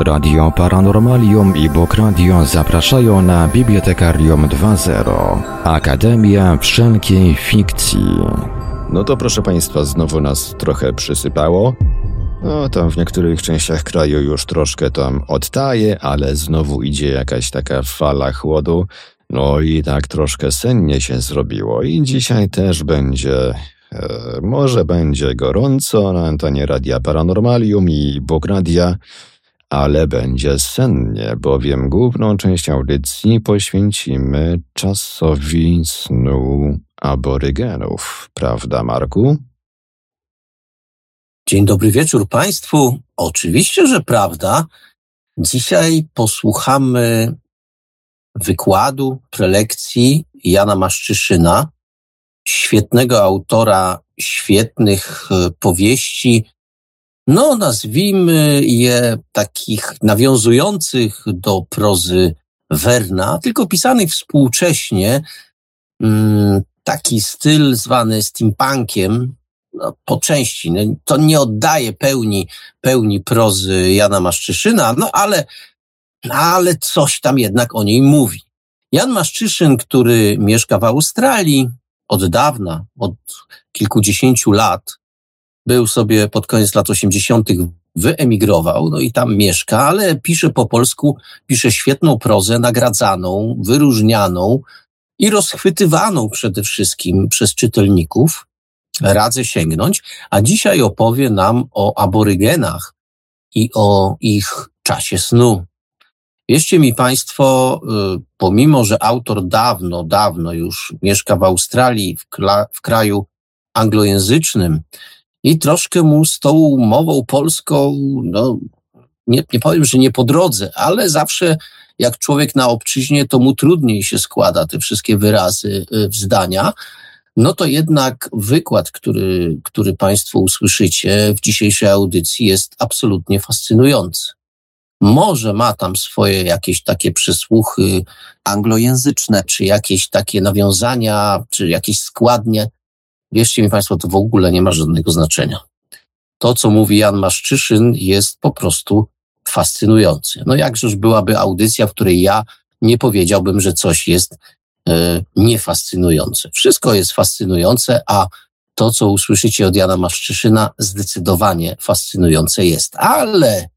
Radio Paranormalium i Bok Radio zapraszają na Bibliotekarium 2.0 Akademia Wszelkiej Fikcji. No to proszę Państwa, znowu nas trochę przysypało. No tam w niektórych częściach kraju już troszkę tam odtaje, ale znowu idzie jakaś taka fala chłodu. No i tak troszkę sennie się zrobiło i dzisiaj też będzie E, może będzie gorąco na antenie Radia Paranormalium i Bogradia, ale będzie sennie, bowiem główną część audycji poświęcimy czasowi snu aborygenów. Prawda, Marku? Dzień dobry wieczór Państwu. Oczywiście, że prawda. Dzisiaj posłuchamy wykładu, prelekcji Jana Maszczyszyna, świetnego autora, świetnych e, powieści, no nazwijmy je takich nawiązujących do prozy Werna, tylko pisanych współcześnie, mm, taki styl zwany steampunkiem, no, po części, no, to nie oddaje pełni, pełni prozy Jana Maszczyszyna, no ale, ale coś tam jednak o niej mówi. Jan Maszczyszyn, który mieszka w Australii, od dawna, od kilkudziesięciu lat, był sobie pod koniec lat 80. wyemigrował, no i tam mieszka, ale pisze po polsku, pisze świetną prozę, nagradzaną, wyróżnianą i rozchwytywaną przede wszystkim przez czytelników. Radzę sięgnąć, a dzisiaj opowie nam o aborygenach i o ich czasie snu. Wierzcie mi Państwo, y, pomimo, że autor dawno, dawno już mieszka w Australii, w, w kraju anglojęzycznym i troszkę mu z tą mową polską, no, nie, nie powiem, że nie po drodze, ale zawsze jak człowiek na obczyźnie, to mu trudniej się składa te wszystkie wyrazy y, w zdania. No to jednak wykład, który, który Państwo usłyszycie w dzisiejszej audycji jest absolutnie fascynujący. Może ma tam swoje jakieś takie przysłuchy anglojęzyczne, czy jakieś takie nawiązania, czy jakieś składnie. Wierzcie mi Państwo, to w ogóle nie ma żadnego znaczenia. To, co mówi Jan Maszczyszyn, jest po prostu fascynujące. No jakżeż byłaby audycja, w której ja nie powiedziałbym, że coś jest e, niefascynujące. Wszystko jest fascynujące, a to, co usłyszycie od Jana Maszczyszyna, zdecydowanie fascynujące jest. Ale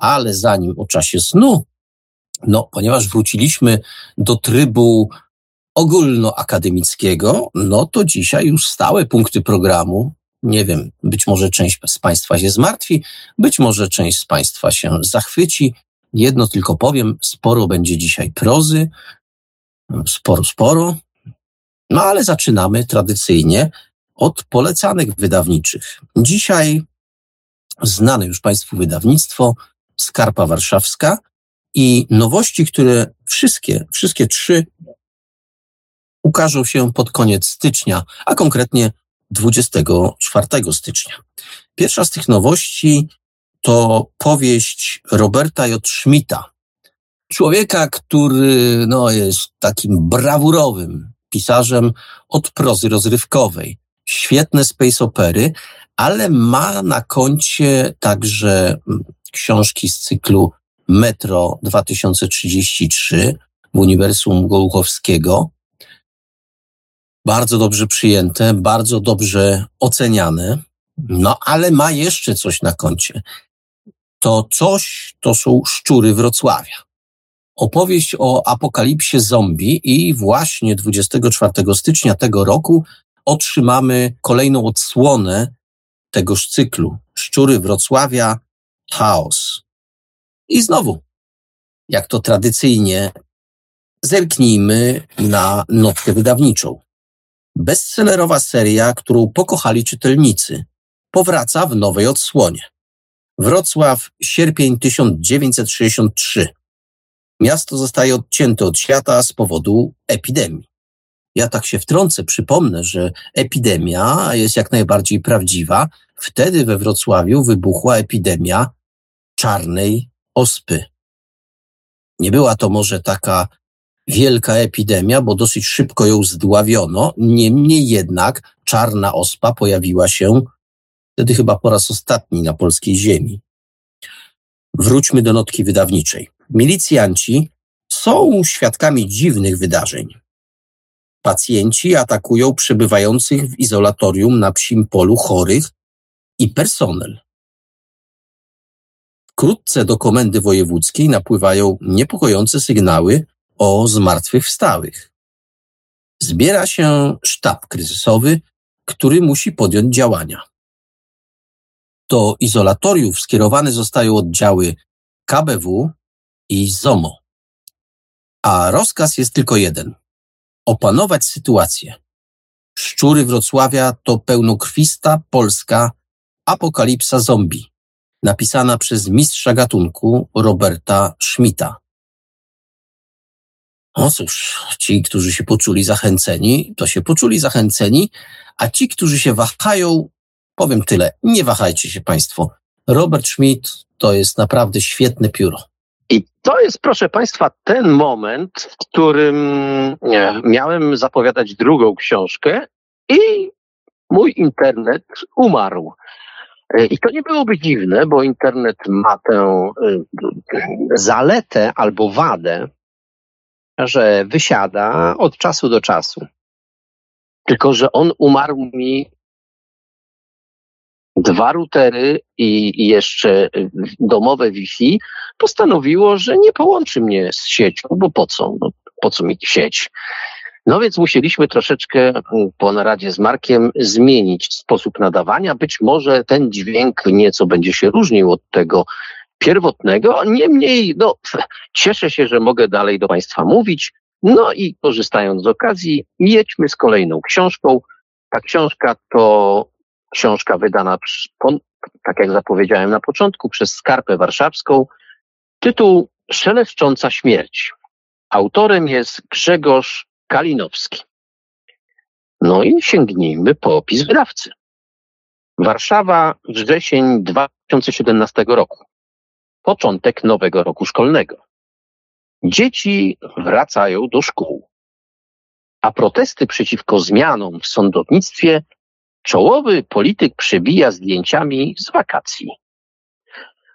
ale zanim o czasie snu, no, ponieważ wróciliśmy do trybu ogólnoakademickiego, no to dzisiaj już stałe punkty programu. Nie wiem, być może część z Państwa się zmartwi, być może część z Państwa się zachwyci. Jedno tylko powiem, sporo będzie dzisiaj prozy, sporo, sporo. No ale zaczynamy tradycyjnie od polecanych wydawniczych. Dzisiaj znane już Państwu wydawnictwo Skarpa Warszawska i nowości, które wszystkie, wszystkie trzy ukażą się pod koniec stycznia, a konkretnie 24 stycznia. Pierwsza z tych nowości to powieść Roberta J. Schmidta, człowieka, który no, jest takim brawurowym pisarzem od prozy rozrywkowej. Świetne space opery, ale ma na koncie także książki z cyklu Metro 2033 w Uniwersum Gołuchowskiego. Bardzo dobrze przyjęte, bardzo dobrze oceniane, no ale ma jeszcze coś na koncie. To coś to są szczury Wrocławia. Opowieść o apokalipsie zombie i właśnie 24 stycznia tego roku otrzymamy kolejną odsłonę tegoż cyklu. Szczury Wrocławia chaos. I znowu, jak to tradycyjnie, zerknijmy na notkę wydawniczą. Bestsellerowa seria, którą pokochali czytelnicy, powraca w nowej odsłonie. Wrocław, sierpień 1963. Miasto zostaje odcięte od świata z powodu epidemii. Ja tak się wtrącę, przypomnę, że epidemia jest jak najbardziej prawdziwa. Wtedy we Wrocławiu wybuchła epidemia czarnej ospy. Nie była to może taka wielka epidemia, bo dosyć szybko ją zdławiono. Niemniej jednak czarna ospa pojawiła się wtedy chyba po raz ostatni na polskiej ziemi. Wróćmy do notki wydawniczej. Milicjanci są świadkami dziwnych wydarzeń. Pacjenci atakują przebywających w izolatorium na psim polu chorych i personel. Wkrótce do komendy wojewódzkiej napływają niepokojące sygnały o zmartwychwstałych. Zbiera się sztab kryzysowy, który musi podjąć działania. Do izolatoriów skierowane zostają oddziały KBW i ZOMO. A rozkaz jest tylko jeden. Opanować sytuację. Szczury Wrocławia to pełnokrwista polska apokalipsa zombie, napisana przez mistrza gatunku Roberta Schmidta. No cóż, ci, którzy się poczuli zachęceni, to się poczuli zachęceni, a ci, którzy się wahają, powiem tyle, nie wahajcie się Państwo. Robert Schmidt to jest naprawdę świetne pióro. I to jest, proszę Państwa, ten moment, w którym nie, miałem zapowiadać drugą książkę i mój internet umarł. I to nie byłoby dziwne, bo internet ma tę y, zaletę albo wadę, że wysiada od czasu do czasu. Tylko, że on umarł mi dwa routery i jeszcze domowe Wi-Fi postanowiło, że nie połączy mnie z siecią, bo po co? No, po co mi sieć? No więc musieliśmy troszeczkę po naradzie z Markiem zmienić sposób nadawania. Być może ten dźwięk nieco będzie się różnił od tego pierwotnego. Niemniej, no, cieszę się, że mogę dalej do Państwa mówić. No i korzystając z okazji, jedźmy z kolejną książką. Ta książka to książka wydana, tak jak zapowiedziałem na początku, przez Skarpę Warszawską. Tytuł Szeleszcząca śmierć. Autorem jest Grzegorz Kalinowski. No i sięgnijmy po opis wydawcy. Warszawa, wrzesień 2017 roku początek nowego roku szkolnego. Dzieci wracają do szkół, a protesty przeciwko zmianom w sądownictwie czołowy polityk przebija zdjęciami z wakacji.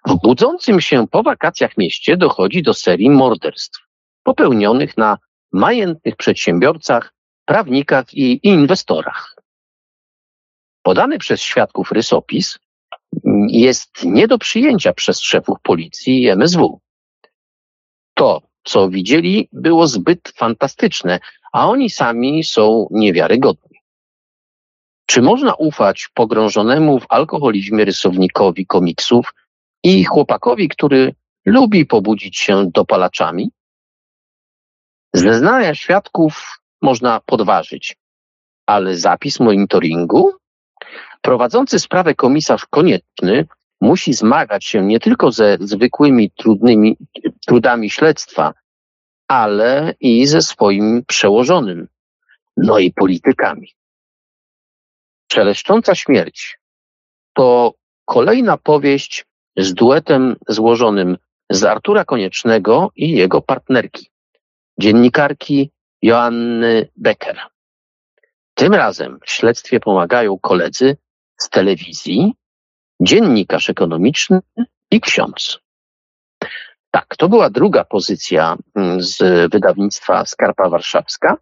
W budzącym się po wakacjach mieście dochodzi do serii morderstw popełnionych na majętnych przedsiębiorcach, prawnikach i inwestorach. Podany przez świadków rysopis jest nie do przyjęcia przez szefów policji i MSW. To, co widzieli, było zbyt fantastyczne, a oni sami są niewiarygodni. Czy można ufać pogrążonemu w alkoholizmie rysownikowi komiksów i chłopakowi, który lubi pobudzić się dopalaczami? Zeznania świadków można podważyć, ale zapis monitoringu Prowadzący sprawę komisarz konieczny musi zmagać się nie tylko ze zwykłymi trudnymi trudami śledztwa, ale i ze swoim przełożonym, no i politykami. Szeleszcząca śmierć to kolejna powieść z duetem złożonym z Artura Koniecznego i jego partnerki, dziennikarki Joanny Becker. Tym razem w śledztwie pomagają koledzy z telewizji, dziennikarz ekonomiczny i ksiądz. Tak, to była druga pozycja mm, z wydawnictwa Skarpa Warszawska,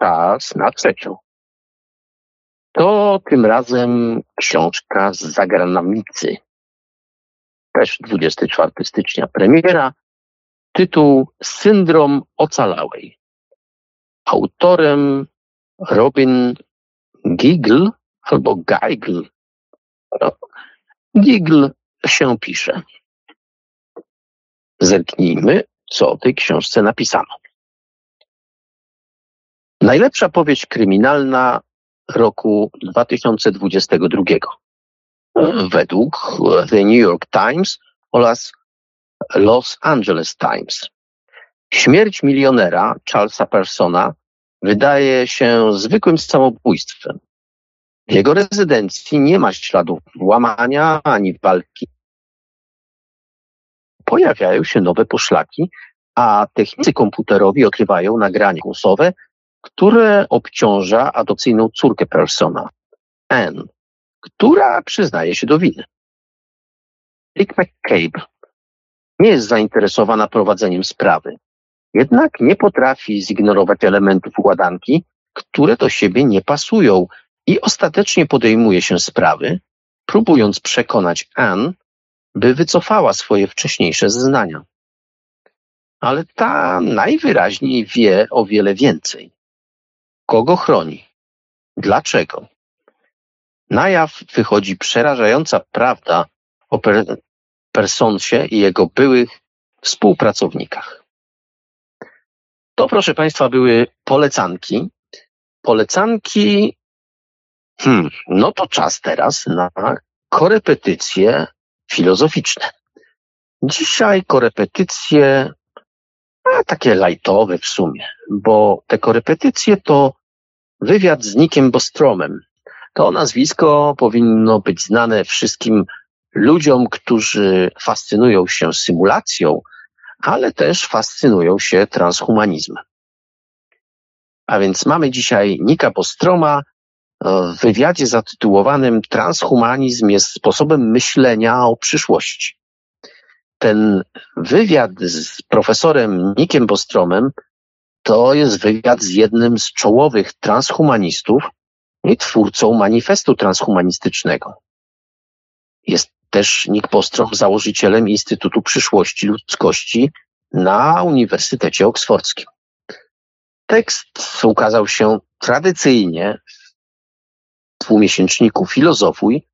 czas na trzecią. To tym razem książka z zagranicy. Też 24 stycznia premiera. Tytuł Syndrom ocalałej. Autorem Robin Giggle albo Geigl. No, się pisze. Zerknijmy, co o tej książce napisano. Najlepsza powieść kryminalna roku 2022. Według The New York Times oraz Los Angeles Times. Śmierć milionera Charlesa Persona wydaje się zwykłym samobójstwem. W jego rezydencji nie ma śladów włamania ani walki. Pojawiają się nowe poszlaki, a technicy komputerowi odkrywają nagranie głosowe, które obciąża adopcyjną córkę Persona, Anne, która przyznaje się do winy. Rick McCabe nie jest zainteresowana prowadzeniem sprawy. Jednak nie potrafi zignorować elementów układanki, które do siebie nie pasują i ostatecznie podejmuje się sprawy, próbując przekonać Anne, by wycofała swoje wcześniejsze zeznania. Ale ta najwyraźniej wie o wiele więcej. Kogo chroni? Dlaczego? Na jaw wychodzi przerażająca prawda o per Personsie i jego byłych współpracownikach. To, proszę Państwa, były polecanki. Polecanki, hmm, no to czas teraz na korepetycje filozoficzne. Dzisiaj korepetycje, a takie lajtowe w sumie, bo te korepetycje to wywiad z Nikiem Bostromem. To nazwisko powinno być znane wszystkim ludziom, którzy fascynują się symulacją, ale też fascynują się transhumanizmem. A więc mamy dzisiaj Nika Bostroma w wywiadzie zatytułowanym Transhumanizm jest sposobem myślenia o przyszłości. Ten wywiad z profesorem Nikiem Bostromem to jest wywiad z jednym z czołowych transhumanistów i twórcą manifestu transhumanistycznego. Jest też Nick Bostrom założycielem Instytutu Przyszłości Ludzkości na Uniwersytecie Oksfordzkim. Tekst ukazał się tradycyjnie w dwumiesięczniku Filozofuj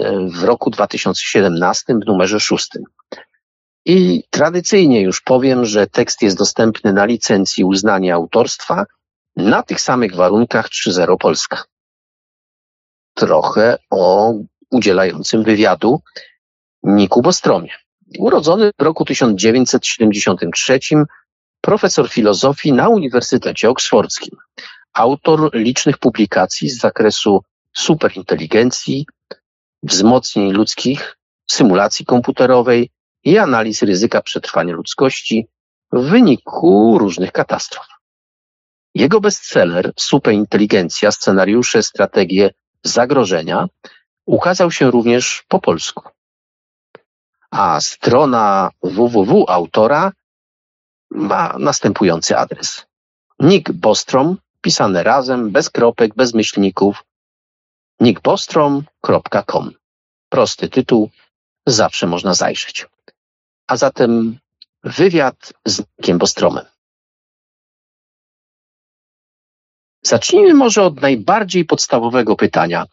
e, w roku 2017 w numerze szóstym. I tradycyjnie już powiem, że tekst jest dostępny na licencji uznania autorstwa na tych samych warunkach 3.0 Polska. Trochę o udzielającym wywiadu Niku Bostromie. Urodzony w roku 1973, profesor filozofii na Uniwersytecie Oksfordzkim. Autor licznych publikacji z zakresu superinteligencji, wzmocnień ludzkich, symulacji komputerowej i analiz ryzyka przetrwania ludzkości w wyniku różnych katastrof. Jego bestseller Superinteligencja, scenariusze, strategie zagrożenia ukazał się również po polsku. A strona www autora ma następujący adres. Nick Bostrom, pisane razem, bez kropek, bez myślników, nickbostrom.com. Prosty tytuł, zawsze można zajrzeć. A zatem wywiad z Nickiem Bostromem. Zacznijmy może od najbardziej podstawowego pytania.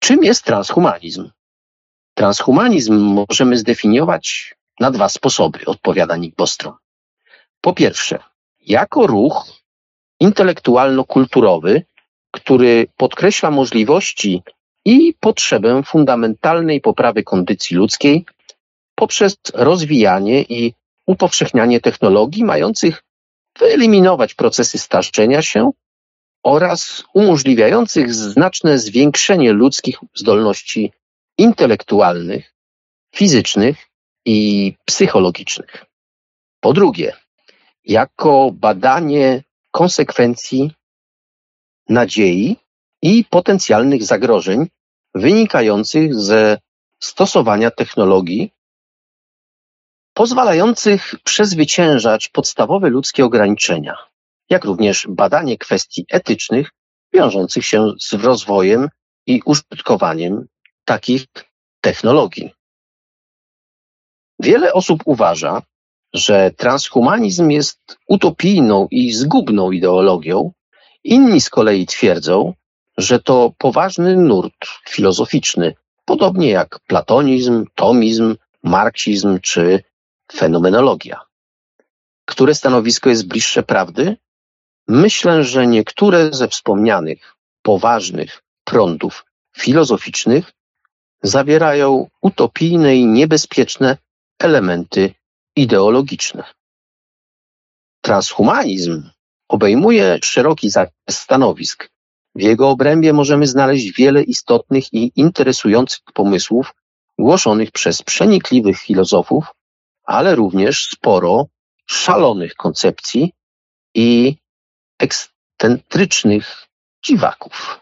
Czym jest transhumanizm? Transhumanizm możemy zdefiniować na dwa sposoby, odpowiada Nick Bostrom. Po pierwsze, jako ruch intelektualno-kulturowy, który podkreśla możliwości i potrzebę fundamentalnej poprawy kondycji ludzkiej poprzez rozwijanie i upowszechnianie technologii mających wyeliminować procesy starzenia się oraz umożliwiających znaczne zwiększenie ludzkich zdolności intelektualnych, fizycznych i psychologicznych. Po drugie, jako badanie konsekwencji nadziei i potencjalnych zagrożeń wynikających ze stosowania technologii pozwalających przezwyciężać podstawowe ludzkie ograniczenia, jak również badanie kwestii etycznych wiążących się z rozwojem i użytkowaniem takich technologii. Wiele osób uważa, że transhumanizm jest utopijną i zgubną ideologią, inni z kolei twierdzą, że to poważny nurt filozoficzny, podobnie jak platonizm, tomizm, marksizm czy fenomenologia. Które stanowisko jest bliższe prawdy? Myślę, że niektóre ze wspomnianych poważnych prądów filozoficznych zawierają utopijne i niebezpieczne elementy ideologiczne. Transhumanizm obejmuje szeroki zakres stanowisk. W jego obrębie możemy znaleźć wiele istotnych i interesujących pomysłów głoszonych przez przenikliwych filozofów, ale również sporo szalonych koncepcji i ekscentrycznych dziwaków.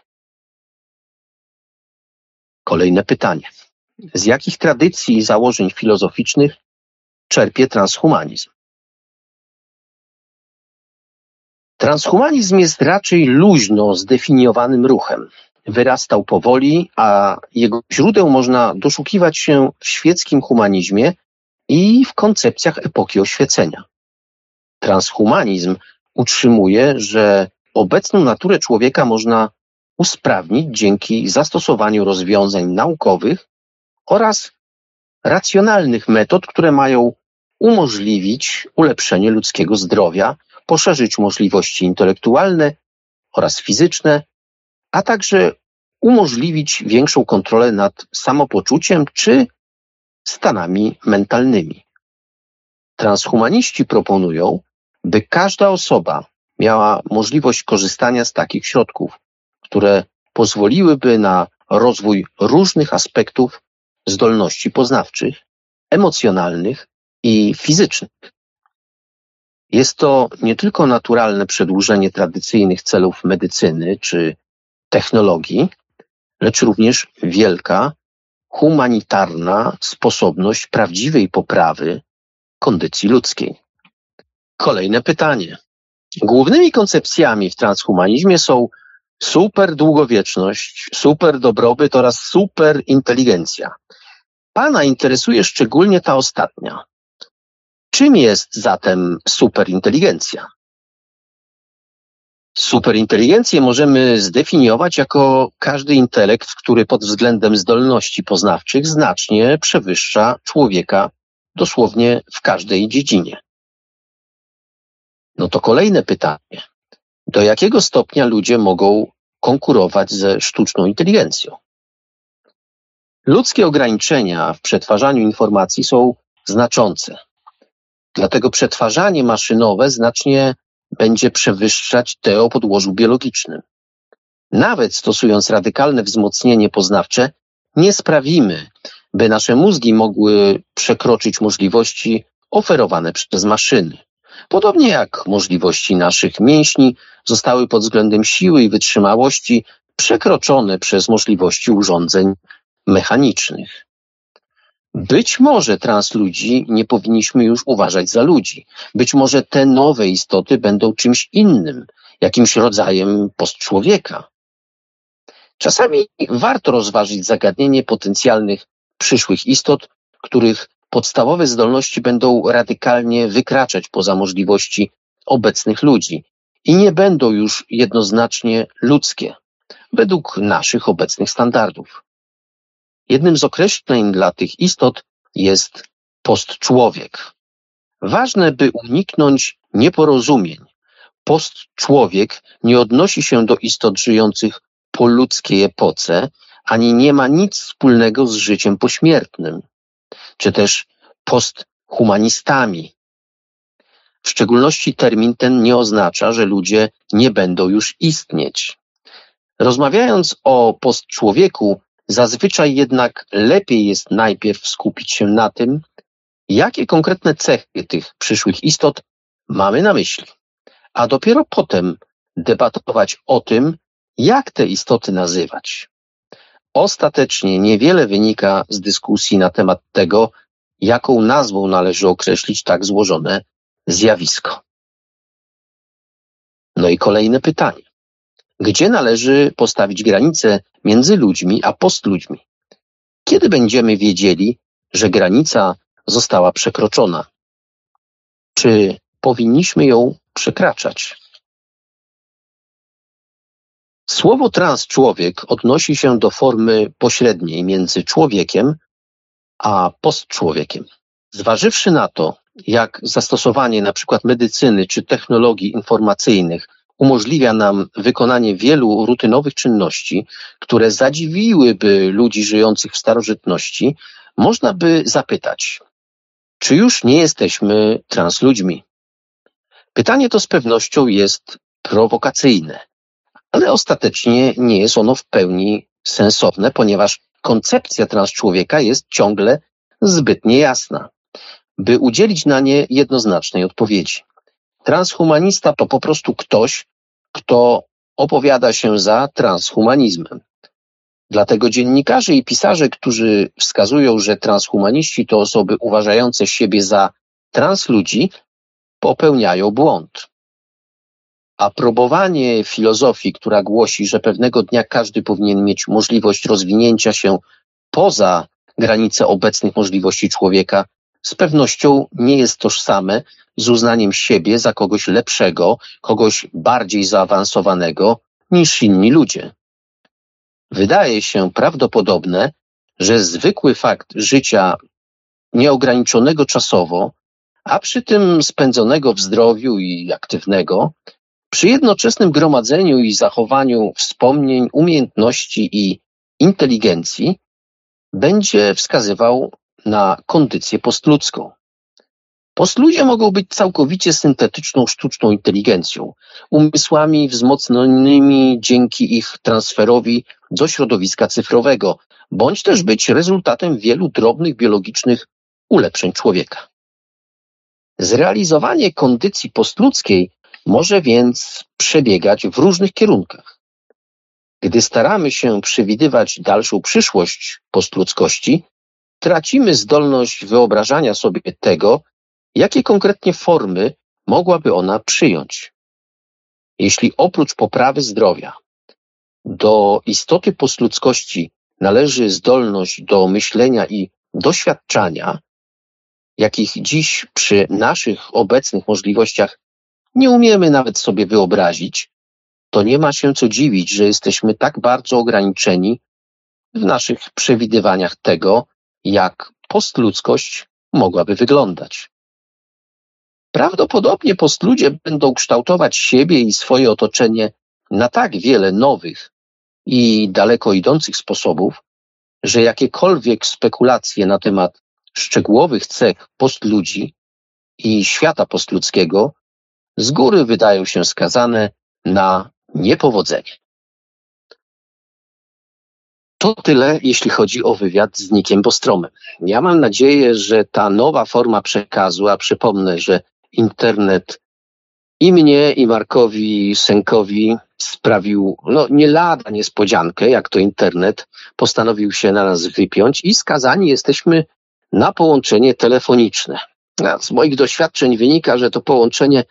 Kolejne pytanie. Z jakich tradycji i założeń filozoficznych czerpie transhumanizm? Transhumanizm jest raczej luźno zdefiniowanym ruchem. Wyrastał powoli, a jego źródeł można doszukiwać się w świeckim humanizmie i w koncepcjach epoki oświecenia. Transhumanizm utrzymuje, że obecną naturę człowieka można usprawnić dzięki zastosowaniu rozwiązań naukowych oraz racjonalnych metod, które mają umożliwić ulepszenie ludzkiego zdrowia, poszerzyć możliwości intelektualne oraz fizyczne, a także umożliwić większą kontrolę nad samopoczuciem czy stanami mentalnymi. Transhumaniści proponują, by każda osoba miała możliwość korzystania z takich środków, które pozwoliłyby na rozwój różnych aspektów zdolności poznawczych, emocjonalnych i fizycznych. Jest to nie tylko naturalne przedłużenie tradycyjnych celów medycyny czy technologii, lecz również wielka, humanitarna sposobność prawdziwej poprawy kondycji ludzkiej. Kolejne pytanie. Głównymi koncepcjami w transhumanizmie są super długowieczność, super dobrobyt oraz super inteligencja. Pana interesuje szczególnie ta ostatnia. Czym jest zatem superinteligencja? Superinteligencję możemy zdefiniować jako każdy intelekt, który pod względem zdolności poznawczych znacznie przewyższa człowieka dosłownie w każdej dziedzinie. No to kolejne pytanie. Do jakiego stopnia ludzie mogą konkurować ze sztuczną inteligencją? Ludzkie ograniczenia w przetwarzaniu informacji są znaczące. Dlatego przetwarzanie maszynowe znacznie będzie przewyższać te o podłożu biologicznym. Nawet stosując radykalne wzmocnienie poznawcze, nie sprawimy, by nasze mózgi mogły przekroczyć możliwości oferowane przez maszyny. Podobnie jak możliwości naszych mięśni zostały pod względem siły i wytrzymałości przekroczone przez możliwości urządzeń mechanicznych. Być może trans ludzi nie powinniśmy już uważać za ludzi. Być może te nowe istoty będą czymś innym, jakimś rodzajem postczłowieka. Czasami warto rozważyć zagadnienie potencjalnych przyszłych istot, których podstawowe zdolności będą radykalnie wykraczać poza możliwości obecnych ludzi i nie będą już jednoznacznie ludzkie, według naszych obecnych standardów. Jednym z określeń dla tych istot jest postczłowiek. Ważne, by uniknąć nieporozumień. Postczłowiek nie odnosi się do istot żyjących po ludzkiej epoce, ani nie ma nic wspólnego z życiem pośmiertnym, czy też posthumanistami. W szczególności termin ten nie oznacza, że ludzie nie będą już istnieć. Rozmawiając o postczłowieku, Zazwyczaj jednak lepiej jest najpierw skupić się na tym, jakie konkretne cechy tych przyszłych istot mamy na myśli, a dopiero potem debatować o tym, jak te istoty nazywać. Ostatecznie niewiele wynika z dyskusji na temat tego, jaką nazwą należy określić tak złożone zjawisko. No i kolejne pytanie. Gdzie należy postawić granicę między ludźmi a postludźmi? Kiedy będziemy wiedzieli, że granica została przekroczona? Czy powinniśmy ją przekraczać? Słowo transczłowiek odnosi się do formy pośredniej między człowiekiem a postczłowiekiem. Zważywszy na to, jak zastosowanie przykład medycyny czy technologii informacyjnych umożliwia nam wykonanie wielu rutynowych czynności, które zadziwiłyby ludzi żyjących w starożytności, można by zapytać, czy już nie jesteśmy transludźmi? Pytanie to z pewnością jest prowokacyjne, ale ostatecznie nie jest ono w pełni sensowne, ponieważ koncepcja transczłowieka jest ciągle zbyt niejasna, by udzielić na nie jednoznacznej odpowiedzi. Transhumanista to po prostu ktoś, kto opowiada się za transhumanizmem. Dlatego dziennikarze i pisarze, którzy wskazują, że transhumaniści to osoby uważające siebie za transludzi, popełniają błąd. Aprobowanie filozofii, która głosi, że pewnego dnia każdy powinien mieć możliwość rozwinięcia się poza granice obecnych możliwości człowieka, z pewnością nie jest tożsame z uznaniem siebie za kogoś lepszego, kogoś bardziej zaawansowanego niż inni ludzie. Wydaje się prawdopodobne, że zwykły fakt życia nieograniczonego czasowo, a przy tym spędzonego w zdrowiu i aktywnego, przy jednoczesnym gromadzeniu i zachowaniu wspomnień, umiejętności i inteligencji, będzie wskazywał na kondycję postludzką. Postludzie mogą być całkowicie syntetyczną, sztuczną inteligencją, umysłami wzmocnionymi dzięki ich transferowi do środowiska cyfrowego, bądź też być rezultatem wielu drobnych biologicznych ulepszeń człowieka. Zrealizowanie kondycji postludzkiej może więc przebiegać w różnych kierunkach. Gdy staramy się przewidywać dalszą przyszłość postludzkości, tracimy zdolność wyobrażania sobie tego, jakie konkretnie formy mogłaby ona przyjąć. Jeśli oprócz poprawy zdrowia do istoty postludzkości należy zdolność do myślenia i doświadczania, jakich dziś przy naszych obecnych możliwościach nie umiemy nawet sobie wyobrazić, to nie ma się co dziwić, że jesteśmy tak bardzo ograniczeni w naszych przewidywaniach tego, jak postludzkość mogłaby wyglądać. Prawdopodobnie postludzie będą kształtować siebie i swoje otoczenie na tak wiele nowych i daleko idących sposobów, że jakiekolwiek spekulacje na temat szczegółowych cech postludzi i świata postludzkiego z góry wydają się skazane na niepowodzenie. To tyle, jeśli chodzi o wywiad z Nikiem Bostromem. Ja mam nadzieję, że ta nowa forma przekazu, a przypomnę, że internet i mnie, i Markowi Senkowi sprawił no, nie lada niespodziankę, jak to internet postanowił się na nas wypiąć i skazani jesteśmy na połączenie telefoniczne. Z moich doświadczeń wynika, że to połączenie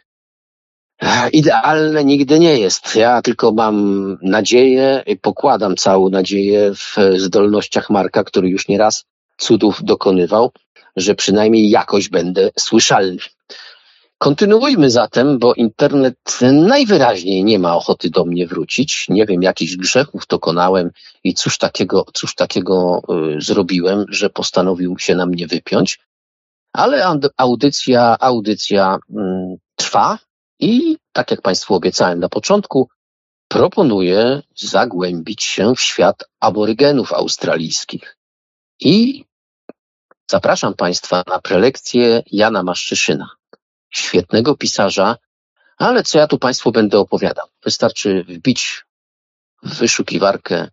idealne nigdy nie jest. Ja tylko mam nadzieję, pokładam całą nadzieję w zdolnościach Marka, który już nieraz cudów dokonywał, że przynajmniej jakoś będę słyszalny. Kontynuujmy zatem, bo internet najwyraźniej nie ma ochoty do mnie wrócić. Nie wiem, jakichś grzechów dokonałem i cóż takiego, cóż takiego y, zrobiłem, że postanowił się na mnie wypiąć. Ale audycja, audycja y, trwa i tak jak Państwu obiecałem na początku, proponuję zagłębić się w świat aborygenów australijskich. I zapraszam Państwa na prelekcję Jana Maszczyszyna świetnego pisarza, ale co ja tu Państwu będę opowiadał? Wystarczy wbić w wyszukiwarkę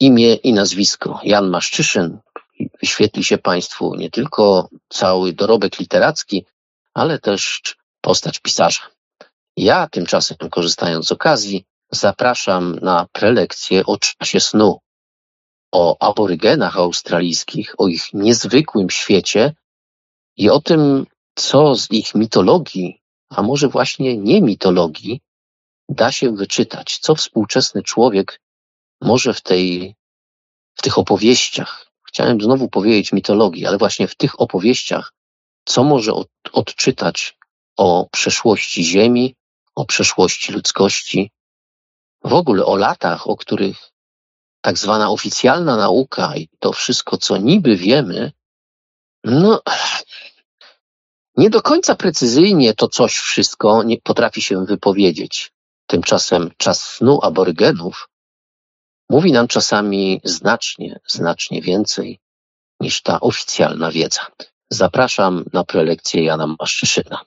imię i nazwisko Jan Maszczyszyn. Wyświetli się Państwu nie tylko cały dorobek literacki, ale też postać pisarza. Ja tymczasem, korzystając z okazji, zapraszam na prelekcję o czasie snu, o aborygenach australijskich, o ich niezwykłym świecie i o tym, co z ich mitologii, a może właśnie nie mitologii, da się wyczytać, co współczesny człowiek może w tej, w tych opowieściach, chciałem znowu powiedzieć mitologii, ale właśnie w tych opowieściach, co może od, odczytać o przeszłości Ziemi, o przeszłości ludzkości, w ogóle o latach, o których tak zwana oficjalna nauka i to wszystko, co niby wiemy, no, nie do końca precyzyjnie to coś wszystko nie potrafi się wypowiedzieć. Tymczasem czas snu aborygenów mówi nam czasami znacznie, znacznie więcej niż ta oficjalna wiedza. Zapraszam na prelekcję Jana Maszczyszyna.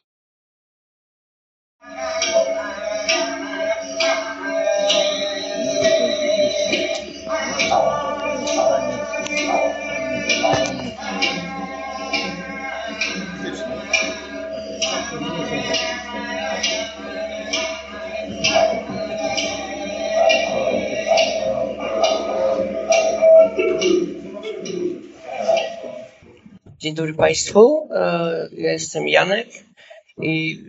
Dzień dobry Państwu. E, ja jestem Janek i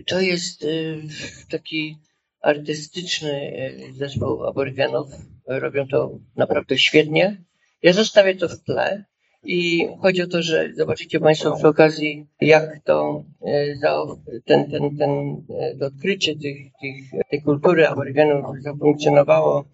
y, to jest y, taki artystyczny y, zespół aborygenów. Robią to naprawdę świetnie. Ja zostawię to w tle i chodzi o to, że zobaczycie Państwo przy okazji, jak to ten, ten, ten, odkrycie tych, tych, tej kultury aborygenów zafunkcjonowało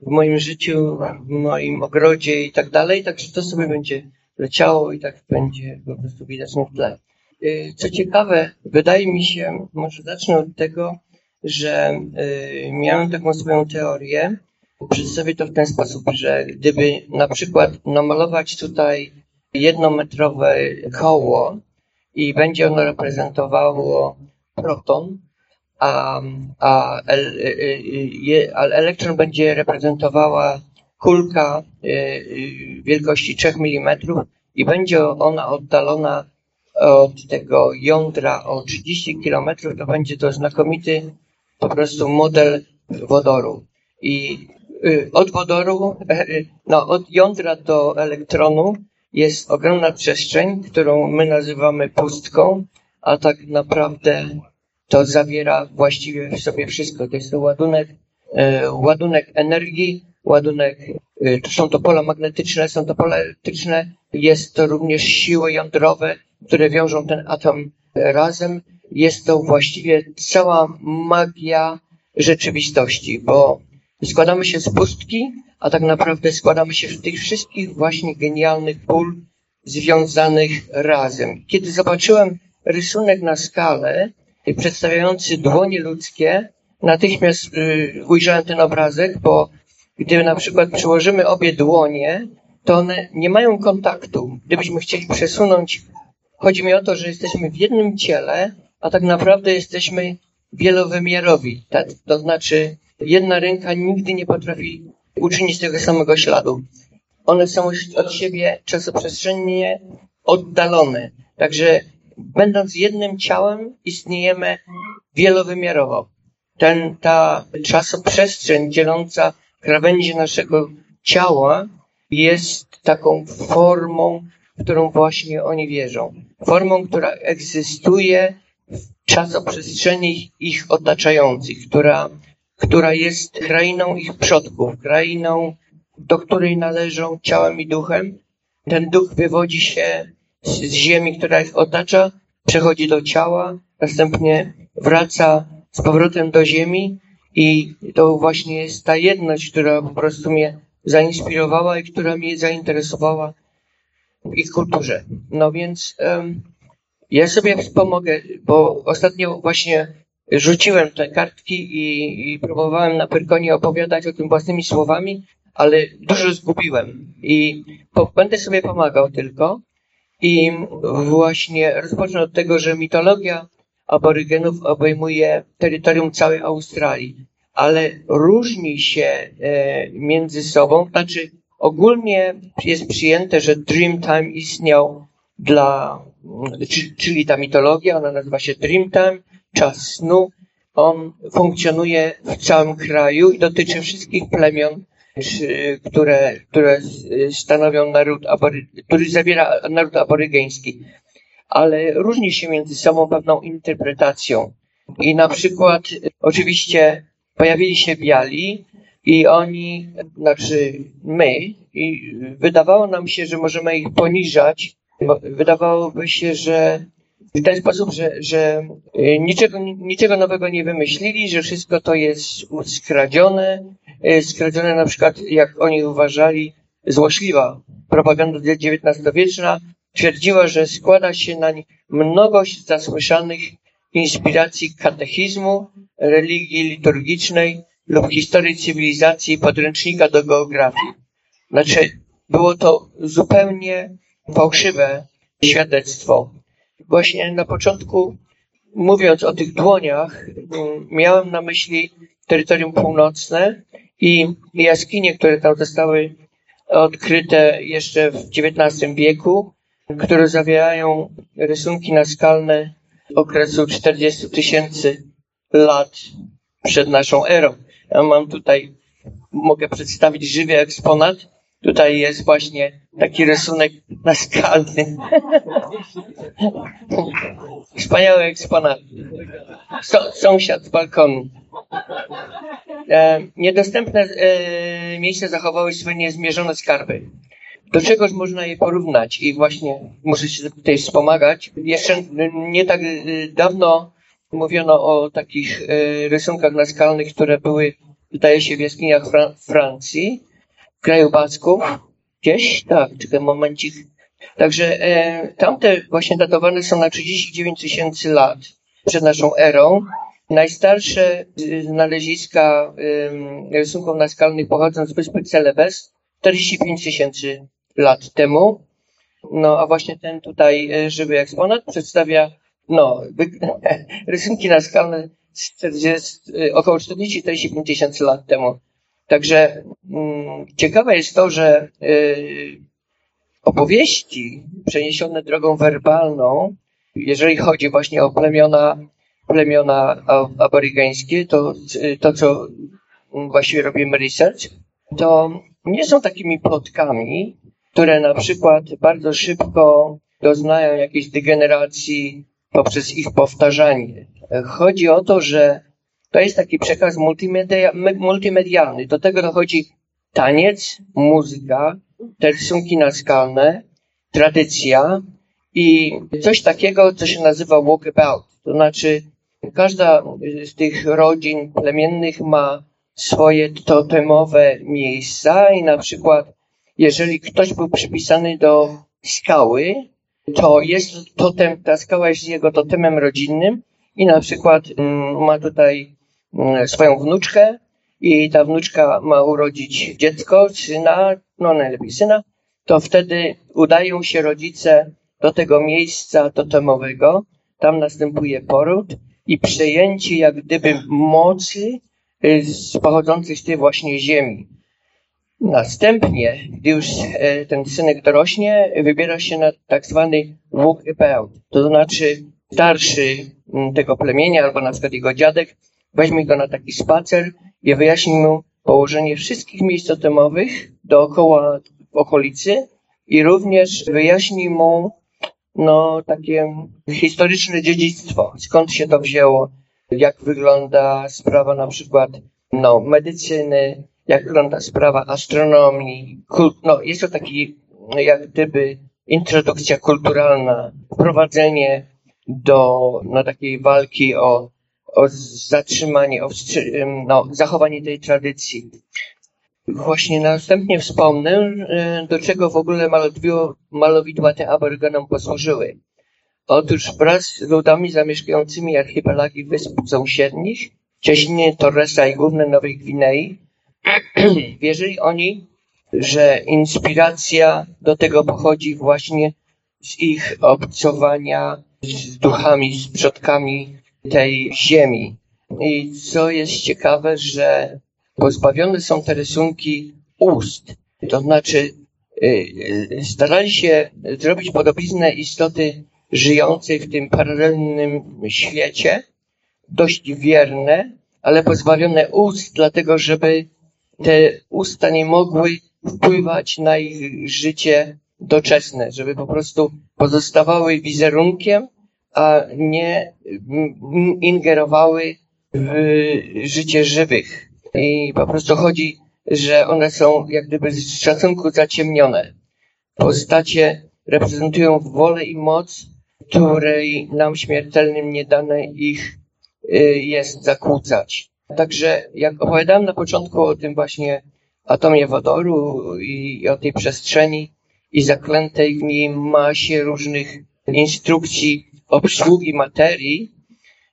w moim życiu, w moim ogrodzie i tak dalej. Także to sobie będzie leciało i tak będzie po prostu widoczne w tle. Y, co ciekawe, wydaje mi się, może zacznę od tego, że y, miałem taką swoją teorię. Przedstawię to w ten sposób, że gdyby na przykład namalować tutaj jednometrowe koło i będzie ono reprezentowało proton, a, a, y, a elektron będzie reprezentowała kulka y, y, wielkości 3 mm i będzie ona oddalona od tego jądra o 30 km, to będzie to znakomity po prostu model wodoru. I y, od wodoru, no od jądra do elektronu jest ogromna przestrzeń, którą my nazywamy pustką, a tak naprawdę to zawiera właściwie w sobie wszystko. To jest to ładunek, ładunek energii, ładunek, y, są to pola magnetyczne, są to pola elektryczne, jest to również siły jądrowe, które wiążą ten atom razem. Jest to właściwie cała magia rzeczywistości, bo składamy się z pustki, a tak naprawdę składamy się z tych wszystkich właśnie genialnych pól związanych razem. Kiedy zobaczyłem rysunek na skalę przedstawiający dłonie ludzkie, natychmiast y, ujrzałem ten obrazek, bo gdy na przykład przyłożymy obie dłonie, to one nie mają kontaktu. Gdybyśmy chcieli przesunąć, chodzi mi o to, że jesteśmy w jednym ciele, a tak naprawdę jesteśmy wielowymiarowi. Tak? To znaczy, jedna ręka nigdy nie potrafi uczynić tego samego śladu. One są od siebie czasoprzestrzennie oddalone. Także będąc jednym ciałem, istniejemy wielowymiarowo. Ten, ta czasoprzestrzeń dzieląca krawędzi naszego ciała jest taką formą, w którą właśnie oni wierzą. Formą, która egzystuje w czasoprzestrzeni ich otaczających, która, która jest krainą ich przodków, krainą, do której należą ciałem i duchem. Ten duch wywodzi się z ziemi, która ich otacza, przechodzi do ciała, następnie wraca z powrotem do ziemi i to właśnie jest ta jedność, która po prostu mnie zainspirowała i która mnie zainteresowała w ich kulturze. No więc um, ja sobie wspomogę, bo ostatnio właśnie rzuciłem te kartki i, i próbowałem na Pyrkonie opowiadać o tym własnymi słowami, ale dużo zgubiłem i po, będę sobie pomagał tylko. I właśnie rozpocznę od tego, że mitologia aborygenów obejmuje terytorium całej Australii, ale różni się e, między sobą. Znaczy, ogólnie jest przyjęte, że Dreamtime istniał dla, czyli ta mitologia, ona nazywa się Dreamtime, czas snu. On funkcjonuje w całym kraju i dotyczy wszystkich plemion, które, które stanowią naród, który zawiera naród aborygeński ale różni się między sobą pewną interpretacją. I na przykład, oczywiście, pojawili się biali i oni, znaczy my, i wydawało nam się, że możemy ich poniżać. Wydawałoby się, że w ten sposób, że, że niczego, niczego nowego nie wymyślili, że wszystko to jest skradzione, skradzione na przykład, jak oni uważali, złośliwa propaganda XIX-wieczna, Twierdziła, że składa się nań mnogość zasłyszanych inspiracji katechizmu, religii liturgicznej lub historii cywilizacji podręcznika do geografii. Znaczy, było to zupełnie fałszywe świadectwo. Właśnie na początku, mówiąc o tych dłoniach, miałem na myśli terytorium północne i jaskinie, które tam zostały odkryte jeszcze w XIX wieku, które zawierają rysunki naskalne okresu 40 tysięcy lat przed naszą erą. Ja mam tutaj, mogę przedstawić żywy eksponat. Tutaj jest właśnie taki rysunek naskalny. Wspaniały eksponat. So, sąsiad z balkonu. E, niedostępne e, miejsca zachowały swoje niezmierzone skarby. Do czegoś można je porównać i właśnie muszę się tutaj wspomagać. Jeszcze nie tak e, dawno mówiono o takich e, rysunkach naskalnych, które były, wydaje się, w jaskiniach Fra Francji, w kraju Basków. Gdzieś? Tak, czekaj momencik. Także e, tamte właśnie datowane są na 39 tysięcy lat przed naszą erą. Najstarsze y, znaleziska y, rysunków naskalnych pochodzą z wyspy Celebes 45 tysięcy lat temu. No a właśnie ten tutaj y, żywy eksponat przedstawia no, rysunki naskalne z 40, około 40-45 tysięcy lat temu. Także mm, ciekawe jest to, że y, opowieści przeniesione drogą werbalną, jeżeli chodzi właśnie o plemiona plemiona aborygeńskie, to, to co właściwie robimy research, to nie są takimi plotkami, które na przykład bardzo szybko doznają jakiejś degeneracji poprzez ich powtarzanie. Chodzi o to, że to jest taki przekaz multimedia, multimedialny. Do tego dochodzi taniec, muzyka, te rysunki naskalne, tradycja i coś takiego, co się nazywa walkabout. To znaczy Każda z tych rodzin plemiennych ma swoje totemowe miejsca i na przykład jeżeli ktoś był przypisany do skały, to jest totem, ta skała jest jego totemem rodzinnym i na przykład mm, ma tutaj mm, swoją wnuczkę i ta wnuczka ma urodzić dziecko, syna, no najlepiej syna, to wtedy udają się rodzice do tego miejsca totemowego, tam następuje poród i przejęcie jak gdyby mocy y, pochodzącej z tej właśnie ziemi. Następnie, gdy już e, ten synek dorośnie, wybiera się na tak zwany walkabout, to znaczy starszy mm, tego plemienia, albo na przykład jego dziadek, weźmie go na taki spacer i wyjaśni mu położenie wszystkich miejsc totemowych dookoła okolicy i również wyjaśni mu no, takie historyczne dziedzictwo. Skąd się to wzięło? Jak wygląda sprawa na przykład no, medycyny, jak wygląda sprawa astronomii. No, jest to taki jak gdyby introdukcja kulturalna, wprowadzenie do no, takiej walki o, o zatrzymanie, o no, zachowanie tej tradycji. Właśnie następnie wspomnę, e, do czego w ogóle malowidła te aborygenom posłużyły. Otóż wraz z ludami zamieszkującymi archipelagi wysp sąsiednich, cieśniny Torresa i Głównej Nowej Gwinei, wierzyli oni, że inspiracja do tego pochodzi właśnie z ich obcowania z duchami, z przodkami tej ziemi. I co jest ciekawe, że pozbawione są te rysunki ust. To znaczy, y, y, starali się zrobić podobiznę istoty żyjącej w tym paralelnym świecie, dość wierne, ale pozbawione ust, dlatego żeby te usta nie mogły wpływać na ich życie doczesne, żeby po prostu pozostawały wizerunkiem, a nie ingerowały w życie żywych. I po prostu chodzi, że one są jak gdyby z szacunku zaciemnione. Postacie reprezentują wolę i moc, której nam śmiertelnym nie dane ich y, jest zakłócać. Także jak opowiadałem na początku o tym właśnie atomie wodoru i o tej przestrzeni i zaklętej w niej masie różnych instrukcji obsługi materii,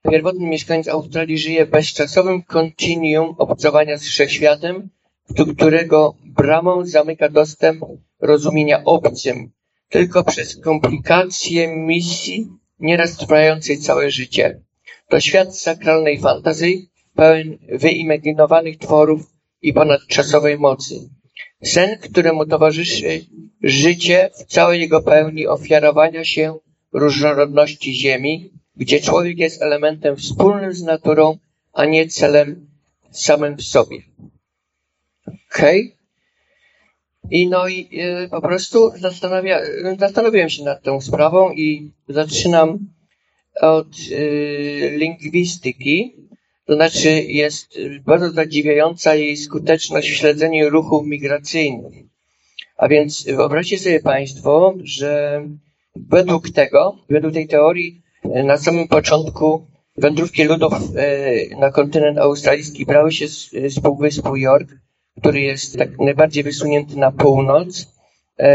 Pierwotny mieszkaniec Australii żyje bezczasowym kontinuum obcowania z wszechświatem, do którego bramą zamyka dostęp rozumienia obcym, tylko przez komplikacje misji nieraz trwającej całe życie. To świat sakralnej fantazji, pełen wyimaginowanych tworów i ponadczasowej mocy. Sen, któremu towarzyszy życie w całej jego pełni ofiarowania się różnorodności ziemi, gdzie człowiek jest elementem wspólnym z naturą, a nie celem samym w sobie. Okej? Okay? I no i y, po prostu zastanawia, zastanowiłem się nad tą sprawą i zaczynam od y, lingwistyki. To znaczy jest bardzo zadziwiająca jej skuteczność w śledzeniu ruchów migracyjnych. A więc wyobraźcie sobie Państwo, że według tego, według tej teorii, na samym początku wędrówki ludów e, na kontynent australijski brały się z, Półwyspu York, który jest tak najbardziej wysunięty na północ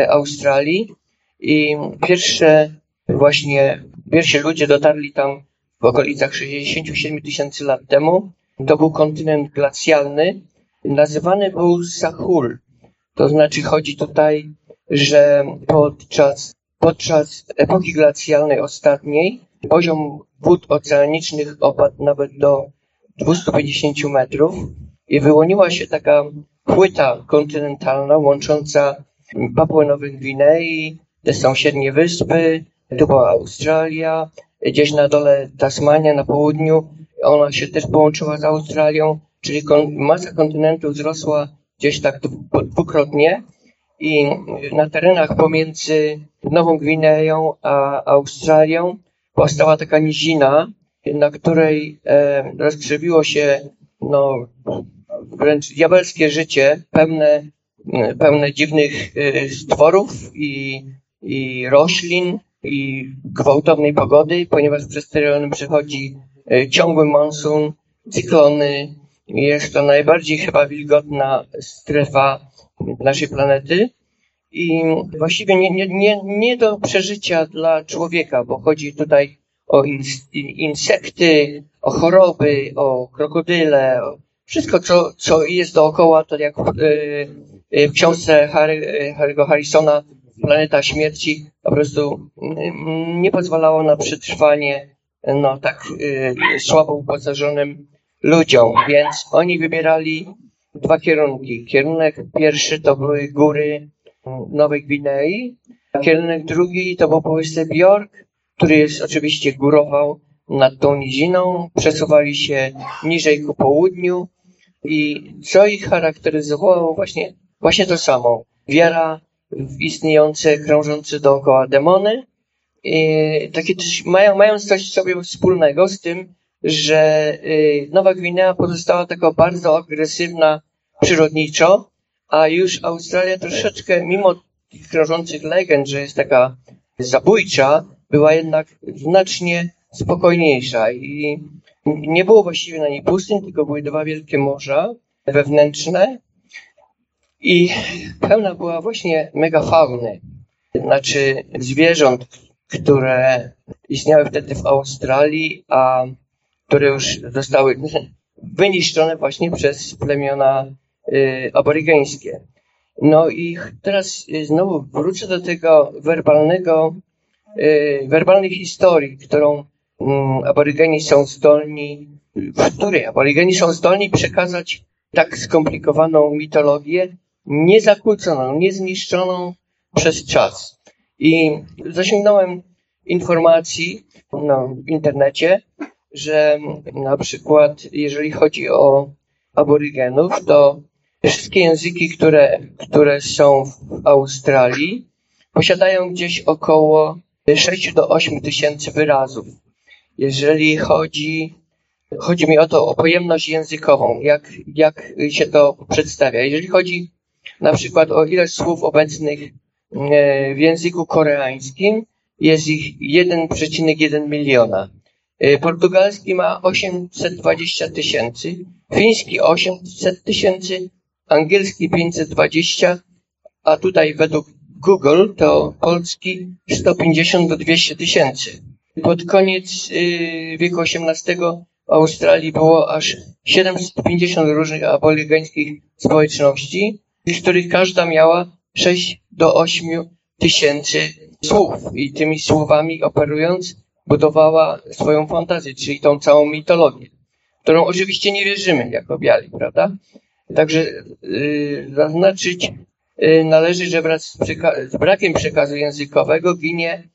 Australii i pierwsze właśnie, pierwsi ludzie dotarli tam okolicach 67 tysięcy lat temu. To był kontynent glacjalny, nazywany był Sahul. To znaczy chodzi tutaj, że podczas, podczas epoki glacjalnej ostatniej poziom wód oceanicznych opadł nawet do 250 metrów i wyłoniła się taka płyta kontynentalna łącząca Papuę Nowej Gwinei, te sąsiednie wyspy, tu była Australia, gdzieś na dole Tasmania na południu, ona się też połączyła z Australią, czyli masa kontynentu wzrosła gdzieś tak dwukrotnie. I na terenach pomiędzy Nową Gwineją a Australią powstała taka nizina, na której e, rozkrzewiło się no, wręcz diabelskie życie, pełne, pełne dziwnych e, stworów i, i roślin i gwałtownej pogody, ponieważ przez te rejony przechodzi e, ciągły monsun, cyklony. Jest to najbardziej chyba wilgotna strefa naszej planety i właściwie nie, nie, nie, nie do przeżycia dla człowieka, bo chodzi tutaj o insekty, o choroby, o krokodyle, wszystko, co, co jest dookoła, to jak w, w książce Harry, Harry'ego Harrisona Planeta Śmierci po prostu nie pozwalało na przetrwanie no, tak słabo uposażonym ludziom, więc oni wybierali dwa kierunki. Kierunek pierwszy to były góry Nowej Gwinei. Kierunek drugi to był Półwysep York, który jest oczywiście górował nad tą niziną. Przesuwali się niżej ku południu i co ich charakteryzowało właśnie, właśnie to samo. Wiara w istniejące, krążące dookoła demony. I takie też mają, mają coś sobie wspólnego z tym, że y, Nowa Gwinea pozostała taka bardzo agresywna przyrodniczo, a już Australia troszeczkę, mimo tych krążących legend, że jest taka zabójcza, była jednak znacznie spokojniejsza i nie było właściwie na niej pustyń, tylko były dwa wielkie morza wewnętrzne i pełna była właśnie megafauny, znaczy zwierząt, które istniały wtedy w Australii, a które już zostały wyniszczone właśnie przez plemiona Y, aborygeńskie. No i teraz znowu wrócę do tego werbalnego, y, werbalnej historii, którą mm, aborygeni są zdolni, w której aborygeni są zdolni przekazać tak skomplikowaną mitologię, niezakłóconą, niezniszczoną przez czas. I zasięgnąłem informacji no, w internecie, że na przykład jeżeli chodzi o aborygenów, to Wszystkie języki, które, które są w Australii, posiadają gdzieś około 6 do 8 tysięcy wyrazów. Jeżeli chodzi, chodzi mi o to, o pojemność językową, jak, jak się to przedstawia. Jeżeli chodzi na przykład o ile słów obecnych e, w języku koreańskim, jest ich 1,1 miliona. E, portugalski ma 820 tysięcy, fiński 800 tysięcy, angielski 520, a tutaj według Google to polski 150 do 200 tysięcy. Pod koniec y, wieku XVIII w Australii było aż 750 różnych aborygeńskich społeczności, z których każda miała 6 do 8 tysięcy słów i tymi słowami operując budowała swoją fantazję, czyli tą całą mitologię, którą oczywiście nie wierzymy jako biali, prawda? Także yy, zaznaczyć yy, należy, że wraz z, z brakiem przekazu językowego ginie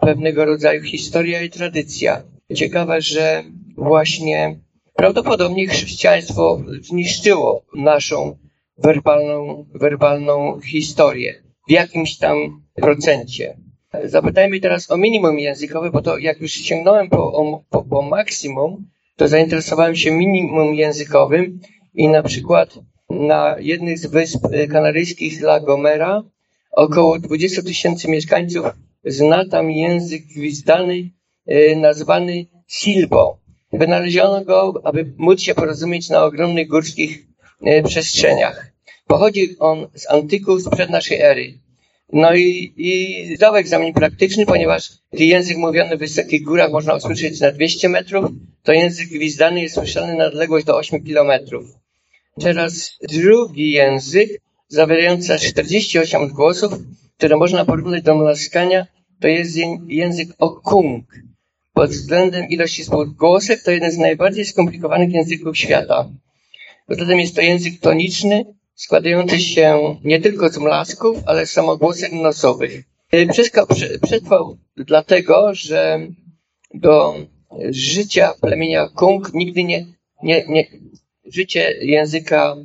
pewnego rodzaju historia i tradycja. Ciekawe, że właśnie prawdopodobnie chrześcijaństwo zniszczyło naszą werbalną, werbalną historię w jakimś tam procencie. Zapytajmy teraz o minimum językowe, bo to jak już sięgnąłem po, po, po maksimum, to zainteresowałem się minimum językowym i na przykład na jednych z wysp kanaryjskich La Gomera około 20 tysięcy mieszkańców zna tam język gwizdany e, nazwany Silbo. Wynaleziono go, aby móc się porozumieć na ogromnych górskich przestrzeniach. Pochodzi on z antyku sprzed naszej ery. No i, i zdał egzamin praktyczny, ponieważ język mówiony w wysokich górach można usłyszeć na 200 metrów, to język gwizdany jest słyszalny na odległość do 8 kilometrów. Teraz drugi język, zawierający 48 głosów, które można porównać do mlaskania, to jest język okung. Pod względem ilości głosek to jeden z najbardziej skomplikowanych języków świata. Poza tym jest to język toniczny, składający się nie tylko z mlasków, ale z samogłosek nosowych. Przetrwał dlatego, że do życia plemienia Kung nigdy nie, nie, nie życie języka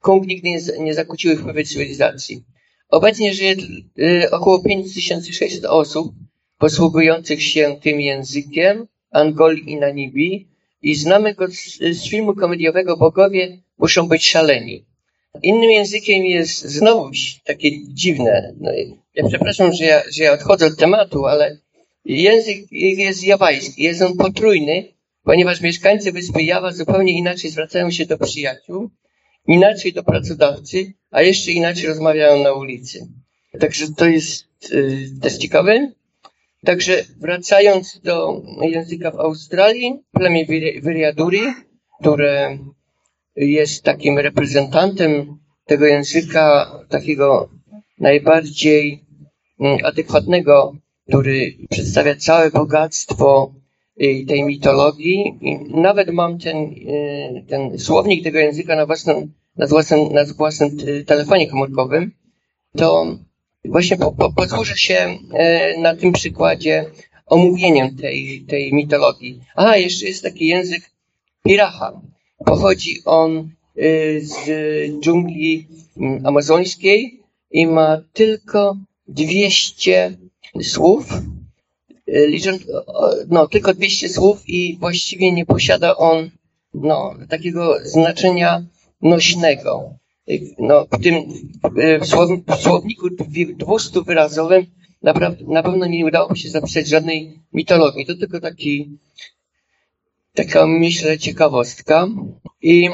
Kung nigdy nie, nie zakłóciły wpływy cywilizacji. Obecnie żyje y, około 5600 osób posługujących się tym językiem Angolii i Namibii i znamy go z, z filmu komediowego Bogowie muszą być szaleni. Innym językiem jest znowu takie dziwne. No, ja przepraszam, że ja, że ja odchodzę od tematu, ale język jest jawajski. Jest on potrójny, ponieważ mieszkańcy wyspy Jawa zupełnie inaczej zwracają się do przyjaciół, inaczej do pracodawcy, a jeszcze inaczej rozmawiają na ulicy. Także to jest yy, też ciekawe. Także wracając do języka w Australii, plemię Wiriaduri, które jest takim reprezentantem tego języka, takiego najbardziej mm, adekwatnego, który przedstawia całe bogactwo y, tej mitologii. Nawet mam ten, y, ten słownik tego języka na własnym, na własnym, na własnym y, telefonie komórkowym. To właśnie po, po, posłużę się na tym przykładzie omówieniem tej, tej mitologii. A, jeszcze jest taki język Piracha. Pochodzi on y, z dżungli mm, amazońskiej i ma tylko 200 słów, y, no, tylko 200 słów i właściwie nie posiada on no, takiego znaczenia nośnego. Y, no, w tym w słowniku 200 wyrazowym naprawdę, na pewno nie udało się zapisać żadnej mitologii. To tylko taki taka, myślę, ciekawostka. I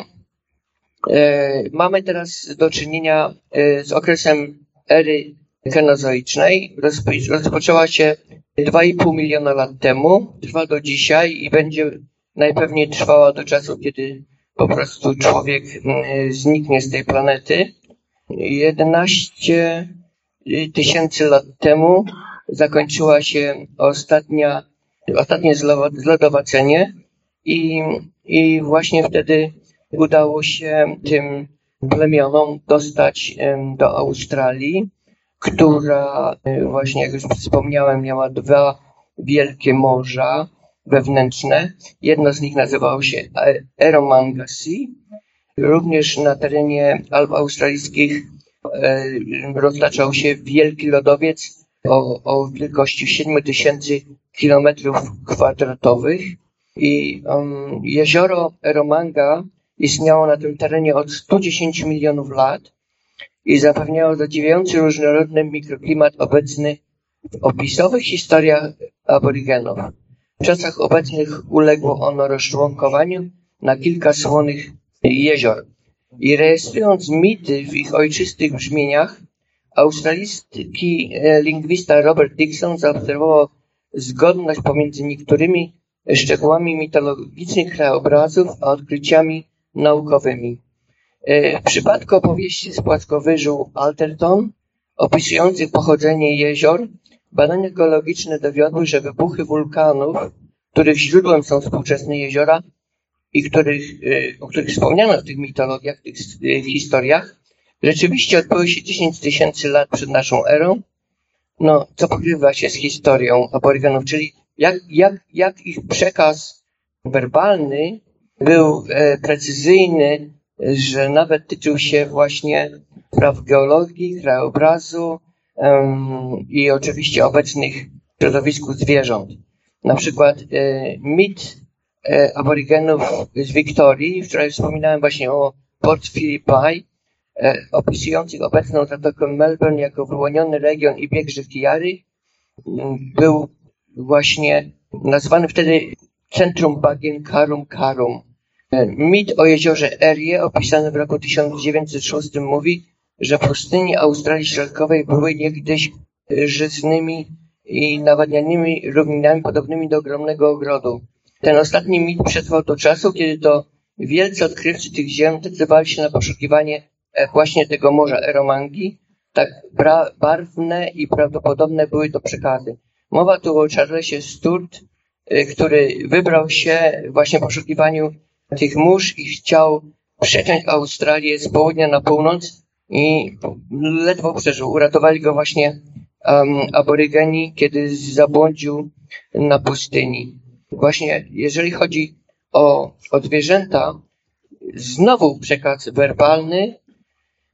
e, mamy teraz do czynienia e, z okresem ery kenozoicznej. rozpoczęła się 2,5 miliona lat temu, trwa do dzisiaj i będzie najpewniej trwała do czasu, kiedy po prostu człowiek zniknie z tej planety. 11 tysięcy lat temu zakończyła się ostatnia, ostatnie zlodowacenie i, I właśnie wtedy udało się tym plemionom dostać do Australii, która e, właśnie, jak już wspomniałem, miała dwa wielkie morza wewnętrzne. Jedno z nich nazywało się Eromangasi. Również na terenie Alp Australijskich e, roztaczał się wielki lodowiec o, o wielkości 7000 kilometrów kwadratowych. I um, jezioro Eromanga istniało na tym terenie od 110 milionów lat i zapewniało zadziwiający różnorodny mikroklimat obecny w opisowych historiach aborygenów. W czasach obecnych uległo ono rozczłonkowaniu na kilka słonych jezior. I rejestrując mity w ich ojczystych brzmieniach, australijski e, lingwista Robert Dixon zaobserwował zgodność pomiędzy niektórymi szczegółami mitologicznych krajobrazów, a odkryciami naukowymi. E, w przypadku opowieści z płaskowyżu Alterton, opisujących pochodzenie jezior, badania geologiczne dowiodły, że wybuchy wulkanów, których źródłem są współczesne jeziora i których, e, o których wspomniano w tych mitologiach, w tych e, historiach, rzeczywiście odbyły się 10 tysięcy lat przed naszą erą, no, co pokrywa się z historią aborygenów, czyli jak, jak, jak ich przekaz werbalny był e, precyzyjny że nawet tyczył się właśnie praw geologii, krajobrazu um, i oczywiście obecnych w środowisku zwierząt. Na przykład e, mit e, aborygenów z Wiktorii, wczoraj wspominałem właśnie o Port Philippi, e, opisujących obecną Zatokę Melbourne jako wyłoniony region i bieg rzeki Jary, był właśnie nazwany wtedy centrum bagien Karum Karum. Mit o jeziorze Erie, opisany w roku 1906, mówi, że pustyni Australii Środkowej były niegdyś żyznymi i nawadnianymi równinami podobnymi do ogromnego ogrodu. Ten ostatni mit przetrwał do czasu, kiedy to wielcy odkrywcy tych ziem decydowali się na poszukiwanie e, właśnie tego morza Eromangi. Tak barwne i prawdopodobne były to przekazy. Mowa tu o Charlesie Sturt, e, który wybrał się właśnie w poszukiwaniu tych mórz i chciał przeciąć Australię z południa na północ i ledwo przeżył. Uratowali go właśnie um, aborygeni, kiedy zabłądził na pustyni. Właśnie jeżeli chodzi o, o zwierzęta, znowu przekaz werbalny,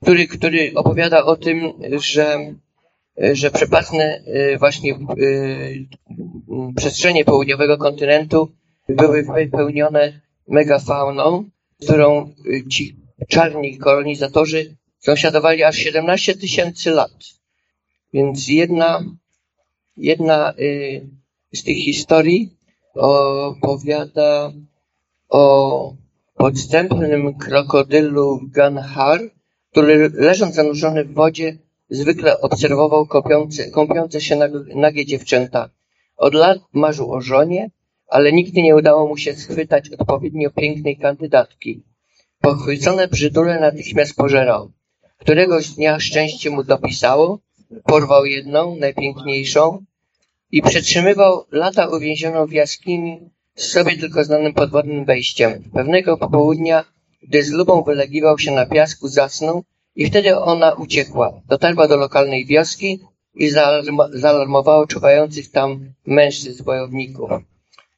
który, który opowiada o tym, że, że przepasne y, właśnie y, przestrzenie południowego kontynentu były wypełnione megafauną, którą y, ci czarni kolonizatorzy sąsiadowali aż 17 tysięcy lat. Więc jedna, jedna y, z tych historii opowiada o podstępnym krokodylu Ganhar, który leżąc zanurzony w wodzie, zwykle obserwował kąpiące, kąpiące się nagie dziewczęta. Od lat marzył o żonie, ale nigdy nie udało mu się schwytać odpowiednio pięknej kandydatki. Pochwycone brzydule natychmiast pożerał. Któregoś dnia szczęście mu dopisało, porwał jedną, najpiękniejszą i przetrzymywał lata uwięzioną w jaskini z sobie tylko znanym podwodnym wejściem. Pewnego popołudnia, gdy z lubą wylegiwał się na piasku, zasnął i wtedy ona uciekła. Dotarła do lokalnej wioski i zaalarmowała czuwających tam mężczyzn wojowników.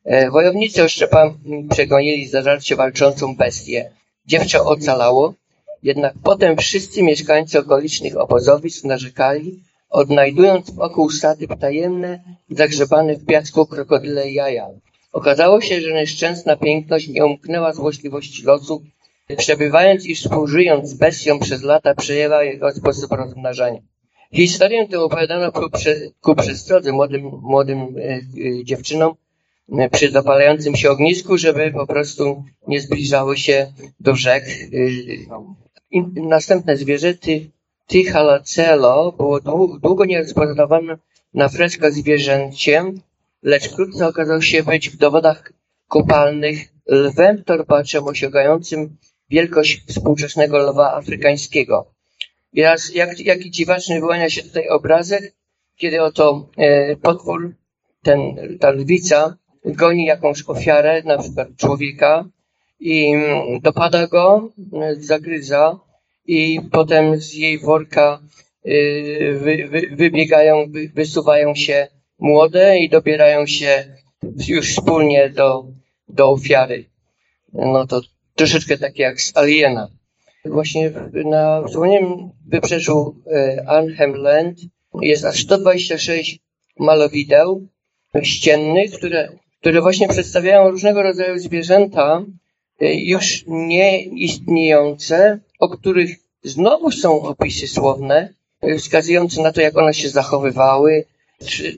E, wojownicy oszczepami przegonili zażarcie walczącą bestię. Dziewczę ocalało, jednak potem wszyscy mieszkańcy okolicznych obozowisk narzekali, odnajdując wokół sady tajemne, zagrzebane w piasku krokodyle jaja. Okazało się, że nieszczęsna piękność nie umknęła złośliwości losu, przebywając i współżyjąc z bestią przez lata przejęła jego sposób rozmnażania. Historię tę opowiadano ku, prze, ku przestrodze młodym, młodym e, e, dziewczynom, przy zapalającym się ognisku, żeby po prostu nie zbliżały się do rzek. Następne zwierzę, ty, Tychalacelo, było długo nierozpoznawane na freskach zwierzęciem, lecz wkrótce okazał się być w dowodach kopalnych lwem torbaczem osiągającym wielkość współczesnego lwa afrykańskiego. I jak, jaki dziwaczny wyłania się tutaj obrazek, kiedy oto e, potwór, ten, ta lwica, goni jakąś ofiarę, na przykład człowieka i dopada go, zagryza i potem z jej worka y, wy, wy, wybiegają, wy, wysuwają się młode i dobierają się już wspólnie do, do ofiary. No to troszeczkę takie jak z Aliena. Właśnie na wspomnianym wybrzeżu y, Arnhem Land jest aż 126 malowideł ściennych, które które właśnie przedstawiają różnego rodzaju zwierzęta y, już nieistniejące, o których znowu są opisy słowne, y, wskazujące na to, jak one się zachowywały.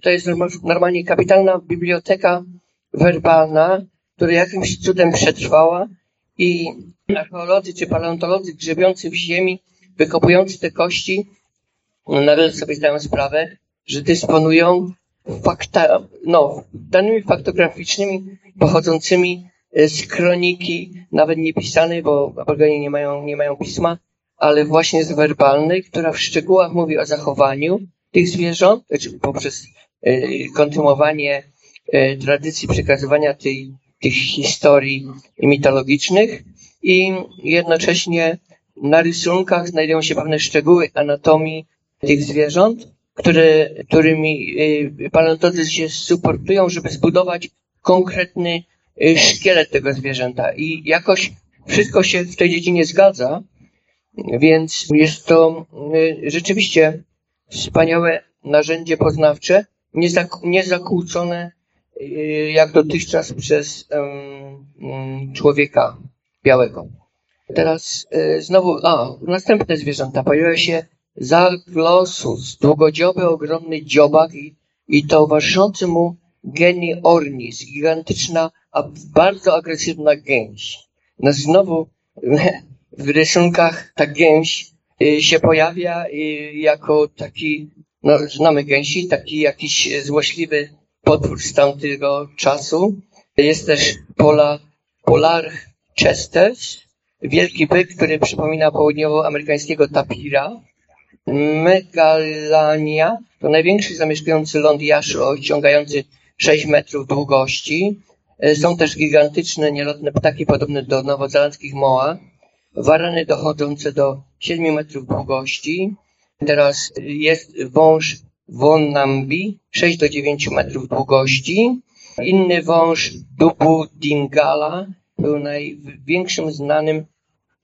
To jest normalnie kapitalna biblioteka werbalna, która jakimś cudem przetrwała i archeolodzy czy paleontolodzy grzebiący w ziemi, wykopujący te kości, nagle sobie zdają sprawę, że dysponują fakta, no, danymi faktograficznymi pochodzącymi e, z kroniki, nawet nie pisanej, bo Aborigenie nie mają, nie mają pisma, ale właśnie z werbalnej, która w szczegółach mówi o zachowaniu tych zwierząt, znaczy poprzez e, kontynuowanie e, tradycji przekazywania tej, tych historii mitologicznych i jednocześnie na rysunkach znajdują się pewne szczegóły anatomii tych zwierząt, które, którymi y, paleontolodzy się supportują, żeby zbudować konkretny y, szkielet tego zwierzęta. I jakoś wszystko się w tej dziedzinie zgadza, więc jest to y, rzeczywiście wspaniałe narzędzie poznawcze, niezakłócone y, jak dotychczas przez um, człowieka białego. Teraz y, znowu, a, następne zwierzęta. Pojawia się Zaglosus, długodzioby, ogromny dziobak i, i towarzyszący mu geni ornis, gigantyczna, a bardzo agresywna gęś. No znowu w rysunkach ta gęś y, się pojawia jako taki, no znamy gęsi, taki jakiś złośliwy potwór z tamtego czasu. Jest też pola, polar chesters, wielki byk, który przypomina południowoamerykańskiego tapira. Megalania to największy zamieszkujący ląd jaszy osiągający 6 metrów długości. Są też gigantyczne, nielotne ptaki podobne do nowozelandzkich moa. Warany dochodzące do 7 metrów długości. Teraz jest wąż Wonnambi, 6 do 9 metrów długości. Inny wąż Dubu Dingala był największym znanym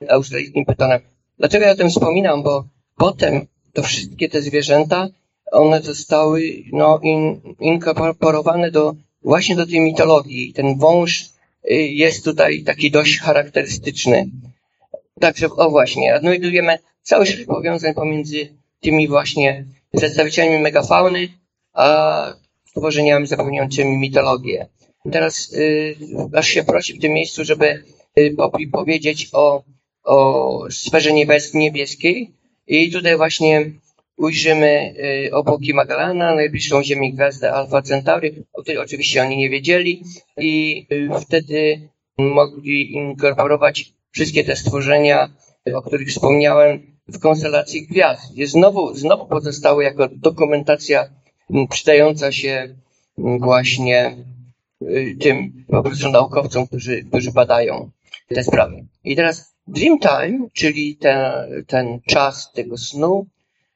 australijskim pytonem. Dlaczego ja o tym wspominam? Bo potem to wszystkie te zwierzęta, one zostały no, in, inkorporowane do, właśnie do tej mitologii. Ten wąż y, jest tutaj taki dość charakterystyczny. Także, o właśnie, odnajdujemy cały szereg powiązań pomiędzy tymi właśnie przedstawicielami megafauny, a stworzeniami zapewniającymi mitologię. Teraz y, aż się prosi w tym miejscu, żeby y, powiedzieć o, o sferze niebieskiej. I tutaj właśnie ujrzymy y, obłoki Magellana, najbliższą Ziemi gwiazdę Alfa Centauri, o której oczywiście oni nie wiedzieli. I y, wtedy mogli inkorporować wszystkie te stworzenia, o których wspomniałem, w konstelacji gwiazd. Jest znowu, znowu pozostały jako dokumentacja przydająca się właśnie y, tym po prostu naukowcom, którzy, którzy badają te sprawy. I teraz Dreamtime, czyli ten, ten czas tego snu,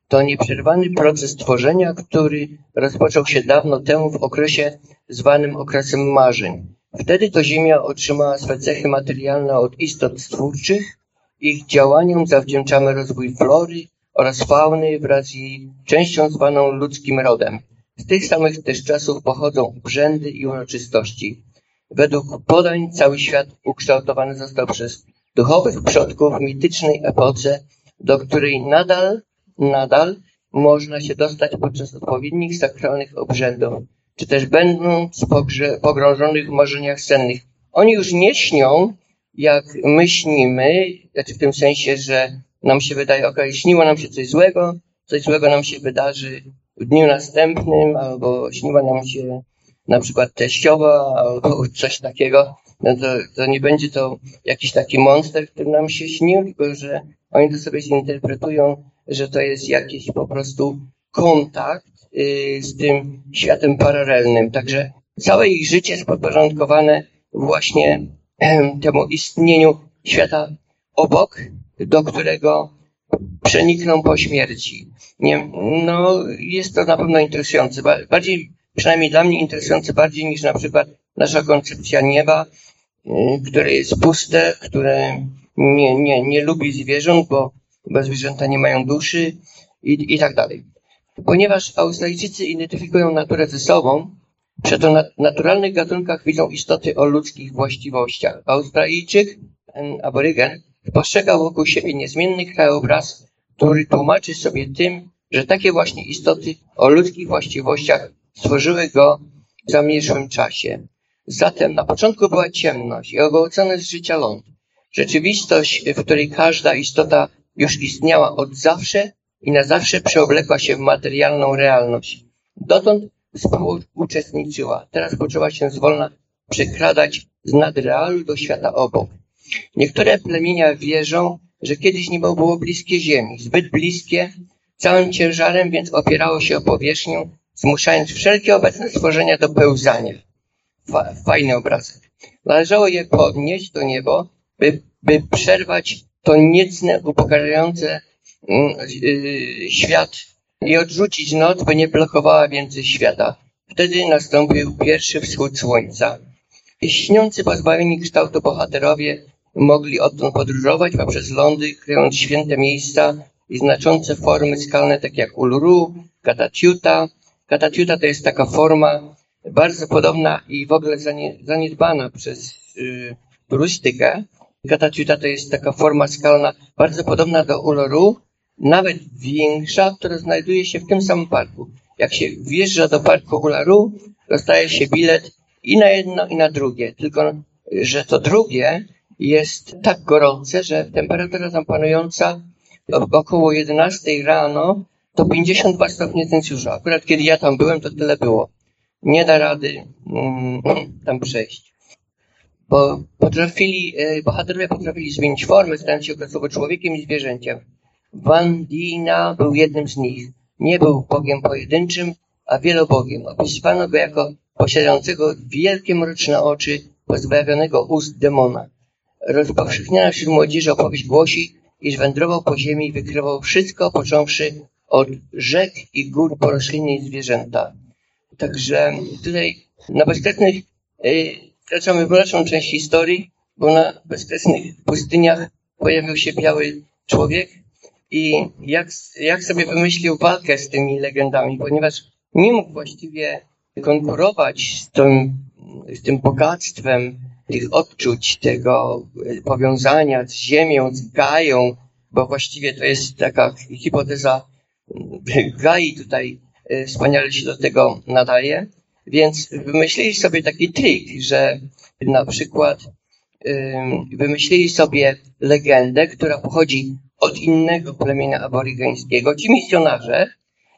to nieprzerwany proces tworzenia, który rozpoczął się dawno temu w okresie zwanym okresem marzeń. Wtedy to Ziemia otrzymała swe cechy materialne od istot stwórczych, ich działaniom zawdzięczamy rozwój flory oraz fauny wraz z jej częścią zwaną ludzkim rodem. Z tych samych też czasów pochodzą obrzędy i uroczystości. Według podań cały świat ukształtowany został przez duchowych przodków w mitycznej epoce, do której nadal, nadal można się dostać podczas odpowiednich sakralnych obrzędów, czy też będąc pogrążonych w marzeniach sennych. Oni już nie śnią, jak myślimy, znaczy w tym sensie, że nam się wydaje, ok, śniło nam się coś złego, coś złego nam się wydarzy w dniu następnym, albo śniła nam się na przykład teściowa, albo coś takiego, no to, to nie będzie to jakiś taki monster, który nam się śnił, tylko że oni to sobie zinterpretują, że to jest jakiś po prostu kontakt yy, z tym światem paralelnym. Także całe ich życie jest podporządkowane właśnie temu istnieniu świata obok, do którego przenikną po śmierci. Nie, no, jest to na pewno interesujące. Bardziej, przynajmniej dla mnie interesujące bardziej niż na przykład nasza koncepcja nieba, które jest puste, które nie, nie, nie lubi zwierząt, bo, bo zwierzęta nie mają duszy i, i tak dalej. Ponieważ Australijczycy identyfikują naturę ze sobą, przy naturalnych gatunkach widzą istoty o ludzkich właściwościach. Australijczyk, aborygen, postrzega wokół siebie niezmienny krajobraz, który tłumaczy sobie tym, że takie właśnie istoty o ludzkich właściwościach stworzyły go w zamierzchłym czasie. Zatem na początku była ciemność i ogołocony z życia ląd. Rzeczywistość, w której każda istota już istniała od zawsze i na zawsze przeoblekła się w materialną realność. Dotąd współuczestniczyła. Teraz poczęła się zwolna przekradać z nadrealu do świata obok. Niektóre plemienia wierzą, że kiedyś niebo było bliskie ziemi, zbyt bliskie, całym ciężarem więc opierało się o powierzchnię, zmuszając wszelkie obecne stworzenia do pełzania. Fajny obrazek. Należało je podnieść do niebo, by, by przerwać to niecne, upokarzające yy, świat i odrzucić noc, by nie blokowała więcej świata. Wtedy nastąpił pierwszy wschód słońca. Śniący pozbawieni kształtu bohaterowie mogli odtąd podróżować poprzez lądy, kryjąc święte miejsca i znaczące formy skalne, takie jak Uluru, Katatiuta. Katatiuta to jest taka forma bardzo podobna i w ogóle zaniedbana przez y, turystykę. Katatiuta to jest taka forma skalna bardzo podobna do Uluru, nawet większa, która znajduje się w tym samym parku. Jak się wjeżdża do parku Ularu, dostaje się bilet i na jedno, i na drugie. Tylko, że to drugie jest tak gorące, że temperatura tam panująca około 11 rano to 52 stopnie Celsjusza. Akurat kiedy ja tam byłem, to tyle było. Nie da rady mm, tam przejść. Bo potrafili, e, bohaterowie potrafili zmienić formę, stając się okresowo człowiekiem i zwierzęciem. Wandina był jednym z nich. Nie był Bogiem pojedynczym, a wielobogiem. Opisywano go jako posiadającego wielkie mroczne oczy, pozbawionego ust demona. Rozpowszechniona wśród młodzieży opowieść głosi, iż wędrował po ziemi i wykrywał wszystko, począwszy od rzek i gór po rośliny i zwierzęta. Także tutaj na bezkresnych yy, wkraczamy w mroczną część historii, bo na bezkresnych pustyniach pojawił się biały człowiek i jak, jak sobie wymyślił walkę z tymi legendami, ponieważ nie mógł właściwie konkurować z tym, z tym bogactwem tych odczuć, tego powiązania z ziemią, z Gają, bo właściwie to jest taka hipoteza Gai tutaj e, wspaniale się do tego nadaje. Więc wymyślili sobie taki trik, że na przykład wymyślili sobie legendę, która pochodzi od innego plemienia aborygeńskiego, ci misjonarze,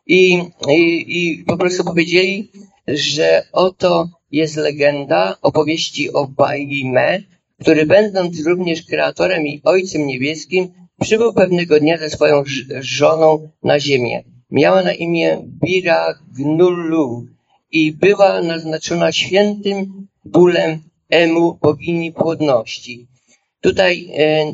i, i, i po prostu powiedzieli, że oto jest legenda opowieści o Baime, który będąc również kreatorem i ojcem niebieskim, przybył pewnego dnia ze swoją żoną na ziemię. Miała na imię Bira Gnullu i była naznaczona świętym bólem Emu, bogini płodności. Tutaj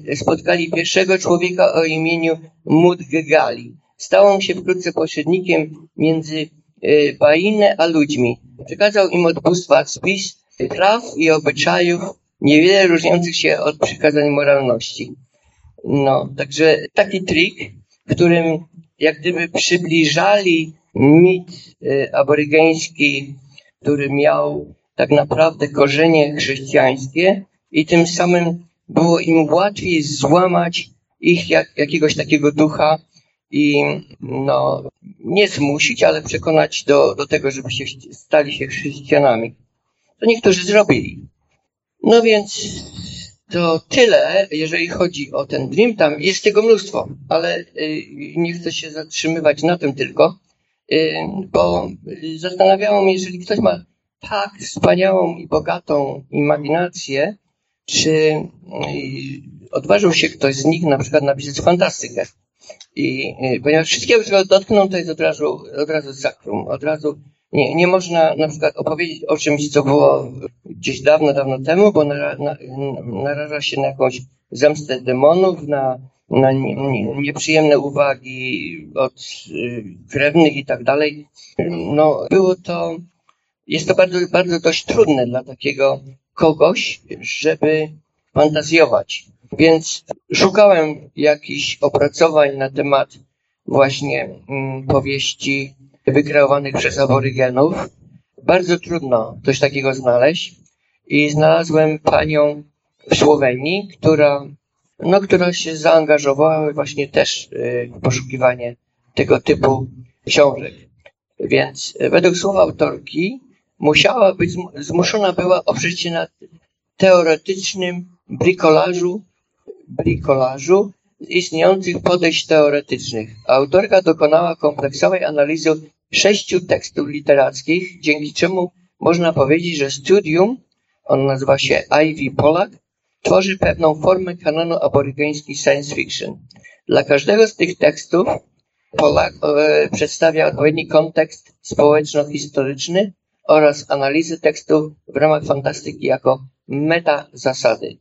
e, spotkali pierwszego człowieka o imieniu Mudgegali. Stał on się wkrótce pośrednikiem między e, Bainę a ludźmi. Przekazał im od bóstwa spis praw i obyczajów, niewiele różniących się od przykazań moralności. No, także taki trik, którym jak gdyby przybliżali mit e, aborygeński, który miał tak naprawdę korzenie chrześcijańskie i tym samym było im łatwiej złamać ich jak, jakiegoś takiego ducha i no, nie zmusić, ale przekonać do, do tego, żeby się stali się chrześcijanami. To niektórzy zrobili. No więc to tyle, jeżeli chodzi o ten Dream. Tam jest tego mnóstwo, ale y, nie chcę się zatrzymywać na tym tylko, y, bo zastanawiało mnie, jeżeli ktoś ma tak wspaniałą i bogatą imaginację, czy y, odważył się ktoś z nich na przykład napisać fantastykę. I ponieważ wszystkiego, czego dotkną, to jest od razu, od razu sakrum, od razu nie, nie można na przykład opowiedzieć o czymś, co było gdzieś dawno, dawno temu, bo nara, na, naraża się na jakąś zemstę demonów, na, na nie, nie, nieprzyjemne uwagi od y, krewnych i tak dalej. No, było to, jest to bardzo, bardzo dość trudne dla takiego kogoś, żeby fantazjować. Więc szukałem jakichś opracowań na temat właśnie mm, powieści wykreowanych przez aborygenów. Bardzo trudno coś takiego znaleźć i znalazłem panią w Słowenii, która, no, która się zaangażowała właśnie też y, w poszukiwanie tego typu książek. Więc według słów autorki musiała być, zmuszona była oprzeć się na teoretycznym brikolażu, brikolażu istniejących podejść teoretycznych. Autorka dokonała kompleksowej analizy sześciu tekstów literackich, dzięki czemu można powiedzieć, że studium, on nazywa się Ivy Polak, tworzy pewną formę kanonu aborygeńskiej science fiction. Dla każdego z tych tekstów Polak e, przedstawia odpowiedni kontekst społeczno-historyczny oraz analizy tekstów w ramach fantastyki jako meta zasady.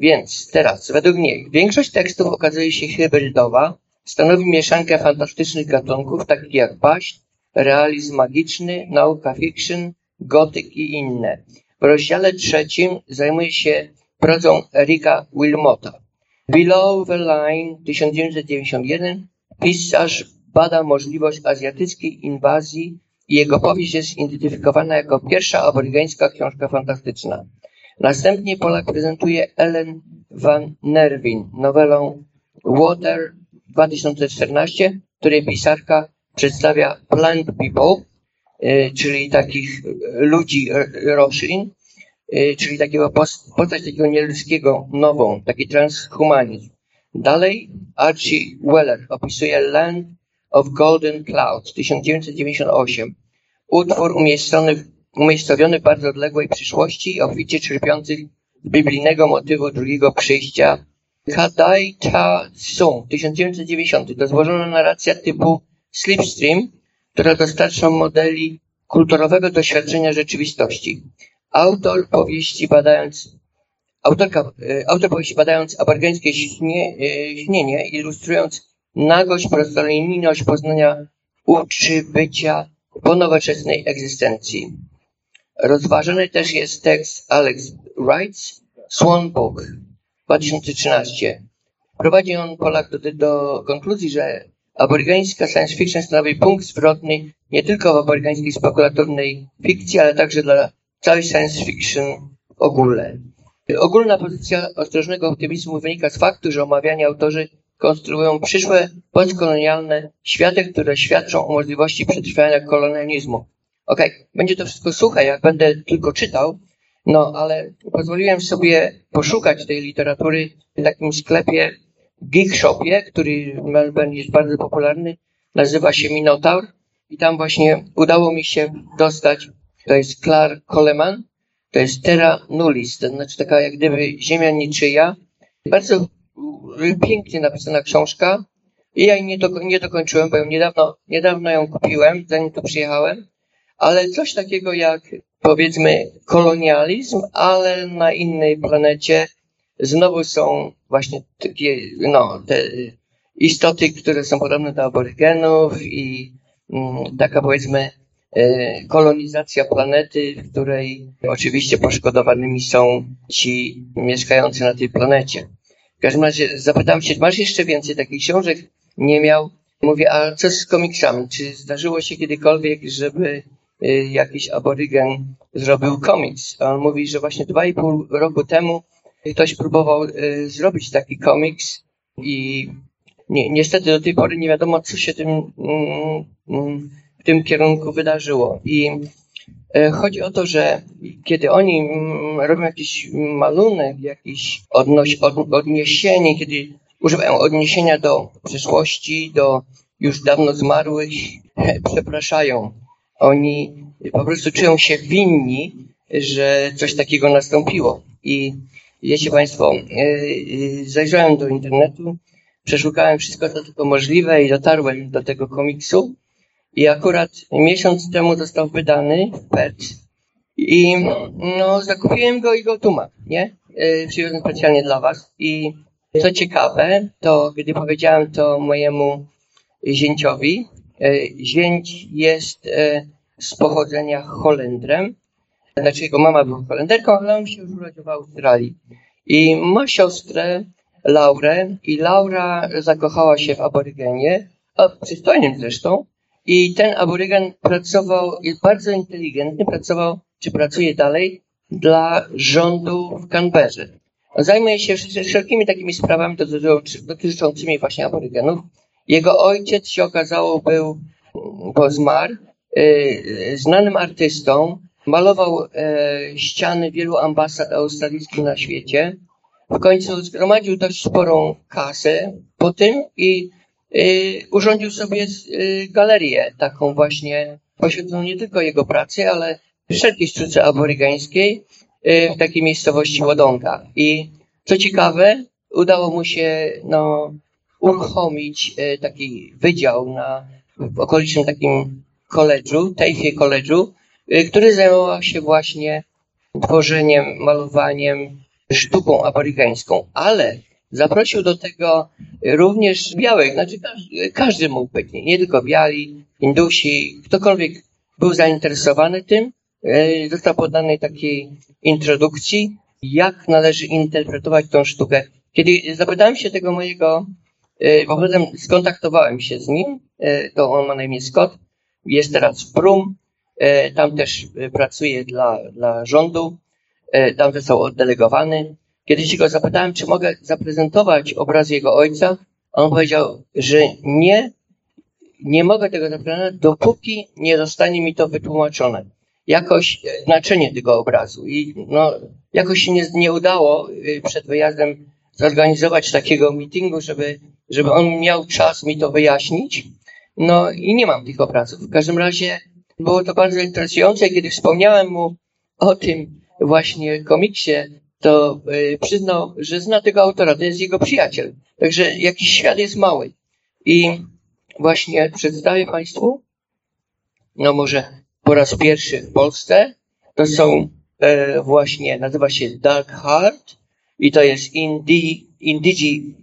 Więc teraz, według niej, większość tekstów okazuje się hybrydowa, stanowi mieszankę fantastycznych gatunków, takich jak baśń, realizm magiczny, nauka fiction, gotyk i inne. W rozdziale trzecim zajmuje się pracą Erika Wilmota. Below the Line 1991 pisarz bada możliwość azjatyckiej inwazji i jego powieść jest identyfikowana jako pierwsza aborygeńska książka fantastyczna. Następnie Polak prezentuje Ellen van Nerwin nowelą Water 2014, której pisarka przedstawia plant people, y, czyli takich ludzi roślin, y, czyli takiego postać takiego nieludzkiego, nową, taki transhumanizm. Dalej Archie Weller opisuje Land of Golden Clouds 1998. Utwór umieszczony, umiejscowiony w bardzo odległej przyszłości, obficie czerpiący z biblijnego motywu drugiego przyjścia. Kadai Ta Sung 1990 to złożona narracja typu Slipstream, która dostarcza modeli kulturowego doświadczenia rzeczywistości. Autor powieści badając Autorka, e, autor powieści badając aborgańskie śnie, e, śnienie, ilustrując nagość, prostolinijność poznania uczy bycia po nowoczesnej egzystencji. Rozważony też jest tekst Alex Wright's Swan Book 2013. Prowadzi on Polak do, do konkluzji, że aborygańska science fiction stanowi punkt zwrotny nie tylko w aborygańskiej spekulatornej fikcji, ale także dla całej science fiction w ogóle. Ogólna pozycja ostrożnego optymizmu wynika z faktu, że omawiani autorzy konstruują przyszłe postkolonialne światy, które świadczą o możliwości przetrwania kolonializmu. Okej, okay. będzie to wszystko suche, jak będę tylko czytał, no ale pozwoliłem sobie poszukać tej literatury w takim sklepie Geek Shopie, który w Melbourne jest bardzo popularny, nazywa się Minotaur i tam właśnie udało mi się dostać, to jest Clark Coleman, to jest Terra Nullis, to znaczy taka jak gdyby ziemia niczyja. Bardzo pięknie napisana książka. I ja jej nie, do, nie dokończyłem, bo ją niedawno, niedawno ją kupiłem, zanim tu przyjechałem. Ale coś takiego jak powiedzmy kolonializm, ale na innej planecie. Znowu są właśnie takie, no, te istoty, które są podobne do aborygenów i mm, taka powiedzmy E, kolonizacja planety, w której oczywiście poszkodowanymi są ci mieszkający na tej planecie. W każdym razie zapytam się, masz jeszcze więcej takich książek? Nie miał. Mówię, a co z komiksami? Czy zdarzyło się kiedykolwiek, żeby e, jakiś aborygen zrobił komiks? A on mówi, że właśnie dwa i pół roku temu ktoś próbował e, zrobić taki komiks i niestety do tej pory nie wiadomo, co się tym mm, mm, w tym kierunku wydarzyło. I chodzi o to, że kiedy oni mm, robią jakiś malunek, jakieś odnoś, od, odniesienie, kiedy używają odniesienia do przeszłości, do już dawno zmarłych, przepraszają. Oni po prostu czują się winni, że coś takiego nastąpiło. I wiecie Państwo, e, e, zajrzałem do internetu, przeszukałem wszystko, co tylko możliwe i dotarłem do tego komiksu. I akurat miesiąc temu został wydany PET i no, zakupiłem go i go tu mam, nie? Yy, przywiozłem specjalnie dla was. I co ciekawe, to gdy powiedziałem to mojemu zięciowi, yy, zięć jest yy, z pochodzenia Holendrem, znaczy jego mama była Holenderką, ale on się już urodził w Australii. I ma siostrę Laurę i Laura zakochała się w aborygenie, a przystojnym zresztą, i ten aborygen pracował, jest bardzo inteligentny, pracował, czy pracuje dalej dla rządu w Canberrze. Zajmuje się wszelkimi takimi sprawami dotyczącymi właśnie aborygenów. Jego ojciec się okazało był, bo zmarł, yy, znanym artystą, malował yy, ściany wielu ambasad australijskich na świecie. W końcu zgromadził dość sporą kasę po tym i Y, urządził sobie y, galerię taką właśnie poświęconą nie tylko jego pracy, ale wszelkiej sztuce aborygańskiej y, w takiej miejscowości Łodonka. I co ciekawe, udało mu się no, uruchomić taki wydział na, w okolicznym takim koledżu, Tejfie koledżu, który zajmował się właśnie tworzeniem, malowaniem, sztuką aborygańską. Ale Zaprosił do tego również białych, znaczy każdy, mógł być, nie tylko biali, Indusi, ktokolwiek był zainteresowany tym, e, został poddany takiej introdukcji jak należy interpretować tą sztukę. Kiedy zapytałem się tego mojego, y, potem skontaktowałem się z nim, y, to on ma na imię Scott, jest teraz w Prum, tam też pracuje dla, dla rządu, tam został oddelegowany. Kiedy się go zapytałem, czy mogę zaprezentować obraz jego ojca, on powiedział, że nie, nie mogę tego zaprezentować, dopóki nie zostanie mi to wytłumaczone. Jakoś znaczenie tego obrazu. I no, jakoś się nie, nie udało przed wyjazdem zorganizować takiego meetingu, żeby, żeby on miał czas mi to wyjaśnić. No i nie mam tych obrazów. W każdym razie było to bardzo interesujące. Kiedy wspomniałem mu o tym właśnie komiksie, to y, przyznał, że zna tego autora, to jest jego przyjaciel. Także jakiś świat jest mały. I właśnie przedstawię Państwu, no może po raz pierwszy w Polsce, to są e, właśnie, nazywa się Dark Heart, i to jest indi, indigi,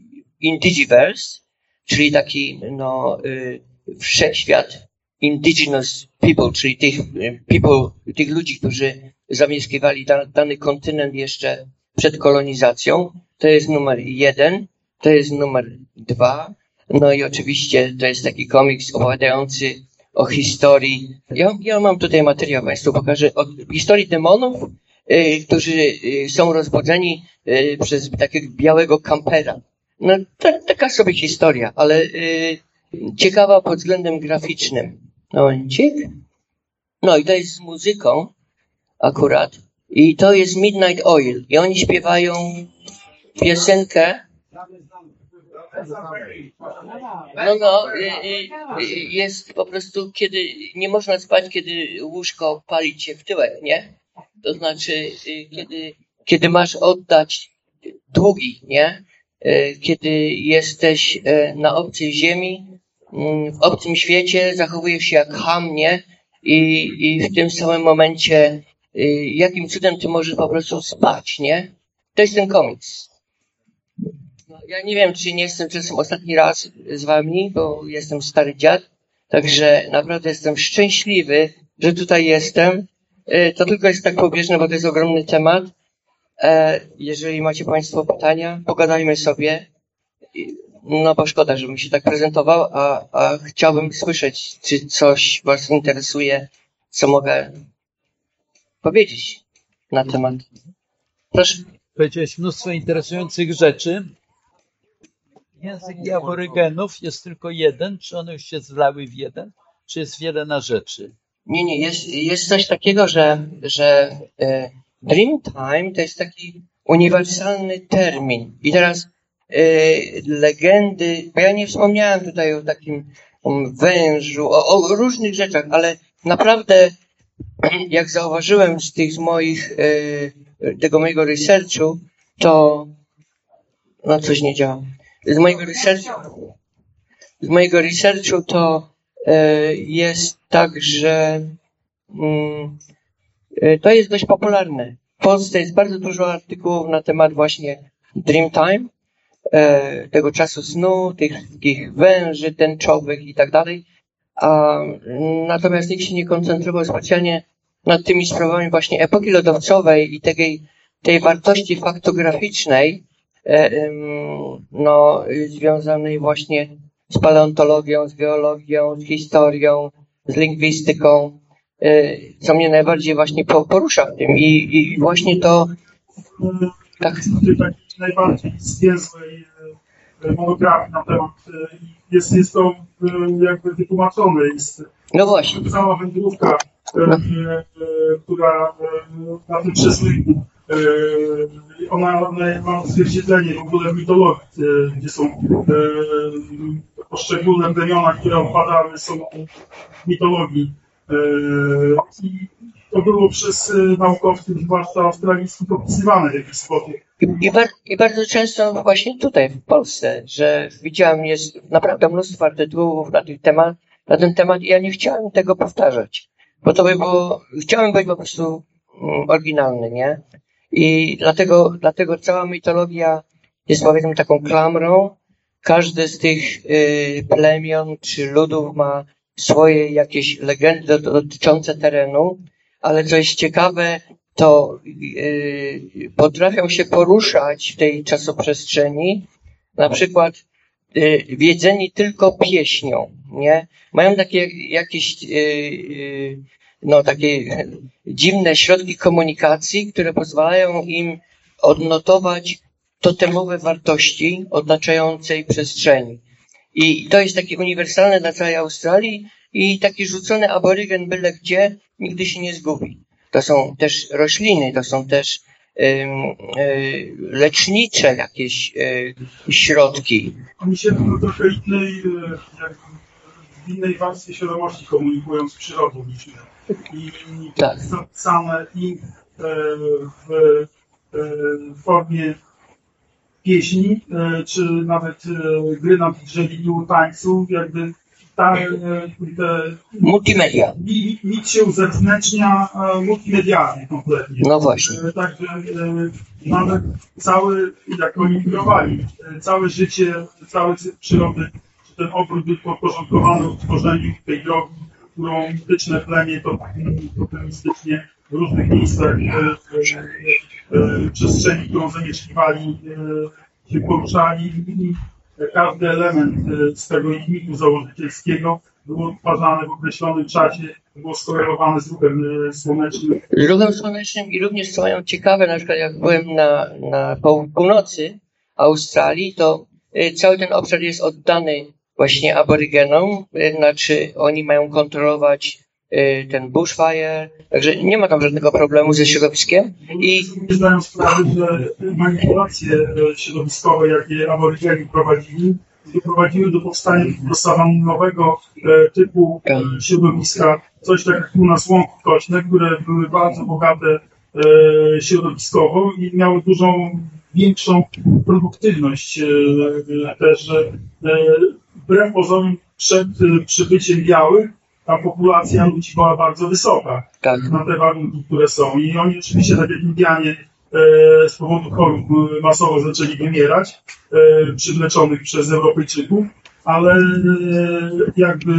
Indigiverse, czyli taki no, y, wszechświat indigenous people, czyli tych y, people, tych ludzi, którzy zamieszkiwali da, dany kontynent jeszcze przed kolonizacją. To jest numer jeden, to jest numer dwa. No i oczywiście to jest taki komiks opowiadający o historii. Ja, ja mam tutaj materiał, Państwu pokażę, o historii demonów, Y, którzy y, są rozbudzeni y, przez takiego białego kampera. No, ta, taka sobie historia, ale ciekawa pod względem graficznym. Momencik. No i to jest z muzyką akurat. I to jest Midnight Oil. I oni śpiewają piosenkę. No, no, jest po prostu, kiedy nie można spać, kiedy łóżko pali cię w tyłek, nie? To znaczy, y, kiedy, kiedy masz oddać długi, nie? Y, kiedy jesteś y, na obcej ziemi, mm, w obcym świecie, zachowujesz się jak ham, nie? I, i w tym samym momencie, jakim cudem ty możesz po prostu spać, nie? To jest ten komiks. No, ja nie wiem, czy nie jestem czasem ostatni raz z wami, bo jestem stary dziad, także naprawdę jestem szczęśliwy, że tutaj jestem E, to tylko jest tak pobieżne, bo to jest ogromny temat. E, jeżeli macie Państwo pytania, pogadajmy sobie. No bo szkoda, żebym się tak prezentował, a, a chciałbym słyszeć, czy coś Was interesuje, co mogę powiedzieć na temat. Proszę. Powiedziałeś mnóstwo interesujących rzeczy. Język aborygenów jest tylko jeden, czy one już się zlały w jeden, czy jest wiele na rzeczy? Nie, nie, jest, jest coś takiego, że, że e, Dreamtime to jest taki uniwersalny termin. I teraz e, legendy, bo ja nie wspomniałem tutaj o takim wężu, o, o, różnych rzeczach, ale naprawdę, jak zauważyłem z tych moich, e, tego mojego researchu, to no coś nie działa. Z mojego researchu, z mojego researchu to E, jest tak, że mm, e, to jest dość popularne. W Polsce jest bardzo dużo artykułów na temat właśnie Dreamtime, tego czasu snu, tych takich węży tęczowych i tak dalej. Natomiast nikt się nie koncentrował specjalnie nad tymi sprawami właśnie epoki lodowcowej i tej, tej wartości faktograficznej, no, związanej właśnie z paleontologią, z geologią, z historią, z lingwistyką, y, co mnie najbardziej właśnie porusza w tym i, i właśnie to tak. Najbardziej zwięzłej monografii na temat y, jest, jest to jakby wytłumaczone. Jest no właśnie. Cała wędrówka, no. która na tym przesłynku ona, ona ma odzwierciedlenie w ogóle w mitologii, gdzie są poszczególne plemiona, które opadały, są w mitologii. E, I to było przez e, naukowców, zwłaszcza australijskich, opisywane w jakiś sposób. I, i, bar I, bardzo często właśnie tutaj w Polsce, że widziałem jest naprawdę mnóstwo artykułów na, ten temat, na ten temat i ja nie chciałem tego powtarzać, bo to by było, chciałem być po prostu mm, oryginalny, nie? I dlatego, dlatego cała mitologia jest powiedzmy taką klamrą, każdy z tych y, plemion czy ludów ma swoje jakieś legendy dotyczące terenu, ale co jest ciekawe, to yy, potrafią się poruszać w tej czasoprzestrzeni, na przykład yy, wiedzeni tylko pieśnią, nie? Mają takie jakieś yy, no, takie dziwne środki komunikacji, które pozwalają im odnotować totemowe wartości otaczającej przestrzeni. I to jest takie uniwersalne dla całej Australii i taki rzucony aborygen byle gdzie nigdy się nie zgubi. To są też rośliny, to są też y, lecznicze jakieś y, środki. Oni się w trochę innej, y, w innej warstwie świadomości komunikują z przyrodą niż my. I tak. zapisane i w, formie pieśni, e, czy nawet e, gry na drzewie i tańcu, jakby ta, e, te, multimedia. Nic się uzewnętrznia multimedialnie kompletnie. No właśnie. Także nawet cały, jak oni budowali, całe życie, całe przyrody, czy ten ogród był podporządkowany w tworzeniu tej drogi, którą mityczne plemię to totalnistycznie w różnych miejscach E, przestrzeni, którą zamieszkiwali, e, się poruszali i każdy element e, z tego ich mitu założycielskiego był odtwarzany w określonym czasie, było skorelowane z ruchem słonecznym. Z ruchem słonecznym i również co mają ciekawe, na przykład jak byłem na, na północy Australii, to cały ten obszar jest oddany właśnie aborygenom, znaczy oni mają kontrolować ten bushfire, także nie ma tam żadnego problemu ze środowiskiem. I zdają sprawę, że manipulacje e, środowiskowe, jakie aborygeni prowadzili, doprowadziły do powstania nowego e, typu e, tak. środowiska, coś tak jak u nas łąki kośne, które były bardzo bogate środowiskowo i miały dużą, większą produktywność też wbrew pozorom przed przybyciem białych ta populacja ludzi była bardzo wysoka tak. na te warunki, które są. I oni oczywiście, tak jak Indianie, e, z powodu chorób e, masowo zaczęli wymierać, e, przywleczonych przez Europejczyków, ale jakby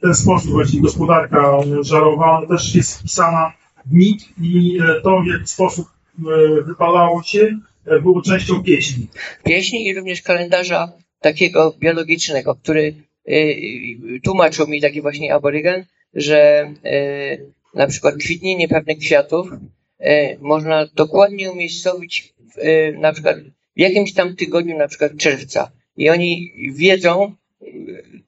ten sposób właśnie gospodarka żarowa też jest wpisana w mit i to, w jaki sposób wypalało się, było częścią pieśni. Pieśni i również kalendarza takiego biologicznego, który tłumaczył mi taki właśnie aborygen, że y, na przykład kwitnienie pewnych kwiatów y, można dokładnie umiejscowić w, na przykład w jakimś tam tygodniu, na przykład czerwca. I oni wiedzą,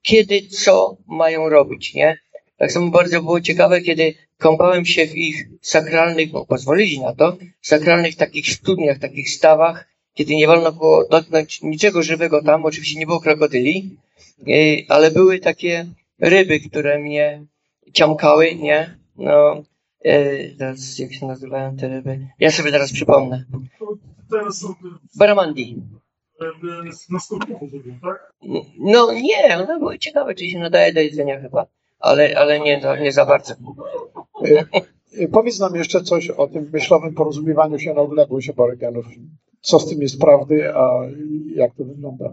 kiedy co mają robić, nie? Tak samo bardzo było ciekawe, kiedy kąpałem się w ich sakralnych, bo pozwolili na to, sakralnych takich studniach, takich stawach, kiedy nie wolno było dotknąć niczego żywego tam, oczywiście nie było krokodyli, ale były takie ryby, które mnie ciąkały, nie? No, e, teraz jak się nazywają te ryby? Ja sobie teraz przypomnę. Baramandi. Na skorpionach tak? No nie, one były ciekawe, czy się nadaje do jedzenia chyba, ale, ale nie, nie za bardzo. E, powiedz nam jeszcze coś o tym myślowym porozumiewaniu się na odległość aborygenów. Co z tym jest prawdy, a jak to wygląda?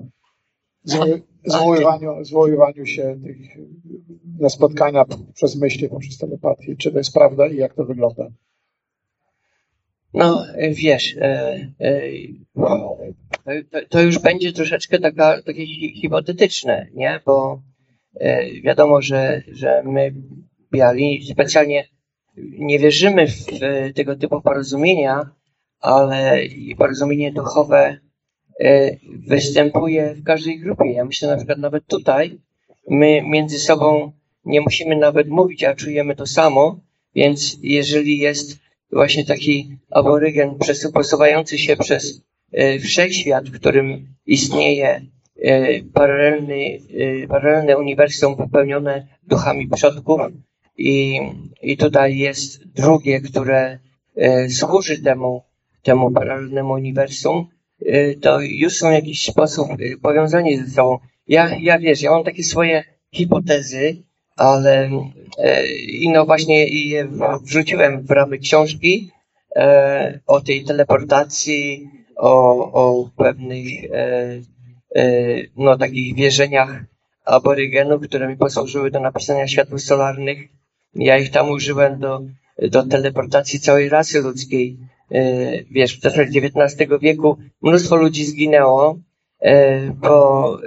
Zwoływaniu, zwoływaniu się tych, na spotkania przez myśli, poprzez telepatię. Czy to jest prawda i jak to wygląda? No, wiesz, e, e, to, już będzie troszeczkę taka, takie hipotetyczne, nie? Bo e, wiadomo, że, że my, biali, specjalnie nie wierzymy w tego typu porozumienia, ale porozumienie duchowe występuje w każdej grupie. Ja myślę na przykład nawet tutaj, my między sobą nie musimy nawet mówić, a czujemy to samo, więc jeżeli jest właśnie taki aborygen przesuposuwający się przez e, wszechświat, w którym istnieje e, paralelny, paralelne uniwersum wypełnione duchami przodków i, i tutaj jest drugie, które służy temu, temu paralelnemu uniwersum, to już są w jakiś sposób y, powiązani ze sobą. Ja, ja wiesz, ja mam takie swoje hipotezy, ale e, i no właśnie je wrzuciłem w ramy książki e, o tej teleportacji, o, o pewnych e, no takich wierzeniach aborygenów, które mi posłużyły do napisania światów solarnych. Ja ich tam użyłem do do teleportacji całej rasy ludzkiej. E, wiesz, w czasach XIX wieku mnóstwo ludzi zginęło, bo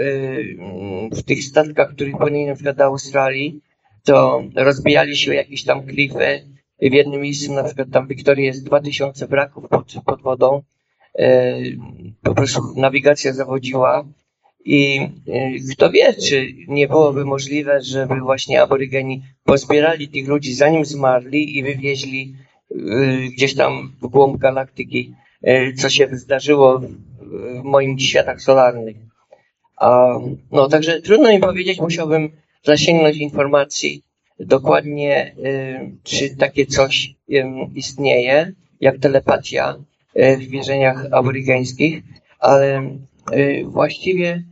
w tych statkach, których płynęli na przykład do Australii, to rozbijali się jakieś tam klify. W jednym miejscu, na przykład tam w Wiktorii jest 2000 braków pod, pod wodą. Po prostu nawigacja zawodziła i kto wie, czy nie byłoby możliwe, żeby właśnie aborygeni pozbierali tych ludzi zanim zmarli i wywieźli y, gdzieś tam w głąb galaktyki, y, co się zdarzyło w moim światach solarnych. A, no, także trudno mi powiedzieć, musiałbym zasięgnąć informacji dokładnie, y, czy takie coś istnieje, jak telepatia w wierzeniach aborygeńskich, ale właściwie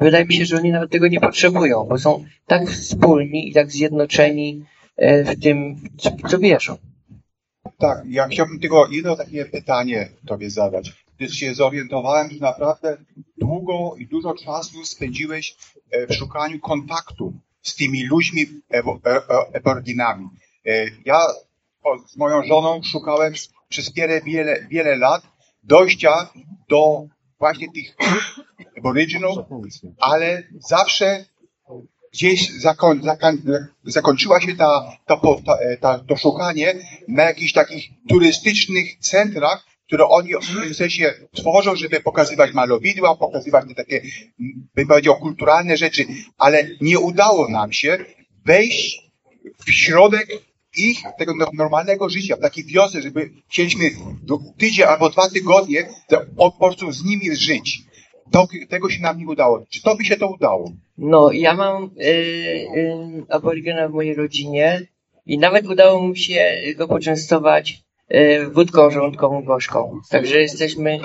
wydaje mi się, że oni nawet tego nie potrzebują, bo są tak wspólni i tak zjednoczeni e, w tym, co wierzą. Tak, ja chciałbym tylko jedno takie pytanie Tobie zadać. Gdyż się zorientowałem, że naprawdę długo i dużo czasu spędziłeś e, w szukaniu kontaktu z tymi ludźmi eboryginami. E, ja z moją żoną szukałem przez wiele, wiele, wiele lat dojścia do właśnie tych aboriginów, ale zawsze gdzieś zakoń, zakoń, zakończyła się ta, ta, ta, ta, to szukanie na jakichś takich turystycznych centrach, które oni w sensie tworzą, żeby pokazywać malowidła, pokazywać te takie, bym powiedział, kulturalne rzeczy, ale nie udało nam się wejść w środek ich tego normalnego życia, w takiej wiosce, żeby chcieliśmy tydzień albo dwa tygodnie po prostu z nimi żyć. To, tego się nam nie udało. Czy to by się to udało? No, ja mam y, y, aborygena w mojej rodzinie i nawet udało mi się go poczęstować y, wódką żołądkową gorzką. Także jesteśmy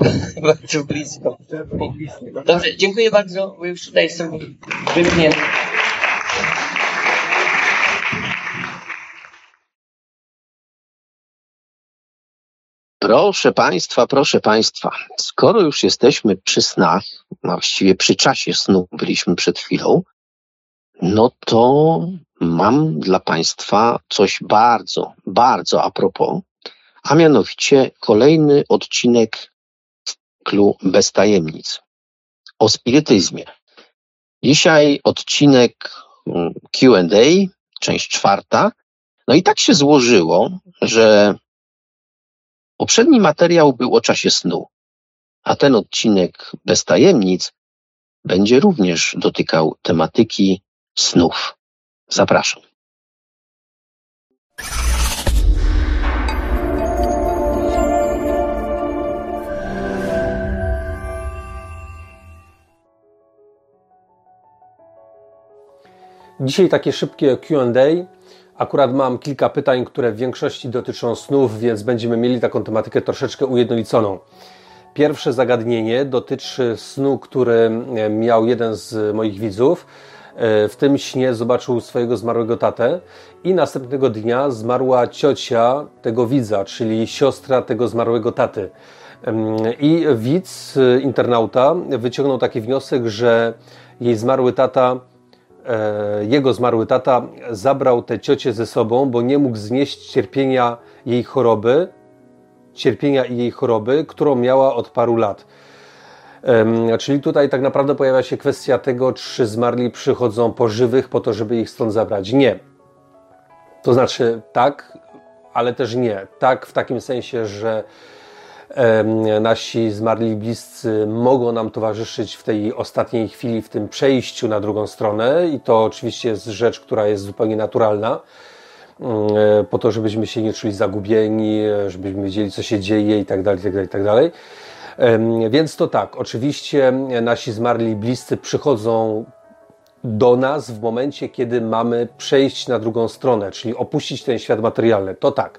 bardzo blisko. Dobrze, dziękuję bardzo, bo już tutaj jestem wymknięty. Proszę Państwa, proszę Państwa, skoro już jesteśmy przy snach, a właściwie przy czasie snu byliśmy przed chwilą, no to mam dla Państwa coś bardzo, bardzo a propos, a mianowicie kolejny odcinek cyklu Bez Tajemnic o spirytyzmie. Dzisiaj odcinek mm, Q&A, część czwarta. No i tak się złożyło, że Poprzedni materiał był o czasie snu, a ten odcinek bez tajemnic będzie również dotykał tematyki snów. Zapraszam. Dzisiaj takie szybkie QA Akurat mam kilka pytań, które w większości dotyczą snów, więc będziemy mieli taką tematykę troszeczkę ujednoliconą. Pierwsze zagadnienie dotyczy snu, który e, miał jeden z moich widzów. E, w tym śnie zobaczył swojego zmarłego tatę i następnego dnia zmarła ciocia tego widza, czyli siostra tego zmarłego taty. I widz, e, internauta, wyciągnął taki wniosek, że jej zmarły tata jego zmarły tata zabrał tę ciocię ze sobą, bo nie mógł znieść cierpienia jej choroby, cierpienia i jej choroby, którą miała od paru lat. Czyli tutaj tak naprawdę pojawia się kwestia tego, czy zmarli przychodzą po żywych po to, żeby ich stąd zabrać. Nie. To znaczy tak, ale też nie. Tak w takim sensie, że nasi zmarli bliscy mogą nam towarzyszyć w tej ostatniej chwili, w tym przejściu na drugą stronę i to oczywiście jest rzecz, która jest zupełnie naturalna po to, żebyśmy się nie czuli zagubieni, żebyśmy wiedzieli, co się dzieje i tak dalej, tak dalej, tak dalej. Więc to tak, oczywiście nasi zmarli bliscy przychodzą do nas w momencie, kiedy mamy przejść na drugą stronę, czyli opuścić ten świat materialny. To tak.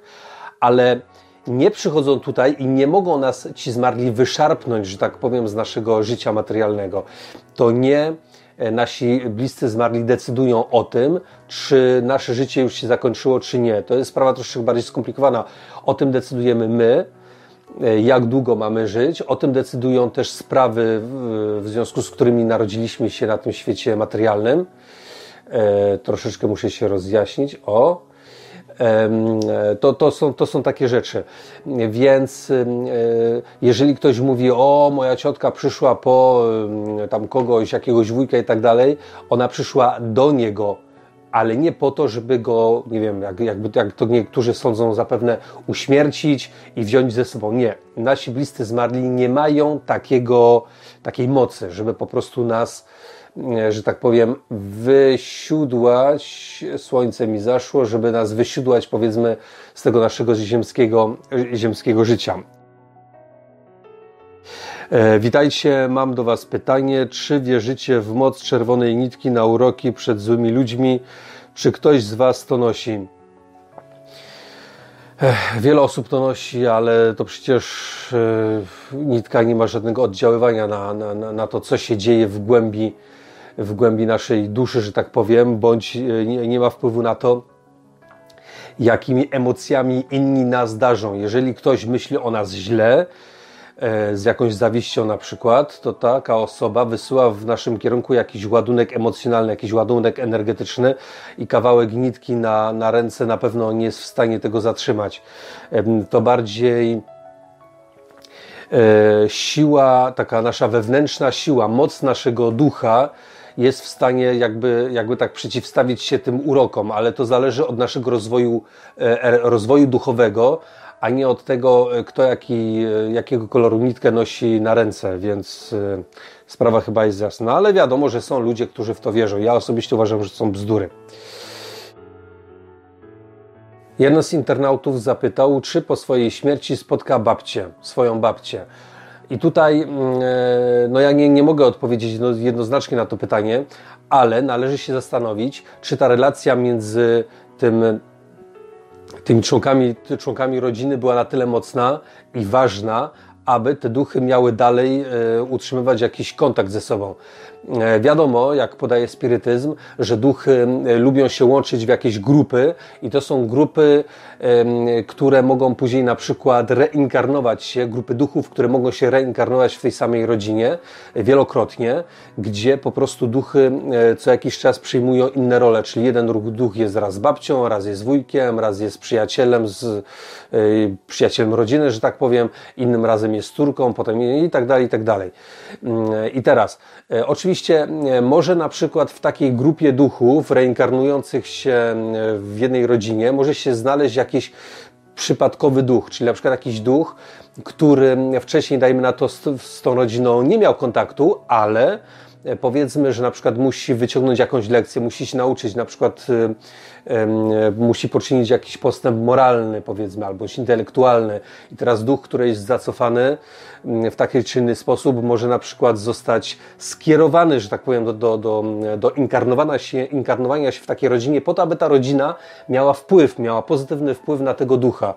Ale nie przychodzą tutaj i nie mogą nas ci zmarli wyszarpnąć, że tak powiem, z naszego życia materialnego. To nie e, nasi bliscy zmarli decydują o tym, czy nasze życie już się zakończyło, czy nie. To jest sprawa troszeczkę bardziej skomplikowana. O tym decydujemy my, e, jak długo mamy żyć. O tym decydują też sprawy, w związku z którymi narodziliśmy się na tym świecie materialnym. E, troszeczkę muszę się rozjaśnić. O, To, to, są, to są takie rzeczy. Więc jeżeli ktoś mówi, o moja ciotka przyszła po tam kogoś, jakiegoś wujka i tak dalej, ona przyszła do niego ale nie po to, żeby go, nie wiem, jak, jakby, jak to niektórzy sądzą, zapewne uśmiercić i wziąć ze sobą. Nie. Nasi bliscy zmarli nie mają takiego, takiej mocy, żeby po prostu nas, że tak powiem, wysiudłać, słońce mi zaszło, żeby nas wysiudłać, powiedzmy, z tego naszego ziemskiego, ziemskiego życia. E, witajcie, mam do Was pytanie. Czy wierzycie w moc czerwonej nitki na uroki przed złymi ludźmi? Czy ktoś z Was to nosi? Wiele osób to nosi, ale to przecież e, nitka nie ma żadnego oddziaływania na, na, na to, co się dzieje w głębi, w głębi naszej duszy, że tak powiem, bądź e, nie, nie ma wpływu na to, jakimi emocjami inni nas darzą. Jeżeli ktoś myśli o nas źle, E, z jakąś zawiścią na przykład, to taka osoba wysyła w naszym kierunku jakiś ładunek emocjonalny, jakiś ładunek energetyczny i kawałek nitki na, na ręce na pewno nie jest w stanie tego zatrzymać. To bardziej e, siła, taka nasza wewnętrzna siła, moc naszego ducha jest w stanie jakby, jakby tak przeciwstawić się tym urokom, ale to zależy od naszego rozwoju, e, rozwoju duchowego, a nie od tego, e, kto jaki, e, jakiego koloru nitkę nosi na ręce, więc sprawa chyba jest jasna. Ale wiadomo, że są ludzie, którzy w to wierzą. Ja osobiście uważam, że są bzdury. Jeden z internautów zapytał, czy po swojej śmierci spotka babcię, swoją babcię. I tutaj, mm, no ja nie, nie mogę odpowiedzieć jednoznacznie na to pytanie, ale należy się zastanowić, czy ta relacja między tym tymi członkami, członkami rodziny była na tyle mocna i ważna, aby te duchy miały dalej e, utrzymywać jakiś kontakt ze sobą. E, wiadomo, jak podaje spirytyzm, że duchy lubią się łączyć w jakieś grupy i to są grupy, które mogą później na przykład reinkarnować się, grupy duchów, które mogą się reinkarnować w tej samej rodzinie wielokrotnie, gdzie po prostu duchy e, co jakiś czas przyjmują inne role, czyli jeden duch jest raz babcią, raz jest wujkiem, raz jest przyjacielem z e, przyjacielem rodziny, że tak powiem, innym razem jest córką, potem i tak dalej, i tak dalej. Mm, I teraz, oczywiście Oczywiście e, może na przykład w takiej grupie duchów reinkarnujących się e, w jednej rodzinie może się znaleźć jakiś przypadkowy duch, czyli na przykład jakiś duch, który wcześniej, dajmy na to, z, z tą rodziną nie miał kontaktu, ale e, powiedzmy, że na przykład musi wyciągnąć jakąś lekcję, musi się nauczyć, na przykład musi poczynić jakiś postęp moralny, powiedzmy, albo intelektualny. I teraz duch, który jest zacofany, w taki czy inny sposób może na przykład zostać skierowany, że tak powiem, do, do, do, do inkarnowania, się, inkarnowania się w takiej rodzinie, po to, aby ta rodzina miała wpływ, miała pozytywny wpływ na tego ducha.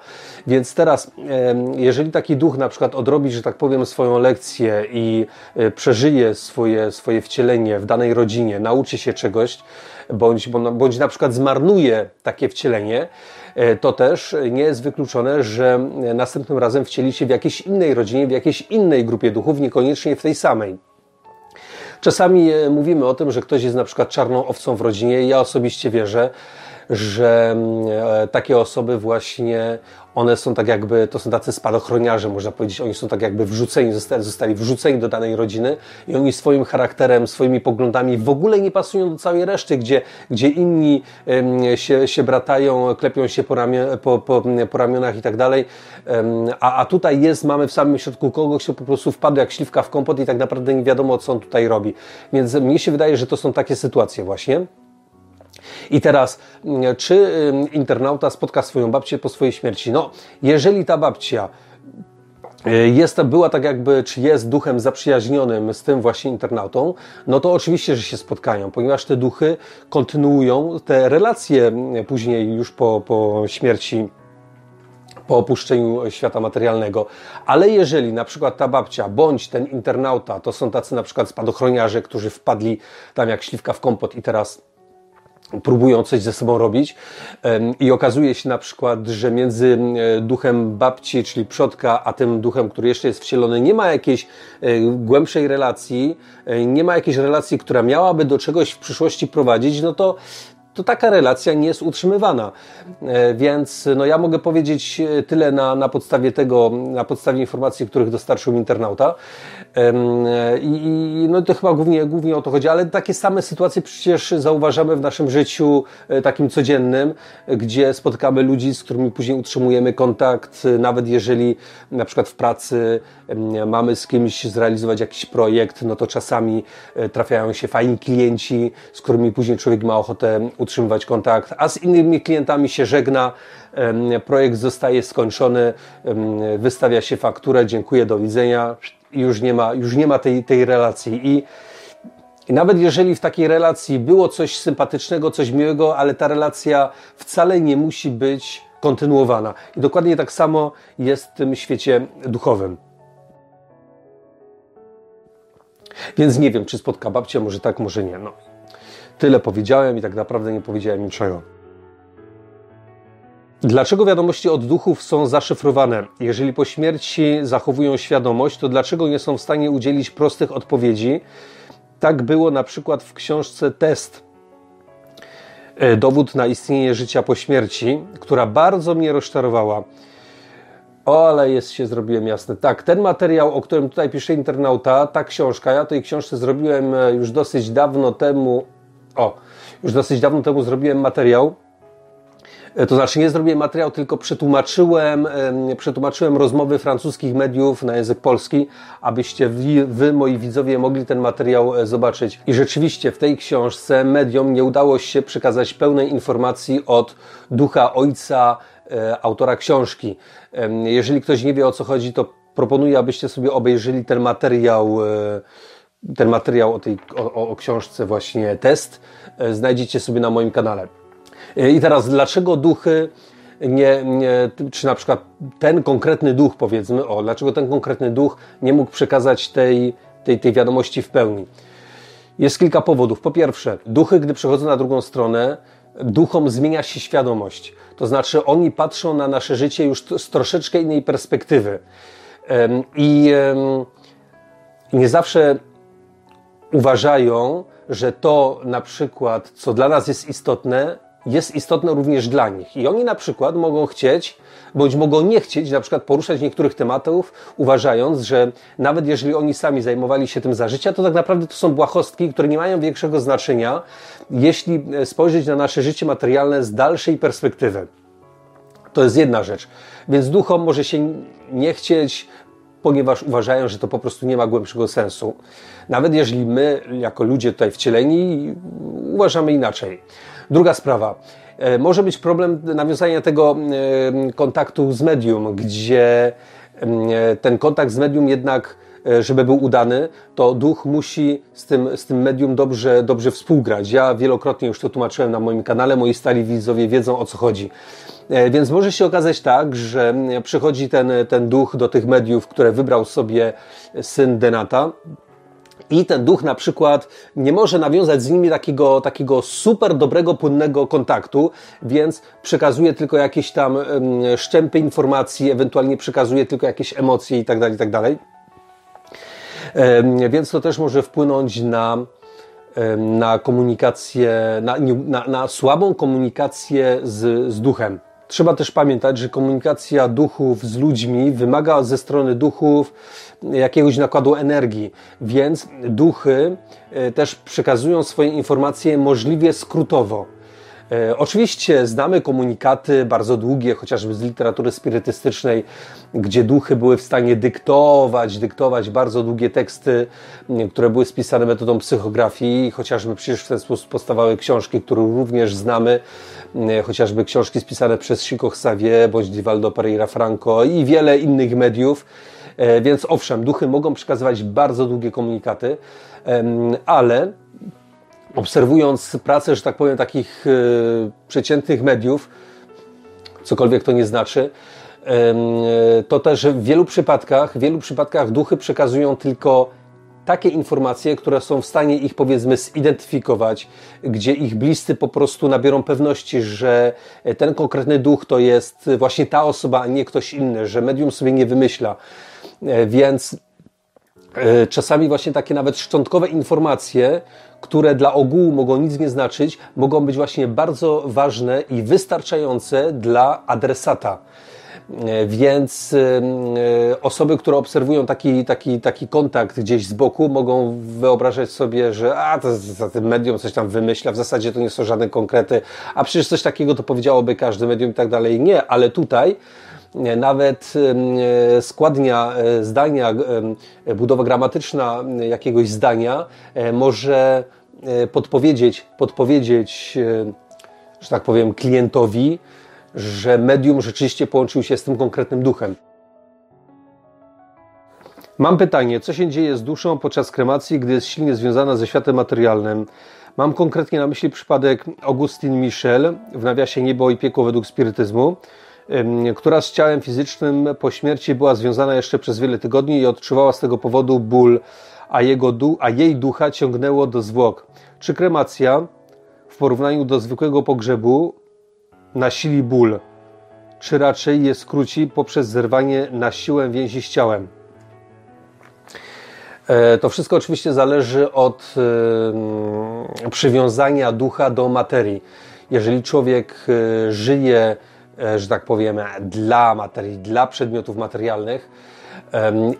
Więc teraz, jeżeli taki duch na przykład odrobi, że tak powiem, swoją lekcję i e, przeżyje swoje, swoje wcielenie w danej rodzinie, nauczy się czegoś, bądź, bądź na przykład zmarnuje takie wcielenie, E, to też nie jest wykluczone, że następnym razem wcieli się w jakiejś innej rodzinie, w jakiejś innej grupie duchów, niekoniecznie w tej samej. Czasami e, mówimy o tym, że ktoś jest na przykład czarną owcą w rodzinie. Ja osobiście wierzę, że e, takie osoby właśnie one są tak jakby, to są tacy spadochroniarze, można powiedzieć, oni są tak jakby wrzuceni, zostali, zostali wrzuceni do danej rodziny i oni swoim charakterem, swoimi poglądami w ogóle nie pasują do całej reszty, gdzie, gdzie inni się, się bratają, klepią się po, po, po, po ramionach i tak dalej, a, a tutaj jest, mamy w samym środku kogoś, kto po prostu wpadł jak śliwka w kompot i tak naprawdę nie wiadomo, co on tutaj robi. Więc mnie się wydaje, że to są takie sytuacje właśnie. I teraz, mm, czy internauta spotka swoją babcię po swojej śmierci? No, jeżeli ta babcia y, jest, była tak jakby, czy jest duchem zaprzyjaźnionym z tym właśnie internautą, no to oczywiście, że się spotkają, ponieważ te duchy kontynuują te relacje mm, później już po, po śmierci po opuszczeniu świata materialnego. Ale jeżeli na przykład ta babcia bądź ten internauta to są tacy na przykład spadochroniarze, którzy wpadli tam jak śliwka w kompot i teraz próbują coś ze sobą robić. I okazuje się na przykład, że między duchem babci, czyli przodka, a tym duchem, który jeszcze jest wcielony, nie ma jakiejś e, głębszej relacji, e, nie ma jakiejś relacji, która miałaby do czegoś w przyszłości prowadzić, no to to taka relacja nie jest utrzymywana. E, więc no ja mogę powiedzieć tyle na, na podstawie tego, na podstawie informacji, których dostarczył mi internauta. I, i no to chyba głównie, głównie o to chodzi, ale takie same sytuacje przecież zauważamy w naszym życiu takim codziennym, gdzie spotykamy ludzi, z którymi później utrzymujemy kontakt, nawet jeżeli na przykład w pracy mamy z kimś zrealizować jakiś projekt, no to czasami e, trafiają się fajni klienci, z którymi później człowiek ma ochotę utrzymywać kontakt, a z innymi klientami się żegna, projekt zostaje skończony, wystawia się fakturę, dziękuję, do widzenia już nie ma, już nie ma tej, tej relacji. I i nawet jeżeli w takiej relacji było coś sympatycznego, coś miłego, ale ta relacja wcale nie musi być kontynuowana. I dokładnie tak samo jest w tym świecie duchowym. Więc nie wiem, czy spotka babcia, może tak, może nie. No. Tyle powiedziałem i tak naprawdę nie powiedziałem niczego. Dlaczego wiadomości od duchów są zaszyfrowane? Jeżeli po śmierci zachowują świadomość, to dlaczego nie są w stanie udzielić prostych odpowiedzi? Tak było na przykład w książce Test. E, dowód na istnienie życia po śmierci, która bardzo mnie rozczarowała. O, ale jest się zrobiłem jasny. Tak, ten materiał, o którym tutaj pisze internauta, ta książka, ja tej książce zrobiłem e, już dosyć dawno temu. O, już dosyć dawno temu zrobiłem materiał. E, to znaczy nie zrobiłem materiał, tylko przetłumaczyłem, przetłumaczyłem rozmowy francuskich mediów na język polski, abyście wy, wy, moi widzowie, mogli ten materiał e, zobaczyć. I rzeczywiście w tej książce mediom nie udało się przekazać pełnej informacji od ducha ojca autora książki. Jeżeli ktoś nie wie o co chodzi, to proponuję, abyście sobie obejrzeli ten materiał, e, ten materiał o, tej, o, o książce właśnie test. E, znajdziecie sobie na moim kanale. I teraz, dlaczego duchy nie, nie, czy na przykład ten konkretny duch, powiedzmy, o, dlaczego ten konkretny duch nie mógł przekazać tej, tej, tej wiadomości w pełni? Jest kilka powodów. Po pierwsze, duchy, gdy przechodzą na drugą stronę, duchom zmienia się świadomość. To znaczy, oni patrzą na nasze życie już z troszeczkę innej perspektywy. I nie zawsze uważają, że to na przykład, co dla nas jest istotne, jest istotne również dla nich. I oni na przykład mogą chcieć, bądź mogą nie chcieć na przykład poruszać niektórych tematów, uważając, że nawet jeżeli oni sami zajmowali się tym za życia, to tak naprawdę to są błahostki, które nie mają większego znaczenia, jeśli e, spojrzeć na nasze życie materialne z dalszej perspektywy. To jest jedna rzecz. Więc duchom może się nie chcieć, ponieważ uważają, że to po prostu nie ma głębszego sensu. Nawet jeżeli my, jako ludzie tutaj wcieleni, uważamy inaczej. Druga sprawa. E, może być problem nawiązania tego e, kontaktu z medium, gdzie e, ten kontakt z medium jednak żeby był udany, to duch musi z tym, z tym medium dobrze, dobrze współgrać. Ja wielokrotnie już to tłumaczyłem na moim kanale, moi stali widzowie wiedzą o co chodzi. Więc może się okazać tak, że przychodzi ten, ten duch do tych mediów, które wybrał sobie syn Denata, i ten duch na przykład nie może nawiązać z nimi takiego, takiego super dobrego, płynnego kontaktu, więc przekazuje tylko jakieś tam szczępy informacji, ewentualnie przekazuje tylko jakieś emocje i tak Więc to też może wpłynąć na, na komunikację, na, na, na słabą komunikację z, z duchem. Trzeba też pamiętać, że komunikacja duchów z ludźmi wymaga ze strony duchów jakiegoś nakładu energii, więc duchy e, też przekazują swoje informacje możliwie skrótowo. E, oczywiście znamy komunikaty bardzo długie, chociażby z literatury spirytystycznej, gdzie duchy były w stanie dyktować, dyktować bardzo długie teksty, które były spisane metodą psychografii, chociażby przecież w ten sposób powstawały książki, które również znamy, chociażby książki spisane przez Chico Xavier, bądź Divaldo Pereira Franco i wiele innych mediów. E, więc owszem, duchy mogą przekazywać bardzo długie komunikaty, ale obserwując pracę, że tak powiem, takich e, przeciętnych mediów, cokolwiek to nie znaczy, to też w wielu przypadkach, w wielu przypadkach duchy przekazują tylko takie informacje, które są w stanie ich powiedzmy zidentyfikować, gdzie ich bliscy po prostu nabiorą pewności, że ten konkretny duch to jest właśnie ta osoba, a nie ktoś inny, że medium sobie nie wymyśla. E, więc e, czasami właśnie takie nawet szczątkowe informacje, które dla ogółu mogą nic nie znaczyć, mogą być właśnie bardzo ważne i wystarczające dla adresata. E, więc e, osoby, które obserwują taki, taki, taki kontakt gdzieś z boku, mogą wyobrażać sobie, że a, to, to, to medium coś tam wymyśla, w zasadzie to nie są żadne konkrety, a przecież coś takiego to powiedziałoby każdy medium i tak dalej. Nie, ale tutaj e, nawet składnia zdania, budowa gramatyczna jakiegoś zdania może podpowiedzieć, podpowiedzieć, że tak powiem, klientowi, że medium rzeczywiście połączył się z tym konkretnym duchem. Mam pytanie, co się dzieje z duszą podczas kremacji, gdy jest silnie związana ze światem materialnym? Mam konkretnie na myśli przypadek Augustin Michel w nawiasie Niebo i piekło według spirytyzmu, która z ciałem fizycznym po śmierci była związana jeszcze przez wiele tygodni i odczuwała z tego powodu ból, a, jego a jej ducha ciągnęło do zwłok. Czy kremacja w porównaniu do zwykłego pogrzebu nasili ból, czy raczej je skróci poprzez zerwanie na siłę więzi z ciałem. E, to wszystko oczywiście zależy od przywiązania ducha do materii. Jeżeli człowiek e, żyje, że tak powiem, dla materii, dla przedmiotów materialnych,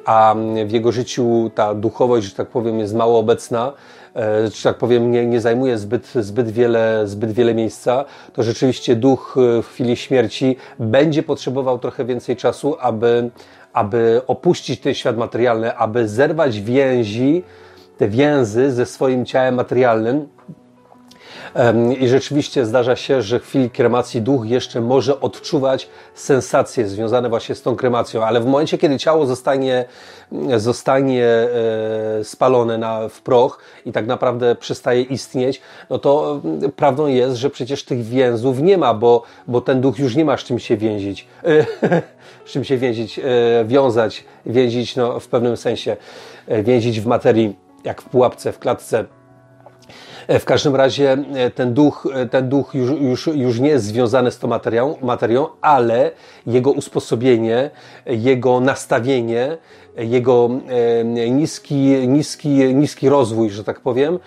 a w jego życiu ta duchowość, że tak powiem, jest mało obecna, E, że tak powiem, nie, nie zajmuje zbyt, zbyt, wiele, zbyt wiele miejsca, to rzeczywiście duch e, w chwili śmierci będzie potrzebował trochę więcej czasu, aby, aby opuścić ten świat materialny, aby zerwać więzi, te więzy ze swoim ciałem materialnym, i rzeczywiście zdarza się, że w chwili kremacji duch jeszcze może odczuwać sensacje związane właśnie z tą kremacją, ale w momencie, kiedy ciało zostanie, zostanie e, spalone na, w proch i tak naprawdę przestaje istnieć, no to mm, prawdą jest, że przecież tych więzów nie ma, bo, bo ten duch już nie ma z czym się więzić. z czym się więzić, e, wiązać, więzić no, w pewnym sensie, e, więzić w materii, jak w pułapce, w klatce E, w każdym razie e, ten duch, e, ten duch już, już, już nie jest związany z tą materią, materią, ale jego usposobienie, jego nastawienie, jego niski, niski, niski rozwój, że tak powiem,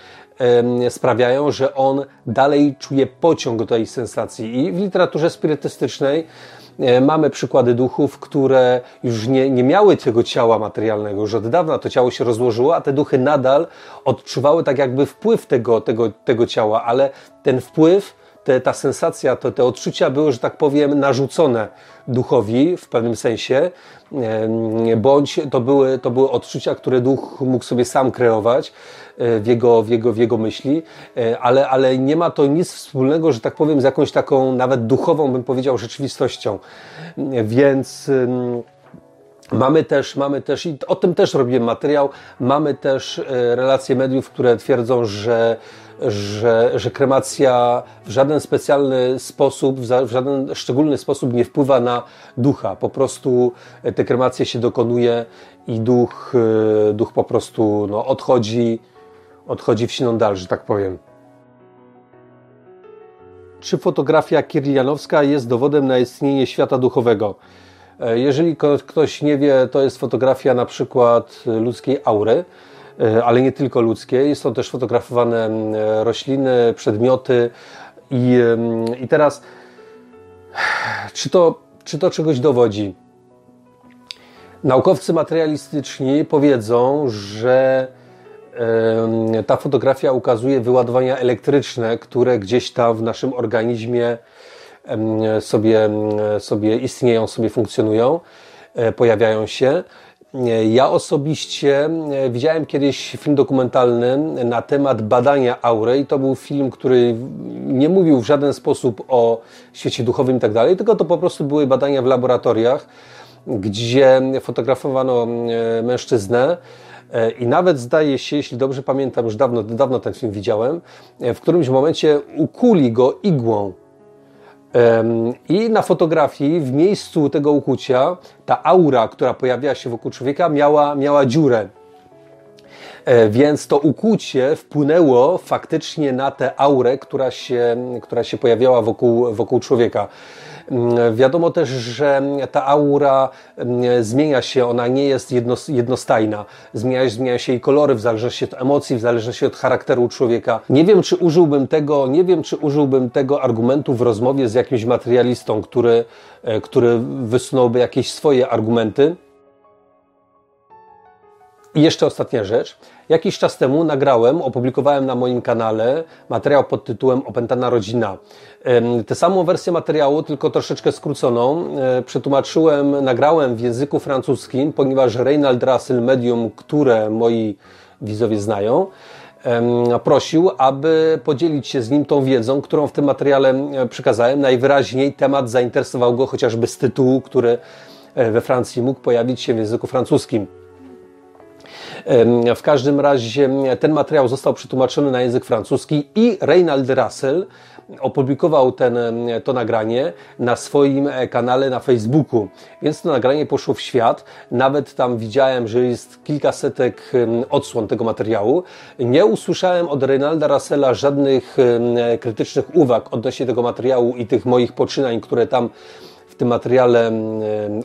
sprawiają, że on dalej czuje pociąg do tej sensacji. I w literaturze spirytystycznej E, mamy przykłady duchów, które już nie, nie miały tego ciała materialnego, już od dawna to ciało się rozłożyło, a te duchy nadal odczuwały tak jakby wpływ tego, tego, tego ciała, ale ten wpływ te, ta sensacja, to, te odczucia były, że tak powiem, narzucone duchowi w pewnym sensie, bądź to były, to były odczucia, które duch mógł sobie sam kreować. e, w jego, w jego, w jego myśli, e, ale, ale nie ma to nic wspólnego, że tak powiem, z jakąś taką nawet duchową, bym powiedział, rzeczywistością. Więc Mamy też, mamy też, i o tym też robiłem materiał, mamy też e, relacje mediów, które twierdzą, że że, że kremacja w żaden specjalny sposób, w żaden szczególny sposób nie wpływa na ducha. Po prostu te kremacje się dokonuje i duch, e, duch po prostu no, odchodzi, odchodzi w siną dal, że tak powiem. Czy fotografia kirlianowska jest dowodem na istnienie świata duchowego? E, jeżeli ktoś nie wie, to jest fotografia na przykład ludzkiej aury. E, ale nie tylko ludzkie. Są też fotografowane rośliny, przedmioty i, i teraz czy to, czy to czegoś dowodzi? Naukowcy materialistyczni powiedzą, że ta fotografia ukazuje wyładowania elektryczne, które gdzieś tam w naszym organizmie sobie, sobie istnieją, sobie funkcjonują, e, pojawiają się. Ja osobiście e, widziałem kiedyś film dokumentalny na temat badania aury to był film, który nie mówił w żaden sposób o świecie duchowym i tak dalej, tylko to po prostu były badania w laboratoriach, gdzie fotografowano e, mężczyznę e, i nawet zdaje się, jeśli dobrze pamiętam, już dawno, dawno ten film widziałem, w którymś momencie ukuli go igłą i na fotografii, w miejscu tego ukucia, ta aura, która pojawiała się wokół człowieka, miała, miała dziurę. E, więc to ukłucie wpłynęło faktycznie na tę aurę, która się, która się pojawiała wokół, wokół człowieka. Mm, wiadomo też, że ta aura mm, zmienia się, ona nie jest jednostajna. Zmienia, zmienia się jej kolory w zależności od emocji, w zależności od charakteru człowieka. Nie wiem, czy użyłbym tego, nie wiem, czy użyłbym tego argumentu w rozmowie z jakimś materialistą, który, e, który wysunąłby jakieś swoje argumenty. I jeszcze ostatnia rzecz. Jakiś czas temu nagrałem, opublikowałem na moim kanale materiał pod tytułem Opętana rodzina. Tę samą wersję materiału, tylko troszeczkę skróconą, e, przetłumaczyłem, nagrałem w języku francuskim, ponieważ Reinald Russell, medium, które moi widzowie znają, prosił, aby podzielić się z nim tą wiedzą, którą w tym materiale e, przekazałem. Najwyraźniej temat zainteresował go chociażby z tytułu, który e, we Francji mógł pojawić się w języku francuskim. W każdym razie ten materiał został przetłumaczony na język francuski i Reinald Russell opublikował ten, to nagranie na swoim e, kanale na Facebooku. Więc to nagranie poszło w świat. Nawet tam widziałem, że jest kilkasetek odsłon tego materiału. Nie usłyszałem od Reinalda Russella żadnych krytycznych uwag odnośnie tego materiału i tych moich poczynań, które tam w tym materiale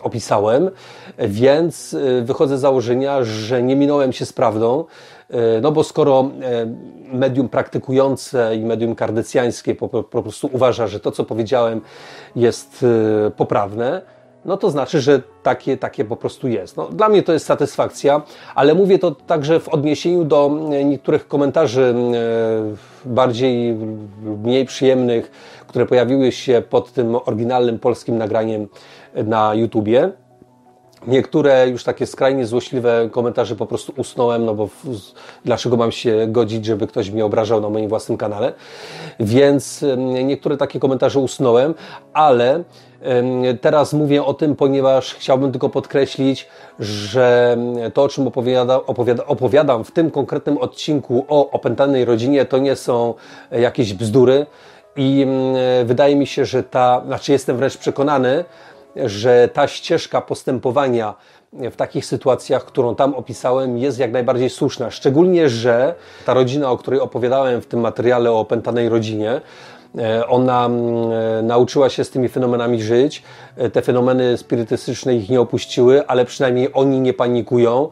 opisałem, więc e, wychodzę z założenia, że nie minąłem się z prawdą, e, no bo skoro medium praktykujące i medium kardecjańskie po, po prostu uważa, że to, co powiedziałem, jest poprawne, no to znaczy, że takie, takie po prostu jest. No, dla mnie to jest satysfakcja, ale mówię to także w odniesieniu do niektórych komentarzy bardziej mniej przyjemnych, które pojawiły się pod tym oryginalnym polskim nagraniem na YouTubie. Niektóre już takie skrajnie złośliwe komentarze po prostu usnąłem, no bo w, dlaczego mam się godzić, żeby ktoś mnie obrażał na moim własnym kanale. Więc niektóre takie komentarze usnąłem, ale Teraz mówię o tym, ponieważ chciałbym tylko podkreślić, że to, o czym opowiada, opowiada, opowiadam w tym konkretnym odcinku o opętanej rodzinie, to nie są jakieś bzdury. I wydaje mi się, że ta, znaczy jestem wręcz przekonany, że ta ścieżka postępowania w takich sytuacjach, którą tam opisałem, jest jak najbardziej słuszna. Szczególnie, że ta rodzina, o której opowiadałem w tym materiale o opętanej rodzinie, ona e, nauczyła się z tymi fenomenami żyć. E, te fenomeny spirytystyczne ich nie opuściły, ale przynajmniej oni nie panikują.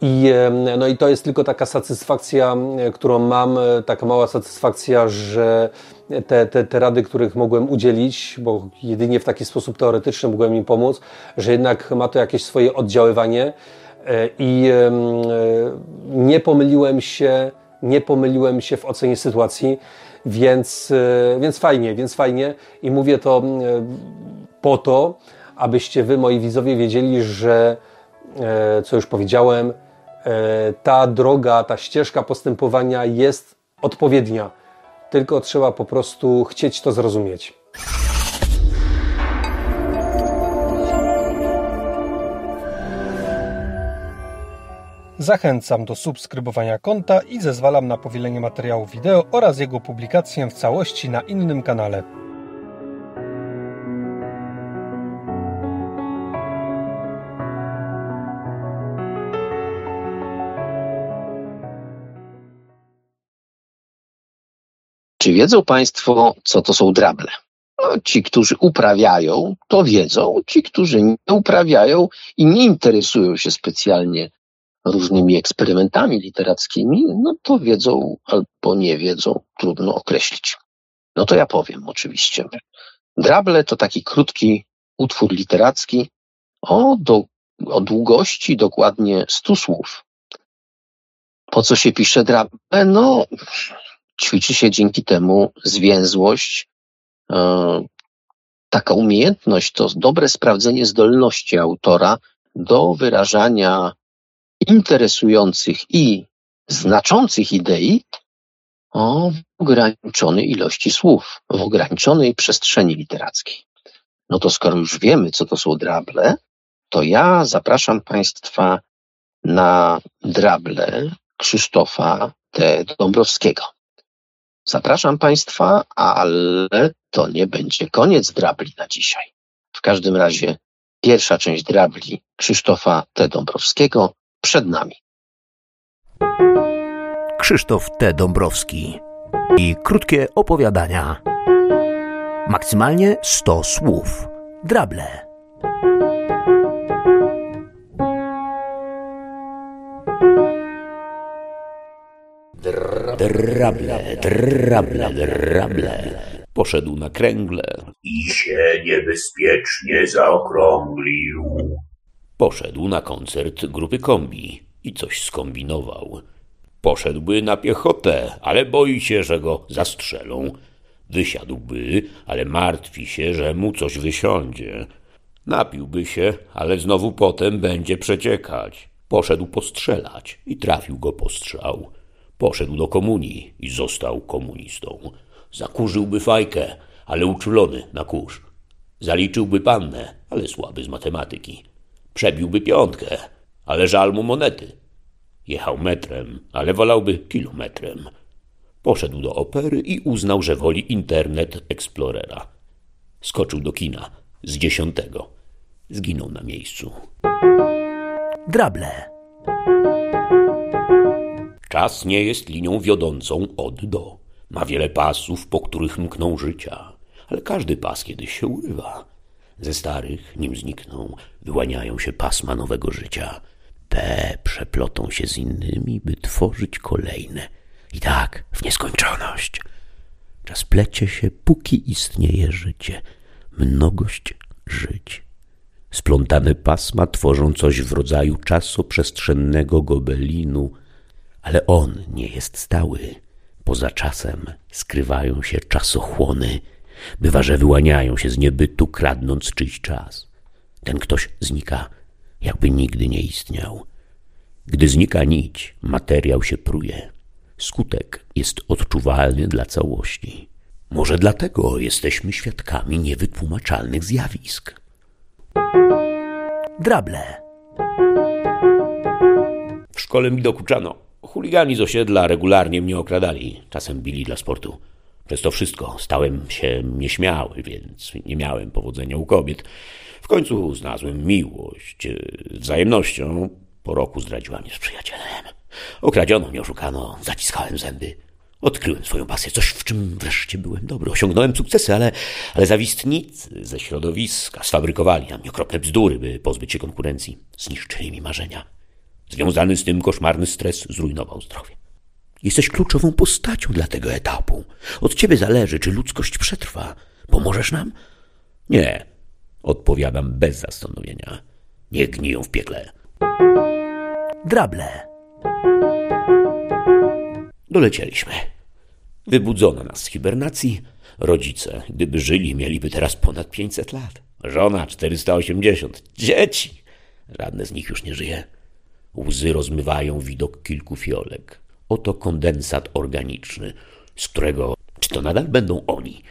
I, no i to jest tylko taka satysfakcja, którą mam, taka mała satysfakcja, że te, te, te rady, których mogłem udzielić, bo jedynie w taki sposób teoretyczny mogłem im pomóc, że jednak ma to jakieś swoje oddziaływanie e, i e, nie pomyliłem się, nie pomyliłem się w ocenie sytuacji, więc, e, więc fajnie, więc fajnie i mówię to po to, abyście wy, moi widzowie, wiedzieli, że co już powiedziałem, ta droga, ta ścieżka postępowania jest odpowiednia tylko trzeba po prostu chcieć to zrozumieć. Zachęcam do subskrybowania konta i zezwalam na powielenie materiału wideo oraz jego publikację w całości na innym kanale. Czy wiedzą Państwo, co to są drable? No, ci, którzy uprawiają, to wiedzą. Ci, którzy nie uprawiają i nie interesują się specjalnie różnymi eksperymentami literackimi, no to wiedzą albo nie wiedzą, trudno określić. No to ja powiem oczywiście. Drable to taki krótki utwór literacki o, do, o długości dokładnie 100 słów. Po co się pisze drable? No, ćwiczy się dzięki temu zwięzłość, e, taka umiejętność, to dobre sprawdzenie zdolności autora do wyrażania interesujących i znaczących idei o ograniczonej ilości słów, w ograniczonej przestrzeni literackiej. No to skoro już wiemy, co to są drable, to ja zapraszam Państwa na drable Krzysztofa T. Dąbrowskiego. Zapraszam Państwa, ale to nie będzie koniec drabli na dzisiaj. W każdym razie pierwsza część drabli Krzysztofa T. Dąbrowskiego przed nami. Krzysztof T. Dąbrowski i krótkie opowiadania. Maksymalnie 100 słów. Drable. Drable, drable, drable. Poszedł na kręgle. I się niebezpiecznie zaokrąglił. Poszedł na koncert grupy kombi i coś skombinował. Poszedłby na piechotę, ale boi się, że go zastrzelą. Wysiadłby, ale martwi się, że mu coś wysiądzie. Napiłby się, ale znowu potem będzie przeciekać. Poszedł postrzelać i trafił go postrzał. Poszedł do komunii i został komunistą. Zakurzyłby fajkę, ale uczulony na kurz. Zaliczyłby pannę, ale słaby z matematyki. Przebiłby piątkę, ale żal mu monety. Jechał metrem, ale wolałby kilometrem. Poszedł do opery i uznał, że woli Internet Explorera. Skoczył do kina z dziesiątego. Zginął na miejscu. Drable. Czas nie jest linią wiodącą od do. Ma wiele pasów, po których mkną życia, ale każdy pas kiedyś się urywa. Ze starych, nim znikną, wyłaniają się pasma nowego życia. Te przeplotą się z innymi, by tworzyć kolejne. I tak w nieskończoność. Czas plecie się, póki istnieje życie. Mnogość żyć. Splątane pasma tworzą coś w rodzaju czasoprzestrzennego gobelinu, ale on nie jest stały. Poza czasem skrywają się czasochłony. Bywa, że wyłaniają się z niebytu, kradnąc czyjś czas. Ten ktoś znika, jakby nigdy nie istniał. Gdy znika nić, materiał się pruje. Skutek jest odczuwalny dla całości. Może dlatego jesteśmy świadkami niewytłumaczalnych zjawisk. Drable. W szkole mi dokuczano. Chuligani z osiedla regularnie mnie okradali, czasem bili dla sportu. Przez to wszystko stałem się nieśmiały, więc nie miałem powodzenia u kobiet. W końcu znalazłem miłość. Wzajemnością po roku zdradziła mnie z przyjacielem. Okradziono mnie, oszukano, zaciskałem zęby. Odkryłem swoją pasję, coś w czym wreszcie byłem dobry. Osiągnąłem sukcesy, ale, ale zawistnicy ze środowiska sfabrykowali na mnie okropne bzdury, by pozbyć się konkurencji. Zniszczyli mi marzenia. Związany z tym koszmarny stres zrujnował zdrowie. Jesteś kluczową postacią dla tego etapu. Od ciebie zależy, czy ludzkość przetrwa. Pomożesz nam? Nie, odpowiadam bez zastanowienia. Niech gniją w piekle. Drable. Dolecieliśmy. Wybudzono nas z hibernacji. Rodzice, gdyby żyli, mieliby teraz ponad 500 lat. Żona 480. Dzieci! Żadne z nich już nie żyje. Łzy rozmywają widok kilku fiolek. Oto kondensat organiczny, z którego... Czy to nadal będą oni?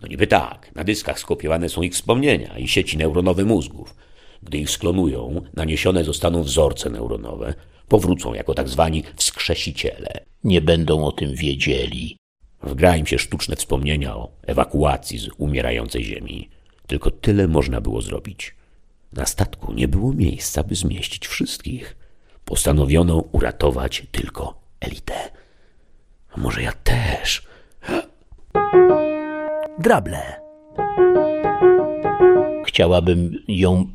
No niby tak. Na dyskach skopiowane są ich wspomnienia i sieci neuronowe mózgów. Gdy ich sklonują, naniesione zostaną wzorce neuronowe. Powrócą jako tak zwani wskrzesiciele. Nie będą o tym wiedzieli. Wgra im się sztuczne wspomnienia o ewakuacji z umierającej ziemi. Tylko tyle można było zrobić. Na statku nie było miejsca, by zmieścić wszystkich. Postanowiono uratować tylko elitę. A może ja też? Drable. Chciałabym ją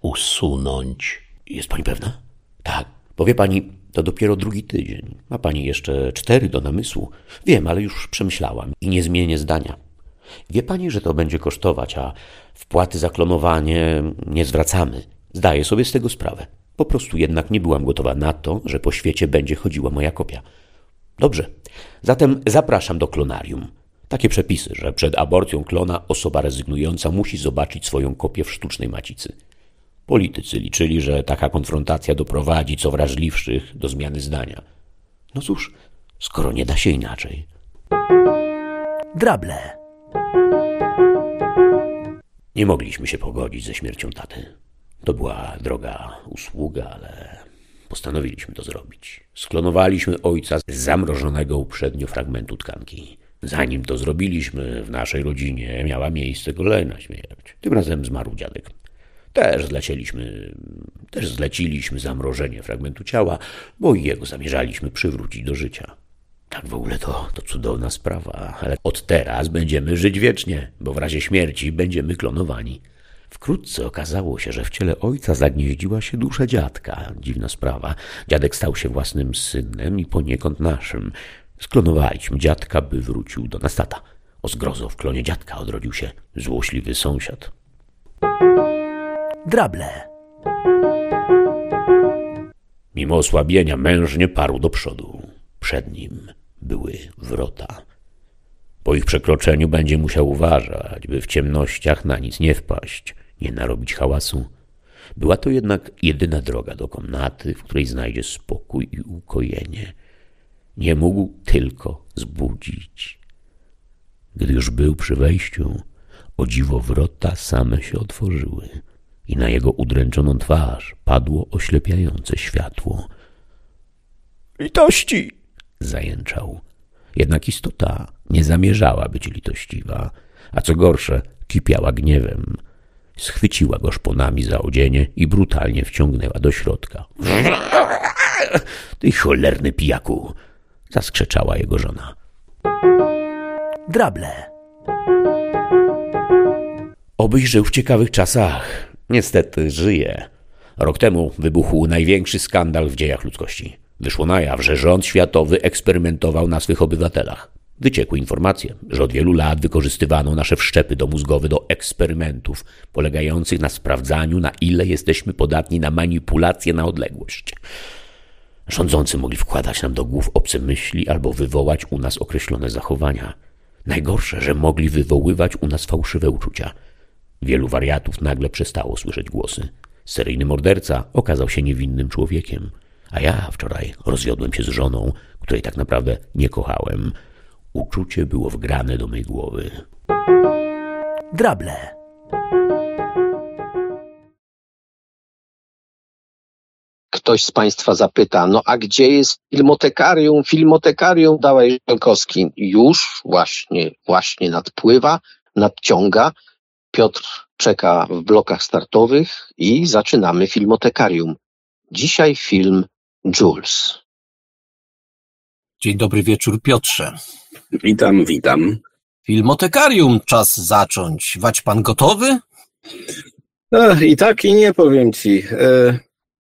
usunąć. Jest pani pewna? Tak. Powie pani, to dopiero drugi tydzień. Ma pani jeszcze cztery do namysłu. Wiem, ale już przemyślałam i nie zmienię zdania. Wie pani, że to będzie kosztować, a wpłaty za klonowanie nie zwracamy. Zdaję sobie z tego sprawę. Po prostu jednak nie byłam gotowa na to, że po świecie będzie chodziła moja kopia. Dobrze, zatem zapraszam do klonarium. Takie przepisy, że przed aborcją klona osoba rezygnująca musi zobaczyć swoją kopię w sztucznej macicy. Politycy liczyli, że taka konfrontacja doprowadzi co wrażliwszych do zmiany zdania. No cóż, skoro nie da się inaczej. Drable. Nie mogliśmy się pogodzić ze śmiercią taty. To była droga usługa, ale postanowiliśmy to zrobić. Sklonowaliśmy ojca z zamrożonego uprzednio fragmentu tkanki. Zanim to zrobiliśmy, w naszej rodzinie miała miejsce kolejna śmierć. Tym razem zmarł dziadek. Też zleciliśmy, też zleciliśmy zamrożenie fragmentu ciała, bo jego zamierzaliśmy przywrócić do życia. Tak w ogóle to, to cudowna sprawa, ale od teraz będziemy żyć wiecznie, bo w razie śmierci będziemy klonowani. Wkrótce okazało się, że w ciele ojca zagnieździła się dusza dziadka. Dziwna sprawa. Dziadek stał się własnym synem i poniekąd naszym. Sklonowaliśmy dziadka, by wrócił do nas tata. O zgrozo w klonie dziadka odrodził się złośliwy sąsiad. Drable. Mimo osłabienia mężnie parł do przodu. Przed nim były wrota. Po ich przekroczeniu będzie musiał uważać, by w ciemnościach na nic nie wpaść, nie narobić hałasu. Była to jednak jedyna droga do komnaty, w której znajdzie spokój i ukojenie. Nie mógł tylko zbudzić. Gdy już był przy wejściu, o dziwo wrota same się otworzyły i na jego udręczoną twarz padło oślepiające światło. Litości! zajęczał. Jednak istota nie zamierzała być litościwa, a co gorsze, kipiała gniewem. Schwyciła go szponami za odzienie i brutalnie wciągnęła do środka. Ty cholerny pijaku! zaskrzeczała jego żona. Drable. Obyś żył w ciekawych czasach. Niestety żyje. Rok temu wybuchł największy skandal w dziejach ludzkości. Wyszło na jaw, że rząd światowy eksperymentował na swych obywatelach. Wyciekły informacje, że od wielu lat wykorzystywano nasze wszczepy domózgowe do eksperymentów polegających na sprawdzaniu, na ile jesteśmy podatni na manipulacje na odległość. Rządzący mogli wkładać nam do głów obce myśli albo wywołać u nas określone zachowania. Najgorsze, że mogli wywoływać u nas fałszywe uczucia. Wielu wariatów nagle przestało słyszeć głosy. Seryjny morderca okazał się niewinnym człowiekiem. A ja wczoraj rozwiodłem się z żoną, której tak naprawdę nie kochałem. Uczucie było wgrane do mej głowy. Drable. Ktoś z Państwa zapyta, no a gdzie jest filmotekarium? Filmotekarium dałeś Żelkowski. Już właśnie, właśnie nadpływa, nadciąga. Piotr czeka w blokach startowych i zaczynamy filmotekarium. Dzisiaj film Jules. Dzień dobry wieczór, Piotrze. Witam, witam. Filmotekarium czas zacząć. Wać pan gotowy? No, I tak, i nie powiem ci. E,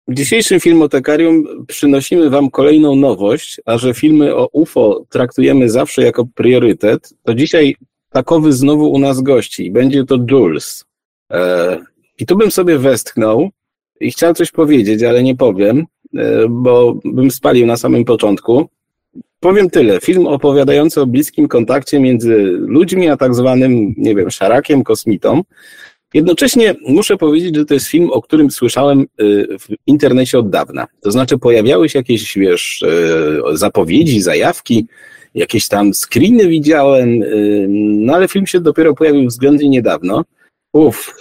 W dzisiejszym filmotekarium przynosimy wam kolejną nowość, a że filmy o UFO traktujemy zawsze jako priorytet, to dzisiaj takowy znowu u nas gości. Będzie to Jules. E, I tu bym sobie westchnął i chciał coś powiedzieć, ale nie powiem, e, bo bym spalił na samym początku. Powiem tyle. Film opowiadający o bliskim kontakcie między ludźmi, a tak zwanym, nie wiem, szarakiem, kosmitą. Jednocześnie muszę powiedzieć, że to jest film, o którym słyszałem y, w internecie od dawna. To znaczy pojawiały się jakieś, wiesz, y, zapowiedzi, zajawki, jakieś tam screeny widziałem, y, no ale film się dopiero pojawił względnie niedawno. Uff,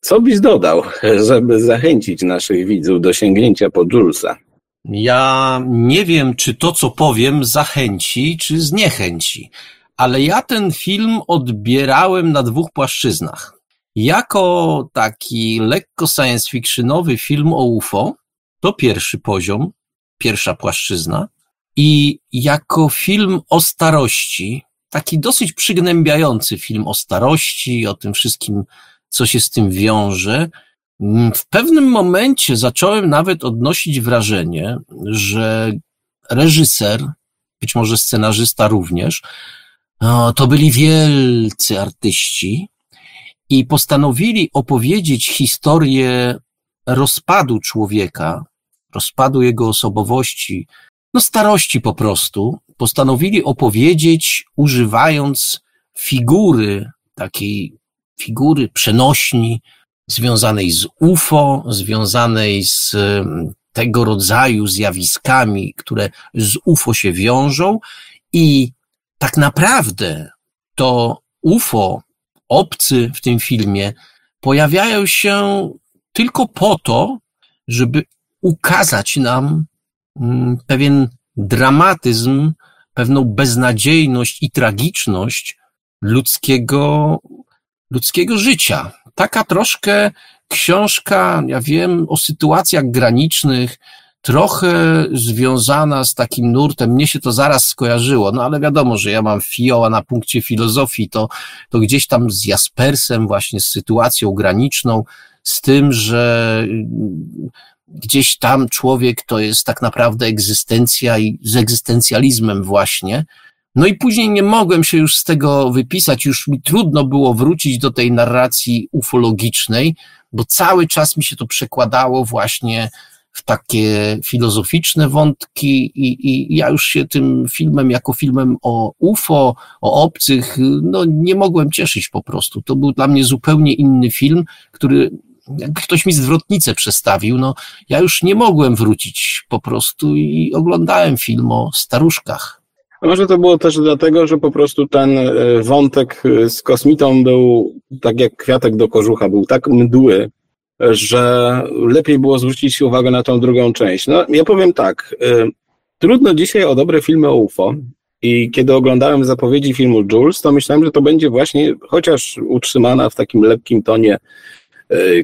co byś dodał, żeby zachęcić naszych widzów do sięgnięcia po Julesa? Ja nie wiem, czy to, co powiem, zachęci, czy zniechęci, ale ja ten film odbierałem na dwóch płaszczyznach. Jako taki lekko science fictionowy film o UFO, to pierwszy poziom, pierwsza płaszczyzna, i jako film o starości, taki dosyć przygnębiający film o starości, o tym wszystkim, co się z tym wiąże, w pewnym momencie zacząłem nawet odnosić wrażenie, że reżyser, być może scenarzysta również, to byli wielcy artyści i postanowili opowiedzieć historię rozpadu człowieka, rozpadu jego osobowości, no starości po prostu. Postanowili opowiedzieć, używając figury, takiej figury przenośni, związanej z UFO, związanej z em, tego rodzaju zjawiskami, które z UFO się wiążą. I tak naprawdę to UFO, obcy w tym filmie, pojawiają się tylko po to, żeby ukazać nam mm, pewien dramatyzm, pewną beznadziejność i tragiczność ludzkiego, ludzkiego życia. Taka troszkę książka, ja wiem, o sytuacjach granicznych, trochę związana z takim nurtem. Mnie się to zaraz skojarzyło, no ale wiadomo, że ja mam fioła na punkcie filozofii, to, to gdzieś tam z Jaspersem, właśnie z sytuacją graniczną, z tym, że mm, gdzieś tam człowiek to jest tak naprawdę egzystencja i z egzystencjalizmem właśnie. No i później nie mogłem się już z tego wypisać, już mi trudno było wrócić do tej narracji ufologicznej, bo cały czas mi się to przekładało właśnie w takie filozoficzne wątki i, i ja już się tym filmem jako filmem o UFO, o obcych, no nie mogłem cieszyć po prostu. To był dla mnie zupełnie inny film, który jakby ktoś mi zwrotnicę przestawił, no ja już nie mogłem wrócić po prostu i oglądałem film o staruszkach. Może to było też dlatego, że po prostu ten e, wątek e, z kosmitą był tak jak kwiatek do kożucha, był tak mdły, że lepiej było zwrócić uwagę na tą drugą część. No, ja powiem tak, y, trudno dzisiaj o dobre filmy o UFO i kiedy oglądałem zapowiedzi filmu Jules, to myślałem, że to będzie właśnie, chociaż utrzymana w takim lekkim tonie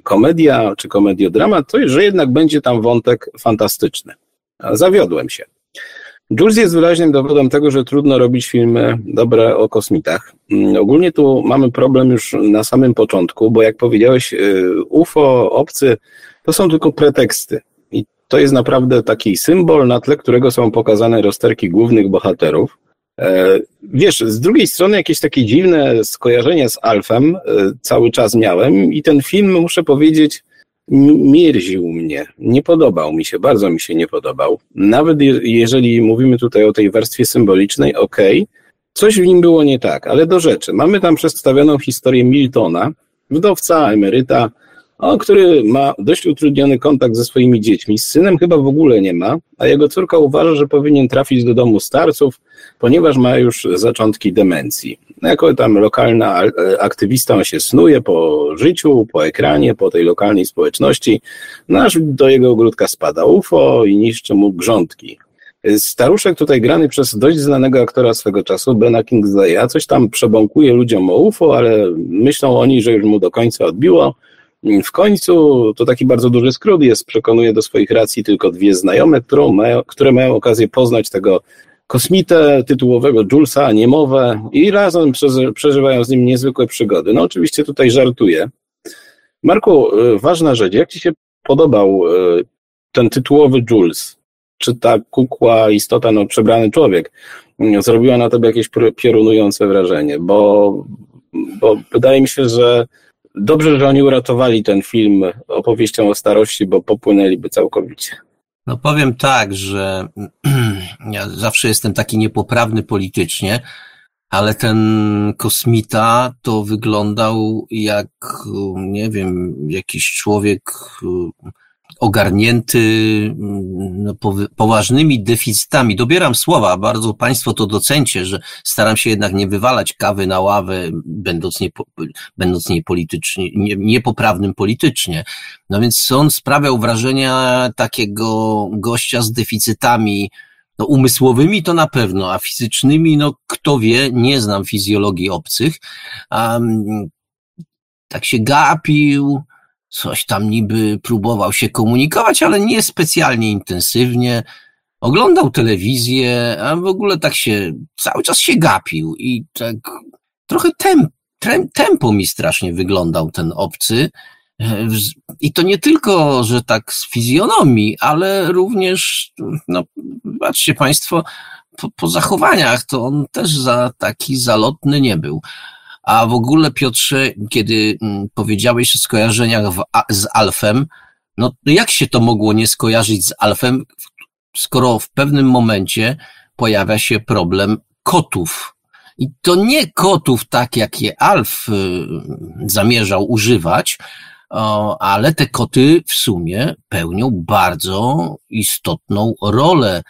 komedia czy komediodramat, to że jednak będzie tam wątek fantastyczny. Zawiodłem się. Jules jest wyraźnym dowodem tego, że trudno robić filmy dobre o kosmitach. Mm, ogólnie tu mamy problem już na samym początku, bo jak powiedziałeś, y, UFO, obcy, to są tylko preteksty. I to jest naprawdę taki symbol, na tle którego są pokazane rozterki głównych bohaterów. E, wiesz, z drugiej strony jakieś takie dziwne skojarzenia z Alfem e, cały czas miałem i ten film, muszę powiedzieć, mierził mnie, nie podobał mi się, bardzo mi się nie podobał. Nawet jeżeli mówimy tutaj o tej warstwie symbolicznej, okay, coś w nim było nie tak, ale do rzeczy. Mamy tam przedstawioną historię Miltona, wdowca, emeryta, o, który ma dość utrudniony kontakt ze swoimi dziećmi. Z synem chyba w ogóle nie ma, a jego córka uważa, że powinien trafić do domu starców, ponieważ ma już zaczątki demencji. No, jako tam lokalna e, aktywista on się snuje po życiu, po ekranie, po tej lokalnej społeczności, no aż do jego ogródka spada UFO i niszczy mu grządki. Staruszek tutaj grany przez dość znanego aktora swego czasu, Bena Kingsley'a, coś tam przebąkuje ludziom o UFO, ale myślą oni, że już mu do końca odbiło. W końcu to taki bardzo duży skrót jest, przekonuje do swoich racji tylko dwie znajome, mają, które mają okazję poznać tego kosmitę tytułowego Julesa, niemowe i razem przeżywają z nim niezwykłe przygody. No oczywiście tutaj żartuję. Marku, y, ważna rzecz, jak Ci się podobał y, ten tytułowy Jules? Czy ta kukła istota, no przebrany człowiek, y, zrobiła na Tobie jakieś piorunujące wrażenie? Bo, bo wydaje mi się, że dobrze, że oni uratowali ten film opowieścią o starości, bo popłynęliby całkowicie. No powiem tak, że ja zawsze jestem taki niepoprawny politycznie, ale ten kosmita to wyglądał jak, nie wiem, jakiś człowiek ogarnięty no, poważnymi deficytami. Dobieram słowa, bardzo Państwo to docencie, że staram się jednak nie wywalać kawy na ławę, będąc, nie, będąc niepolitycznie, nie, niepoprawnym politycznie. No więc on sprawiał wrażenia takiego gościa z deficytami, no umysłowymi to na pewno, a fizycznymi, no kto wie, nie znam fizjologii obcych. Um, tak się gapił, coś tam niby próbował się komunikować, ale nie specjalnie intensywnie. Oglądał telewizję, a w ogóle tak się cały czas się gapił i tak trochę temp, tempo mi strasznie wyglądał ten obcy. I to nie tylko, że tak z fizjonomii, ale również, no, patrzcie Państwo, po, po zachowaniach to on też za taki zalotny nie był. A w ogóle, Piotrze, kiedy mm, powiedziałeś o skojarzeniach w, z Alfem, no jak się to mogło nie skojarzyć z Alfem, skoro w pewnym momencie pojawia się problem kotów. I to nie kotów tak, jak je Alf y, zamierzał używać, ale te koty w sumie pełnią bardzo istotną rolę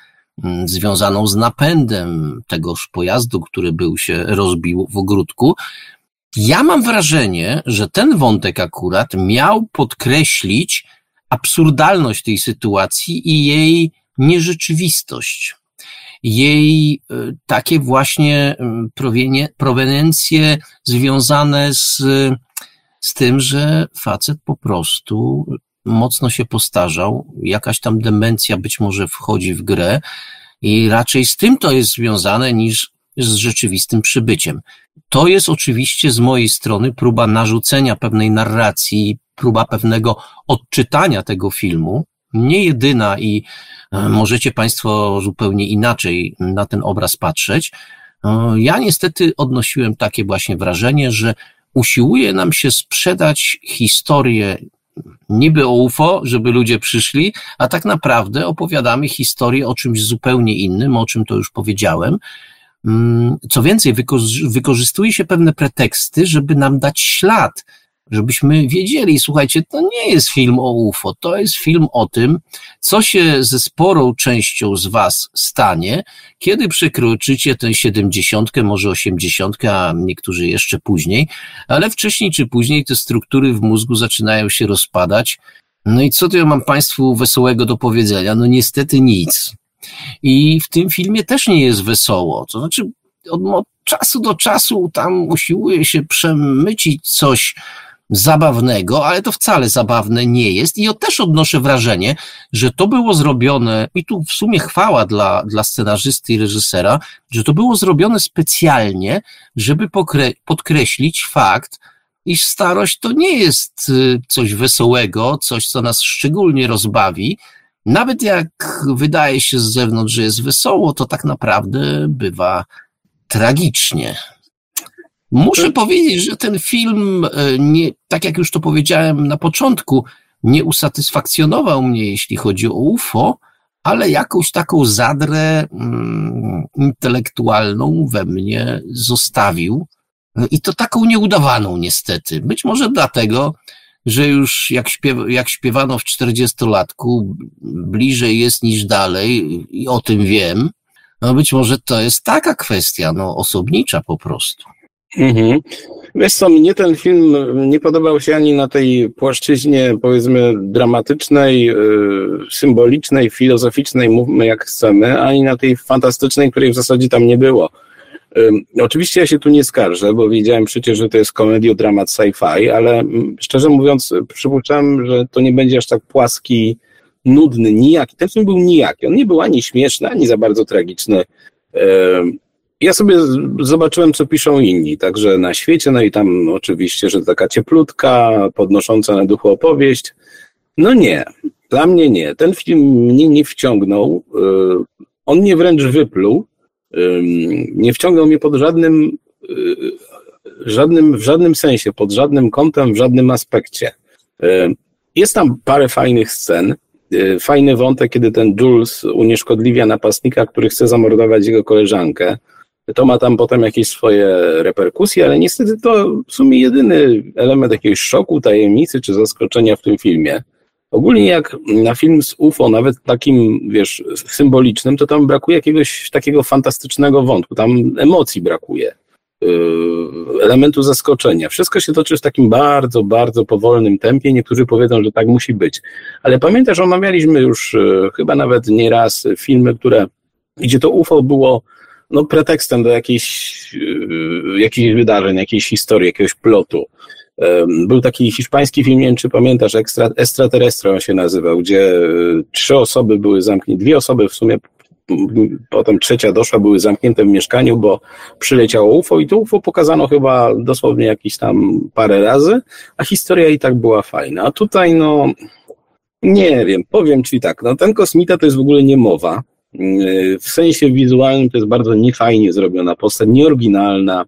związaną z napędem tegoż pojazdu, który był się rozbił w ogródku. Ja mam wrażenie, że ten wątek akurat miał podkreślić absurdalność tej sytuacji i jej nierzeczywistość. Jej y, takie właśnie y, proweniencje związane z z tym, że facet po prostu mocno się postarzał, jakaś tam demencja być może wchodzi w grę i raczej z tym to jest związane niż z rzeczywistym przybyciem. To jest oczywiście z mojej strony próba narzucenia pewnej narracji, próba pewnego odczytania tego filmu, nie jedyna i e, możecie Państwo zupełnie inaczej na ten obraz patrzeć. E, ja niestety odnosiłem takie właśnie wrażenie, że usiłuje nam się sprzedać historię niby o UFO, żeby ludzie przyszli, a tak naprawdę opowiadamy historię o czymś zupełnie innym, o czym to już powiedziałem. Mm, co więcej, wykorzystuje się pewne preteksty, żeby nam dać ślad, żebyśmy wiedzieli, słuchajcie, to nie jest film o UFO, to jest film o tym, co się ze sporą częścią z Was stanie, kiedy przekroczycie tę siedemdziesiątkę, może osiemdziesiątkę, a niektórzy jeszcze później, ale wcześniej czy później te struktury w mózgu zaczynają się rozpadać. No i co tu ja mam Państwu wesołego do powiedzenia? No niestety nic. I w tym filmie też nie jest wesoło. To znaczy, od, od czasu do czasu tam usiłuje się przemycić coś, zabawnego, ale to wcale zabawne nie jest. I ja też odnoszę wrażenie, że to było zrobione, i tu w sumie chwała dla, dla scenarzysty i reżysera, że to było zrobione specjalnie, żeby pokre- podkreślić fakt, iż starość to nie jest y, coś wesołego, coś, co nas szczególnie rozbawi. Nawet jak wydaje się z zewnątrz, że jest wesoło, to tak naprawdę bywa tragicznie. Muszę powiedzieć, że ten film, e, nie, tak jak już to powiedziałem na początku, nie usatysfakcjonował mnie, jeśli chodzi o UFO, ale jakąś taką zadrę mm, intelektualną we mnie zostawił. I to taką nieudawaną, niestety. Być może dlatego, że już jak, śpiew, jak śpiewano w 40-latku, bliżej jest niż dalej, i o tym wiem. No być może to jest taka kwestia, no, osobnicza po prostu. Mhm. Wiesz co, mnie ten film nie podobał się ani na tej płaszczyźnie, powiedzmy, dramatycznej, yy, symbolicznej, filozoficznej, mówmy jak chcemy, ani na tej fantastycznej, której w zasadzie tam nie było. Yy, oczywiście ja się tu nie skarżę, bo wiedziałem przecież, że to jest komediodramat sci-fi, ale mm, szczerze mówiąc przypuszczałem, że to nie będzie aż tak płaski, nudny, nijaki. Ten film był nijaki. On nie był ani śmieszny, ani za bardzo tragiczny. Ja sobie zobaczyłem, co piszą inni, także na świecie, no i tam oczywiście, że taka cieplutka, podnosząca na duchu opowieść. No nie, dla mnie nie. Ten film mnie nie wciągnął. Y, on mnie wręcz wypluł. Nie wciągnął mnie pod żadnym, y, żadnym, w żadnym sensie, pod żadnym kątem, w żadnym aspekcie. Y, jest tam parę fajnych scen. Fajny wątek, kiedy ten Jules unieszkodliwia napastnika, który chce zamordować jego koleżankę. To ma tam potem jakieś swoje reperkusje, ale niestety to w sumie jedyny element jakiegoś szoku, tajemnicy czy zaskoczenia w tym filmie. Ogólnie jak na film z UFO, nawet takim, wiesz, symbolicznym, to tam brakuje jakiegoś takiego fantastycznego wątku, tam emocji brakuje, yy, elementu zaskoczenia. Wszystko się toczy w takim bardzo, bardzo powolnym tempie. Niektórzy powiedzą, że tak musi być. Ale pamiętasz, omawialiśmy już yy, chyba nawet nieraz filmy, które, gdzie to UFO było no, pretekstem do jakichś, yy, jakichś wydarzeń, jakiejś historii, jakiegoś plotu. Był taki hiszpański film, nie wiem czy pamiętasz, Extra, Extraterrestre on się nazywał, gdzie yy, trzy osoby były zamknięte, dwie osoby w sumie, potem trzecia doszła, były zamknięte w mieszkaniu, bo przyleciało UFO i to UFO pokazano chyba dosłownie jakieś tam parę razy, a historia i tak była fajna. A tutaj no, nie wiem, powiem ci tak, no ten kosmita to jest w ogóle niemowa, w sensie wizualnym to jest bardzo niefajnie zrobiona postać, nieoryginalna,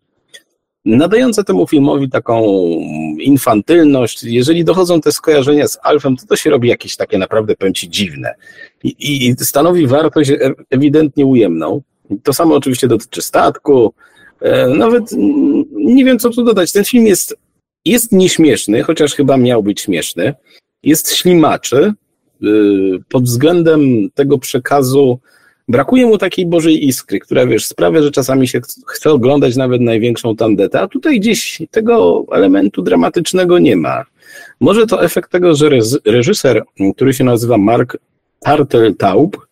nadająca temu filmowi taką infantylność. Jeżeli dochodzą te skojarzenia z Alfem, to to się robi jakieś takie naprawdę, powiem ci, dziwne. I, i stanowi wartość ewidentnie ujemną. To samo oczywiście dotyczy statku. E, nawet nie wiem, co tu dodać. Ten film jest, jest nieśmieszny, chociaż chyba miał być śmieszny. Jest ślimaczy, Y, pod względem tego przekazu brakuje mu takiej Bożej iskry, która wiesz, sprawia, że czasami się chce oglądać nawet największą tandetę, a tutaj gdzieś tego elementu dramatycznego nie ma. Może to efekt tego, że reżyser, który się nazywa Mark Tarteltaub,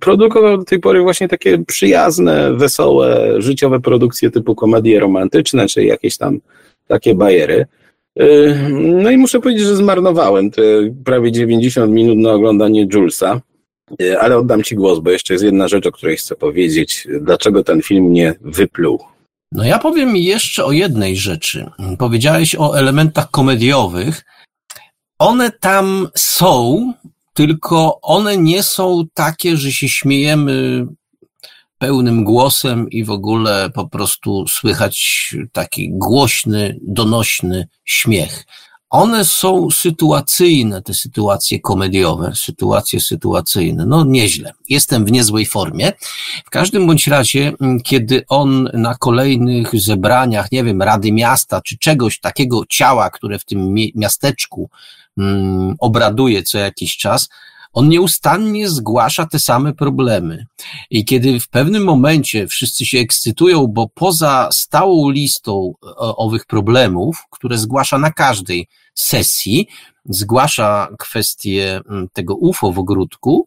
produkował do tej pory właśnie takie przyjazne, wesołe, życiowe produkcje typu komedie romantyczne, czy jakieś tam takie bajery. Y, No i muszę powiedzieć, że zmarnowałem te prawie 90 minut na oglądanie Julesa, ale oddam Ci głos, bo jeszcze jest jedna rzecz, o której chcę powiedzieć. Dlaczego ten film mnie wypluł? No ja powiem jeszcze o jednej rzeczy. Powiedziałeś o elementach komediowych. One tam są, tylko one nie są takie, że się śmiejemy pełnym głosem i w ogóle po prostu słychać taki głośny, donośny śmiech. One są sytuacyjne, te sytuacje komediowe, sytuacje sytuacyjne. No nieźle. Jestem w niezłej formie. W każdym bądź razie, m, kiedy on na kolejnych zebraniach, nie wiem, Rady Miasta czy czegoś takiego ciała, które w tym mi- miasteczku mm, obraduje co jakiś czas, on nieustannie zgłasza te same problemy. I kiedy w pewnym momencie wszyscy się ekscytują, bo poza stałą listą e, owych problemów, które zgłasza na każdej sesji, zgłasza kwestię mm, tego UFO w ogródku,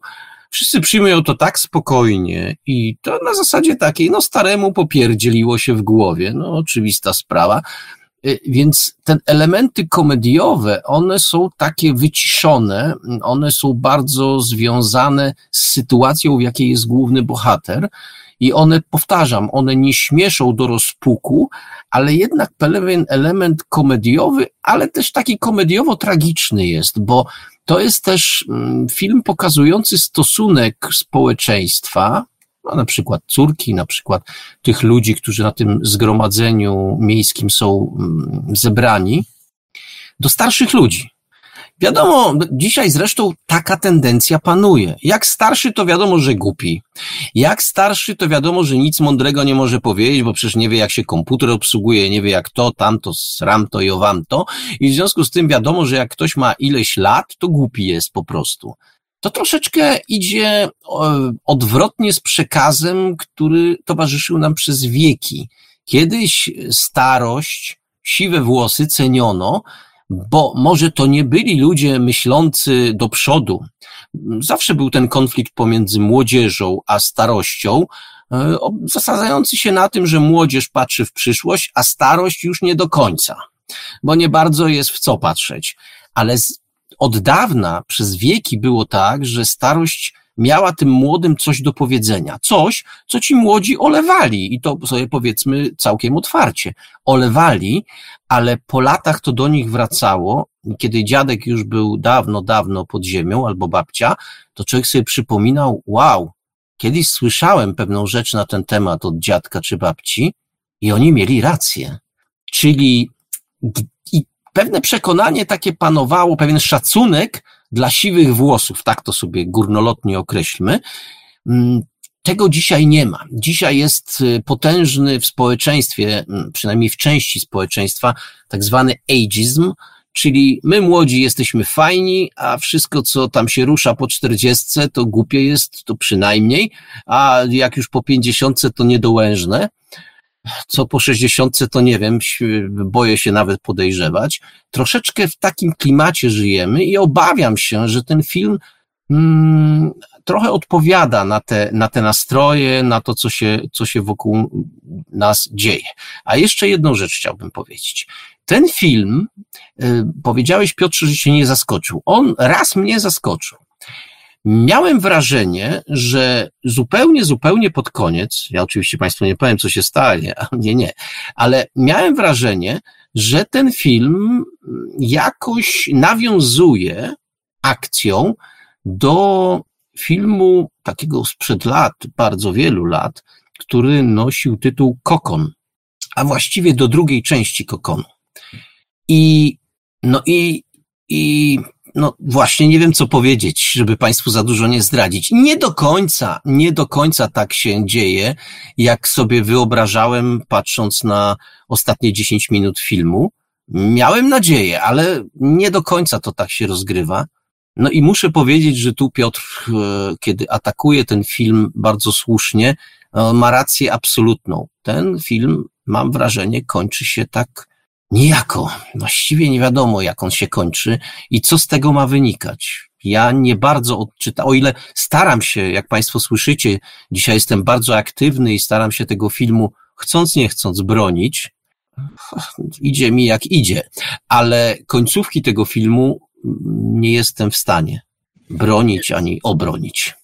wszyscy przyjmują to tak spokojnie i to na zasadzie takiej, no staremu popierdzieliło się w głowie, no oczywista sprawa. Y, Więc te elementy komediowe, one są takie wyciszone, one są bardzo związane z sytuacją, w jakiej jest główny bohater. I one, powtarzam, one nie śmieszą do rozpuku, ale jednak pewien element komediowy, ale też taki komediowo-tragiczny jest, bo to jest też mm, film pokazujący stosunek społeczeństwa, no, na przykład córki, na przykład tych ludzi, którzy na tym zgromadzeniu miejskim są mm, zebrani, do starszych ludzi. Wiadomo, dzisiaj zresztą taka tendencja panuje. Jak starszy, to wiadomo, że głupi. Jak starszy, to wiadomo, że nic mądrego nie może powiedzieć, bo przecież nie wie, jak się komputer obsługuje, nie wie, jak to, tamto, sramto i owamto. I w związku z tym wiadomo, że jak ktoś ma ileś lat, to głupi jest po prostu to troszeczkę idzie odwrotnie z przekazem, który towarzyszył nam przez wieki. Kiedyś starość, siwe włosy ceniono, bo może to nie byli ludzie myślący do przodu. Zawsze był ten konflikt pomiędzy młodzieżą a starością, e, zasadzający się na tym, że młodzież patrzy w przyszłość, a starość już nie do końca, bo nie bardzo jest w co patrzeć. Ale z, od dawna, przez wieki było tak, że starość miała tym młodym coś do powiedzenia. Coś, co ci młodzi olewali. I to sobie powiedzmy całkiem otwarcie. Olewali, ale po latach to do nich wracało. Kiedy dziadek już był dawno, dawno pod ziemią, albo babcia, to człowiek sobie przypominał, wow, kiedyś słyszałem pewną rzecz na ten temat od dziadka czy babci i oni mieli rację. Czyli i pewne przekonanie takie panowało, pewien szacunek dla siwych włosów, tak to sobie górnolotnie określmy. Mm, Tego dzisiaj nie ma. Dzisiaj jest y, potężny w społeczeństwie, mm, przynajmniej w części społeczeństwa, tak zwany ageism, czyli my młodzi jesteśmy fajni, a wszystko, co tam się rusza po czterdziestce, to głupie jest, to przynajmniej, a jak już po pięćdziesiątce, to niedołężne co po 60 to nie wiem, boję się nawet podejrzewać. Troszeczkę w takim klimacie żyjemy i obawiam się, że ten film mm, trochę odpowiada na te, na te nastroje, na to, co się, co się wokół nas dzieje. A jeszcze jedną rzecz chciałbym powiedzieć. Ten film, y, powiedziałeś Piotrze, że się nie zaskoczył. On raz mnie zaskoczył. Miałem wrażenie, że zupełnie, zupełnie pod koniec, ja oczywiście Państwu nie powiem, co się stanie, nie, nie, ale miałem wrażenie, że ten film jakoś nawiązuje akcją do filmu takiego sprzed lat, bardzo wielu lat, który nosił tytuł Kokon, a właściwie do drugiej części Kokonu. I, no i, i, no właśnie nie wiem co powiedzieć, żeby Państwu za dużo nie zdradzić. Nie do końca, nie do końca tak się dzieje, jak sobie wyobrażałem patrząc na ostatnie 10 minut filmu. Miałem nadzieję, ale nie do końca to tak się rozgrywa. No i muszę powiedzieć, że tu Piotr, e, kiedy atakuje ten film bardzo słusznie, e, ma rację absolutną. Ten film, mam wrażenie, kończy się tak niejako. Właściwie nie wiadomo, jak on się kończy i co z tego ma wynikać. Ja nie bardzo odczytam, o ile staram się, jak Państwo słyszycie, dzisiaj jestem bardzo aktywny i staram się tego filmu chcąc nie chcąc bronić, idzie mi jak idzie, ale końcówki tego filmu nie jestem w stanie bronić ani obronić.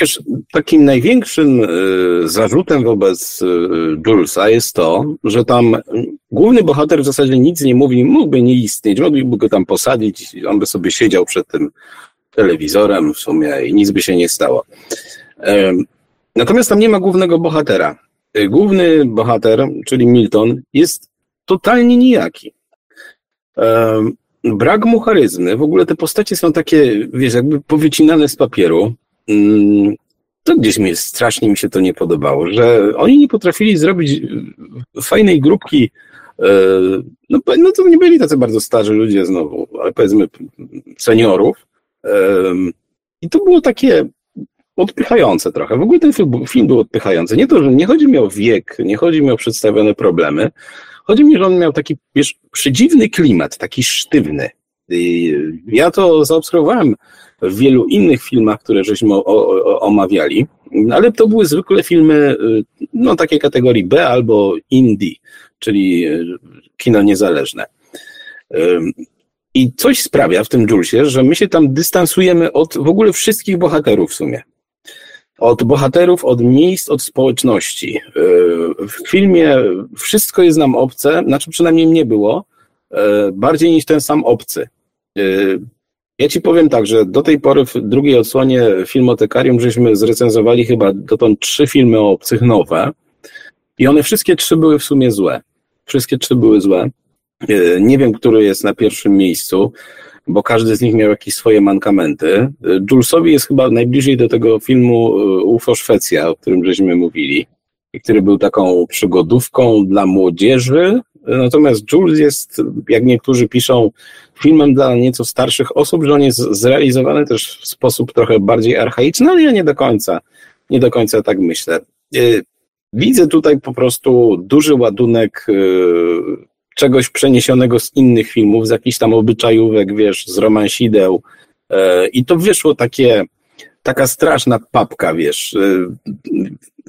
Wiesz, takim największym y, zarzutem wobec y, Julesa jest to, że tam główny bohater w zasadzie nic nie mówi, mógłby nie istnieć, mogliby go tam posadzić, on by sobie siedział przed tym telewizorem w sumie i nic by się nie stało. Natomiast tam nie ma głównego bohatera. Główny bohater, czyli Milton, jest totalnie nijaki. Brak mu charyzmy, w ogóle te postacie są takie, wiesz, jakby powycinane z papieru. Mm, to gdzieś mi strasznie mi się to nie podobało, że oni nie potrafili zrobić y, fajnej grupki. Y, no, no to nie byli tacy bardzo starzy ludzie znowu, ale powiedzmy seniorów. I to było takie odpychające trochę. W ogóle ten film, film był odpychający. Nie to, że nie chodzi mi o wiek, nie chodzi mi o przedstawione problemy. Chodzi mi, że on miał taki, wiesz, przedziwny klimat, taki sztywny. Ja to zaobserwowałem w wielu innych filmach, które żeśmy o, o, omawiali, ale to były zwykle filmy, no takiej kategorii B albo indie, czyli kino niezależne. I coś sprawia w tym Julesie, że my się tam dystansujemy od w ogóle wszystkich bohaterów w sumie. Od bohaterów, od miejsc, od społeczności. Yy, w filmie wszystko jest nam obce, znaczy przynajmniej nie było, bardziej niż ten sam obcy. Ja ci powiem tak, że do tej pory w drugiej odsłonie Filmotekarium żeśmy zrecenzowali chyba dotąd trzy filmy o obcych nowe i one wszystkie trzy były w sumie złe. Wszystkie trzy były złe. E, nie wiem, który jest na pierwszym miejscu, bo każdy z nich miał jakieś swoje mankamenty. E, Julesowi jest chyba najbliżej do tego filmu e, UFO Szwecja, o którym żeśmy mówili, który był taką przygodówką dla młodzieży. Natomiast Jules jest, jak niektórzy piszą, filmem dla nieco starszych osób, że on jest zrealizowany też w sposób trochę bardziej archaiczny, ale ja nie do końca, nie do końca tak myślę. Widzę tutaj po prostu duży ładunek czegoś przeniesionego z innych filmów, z jakichś tam obyczajówek, wiesz, z romansideł. E, I to wyszło takie, taka straszna papka, wiesz. E,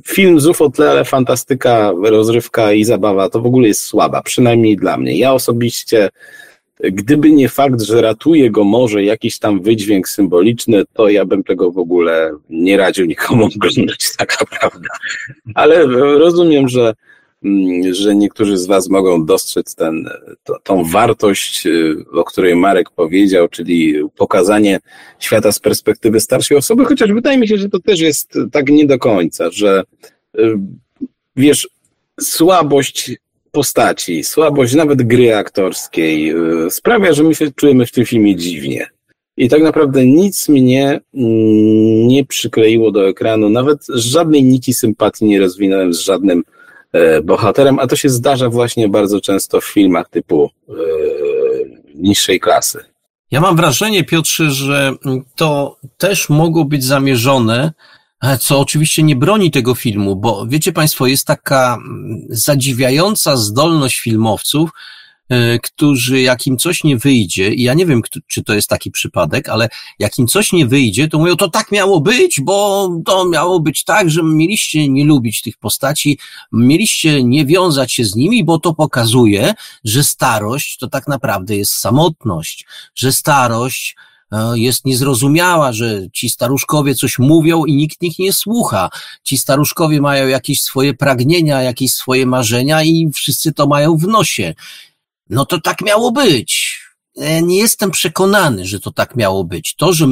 film z UFO tle, ale fantastyka, rozrywka i zabawa to w ogóle jest słaba, przynajmniej dla mnie. Ja osobiście, gdyby nie fakt, że ratuje go może jakiś tam wydźwięk symboliczny, to ja bym tego w ogóle nie radził nikomu oglądać, taka prawda. Ale rozumiem, że że niektórzy z Was mogą dostrzec ten, to, tą wartość, y, o której Marek powiedział, czyli pokazanie świata z perspektywy starszej osoby, chociaż wydaje mi się, że to też jest tak nie do końca, że y, wiesz, słabość postaci, słabość nawet gry aktorskiej y, sprawia, że my się czujemy w tym filmie dziwnie. I tak naprawdę nic mnie mm, nie przykleiło do ekranu, nawet żadnej nici sympatii nie rozwinąłem z żadnym bohaterem, a to się zdarza właśnie bardzo często w filmach typu e, niższej klasy. Ja mam wrażenie, Piotrze, że to też mogło być zamierzone, co oczywiście nie broni tego filmu, bo wiecie Państwo, jest taka zadziwiająca zdolność filmowców, E, którzy jak im coś nie wyjdzie, i ja nie wiem, czy to jest taki przypadek, ale jak im coś nie wyjdzie, to mówią, to tak miało być, bo to miało być tak, że mieliście nie lubić tych postaci, mieliście nie wiązać się z nimi, bo to pokazuje, że starość to tak naprawdę jest samotność, że starość e, jest niezrozumiała, że ci staruszkowie coś mówią i nikt nich nie słucha. Ci staruszkowie mają jakieś swoje pragnienia, jakieś swoje marzenia i wszyscy to mają w nosie. No to tak miało być. E, nie jestem przekonany, że to tak miało być. To, że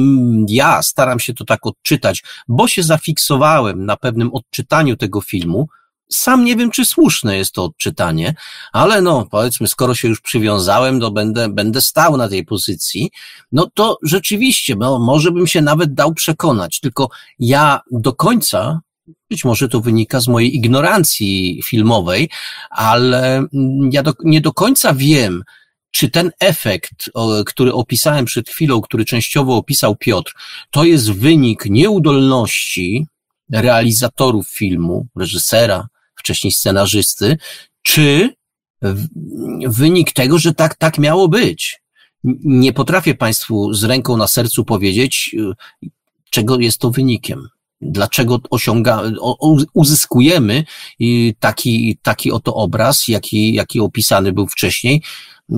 ja staram się to tak odczytać, bo się zafiksowałem na pewnym odczytaniu tego filmu, sam nie wiem, czy słuszne jest to odczytanie, ale no, powiedzmy, skoro się już przywiązałem, to będę, będę stał na tej pozycji, no to rzeczywiście, no, może bym się nawet dał przekonać, tylko ja do końca być może to wynika z mojej ignorancji filmowej, ale ja do, nie do końca wiem, czy ten efekt, który opisałem przed chwilą, który częściowo opisał Piotr, to jest wynik nieudolności realizatorów filmu, reżysera, wcześniej scenarzysty, czy wynik tego, że tak, tak miało być. Nie potrafię Państwu z ręką na sercu powiedzieć, y, czego jest to wynikiem. Dlaczego osiąga, uzyskujemy taki, taki oto obraz, jaki, jaki opisany był wcześniej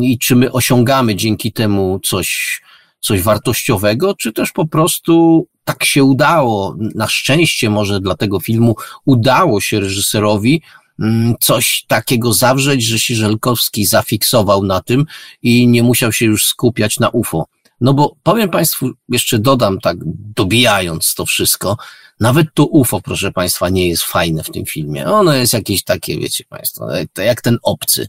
i czy my osiągamy dzięki temu coś, coś wartościowego, czy też po prostu tak się udało, na szczęście może dla tego filmu udało się reżyserowi mm, coś takiego zawrzeć, że się Żelkowski zafiksował na tym i nie musiał się już skupiać na UFO. No bo powiem Państwu, jeszcze dodam tak, dobijając to wszystko, nawet to UFO, proszę Państwa, nie jest fajne w tym filmie. Ono jest jakieś takie, wiecie Państwo, jak ten obcy.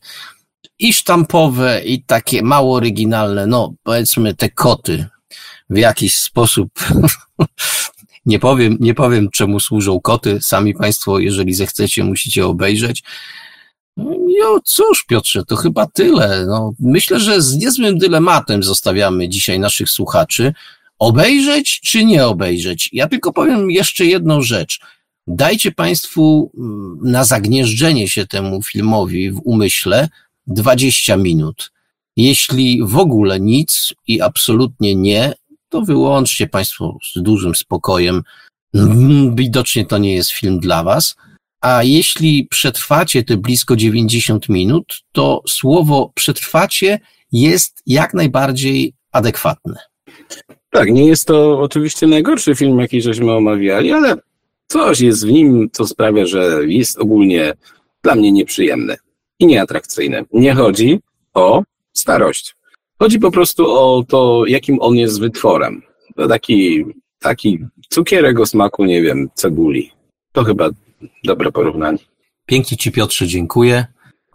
I sztampowe, i takie mało oryginalne, no powiedzmy te koty w jakiś sposób nie powiem, nie powiem czemu służą koty. Sami Państwo, jeżeli zechcecie, musicie obejrzeć. No cóż, Piotrze, to chyba tyle. No, myślę, że z niezłym dylematem zostawiamy dzisiaj naszych słuchaczy. Obejrzeć czy nie obejrzeć? Ja tylko powiem jeszcze jedną rzecz. Dajcie Państwu mm, na zagnieżdżenie się temu filmowi w umyśle 20 minut. Jeśli w ogóle nic i absolutnie nie, to wyłączcie Państwo z dużym spokojem. Widocznie to nie jest film dla Was. A jeśli przetrwacie te blisko 90 minut, to słowo przetrwacie jest jak najbardziej adekwatne. Tak, nie jest to oczywiście najgorszy film, jaki żeśmy omawiali, ale coś jest w nim, co sprawia, że jest ogólnie dla mnie nieprzyjemny i nieatrakcyjny. Nie chodzi o starość. Chodzi po prostu o to, jakim on jest wytworem. To taki, taki cukierek o smaku, nie wiem, cebuli. To chyba dobre porównanie. Pięknie Ci Piotrze dziękuję.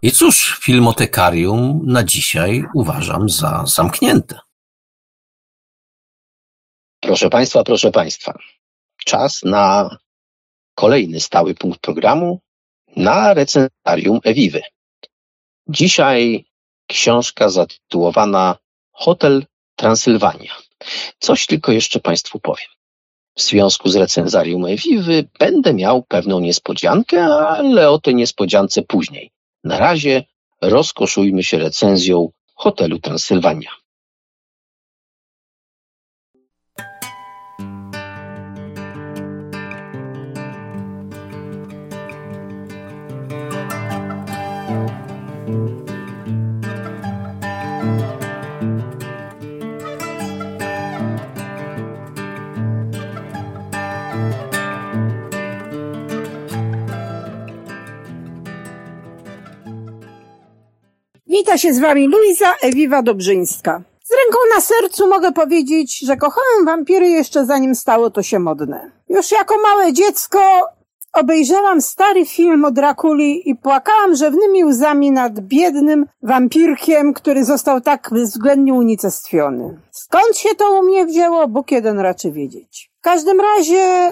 I cóż, filmotekarium na dzisiaj uważam za zamknięte. Proszę Państwa, proszę Państwa, czas na kolejny stały punkt programu, na recenzarium Ewiwy. Dzisiaj książka zatytułowana Hotel Transylwania. Coś tylko jeszcze Państwu powiem. W związku z recenzarium Ewiwy będę miał pewną niespodziankę, ale o tej niespodziance później. Na razie rozkoszujmy się recenzją Hotelu Transylwania. Wita się z wami Luiza Ewiwa Dobrzyńska. Z ręką na sercu mogę powiedzieć, że kochałem wampiry jeszcze zanim stało to się modne. Już jako małe dziecko obejrzałam stary film o Drakuli i płakałam rzewnymi łzami nad biednym wampirkiem, który został tak bezwzględnie unicestwiony. Skąd się to u mnie wzięło, Bóg jeden raczy wiedzieć. W każdym razie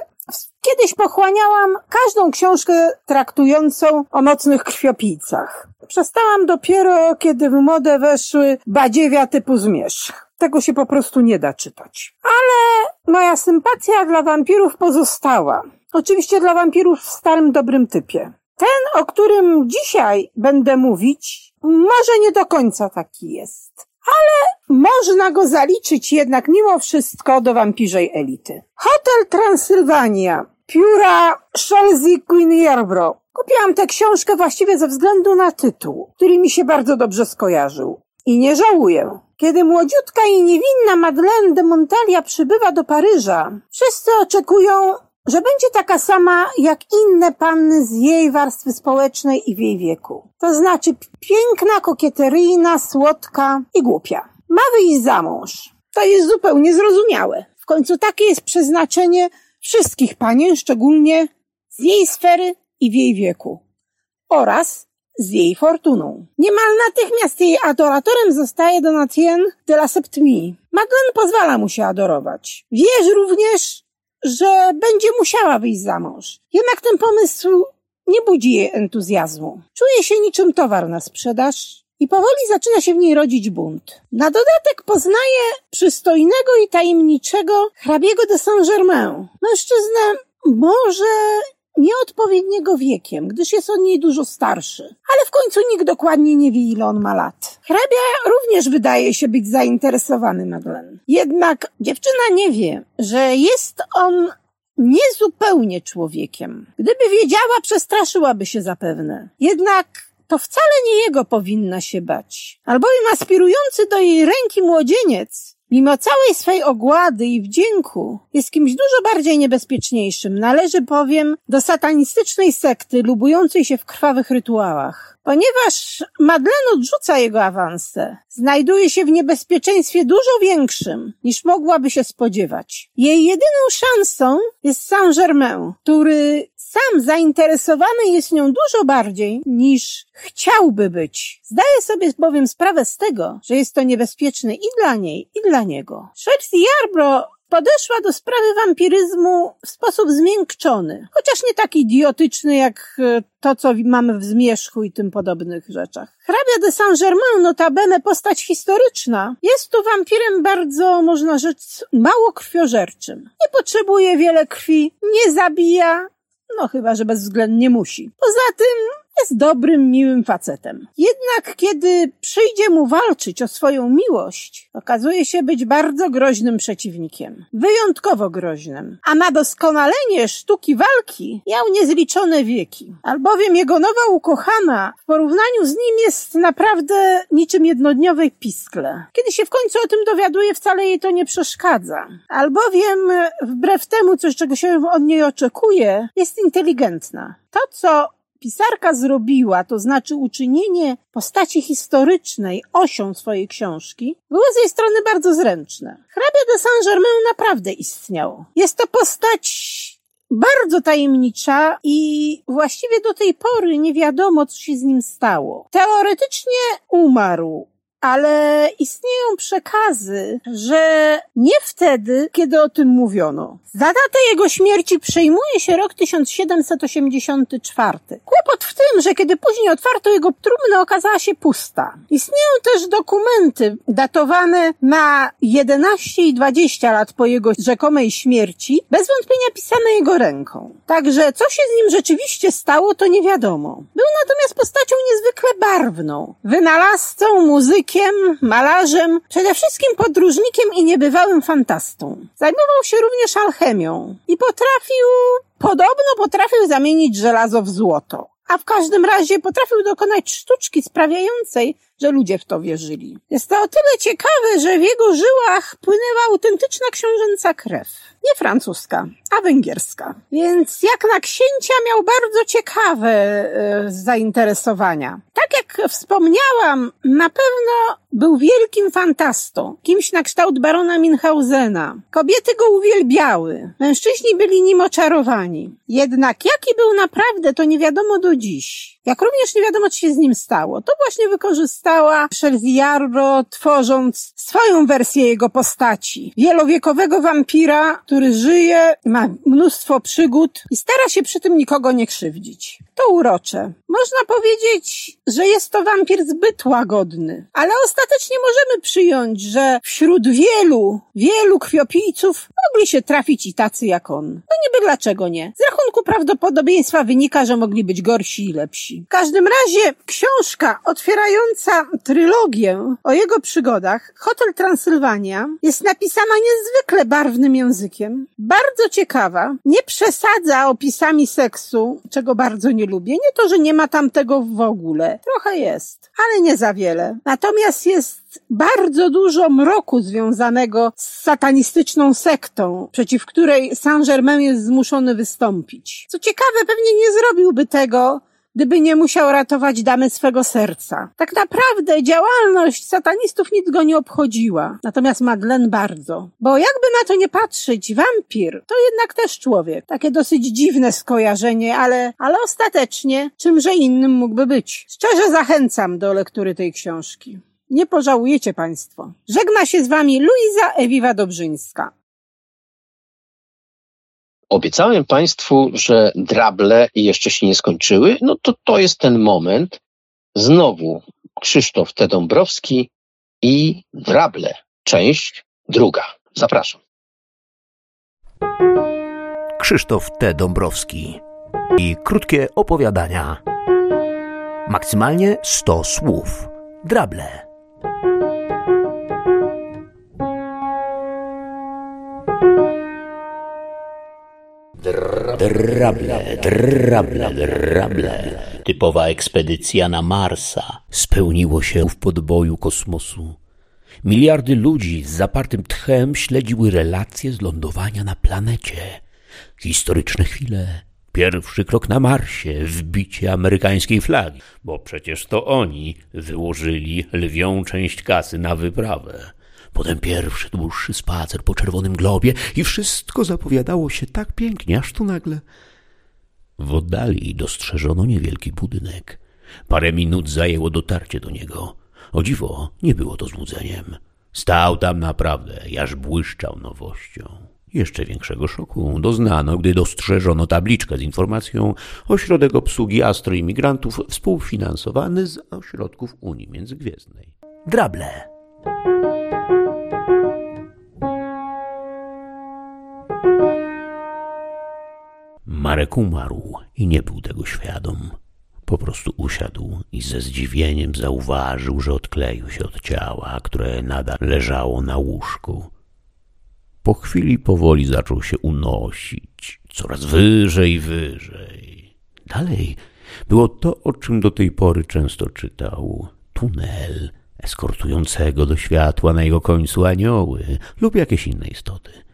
Kiedyś pochłaniałam każdą książkę traktującą o nocnych krwiopijcach. Przestałam dopiero, kiedy w modę weszły badziewia typu zmierzch. Tego się po prostu nie da czytać. Ale moja sympatia dla wampirów pozostała. Oczywiście dla wampirów w starym dobrym typie. Ten, o którym dzisiaj będę mówić, może nie do końca taki jest. Ale można go zaliczyć jednak mimo wszystko do wampirzej elity. Hotel Transylwania pióra Chelsea Queen. Kupiłam tę książkę właściwie ze względu na tytuł, który mi się bardzo dobrze skojarzył. I nie żałuję. Kiedy młodziutka i niewinna Madeleine de Montalia przybywa do Paryża, wszyscy oczekują, że będzie taka sama jak inne panny z jej warstwy społecznej i w jej wieku. To znaczy piękna, kokieteryjna, słodka i głupia. Ma wyjść za mąż. To jest zupełnie zrozumiałe. W końcu takie jest przeznaczenie wszystkich panien, szczególnie z jej sfery i w jej wieku oraz z jej fortuną. Niemal natychmiast jej adoratorem zostaje Donatien de la Septmie. Madeleine pozwala mu się adorować. Wierzy również, że będzie musiała wyjść za mąż. Jednak ten pomysł nie budzi jej entuzjazmu. Czuje się niczym towar na sprzedaż i powoli zaczyna się w niej rodzić bunt. Na dodatek poznaje przystojnego i tajemniczego hrabiego de Saint-Germain. Mężczyznę może nieodpowiedniego wiekiem, gdyż jest on niej dużo starszy. Ale w końcu nikt dokładnie nie wie, ile on ma lat. Hrabia również wydaje się być zainteresowany Madeleine. Jednak dziewczyna nie wie, że jest on niezupełnie człowiekiem. Gdyby wiedziała, przestraszyłaby się zapewne. Jednak to wcale nie jego powinna się bać, albowiem aspirujący do jej ręki młodzieniec Mimo całej swej ogłady i wdzięku jest kimś dużo bardziej niebezpieczniejszym. Należy bowiem do satanistycznej sekty lubującej się w krwawych rytuałach. Ponieważ Madeleine odrzuca jego awanse, znajduje się w niebezpieczeństwie dużo większym niż mogłaby się spodziewać. Jej jedyną szansą jest Saint-Germain, który sam zainteresowany jest nią dużo bardziej niż chciałby być. Zdaje sobie bowiem sprawę z tego, że jest to niebezpieczne i dla niej, i dla niego. Chelsea Yarbrough podeszła do sprawy wampiryzmu w sposób zmiękczony, chociaż nie tak idiotyczny jak e, to, co mamy w Zmierzchu i tym podobnych rzeczach. Hrabia de Saint-Germain, notabene postać historyczna, jest tu wampirem bardzo, można rzec, mało krwiożerczym. Nie potrzebuje wiele krwi, nie zabija, no chyba, że bezwzględnie musi. Poza tym jest dobrym, miłym facetem. Jednak kiedy przyjdzie mu walczyć o swoją miłość, okazuje się być bardzo groźnym przeciwnikiem. Wyjątkowo groźnym. A na doskonalenie sztuki walki miał niezliczone wieki. Albowiem jego nowa ukochana w porównaniu z nim jest naprawdę niczym jednodniowej piskle. Kiedy się w końcu o tym dowiaduje, wcale jej to nie przeszkadza. Albowiem wbrew temu, coś czego się od niej oczekuje, jest inteligentna. To, co pisarka zrobiła, to znaczy uczynienie postaci historycznej osią swojej książki, było z jej strony bardzo zręczne. Hrabia de Saint-Germain naprawdę istniał. Jest to postać bardzo tajemnicza i właściwie do tej pory nie wiadomo, co się z nim stało. Teoretycznie umarł, ale istnieją przekazy, że nie wtedy, kiedy o tym mówiono. Za datę jego śmierci przejmuje się rok 1784. Kłopot w tym, że kiedy później otwarto jego trumnę, okazała się pusta. Istnieją też dokumenty datowane na 11 i 20 lat po jego rzekomej śmierci, bez wątpienia pisane jego ręką. Także co się z nim rzeczywiście stało, to nie wiadomo. Był natomiast postacią niezwykle barwną, wynalazcą, malarzem, przede wszystkim podróżnikiem i niebywałym fantastą. Zajmował się również alchemią i potrafił, podobno potrafił zamienić żelazo w złoto. A w każdym razie potrafił dokonać sztuczki sprawiającej, że ludzie w to wierzyli. Jest to o tyle ciekawe, że w jego żyłach płynęła autentyczna książęca krew. Nie francuska, a węgierska. Więc jak na księcia miał bardzo ciekawe e, zainteresowania. Tak jak wspomniałam, na pewno był wielkim fantastą, kimś na kształt barona Minhausena. Kobiety go uwielbiały, mężczyźni byli nim oczarowani. Jednak jaki był naprawdę, to nie wiadomo do dziś. Jak również nie wiadomo, co się z nim stało. To właśnie wykorzystała Szelziarro, tworząc swoją wersję jego postaci. Wielowiekowego wampira, który żyje, ma mnóstwo przygód i stara się przy tym nikogo nie krzywdzić. To urocze. Można powiedzieć, że jest to wampir zbyt łagodny, ale ostatecznie możemy przyjąć, że wśród wielu, wielu krwiopijców mogli się trafić i tacy jak on. No niby dlaczego nie? Z rachunku prawdopodobieństwa wynika, że mogli być gorsi i lepsi. W każdym razie książka otwierająca trylogię o jego przygodach, Hotel Transylwania, jest napisana niezwykle barwnym językiem, bardzo ciekawa, nie przesadza opisami seksu, czego bardzo nie lubię. Nie to, że nie ma tam tego w ogóle. Trochę jest, ale nie za wiele. Natomiast jest bardzo dużo mroku związanego z satanistyczną sektą, przeciw której Saint-Germain jest zmuszony wystąpić. Co ciekawe, pewnie nie zrobiłby tego, gdyby nie musiał ratować damy swego serca. Tak naprawdę działalność satanistów nic go nie obchodziła. Natomiast Madeleine bardzo. Bo jakby na to nie patrzeć, wampir to jednak też człowiek. Takie dosyć dziwne skojarzenie, ale, ale ostatecznie czymże innym mógłby być. Szczerze zachęcam do lektury tej książki. Nie pożałujecie Państwo. Żegna się z Wami Luiza Ewiwa Dobrzyńska. Obiecałem Państwu, że drable jeszcze się nie skończyły. No to to jest ten moment. Znowu Krzysztof T. Dąbrowski i drable. Część druga. Zapraszam. Krzysztof T. Dąbrowski i krótkie opowiadania. Maksymalnie 100 słów. Drable. Drable, drable, drable. Typowa ekspedycja na Marsa. Spełniło się w podboju kosmosu. Miliardy ludzi z zapartym tchem śledziły relacje z lądowania na planecie. Historyczne chwile. Pierwszy krok na Marsie, wbicie amerykańskiej flagi, bo przecież to oni wyłożyli lwią część kasy na wyprawę. Potem pierwszy dłuższy spacer po czerwonym globie i wszystko zapowiadało się tak pięknie, aż tu nagle w oddali dostrzeżono niewielki budynek. Parę minut zajęło dotarcie do niego. O dziwo, nie było to złudzeniem. Stał tam naprawdę, aż błyszczał nowością. Jeszcze większego szoku doznano, gdy dostrzeżono tabliczkę z informacją Ośrodek Obsługi Astroimigrantów współfinansowany z ośrodków Unii Międzygwiezdnej. Drable. Marek umarł i nie był tego świadom. Po prostu usiadł i ze zdziwieniem zauważył, że odkleił się od ciała, które nadal leżało na łóżku. Po chwili powoli zaczął się unosić, coraz wyżej wyżej. Dalej było to, o czym do tej pory często czytał. Tunel eskortującego do światła na jego końcu anioły lub jakieś inne istoty.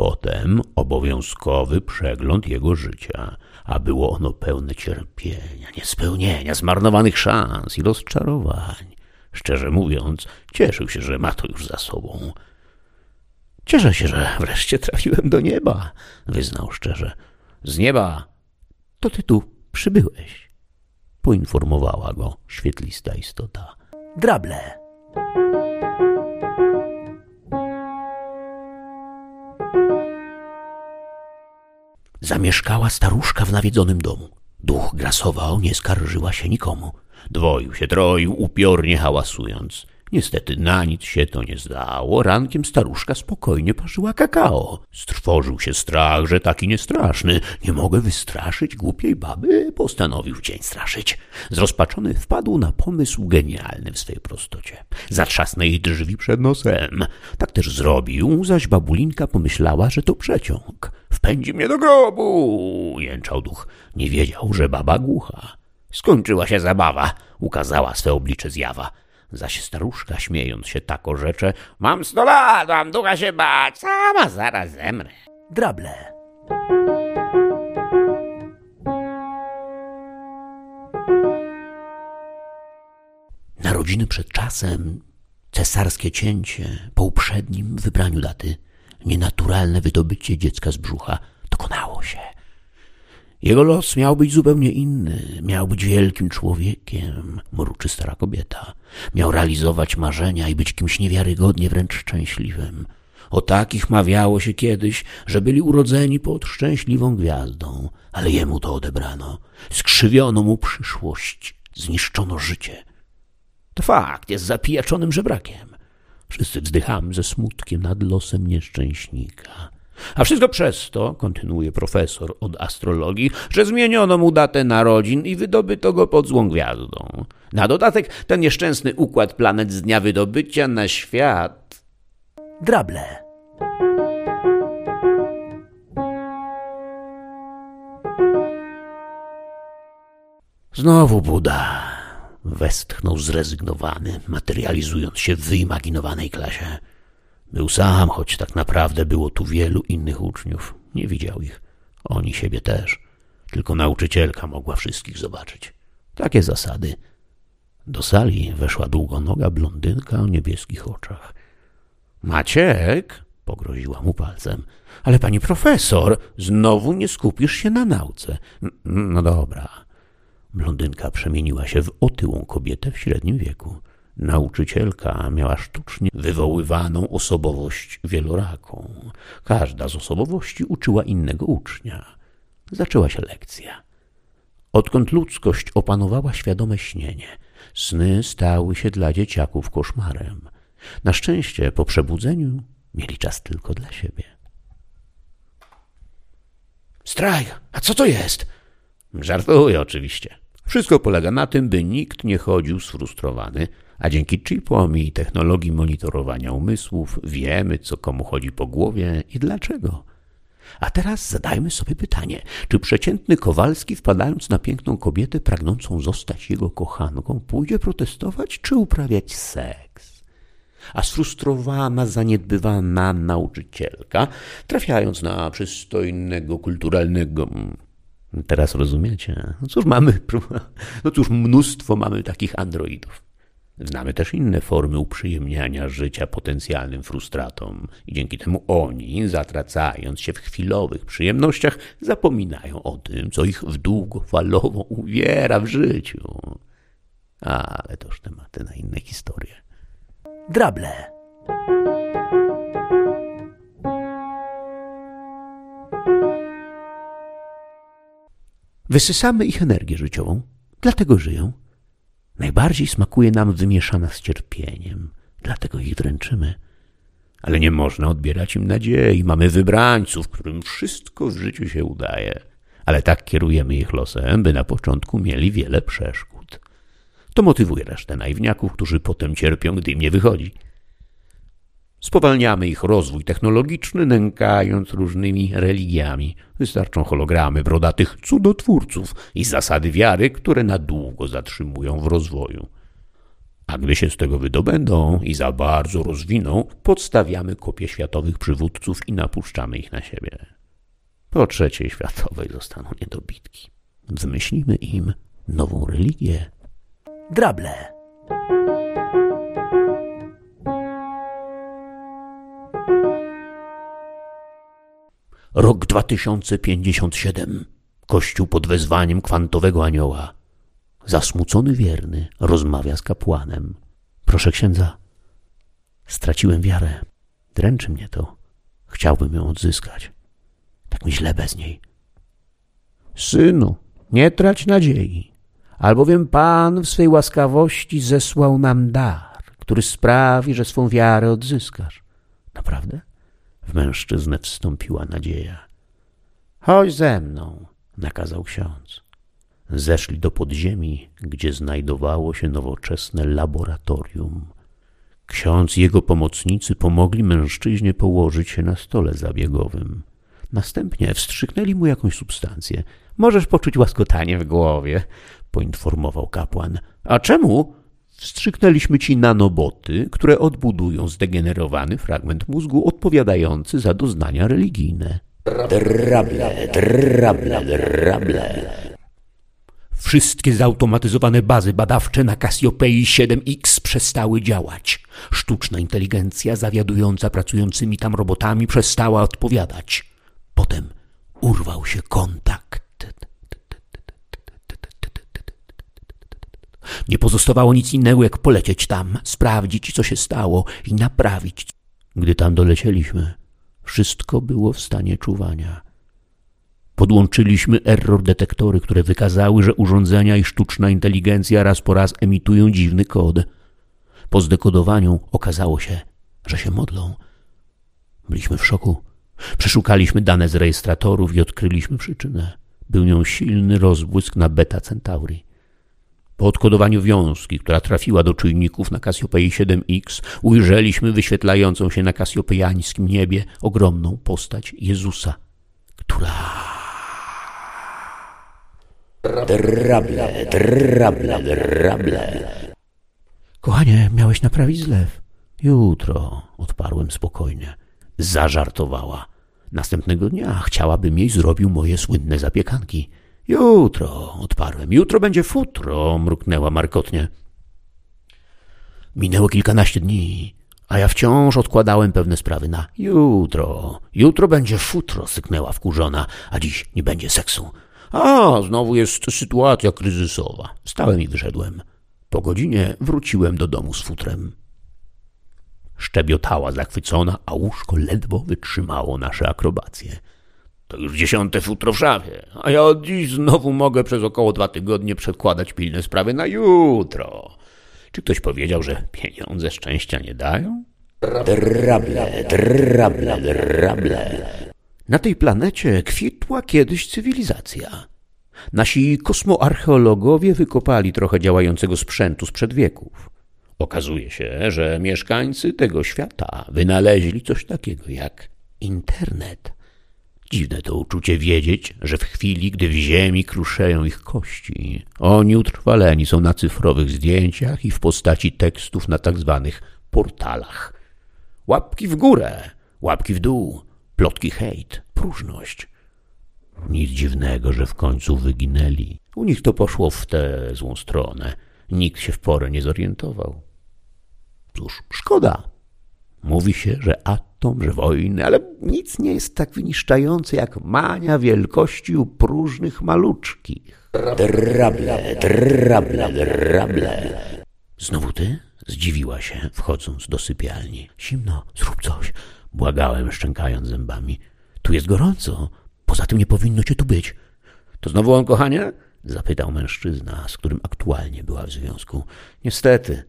Potem obowiązkowy przegląd jego życia, a było ono pełne cierpienia, niespełnienia, zmarnowanych szans i rozczarowań. Szczerze mówiąc, cieszył się, że ma to już za sobą. Cieszę się, że wreszcie trafiłem do nieba, wyznał szczerze. Z nieba to ty tu przybyłeś, poinformowała go świetlista istota. Drable. Zamieszkała staruszka w nawiedzonym domu. Duch grasował, nie skarżyła się nikomu. Dwoił się, troił, upiornie hałasując. Niestety na nic się to nie zdało. Rankiem staruszka spokojnie parzyła kakao. Strwożył się strach, że taki niestraszny. Nie mogę wystraszyć głupiej baby, postanowił cień straszyć. Zrozpaczony wpadł na pomysł genialny w swej prostocie. Zatrzasnę jej drzwi przed nosem. Tak też zrobił, zaś babulinka pomyślała, że to przeciąg. Wpędzi mnie do grobu, jęczał duch. Nie wiedział, że baba głucha. Skończyła się zabawa, ukazała swe oblicze zjawa. Zaś staruszka, śmiejąc się tak rzecze, mam sto lat, mam ducha się bać, sama zaraz zemrę. Drable. Narodziny przed czasem, cesarskie cięcie, po uprzednim wybraniu daty, nienaturalne wydobycie dziecka z brzucha dokonało się. Jego los miał być zupełnie inny, miał być wielkim człowiekiem, mruczy stara kobieta. Miał realizować marzenia i być kimś niewiarygodnie wręcz szczęśliwym. O takich mawiało się kiedyś, że byli urodzeni pod szczęśliwą gwiazdą, ale jemu to odebrano. Skrzywiono mu przyszłość, zniszczono życie. To fakt, jest zapijaczonym żebrakiem. Wszyscy wzdychamy ze smutkiem nad losem nieszczęśnika. A wszystko przez to, kontynuuje profesor od astrologii, że zmieniono mu datę narodzin i wydobyto go pod złą gwiazdą. Na dodatek ten nieszczęsny układ planet z dnia wydobycia na świat. Drable. Znowu Buda. Westchnął zrezygnowany, materializując się w wyimaginowanej klasie. Był sam, choć tak naprawdę było tu wielu innych uczniów. Nie widział ich. Oni siebie też. Tylko nauczycielka mogła wszystkich zobaczyć. Takie zasady. Do sali weszła długonoga blondynka o niebieskich oczach. Maciek, pogroziła mu palcem. Ale pani profesor, znowu nie skupisz się na nauce. No dobra. Blondynka przemieniła się w otyłą kobietę w średnim wieku. Nauczycielka miała sztucznie wywoływaną osobowość wieloraką. Każda z osobowości uczyła innego ucznia. Zaczęła się lekcja. Odkąd ludzkość opanowała świadome śnienie, sny stały się dla dzieciaków koszmarem. Na szczęście po przebudzeniu mieli czas tylko dla siebie. Strajk! A co to jest? Żartuję oczywiście. Wszystko polega na tym, by nikt nie chodził sfrustrowany, a dzięki chipom i technologii monitorowania umysłów wiemy, co komu chodzi po głowie i dlaczego. A teraz zadajmy sobie pytanie, czy przeciętny Kowalski, wpadając na piękną kobietę pragnącą zostać jego kochanką, pójdzie protestować czy uprawiać seks? A sfrustrowana, zaniedbywana nauczycielka, trafiając na przystojnego, kulturalnego... Teraz rozumiecie? No cóż, mamy... No cóż, mnóstwo mamy takich androidów. Znamy też inne formy uprzyjemniania życia potencjalnym frustratom i dzięki temu oni, zatracając się w chwilowych przyjemnościach, zapominają o tym, co ich w długofalowo uwiera w życiu. Ale to już tematy na inne historie. Drable. Wysysamy ich energię życiową, dlatego żyją. Najbardziej smakuje nam wymieszana z cierpieniem, dlatego ich dręczymy. Ale nie można odbierać im nadziei. Mamy wybrańców, którym wszystko w życiu się udaje. Ale tak kierujemy ich losem, by na początku mieli wiele przeszkód. To motywuje resztę naiwniaków, którzy potem cierpią, gdy im nie wychodzi. Spowalniamy ich rozwój technologiczny, nękając różnymi religiami. Wystarczą hologramy brodatych cudotwórców i zasady wiary, które na długo zatrzymują w rozwoju. A gdy się z tego wydobędą i za bardzo rozwiną, podstawiamy kopie światowych przywódców i napuszczamy ich na siebie. Po trzeciej światowej zostaną niedobitki. Wymyślimy im nową religię. Drable. Rok 2057. Kościół pod wezwaniem kwantowego anioła. Zasmucony wierny rozmawia z kapłanem. Proszę księdza, straciłem wiarę. Dręczy mnie to. Chciałbym ją odzyskać. Tak mi źle bez niej. Synu, nie trać nadziei, albowiem Pan w swej łaskawości zesłał nam dar, który sprawi, że swą wiarę odzyskasz. Naprawdę? W mężczyznę wstąpiła nadzieja. Chodź ze mną, nakazał ksiądz. Zeszli do podziemi, gdzie znajdowało się nowoczesne laboratorium. Ksiądz i jego pomocnicy pomogli mężczyźnie położyć się na stole zabiegowym. Następnie wstrzyknęli mu jakąś substancję. Możesz poczuć łaskotanie w głowie, poinformował kapłan. A czemu? Wstrzyknęliśmy ci nanoboty, które odbudują zdegenerowany fragment mózgu odpowiadający za doznania religijne. Drable, drable, drable. Wszystkie zautomatyzowane bazy badawcze na Cassiopeii 7X przestały działać. Sztuczna inteligencja zawiadująca pracującymi tam robotami przestała odpowiadać. Potem urwał się kontakt. Nie pozostawało nic innego, jak polecieć tam, sprawdzić, co się stało i naprawić. Gdy tam dolecieliśmy, wszystko było w stanie czuwania. Podłączyliśmy error detektory, które wykazały, że urządzenia i sztuczna inteligencja raz po raz emitują dziwny kod. Po zdekodowaniu okazało się, że się modlą. Byliśmy w szoku. Przeszukaliśmy dane z rejestratorów i odkryliśmy przyczynę. Był nią silny rozbłysk na beta Centauri. Po odkodowaniu wiązki, która trafiła do czujników na Kasiopei 7X, ujrzeliśmy wyświetlającą się na kasjopejańskim niebie ogromną postać Jezusa, która... Drable, drable, drable. Kochanie, miałeś naprawić zlew. Jutro, odparłem spokojnie. Zażartowała. Następnego dnia chciałabym jej zrobił moje słynne zapiekanki. Jutro, odparłem. Jutro będzie futro, mruknęła markotnie. Minęło kilkanaście dni, a ja wciąż odkładałem pewne sprawy na jutro. Jutro będzie futro, syknęła wkurzona, a dziś nie będzie seksu. A, znowu jest sytuacja kryzysowa. Stałem i wyszedłem. Po godzinie wróciłem do domu z futrem. Szczebiotała zachwycona, a łóżko ledwo wytrzymało nasze akrobacje. To już dziesiąte futro w szafie, a ja od dziś znowu mogę przez około dwa tygodnie przedkładać pilne sprawy na jutro. Czy ktoś powiedział, że pieniądze szczęścia nie dają? Drable, drable, drable. Na tej planecie kwitła kiedyś cywilizacja. Nasi kosmoarcheologowie wykopali trochę działającego sprzętu sprzed wieków. Okazuje się, że mieszkańcy tego świata wynaleźli coś takiego jak internet. Dziwne to uczucie wiedzieć, że w chwili, gdy w ziemi kruszeją ich kości, oni utrwaleni są na cyfrowych zdjęciach i w postaci tekstów na tak zwanych portalach. Łapki w górę, łapki w dół, plotki hejt, próżność. Nic dziwnego, że w końcu wyginęli. U nich to poszło w tę złą stronę. Nikt się w porę nie zorientował. Cóż, szkoda. Mówi się, że atom, że wojny, ale nic nie jest tak wyniszczające jak mania wielkości u próżnych maluczkich. Drable, drable, drable. Znowu ty? Zdziwiła się, wchodząc do sypialni. Zimno, zrób coś. Błagałem, szczękając zębami. Tu jest gorąco. Poza tym nie powinno cię tu być. To znowu on, kochanie? Zapytał mężczyzna, z którym aktualnie była w związku. Niestety.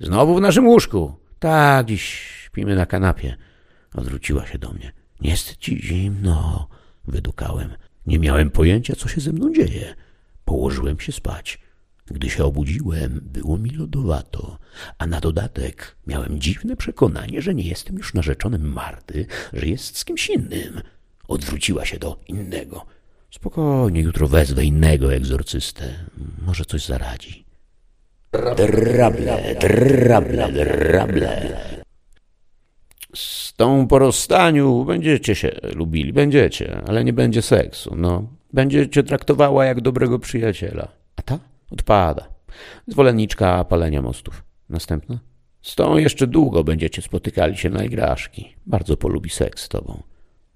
Znowu w naszym łóżku. Tak, dziś śpimy na kanapie. Odwróciła się do mnie. Nie jest ci zimno, wydukałem. Nie miałem pojęcia, co się ze mną dzieje. Położyłem się spać. Gdy się obudziłem, było mi lodowato, a na dodatek miałem dziwne przekonanie, że nie jestem już narzeczonym Marty, że jest z kimś innym. Odwróciła się do innego. Spokojnie, jutro wezwę innego egzorcystę. Może coś zaradzi. Drable, drable, drable. Z tą po rozstaniu będziecie się lubili, będziecie, ale nie będzie seksu, no. Będzie cię traktowała jak dobrego przyjaciela. A ta? Odpada. Zwolenniczka palenia mostów. Następna? Z tą jeszcze długo będziecie spotykali się na igraszki. Bardzo polubi seks z tobą.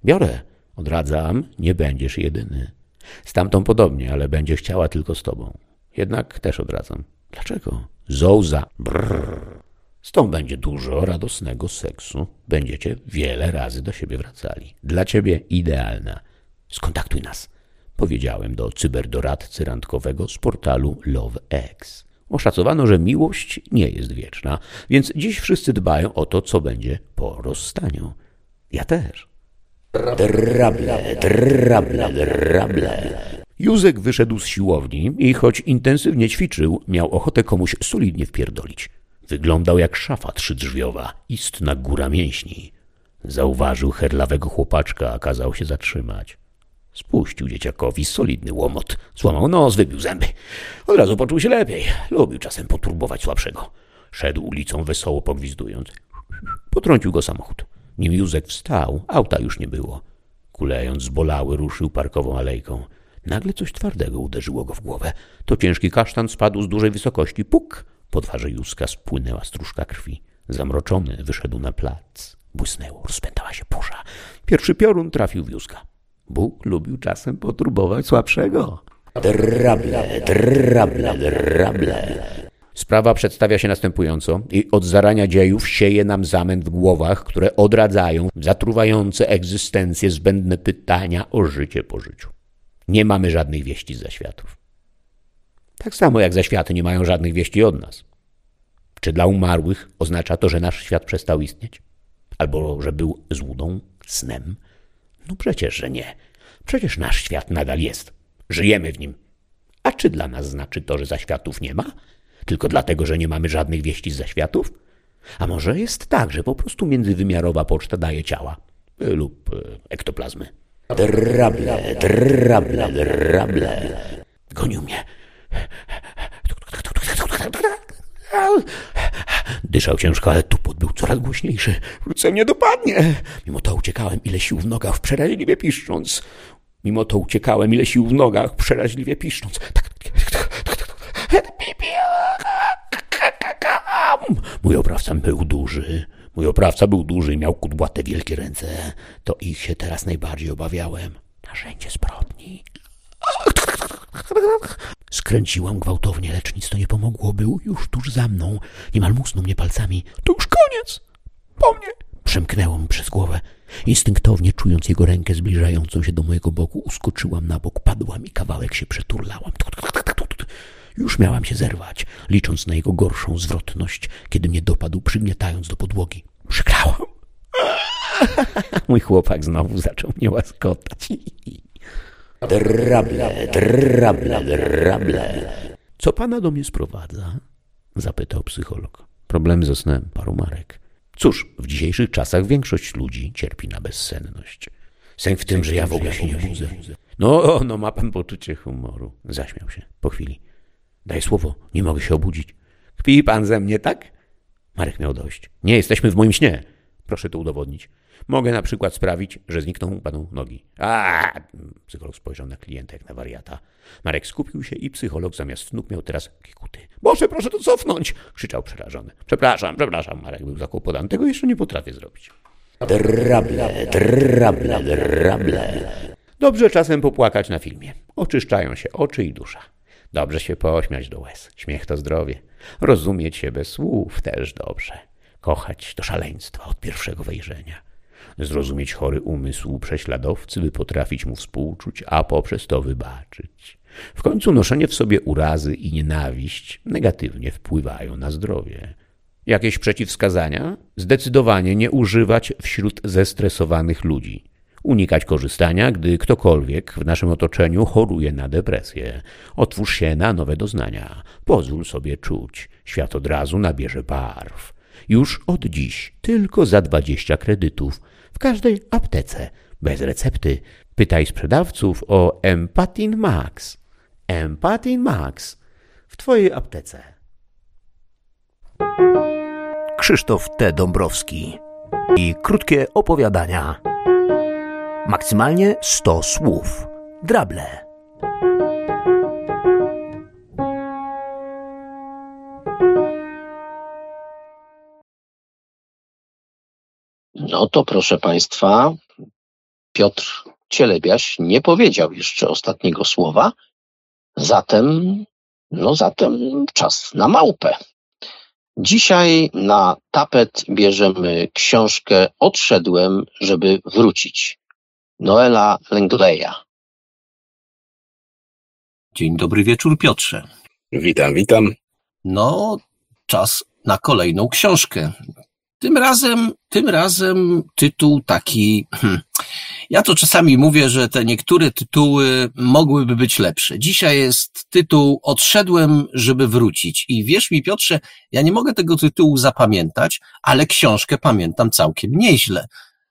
Biorę. Odradzam, nie będziesz jedyny. Z tamtą podobnie, ale będzie chciała tylko z tobą. Jednak też odradzam. Dlaczego? Zołza. Brrr. Z tą będzie dużo radosnego seksu. Będziecie wiele razy do siebie wracali. Dla ciebie idealna. Skontaktuj nas. Powiedziałem do cyberdoradcy randkowego z portalu LoveX. Oszacowano, że miłość nie jest wieczna, więc dziś wszyscy dbają o to, co będzie po rozstaniu. Ja też. Drable, drable, drable. Józek wyszedł z siłowni i choć intensywnie ćwiczył, miał ochotę komuś solidnie wpierdolić. Wyglądał jak szafa trzydrzwiowa, istna góra mięśni. Zauważył herlawego chłopaczka, a kazał się zatrzymać. Spuścił dzieciakowi solidny łomot. Złamał nos, wybił zęby. Od razu poczuł się lepiej. Lubił czasem poturbować słabszego. Szedł ulicą wesoło pogwizdując. Potrącił go samochód. Nim Józek wstał, auta już nie było. Kulejąc zbolały, ruszył parkową alejką. Nagle coś twardego uderzyło go w głowę. To ciężki kasztan spadł z dużej wysokości. Puk! Po twarzy Józka spłynęła stróżka krwi. Zamroczony wyszedł na plac. Błysnęło, rozpętała się burza. Pierwszy piorun trafił w Józka. Bóg lubił czasem poturbować słabszego. Drable, drable, drable. Sprawa przedstawia się następująco i od zarania dziejów sieje nam zamęt w głowach, które odradzają zatruwające egzystencję zbędne pytania o życie po życiu. Nie mamy żadnych wieści z zaświatów. Tak samo jak zaświaty nie mają żadnych wieści od nas. Czy dla umarłych oznacza to, że nasz świat przestał istnieć? Albo że był złudą, snem? No przecież, że nie. Przecież nasz świat nadal jest. Żyjemy w nim. A czy dla nas znaczy to, że zaświatów nie ma? Tylko dlatego, że nie mamy żadnych wieści z zaświatów? A może jest tak, że po prostu międzywymiarowa poczta daje ciała lub e, ektoplazmy? Drable, drable, drable. Gonił mnie. Dyszał ciężko, ale tupot był coraz głośniejszy. Wkrótce mnie dopadnie. Mimo to uciekałem, ile sił w nogach, przeraźliwie piszcząc. Mimo to uciekałem, ile sił w nogach, przeraźliwie piszcząc. Mój oprawca był duży. Mój oprawca był duży i miał kudłate wielkie ręce. To ich się teraz najbardziej obawiałem. Narzędzie zbrodni. Skręciłam gwałtownie, lecz nic to nie pomogło. Był już tuż za mną. Niemal musnął mnie palcami. To już koniec. Po mnie. Przemknęło mi przez głowę. Instynktownie, czując jego rękę zbliżającą się do mojego boku, uskoczyłam na bok, padłam i kawałek się przeturlałam. Już miałam się zerwać, licząc na jego gorszą zwrotność, kiedy mnie dopadł, przygniatając do podłogi. Przegrałam. Mój chłopak znowu zaczął mnie łaskotać. Drable, drable, drable. Co pana do mnie sprowadza? Zapytał psycholog. Problem ze snem, paru marek. Cóż, w dzisiejszych czasach większość ludzi cierpi na bezsenność. Sęk w tym, że ja w ogóle się nie budzę. No, no ma pan poczucie humoru. Zaśmiał się po chwili. Daj słowo, nie mogę się obudzić. Kpi pan ze mnie, tak? Marek miał dość. Nie jesteśmy w moim śnie. Proszę to udowodnić. Mogę na przykład sprawić, że znikną panu nogi. A! Psycholog spojrzał na klienta jak na wariata. Marek skupił się i psycholog zamiast nóg miał teraz kikuty. Boże, proszę to cofnąć! krzyczał przerażony. Przepraszam, przepraszam. Marek był zakłopotany. Tego jeszcze nie potrafię zrobić. Drable, drable, drable. Dobrze czasem popłakać na filmie. Oczyszczają się oczy i dusza. Dobrze się pośmiać do łez. Śmiech to zdrowie. Rozumieć się bez słów też dobrze. Kochać to szaleństwa od pierwszego wejrzenia. Zrozumieć chory umysł prześladowcy, by potrafić mu współczuć, a poprzez to wybaczyć. W końcu noszenie w sobie urazy i nienawiść negatywnie wpływają na zdrowie. Jakieś przeciwwskazania? Zdecydowanie nie używać wśród zestresowanych ludzi. Unikać korzystania, gdy ktokolwiek w naszym otoczeniu choruje na depresję. Otwórz się na nowe doznania. Pozwól sobie czuć. Świat od razu nabierze barw. Już od dziś tylko za 20 kredytów w każdej aptece, bez recepty. Pytaj sprzedawców o Empatin Max. Empatin Max w Twojej aptece. Krzysztof T. Dąbrowski i krótkie opowiadania. Maksymalnie 100 słów. Drable. No to proszę Państwa, Piotr Cielebiaś nie powiedział jeszcze ostatniego słowa, zatem, no zatem czas na małpę. Dzisiaj na tapet bierzemy książkę Odszedłem, żeby wrócić. Noela Lengleya. Dzień dobry wieczór, Piotrze. Witam, witam. No, czas na kolejną książkę. Tym razem, tym razem tytuł taki. Hmm, ja to czasami mówię, że te niektóre tytuły mogłyby być lepsze. Dzisiaj jest tytuł Odszedłem, żeby wrócić. I wierz mi, Piotrze, ja nie mogę tego tytułu zapamiętać, ale książkę pamiętam całkiem nieźle.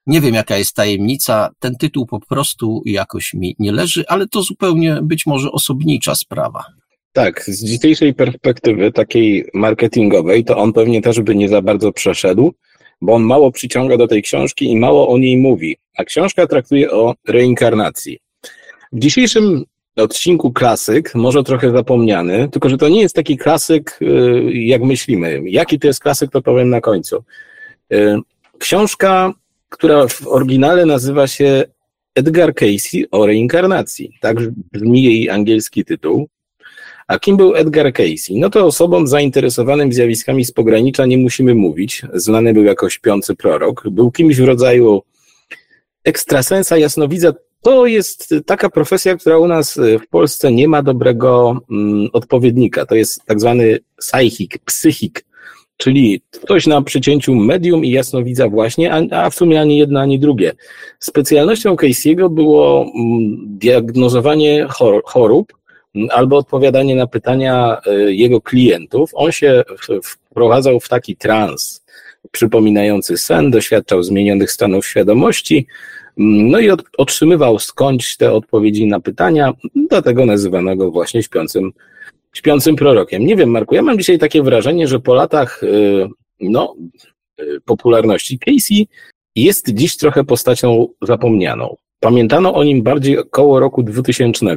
Nie wiem, jaka jest tajemnica. Ten tytuł po prostu jakoś mi nie leży, ale to zupełnie być może osobnicza sprawa. Tak, z dzisiejszej perspektywy takiej marketingowej, to on pewnie też by nie za bardzo przeszedł, bo on mało przyciąga do tej książki i mało o niej mówi. A książka traktuje o reinkarnacji. W dzisiejszym odcinku klasyk, może trochę zapomniany, tylko że to nie jest taki klasyk, y, jak myślimy. Jaki to jest klasyk, to powiem na końcu. Y, książka, która w oryginale nazywa się Edgar Casey o reinkarnacji. Tak brzmi jej angielski tytuł. A kim był Edgar Casey? No to osobom zainteresowanym zjawiskami z pogranicza nie musimy mówić. Znany był jako śpiący prorok. Był kimś w rodzaju ekstrasensa, jasnowidza. To jest taka profesja, która u nas w Polsce nie ma dobrego mm, odpowiednika. To jest tak zwany psychik, psychik, czyli ktoś na przycięciu medium i jasnowidza właśnie, a, a w sumie ani jedno, ani drugie. Specjalnością Casey'ego było mm, diagnozowanie chor chorób, albo odpowiadanie na pytania y, jego klientów. On się wprowadzał w taki trans przypominający sen, doświadczał zmienionych stanów świadomości, mm, no i otrzymywał skądś te odpowiedzi na pytania, dlatego nazywanego właśnie śpiącym, śpiącym prorokiem. Nie wiem, Marku, ja mam dzisiaj takie wrażenie, że po latach y, no, y, popularności Casey jest dziś trochę postacią zapomnianą. Pamiętano o nim bardziej około roku 2000,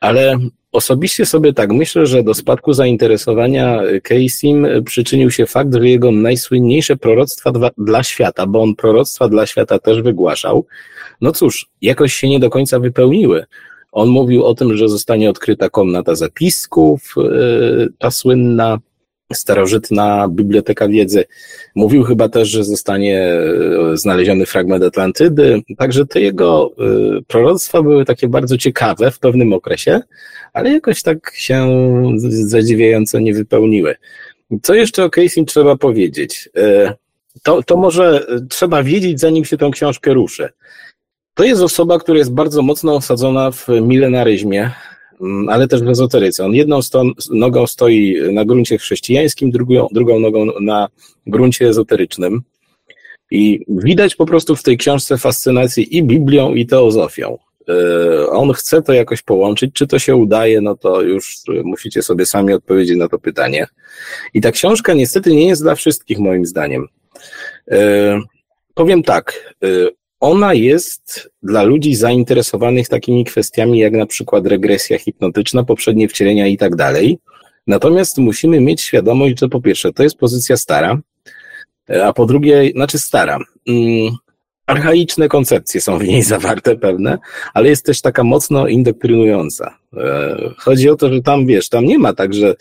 ale osobiście sobie tak myślę, że do spadku zainteresowania Casey'm przyczynił się fakt, że jego najsłynniejsze proroctwa dla, dla świata, bo on proroctwa dla świata też wygłaszał, no cóż, jakoś się nie do końca wypełniły. On mówił o tym, że zostanie odkryta komnata zapisków, yy, ta słynna, starożytna biblioteka wiedzy. Mówił chyba też, że zostanie e, znaleziony fragment Atlantydy. Także te jego e, proroctwa były takie bardzo ciekawe w pewnym okresie, ale jakoś tak się zadziwiająco nie wypełniły. Co jeszcze o Casey trzeba powiedzieć? E, to, to może trzeba wiedzieć, zanim się tę książkę ruszy. To jest osoba, która jest bardzo mocno osadzona w milenaryzmie, ale też w ezoteryce. On jedną nogą stoi na gruncie chrześcijańskim, drugą, drugą nogą na gruncie ezoterycznym. I widać po prostu w tej książce fascynację i Biblią, i teozofią. E, on chce to jakoś połączyć. Czy to się udaje, no to już musicie sobie sami odpowiedzieć na to pytanie. I ta książka niestety nie jest dla wszystkich, moim zdaniem. E, powiem tak, e, ona jest dla ludzi zainteresowanych takimi kwestiami jak na przykład regresja hipnotyczna, poprzednie wcielenia i tak dalej. Natomiast musimy mieć świadomość, że po pierwsze to jest pozycja stara, a po drugie, znaczy stara. Archaiczne koncepcje są w niej zawarte pewne, ale jest też taka mocno indoktrynująca. E, chodzi o to, że tam, wiesz, tam nie ma tak, że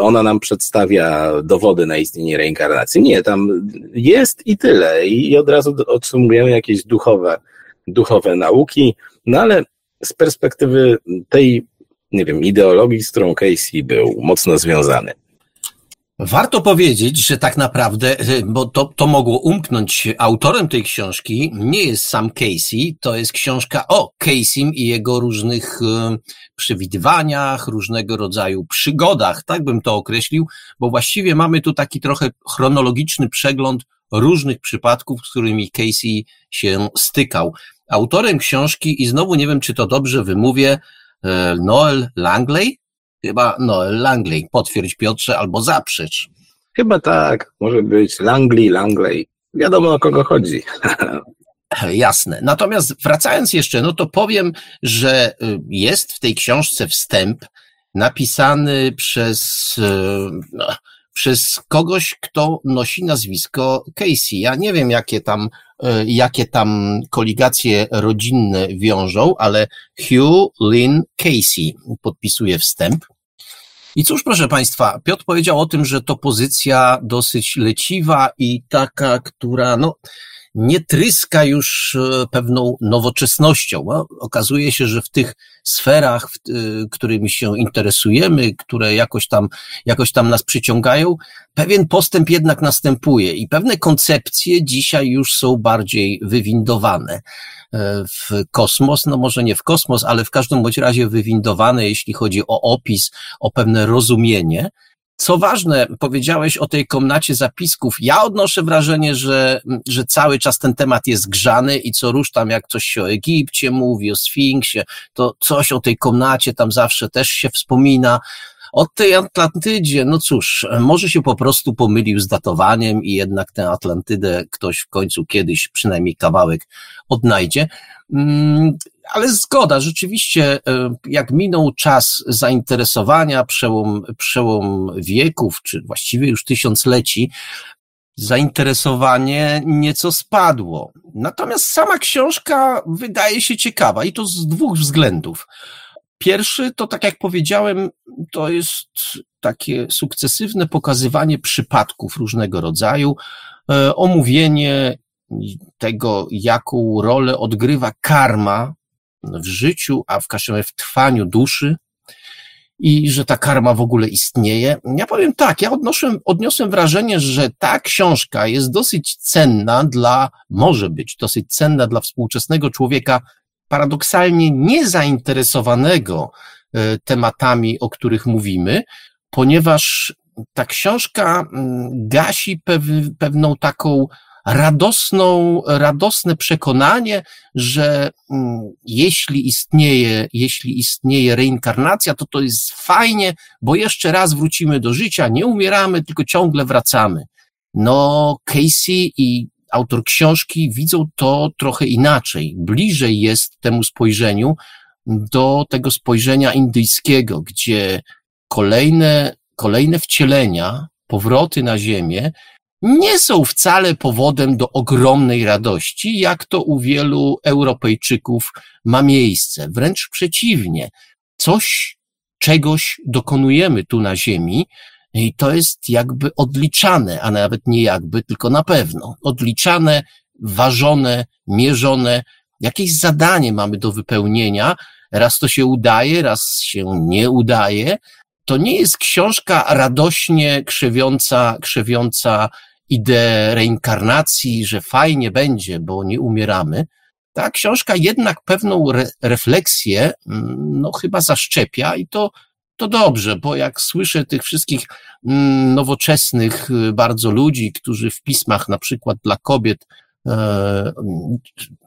ona nam przedstawia dowody na istnienie reinkarnacji. Nie, tam jest i tyle. I od razu otrzymujemy jakieś duchowe, duchowe nauki, no ale z perspektywy tej, nie wiem, ideologii, z którą Casey był mocno związany. Warto powiedzieć, że tak naprawdę, y, bo to, to mogło umknąć, autorem tej książki nie jest sam Casey, to jest książka o Caseym i jego różnych y, przewidywaniach, różnego rodzaju przygodach, tak bym to określił, bo właściwie mamy tu taki trochę chronologiczny przegląd różnych przypadków, z którymi Casey się stykał. Autorem książki, i znowu nie wiem, czy to dobrze wymówię, y, Noel Langley, Chyba Noel Langley. Potwierdź Piotrze albo zaprzecz. Chyba tak. Może być Langley, Langley. Wiadomo o kogo chodzi. Jasne. Natomiast wracając jeszcze, no to powiem, że y, jest w tej książce wstęp napisany przez, y, no, przez kogoś, kto nosi nazwisko Casey. Ja nie wiem, jakie tam, y, jakie tam koligacje rodzinne wiążą, ale Hugh Lynn Casey podpisuje wstęp. I cóż, proszę Państwa, Piotr powiedział o tym, że to pozycja dosyć leciwa i taka, która, no, nie tryska już e, pewną nowoczesnością. No, okazuje się, że w tych sferach, e, którymi się interesujemy, które jakoś tam, jakoś tam nas przyciągają, pewien postęp jednak następuje i pewne koncepcje dzisiaj już są bardziej wywindowane e, w kosmos, no może nie w kosmos, ale w każdym bądź razie wywindowane, jeśli chodzi o opis, o pewne rozumienie. Co ważne, powiedziałeś o tej komnacie zapisków. Ja odnoszę wrażenie, że, że cały czas ten temat jest grzany i co rusz tam, jak coś się o Egipcie mówi, o Sfinksie, to coś o tej komnacie tam zawsze też się wspomina. O tej Atlantydzie, no cóż, może się po prostu pomylił z datowaniem i jednak tę Atlantydę ktoś w końcu kiedyś, przynajmniej kawałek, odnajdzie. Ale zgoda, rzeczywiście, e, jak minął czas zainteresowania, przełom, przełom wieków, czy właściwie już tysiącleci, zainteresowanie nieco spadło. Natomiast sama książka wydaje się ciekawa i to z dwóch względów. Pierwszy to, tak jak powiedziałem, to jest takie sukcesywne pokazywanie przypadków różnego rodzaju, e, omówienie tego, jaką rolę odgrywa karma w życiu, a w każdym razie w trwaniu duszy i że ta karma w ogóle istnieje. Ja powiem tak, ja odnoszę, odniosłem wrażenie, że ta książka jest dosyć cenna dla, może być dosyć cenna dla współczesnego człowieka, paradoksalnie niezainteresowanego e, tematami, o których mówimy, ponieważ ta książka mm, gasi pewną taką radosną, radosne przekonanie, że mm, jeśli istnieje, jeśli istnieje reinkarnacja, to to jest fajnie, bo jeszcze raz wrócimy do życia, nie umieramy, tylko ciągle wracamy. No, Casey i autor książki widzą to trochę inaczej. Bliżej jest temu spojrzeniu do tego spojrzenia indyjskiego, gdzie kolejne, kolejne wcielenia, powroty na Ziemię nie są wcale powodem do ogromnej radości, jak to u wielu Europejczyków ma miejsce. Wręcz przeciwnie. Coś, czegoś dokonujemy tu na Ziemi i to jest jakby odliczane, a nawet nie jakby, tylko na pewno. Odliczane, ważone, mierzone. Jakieś zadanie mamy do wypełnienia. Raz to się udaje, raz się nie udaje. To nie jest książka radośnie krzewiąca, krzewiąca ideę reinkarnacji, że fajnie będzie, bo nie umieramy, ta książka jednak pewną re refleksję, mm, no chyba zaszczepia i to, to dobrze, bo jak słyszę tych wszystkich mm, nowoczesnych y, bardzo ludzi, którzy w pismach na przykład dla kobiet e,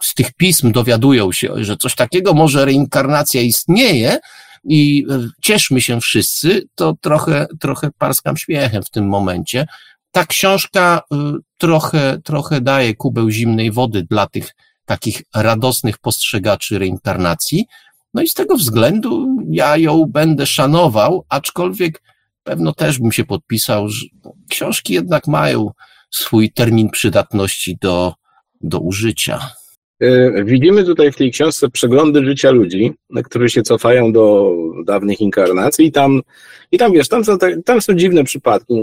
z tych pism dowiadują się, że coś takiego może reinkarnacja istnieje i e, cieszmy się wszyscy, to trochę, trochę parskam śmiechem w tym momencie. Ta książka y, trochę, trochę daje kubeł zimnej wody dla tych takich radosnych postrzegaczy reinkarnacji, no i z tego względu ja ją będę szanował, aczkolwiek pewno też bym się podpisał, że książki jednak mają swój termin przydatności do, do użycia. E, widzimy tutaj w tej książce przeglądy życia ludzi, którzy się cofają do dawnych inkarnacji i tam, i tam wiesz, tam są, tam są dziwne przypadki.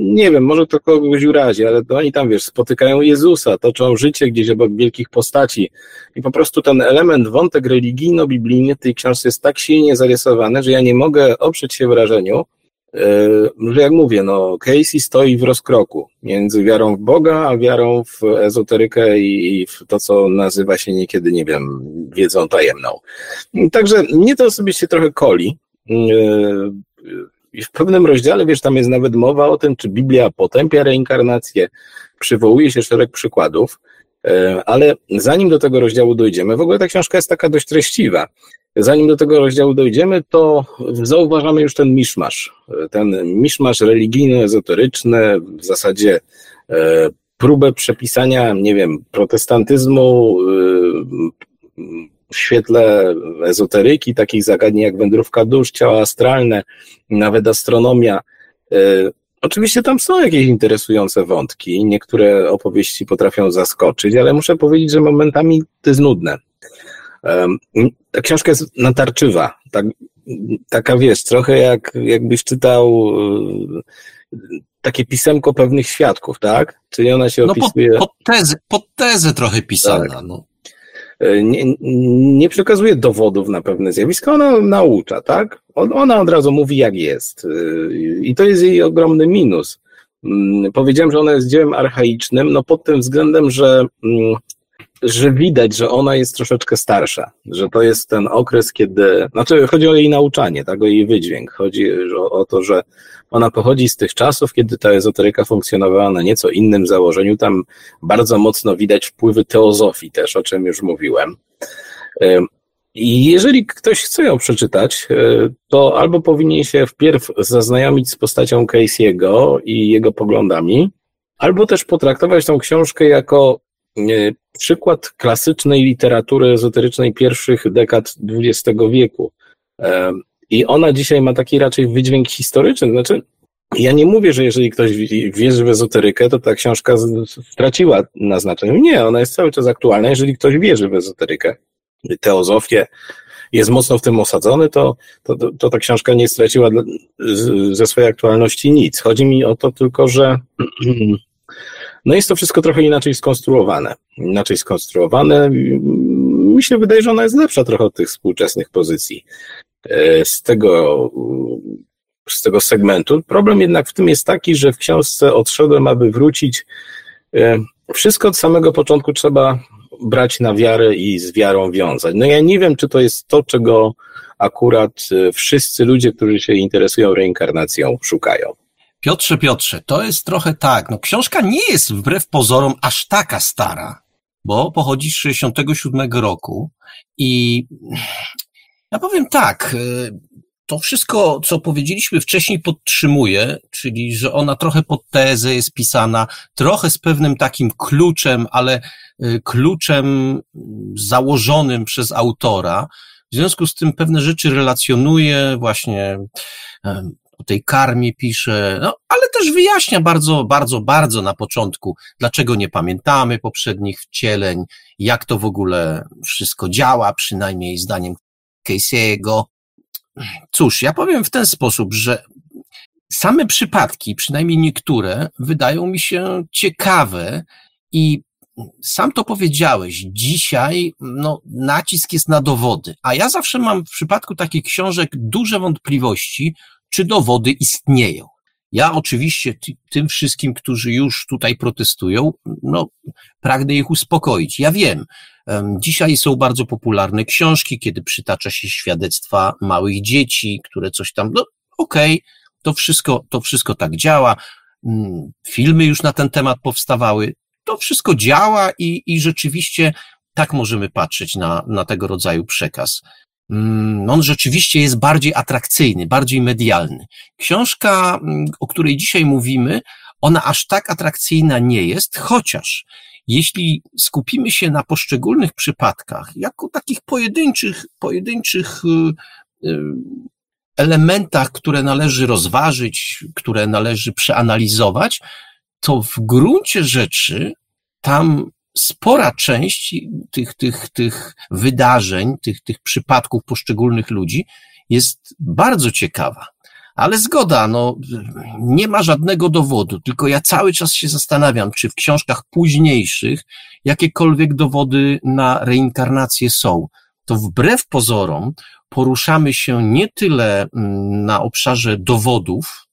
Nie wiem, może to kogoś urazi, ale to oni tam, wiesz, spotykają Jezusa, toczą życie gdzieś obok wielkich postaci i po prostu ten element, wątek religijno-biblijny w tej książce jest tak silnie zarysowany, że ja nie mogę oprzeć się wrażeniu, że jak mówię, no Casey stoi w rozkroku między wiarą w Boga, a wiarą w ezoterykę i w to, co nazywa się niekiedy, nie wiem, wiedzą tajemną. Także mnie to osobiście trochę koli. E, I w pewnym rozdziale, wiesz, tam jest nawet mowa o tym, czy Biblia potępia reinkarnację, przywołuje się szereg przykładów, e, ale zanim do tego rozdziału dojdziemy, w ogóle ta książka jest taka dość treściwa. Zanim do tego rozdziału dojdziemy, to zauważamy już ten miszmasz. Ten miszmasz religijno-ezoteryczny, w zasadzie e, próbę przepisania, nie wiem, protestantyzmu e, w świetle ezoteryki, takich zagadnień jak wędrówka dusz, ciała astralne, nawet astronomia. Oczywiście tam są jakieś interesujące wątki, niektóre opowieści potrafią zaskoczyć, ale muszę powiedzieć, że momentami to jest nudne. Ta książka jest natarczywa, tak, taka wiesz, trochę jak jakbyś czytał e, takie pisemko pewnych świadków, tak? Czyli ona się no opisuje... Pod, pod, tezę, pod tezę trochę pisana, tak. no. E, nie, nie przekazuje dowodów na pewne zjawiska, ona naucza, tak? Ona od razu mówi, jak jest. E, I to jest jej ogromny minus. Mm, powiedziałem, że ona jest dziełem archaicznym, no pod tym względem, że mm, że widać, że ona jest troszeczkę starsza, że to jest ten okres, kiedy, znaczy chodzi o jej nauczanie, tak, o jej wydźwięk, chodzi o, o to, że ona pochodzi z tych czasów, kiedy ta ezoteryka funkcjonowała na nieco innym założeniu, tam bardzo mocno widać wpływy teozofii też, o czym już mówiłem. I jeżeli ktoś chce ją przeczytać, e, to albo powinien się wpierw zaznajomić z postacią Casey'ego i jego poglądami, albo też potraktować tą książkę jako E, przykład klasycznej literatury ezoterycznej pierwszych dekad XX wieku. I ona dzisiaj ma taki raczej wydźwięk historyczny. Znaczy, ja nie mówię, że jeżeli ktoś wierzy w ezoterykę, to ta książka straciła na znaczeniu. Nie, ona jest cały czas aktualna. Jeżeli ktoś wierzy w ezoterykę, teozofię, jest mocno w tym osadzony, to, to, to ta książka nie straciła ze swojej aktualności nic. Chodzi mi o to tylko, że No jest to wszystko trochę inaczej skonstruowane. Inaczej skonstruowane. Mi się wydaje, że ona jest lepsza trochę od tych współczesnych pozycji. E, z tego, z tego segmentu. Problem jednak w tym jest taki, że w książce odszedłem, aby wrócić. E, wszystko od samego początku trzeba brać na wiarę i z wiarą wiązać. No ja nie wiem, czy to jest to, czego akurat e, wszyscy ludzie, którzy się interesują reinkarnacją, szukają. Piotrze, Piotrze, to jest trochę tak. No, książka nie jest wbrew pozorom aż taka stara, bo pochodzi z 67 roku i ja powiem tak, y, to wszystko, co powiedzieliśmy wcześniej, podtrzymuje, czyli że ona trochę pod tezę jest pisana, trochę z pewnym takim kluczem, ale y, kluczem założonym przez autora. W związku z tym pewne rzeczy relacjonuje właśnie o tej karmie pisze, no, ale też wyjaśnia bardzo, bardzo, bardzo na początku, dlaczego nie pamiętamy poprzednich wcieleń, jak to w ogóle wszystko działa, przynajmniej zdaniem Casey'ego. Cóż, ja powiem w ten sposób, że same przypadki, przynajmniej niektóre, wydają mi się ciekawe i sam to powiedziałeś, dzisiaj no, nacisk jest na dowody, a ja zawsze mam w przypadku takich książek duże wątpliwości, czy dowody istnieją. Ja oczywiście tym wszystkim, którzy już tutaj protestują, no, pragnę ich uspokoić. Ja wiem, Dzisiaj są bardzo popularne książki, kiedy przytacza się świadectwa małych dzieci, które coś tam, no okej, okay, to wszystko, to wszystko tak działa. Mm, filmy już na ten temat powstawały. To wszystko działa i, i rzeczywiście tak możemy patrzeć na, na tego rodzaju przekaz. Mm, on rzeczywiście jest bardziej atrakcyjny, bardziej medialny. Książka, mm, o której dzisiaj mówimy, ona aż tak atrakcyjna nie jest, chociaż jeśli skupimy się na poszczególnych przypadkach, jako takich pojedynczych, pojedynczych y, y, elementach, które należy rozważyć, które należy przeanalizować, to w gruncie rzeczy tam spora część tych, tych, tych wydarzeń, tych, tych przypadków poszczególnych ludzi jest bardzo ciekawa. Ale zgoda, no, nie ma żadnego dowodu, tylko ja cały czas się zastanawiam, czy w książkach późniejszych jakiekolwiek dowody na reinkarnację są. To wbrew pozorom poruszamy się nie tyle mm, na obszarze dowodów,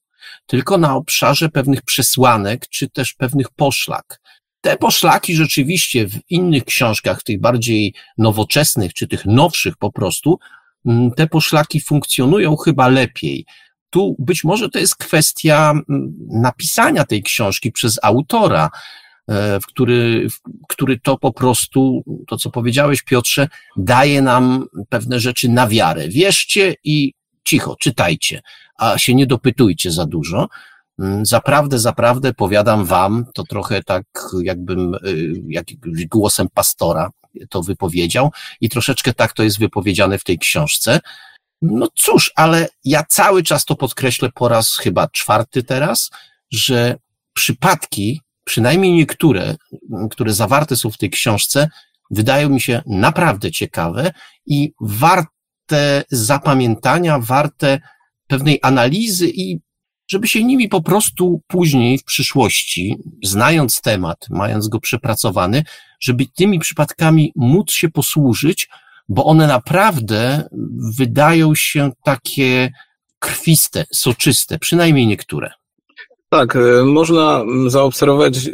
tylko na obszarze pewnych przesłanek, czy też pewnych poszlak. Te poszlaki rzeczywiście w innych książkach, tych bardziej nowoczesnych, czy tych nowszych po prostu, mm, te poszlaki funkcjonują chyba lepiej. Tu być może to jest kwestia mm, napisania tej książki przez autora, e, w który, w który to po prostu, to co powiedziałeś Piotrze, daje nam pewne rzeczy na wiarę. Wierzcie i cicho, czytajcie, a się nie dopytujcie za dużo. Mm, zaprawdę, zaprawdę powiadam wam, to trochę tak jakbym, y, jak głosem pastora to wypowiedział i troszeczkę tak to jest wypowiedziane w tej książce. No cóż, ale ja cały czas to podkreślę po raz chyba czwarty teraz, że przypadki, przynajmniej niektóre, które zawarte są w tej książce, wydają mi się naprawdę ciekawe i warte zapamiętania, warte pewnej analizy i żeby się nimi po prostu później w przyszłości, znając temat, mając go przepracowany, żeby tymi przypadkami móc się posłużyć, bo one naprawdę wydają się takie krwiste, soczyste, przynajmniej niektóre. Tak, e, można zaobserwować e,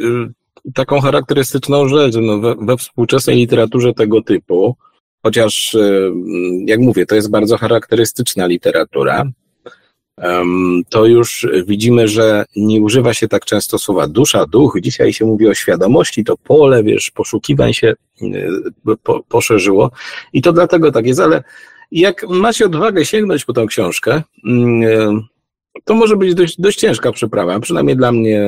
taką charakterystyczną rzecz no, we, we współczesnej literaturze tego typu, chociaż, e, jak mówię, to jest bardzo charakterystyczna literatura, to już widzimy, że nie używa się tak często słowa dusza, duch. Dzisiaj się mówi o świadomości, to pole, wiesz, poszukiwań się e, po, poszerzyło i to dlatego tak jest, ale jak macie odwagę sięgnąć po tą książkę, mm, e, to może być dość, dość ciężka przeprawa, przynajmniej dla mnie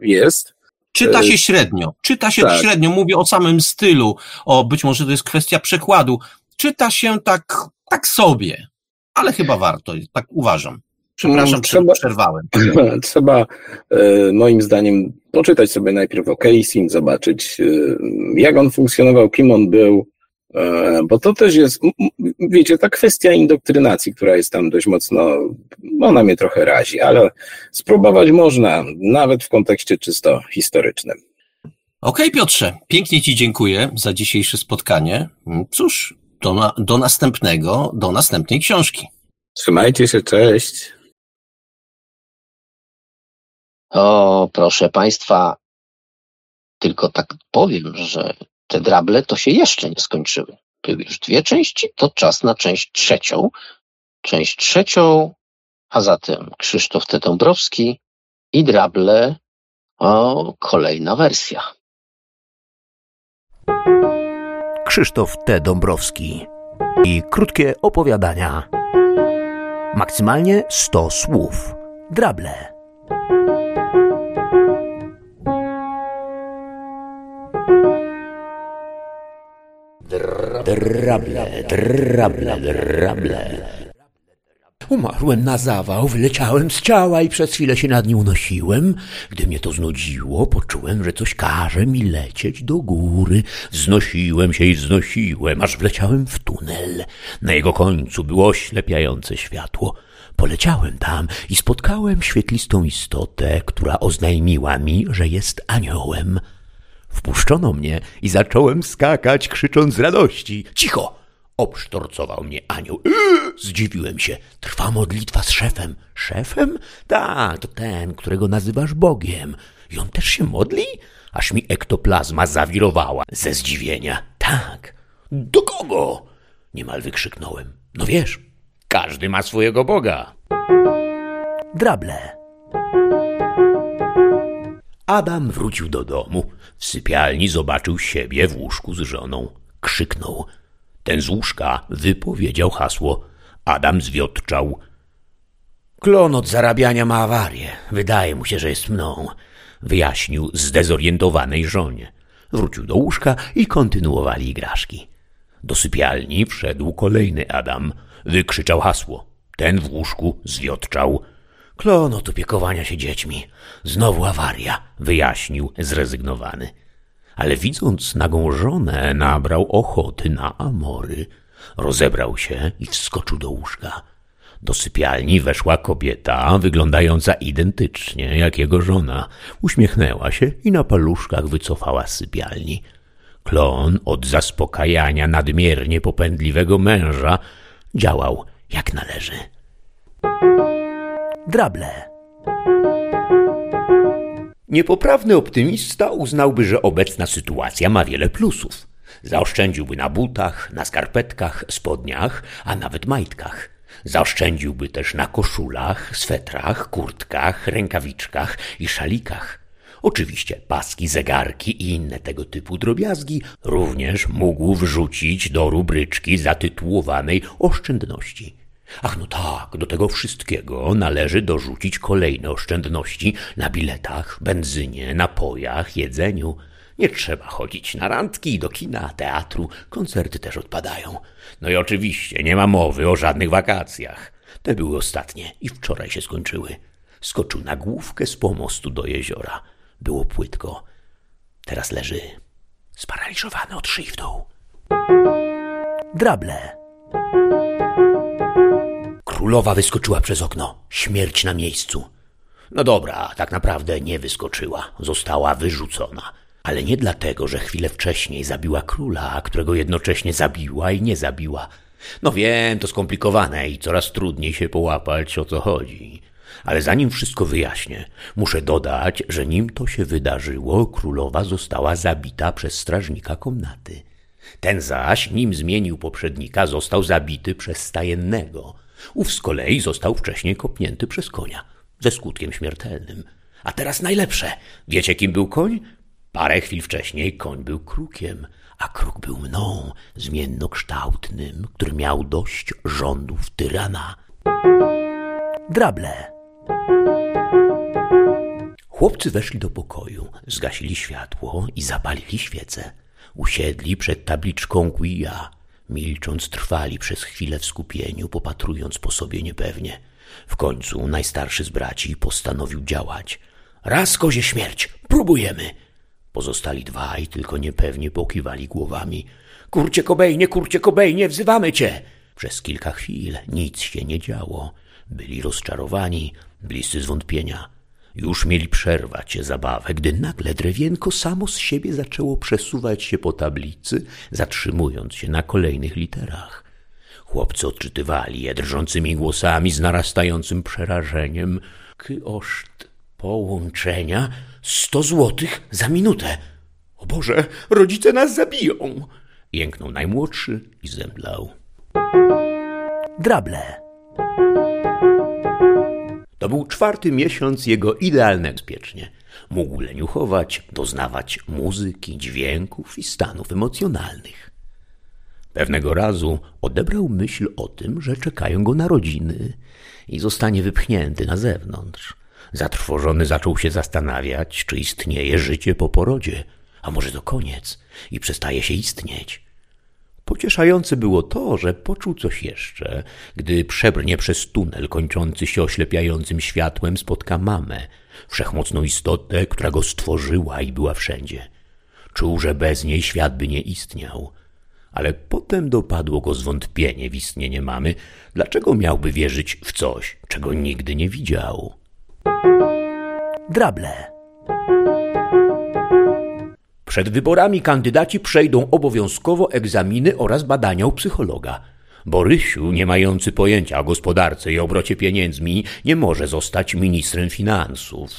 jest. Czyta się średnio, czyta się tak. średnio, mówię o samym stylu, o być może to jest kwestia przekładu. Czyta się tak, tak sobie ale chyba warto, tak uważam. Przepraszam, trzeba, przerwałem. Trzeba e, moim zdaniem poczytać sobie najpierw o Casey, zobaczyć e, jak on funkcjonował, kim on był, e, bo to też jest, wiecie, ta kwestia indoktrynacji, która jest tam dość mocno, ona mnie trochę razi, ale spróbować można, nawet w kontekście czysto historycznym. Okej, okay, Piotrze, pięknie Ci dziękuję za dzisiejsze spotkanie. Cóż, do, na, do następnego, do następnej książki. Trzymajcie się, cześć. O, proszę Państwa, tylko tak powiem, że te drable to się jeszcze nie skończyły. Były już dwie części, to czas na część trzecią. Część trzecią, a zatem Krzysztof T. Dąbrowski i drable, o, kolejna wersja. Krzysztof T. Dąbrowski i krótkie opowiadania. Maksymalnie 100 słów. Drable. Drable, drable, drable. Umarłem na zawał, wyleciałem z ciała i przez chwilę się nad nim unosiłem. Gdy mnie to znudziło, poczułem, że coś każe mi lecieć do góry. Znosiłem się i znosiłem, aż wleciałem w tunel. Na jego końcu było oślepiające światło. Poleciałem tam i spotkałem świetlistą istotę, która oznajmiła mi, że jest aniołem. Wpuszczono mnie i zacząłem skakać, krzycząc z radości. Cicho! Obsztorcował mnie anioł. Yy, zdziwiłem się. Trwa modlitwa z szefem. Szefem? Tak, to ten, którego nazywasz Bogiem. I on też się modli? Aż mi ektoplazma zawirowała ze zdziwienia. Tak. Do kogo? Niemal wykrzyknąłem. No wiesz, każdy ma swojego Boga. Drable. Adam wrócił do domu. W sypialni zobaczył siebie w łóżku z żoną. Krzyknął. Ten z łóżka wypowiedział hasło. Adam zwiotczał. Klon od zarabiania ma awarię. Wydaje mu się, że jest mną. Wyjaśnił zdezorientowanej żonie. Wrócił do łóżka i kontynuowali igraszki. Do sypialni wszedł kolejny Adam. Wykrzyczał hasło. Ten w łóżku zwiotczał. Klon od opiekowania się dziećmi. Znowu awaria, wyjaśnił zrezygnowany. Ale widząc nagą żonę, nabrał ochoty na amory. Rozebrał się i wskoczył do łóżka. Do sypialni weszła kobieta, wyglądająca identycznie jak jego żona. Uśmiechnęła się i na paluszkach wycofała z sypialni. Klon od zaspokajania nadmiernie popędliwego męża działał jak należy. Drable. Niepoprawny optymista uznałby, że obecna sytuacja ma wiele plusów. Zaoszczędziłby na butach, na skarpetkach, spodniach, a nawet majtkach. Zaoszczędziłby też na koszulach, swetrach, kurtkach, rękawiczkach i szalikach. Oczywiście paski, zegarki i inne tego typu drobiazgi również mógł wrzucić do rubryczki zatytułowanej oszczędności. Ach no tak, do tego wszystkiego należy dorzucić kolejne oszczędności na biletach, benzynie, napojach, jedzeniu. Nie trzeba chodzić na randki, do kina, teatru, koncerty też odpadają. No i oczywiście nie ma mowy o żadnych wakacjach. Te były ostatnie i wczoraj się skończyły. Skoczył na główkę z pomostu do jeziora. Było płytko. Teraz leży sparaliżowany od szyi w dół. Drable. Królowa wyskoczyła przez okno. Śmierć na miejscu. No dobra, tak naprawdę nie wyskoczyła. Została wyrzucona. Ale nie dlatego, że chwilę wcześniej zabiła króla, którego jednocześnie zabiła i nie zabiła. No wiem, to skomplikowane i coraz trudniej się połapać, o co chodzi. Ale zanim wszystko wyjaśnię, muszę dodać, że nim to się wydarzyło, królowa została zabita przez strażnika komnaty. Ten zaś, nim zmienił poprzednika, został zabity przez stajennego. Ów z kolei został wcześniej kopnięty przez konia, ze skutkiem śmiertelnym. A teraz najlepsze. Wiecie, kim był koń? Parę chwil wcześniej koń był krukiem, a kruk był mną, zmiennokształtnym, który miał dość rządów tyrana. Drable. Chłopcy weszli do pokoju, zgasili światło i zapalili świece. Usiedli przed tabliczką Quia. Milcząc trwali przez chwilę w skupieniu, popatrując po sobie niepewnie. W końcu najstarszy z braci postanowił działać. Raz kozie śmierć, próbujemy! Pozostali dwaj tylko niepewnie pokiwali głowami. Kurcie Kobejnie, kurcie Kobejnie, wzywamy cię! Przez kilka chwil nic się nie działo. Byli rozczarowani, bliscy zwątpienia. Już mieli przerwać zabawę, gdy nagle drewienko samo z siebie zaczęło przesuwać się po tablicy, zatrzymując się na kolejnych literach. Chłopcy odczytywali je drżącymi głosami z narastającym przerażeniem. Kyoszt połączenia sto złotych za minutę. O Boże, rodzice nas zabiją! Jęknął najmłodszy i zemdlał. Drable. To był czwarty miesiąc jego idealnego bezpiecznie. Mógł leniuchować, doznawać muzyki, dźwięków i stanów emocjonalnych. Pewnego razu odebrał myśl o tym, że czekają go narodziny i zostanie wypchnięty na zewnątrz. Zatrwożony zaczął się zastanawiać, czy istnieje życie po porodzie, a może to koniec i przestaje się istnieć. Pocieszające było to, że poczuł coś jeszcze, gdy przebrnie przez tunel kończący się oślepiającym światłem spotka mamę, wszechmocną istotę, która go stworzyła i była wszędzie. Czuł, że bez niej świat by nie istniał. Ale potem dopadło go zwątpienie w istnienie mamy. Dlaczego miałby wierzyć w coś, czego nigdy nie widział? Drable. Przed wyborami kandydaci przejdą obowiązkowo egzaminy oraz badania u psychologa. Borysiu, nie mający pojęcia o gospodarce i obrocie pieniędzmi, nie może zostać ministrem finansów.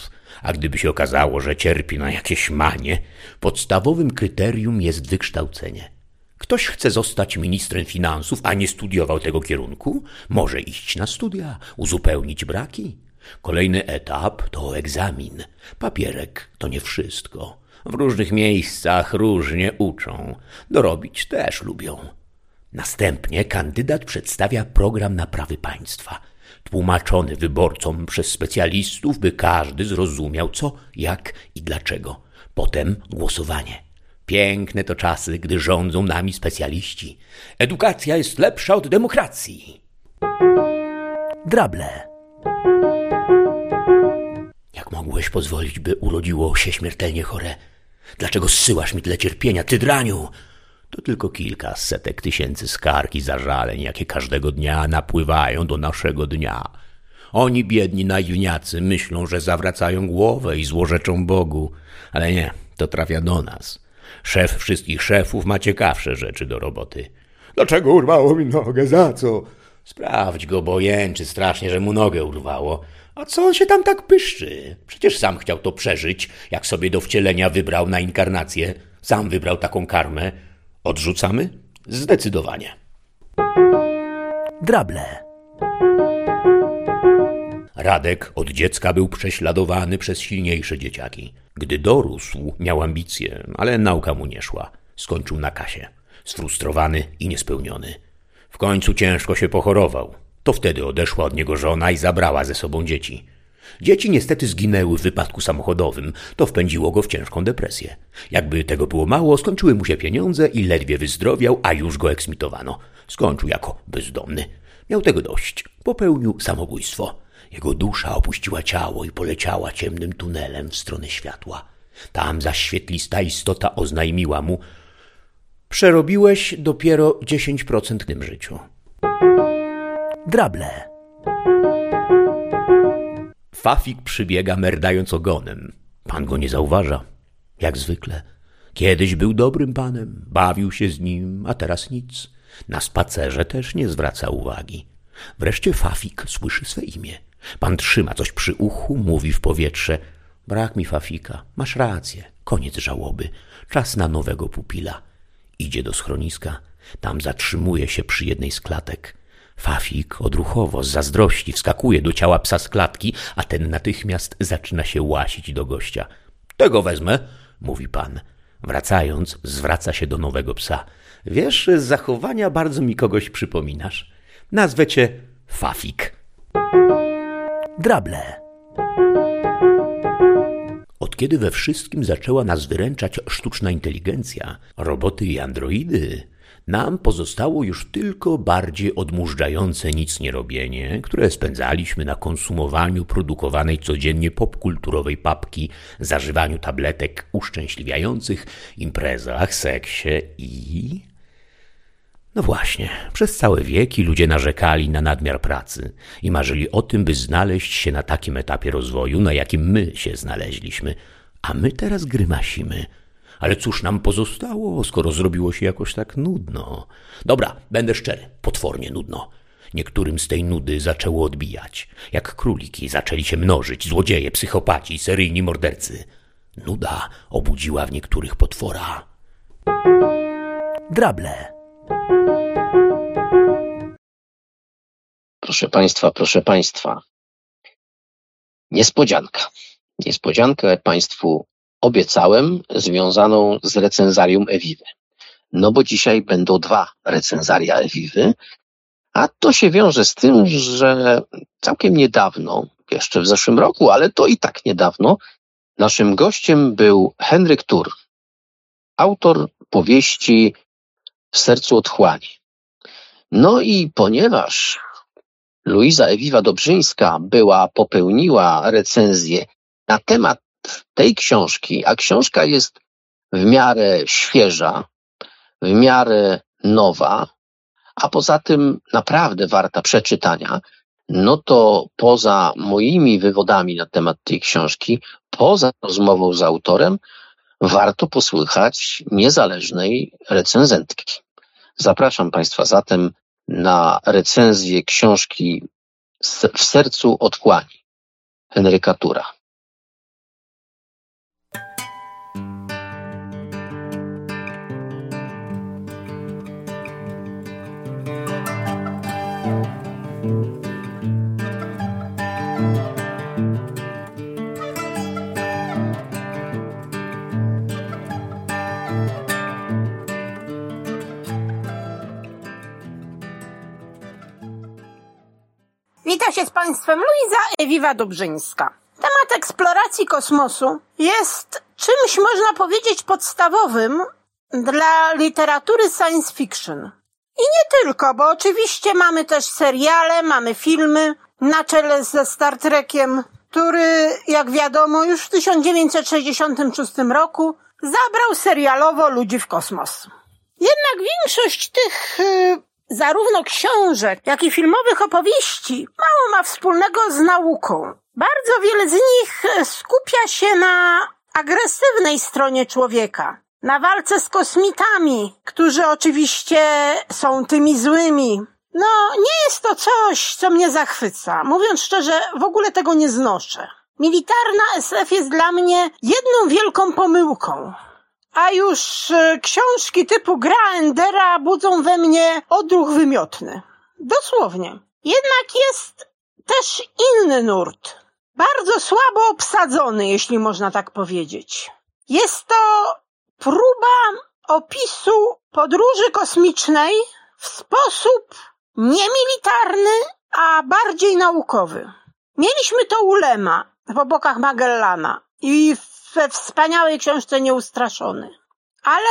A gdyby się okazało, że cierpi na jakieś manie, podstawowym kryterium jest wykształcenie. Ktoś chce zostać ministrem finansów, a nie studiował tego kierunku, może iść na studia, uzupełnić braki. Kolejny etap to egzamin. Papierek to nie wszystko. W różnych miejscach różnie uczą. Dorobić też lubią. Następnie kandydat przedstawia program naprawy państwa, tłumaczony wyborcom przez specjalistów, by każdy zrozumiał co, jak i dlaczego. Potem głosowanie. Piękne to czasy, gdy rządzą nami specjaliści. Edukacja jest lepsza od demokracji. Drable. Jak mogłeś pozwolić, by urodziło się śmiertelnie chore? Dlaczego zsyłasz mi tyle cierpienia, ty draniu? To tylko kilka setek tysięcy skarg i zażaleń, jakie każdego dnia napływają do naszego dnia. Oni, biedni naiwniacy, myślą, że zawracają głowę i złorzeczą Bogu, ale nie, to trafia do nas. Szef wszystkich szefów ma ciekawsze rzeczy do roboty. Dlaczego urwało mi nogę? Za co? Sprawdź go, bo jęczy strasznie, że mu nogę urwało. A co on się tam tak pyszczy? Przecież sam chciał to przeżyć, jak sobie do wcielenia wybrał na inkarnację. Sam wybrał taką karmę. Odrzucamy? Zdecydowanie. Drable. Radek od dziecka był prześladowany przez silniejsze dzieciaki. Gdy dorósł, miał ambicje, ale nauka mu nie szła. Skończył na kasie. Sfrustrowany i niespełniony. W końcu ciężko się pochorował. To wtedy odeszła od niego żona i zabrała ze sobą dzieci. Dzieci niestety zginęły w wypadku samochodowym. To wpędziło go w ciężką depresję. Jakby tego było mało, skończyły mu się pieniądze i ledwie wyzdrowiał, a już go eksmitowano. Skończył jako bezdomny. Miał tego dość. Popełnił samobójstwo. Jego dusza opuściła ciało i poleciała ciemnym tunelem w stronę światła. Tam zaś świetlista istota oznajmiła mu Przerobiłeś dopiero 10% w tym życiu. Drable. Fafik przybiega merdając ogonem. Pan go nie zauważa. Jak zwykle. Kiedyś był dobrym panem, bawił się z nim, a teraz nic. Na spacerze też nie zwraca uwagi. Wreszcie Fafik słyszy swe imię. Pan trzyma coś przy uchu, mówi w powietrze. Brak mi Fafika. Masz rację. Koniec żałoby. Czas na nowego pupila. Idzie do schroniska. Tam zatrzymuje się przy jednej z klatek. Fafik odruchowo, z zazdrości, wskakuje do ciała psa z klatki, a ten natychmiast zaczyna się łasić do gościa. Tego wezmę, mówi pan. Wracając, zwraca się do nowego psa. Wiesz, z zachowania bardzo mi kogoś przypominasz. Nazwę cię Fafik. Drable. Od kiedy we wszystkim zaczęła nas wyręczać sztuczna inteligencja, roboty i androidy, nam pozostało już tylko bardziej odmurzające nic nie robienie, które spędzaliśmy na konsumowaniu produkowanej codziennie popkulturowej papki, zażywaniu tabletek uszczęśliwiających, imprezach, seksie i... No właśnie, przez całe wieki ludzie narzekali na nadmiar pracy i marzyli o tym, by znaleźć się na takim etapie rozwoju, na jakim my się znaleźliśmy, a my teraz grymasimy – ale cóż nam pozostało, skoro zrobiło się jakoś tak nudno? Dobra, będę szczery, potwornie nudno. Niektórym z tej nudy zaczęło odbijać. Jak króliki zaczęli się mnożyć, złodzieje, psychopaci, seryjni mordercy. Nuda obudziła w niektórych potwora. Drable. Proszę Państwa, proszę Państwa. Niespodzianka. Niespodziankę Państwu obiecałem, związaną z recenzarium Ewiwy. No bo dzisiaj będą dwa recenzaria Ewiwy, a to się wiąże z tym, że całkiem niedawno, jeszcze w zeszłym roku, ale to i tak niedawno, naszym gościem był Henryk Tur, autor powieści W sercu otchłani. No i ponieważ Luiza Ewiwa Dobrzyńska była, popełniła recenzję na temat tej książki, a książka jest w miarę świeża, w miarę nowa, a poza tym naprawdę warta przeczytania, no to poza moimi wywodami na temat tej książki, poza rozmową z autorem, warto posłuchać niezależnej recenzentki. Zapraszam Państwa zatem na recenzję książki W sercu otchłani Henryka Tura. Się z Państwem Luiza Ewiwa Dobrzyńska. Temat eksploracji kosmosu jest czymś, można powiedzieć, podstawowym dla literatury science fiction. I nie tylko, bo oczywiście mamy też seriale, mamy filmy, na czele ze Star Trekiem, który, jak wiadomo, już w 1966 roku zabrał serialowo ludzi w kosmos. Jednak większość tych y, zarówno książek, jak i filmowych opowieści mało ma wspólnego z nauką. Bardzo wiele z nich e, skupia się na agresywnej stronie człowieka, na walce z kosmitami, którzy oczywiście są tymi złymi. No, nie jest to coś, co mnie zachwyca. Mówiąc szczerze, w ogóle tego nie znoszę. Militarna SF jest dla mnie jedną wielką pomyłką. A już e, książki typu Gra Endera budzą we mnie odruch wymiotny. Dosłownie. Jednak jest też inny nurt. Bardzo słabo obsadzony, jeśli można tak powiedzieć. Jest to próba opisu podróży kosmicznej w sposób niemilitarny, a bardziej naukowy. Mieliśmy to u Lema w obokach Magellana i we wspaniałej książce Nieustraszony. Ale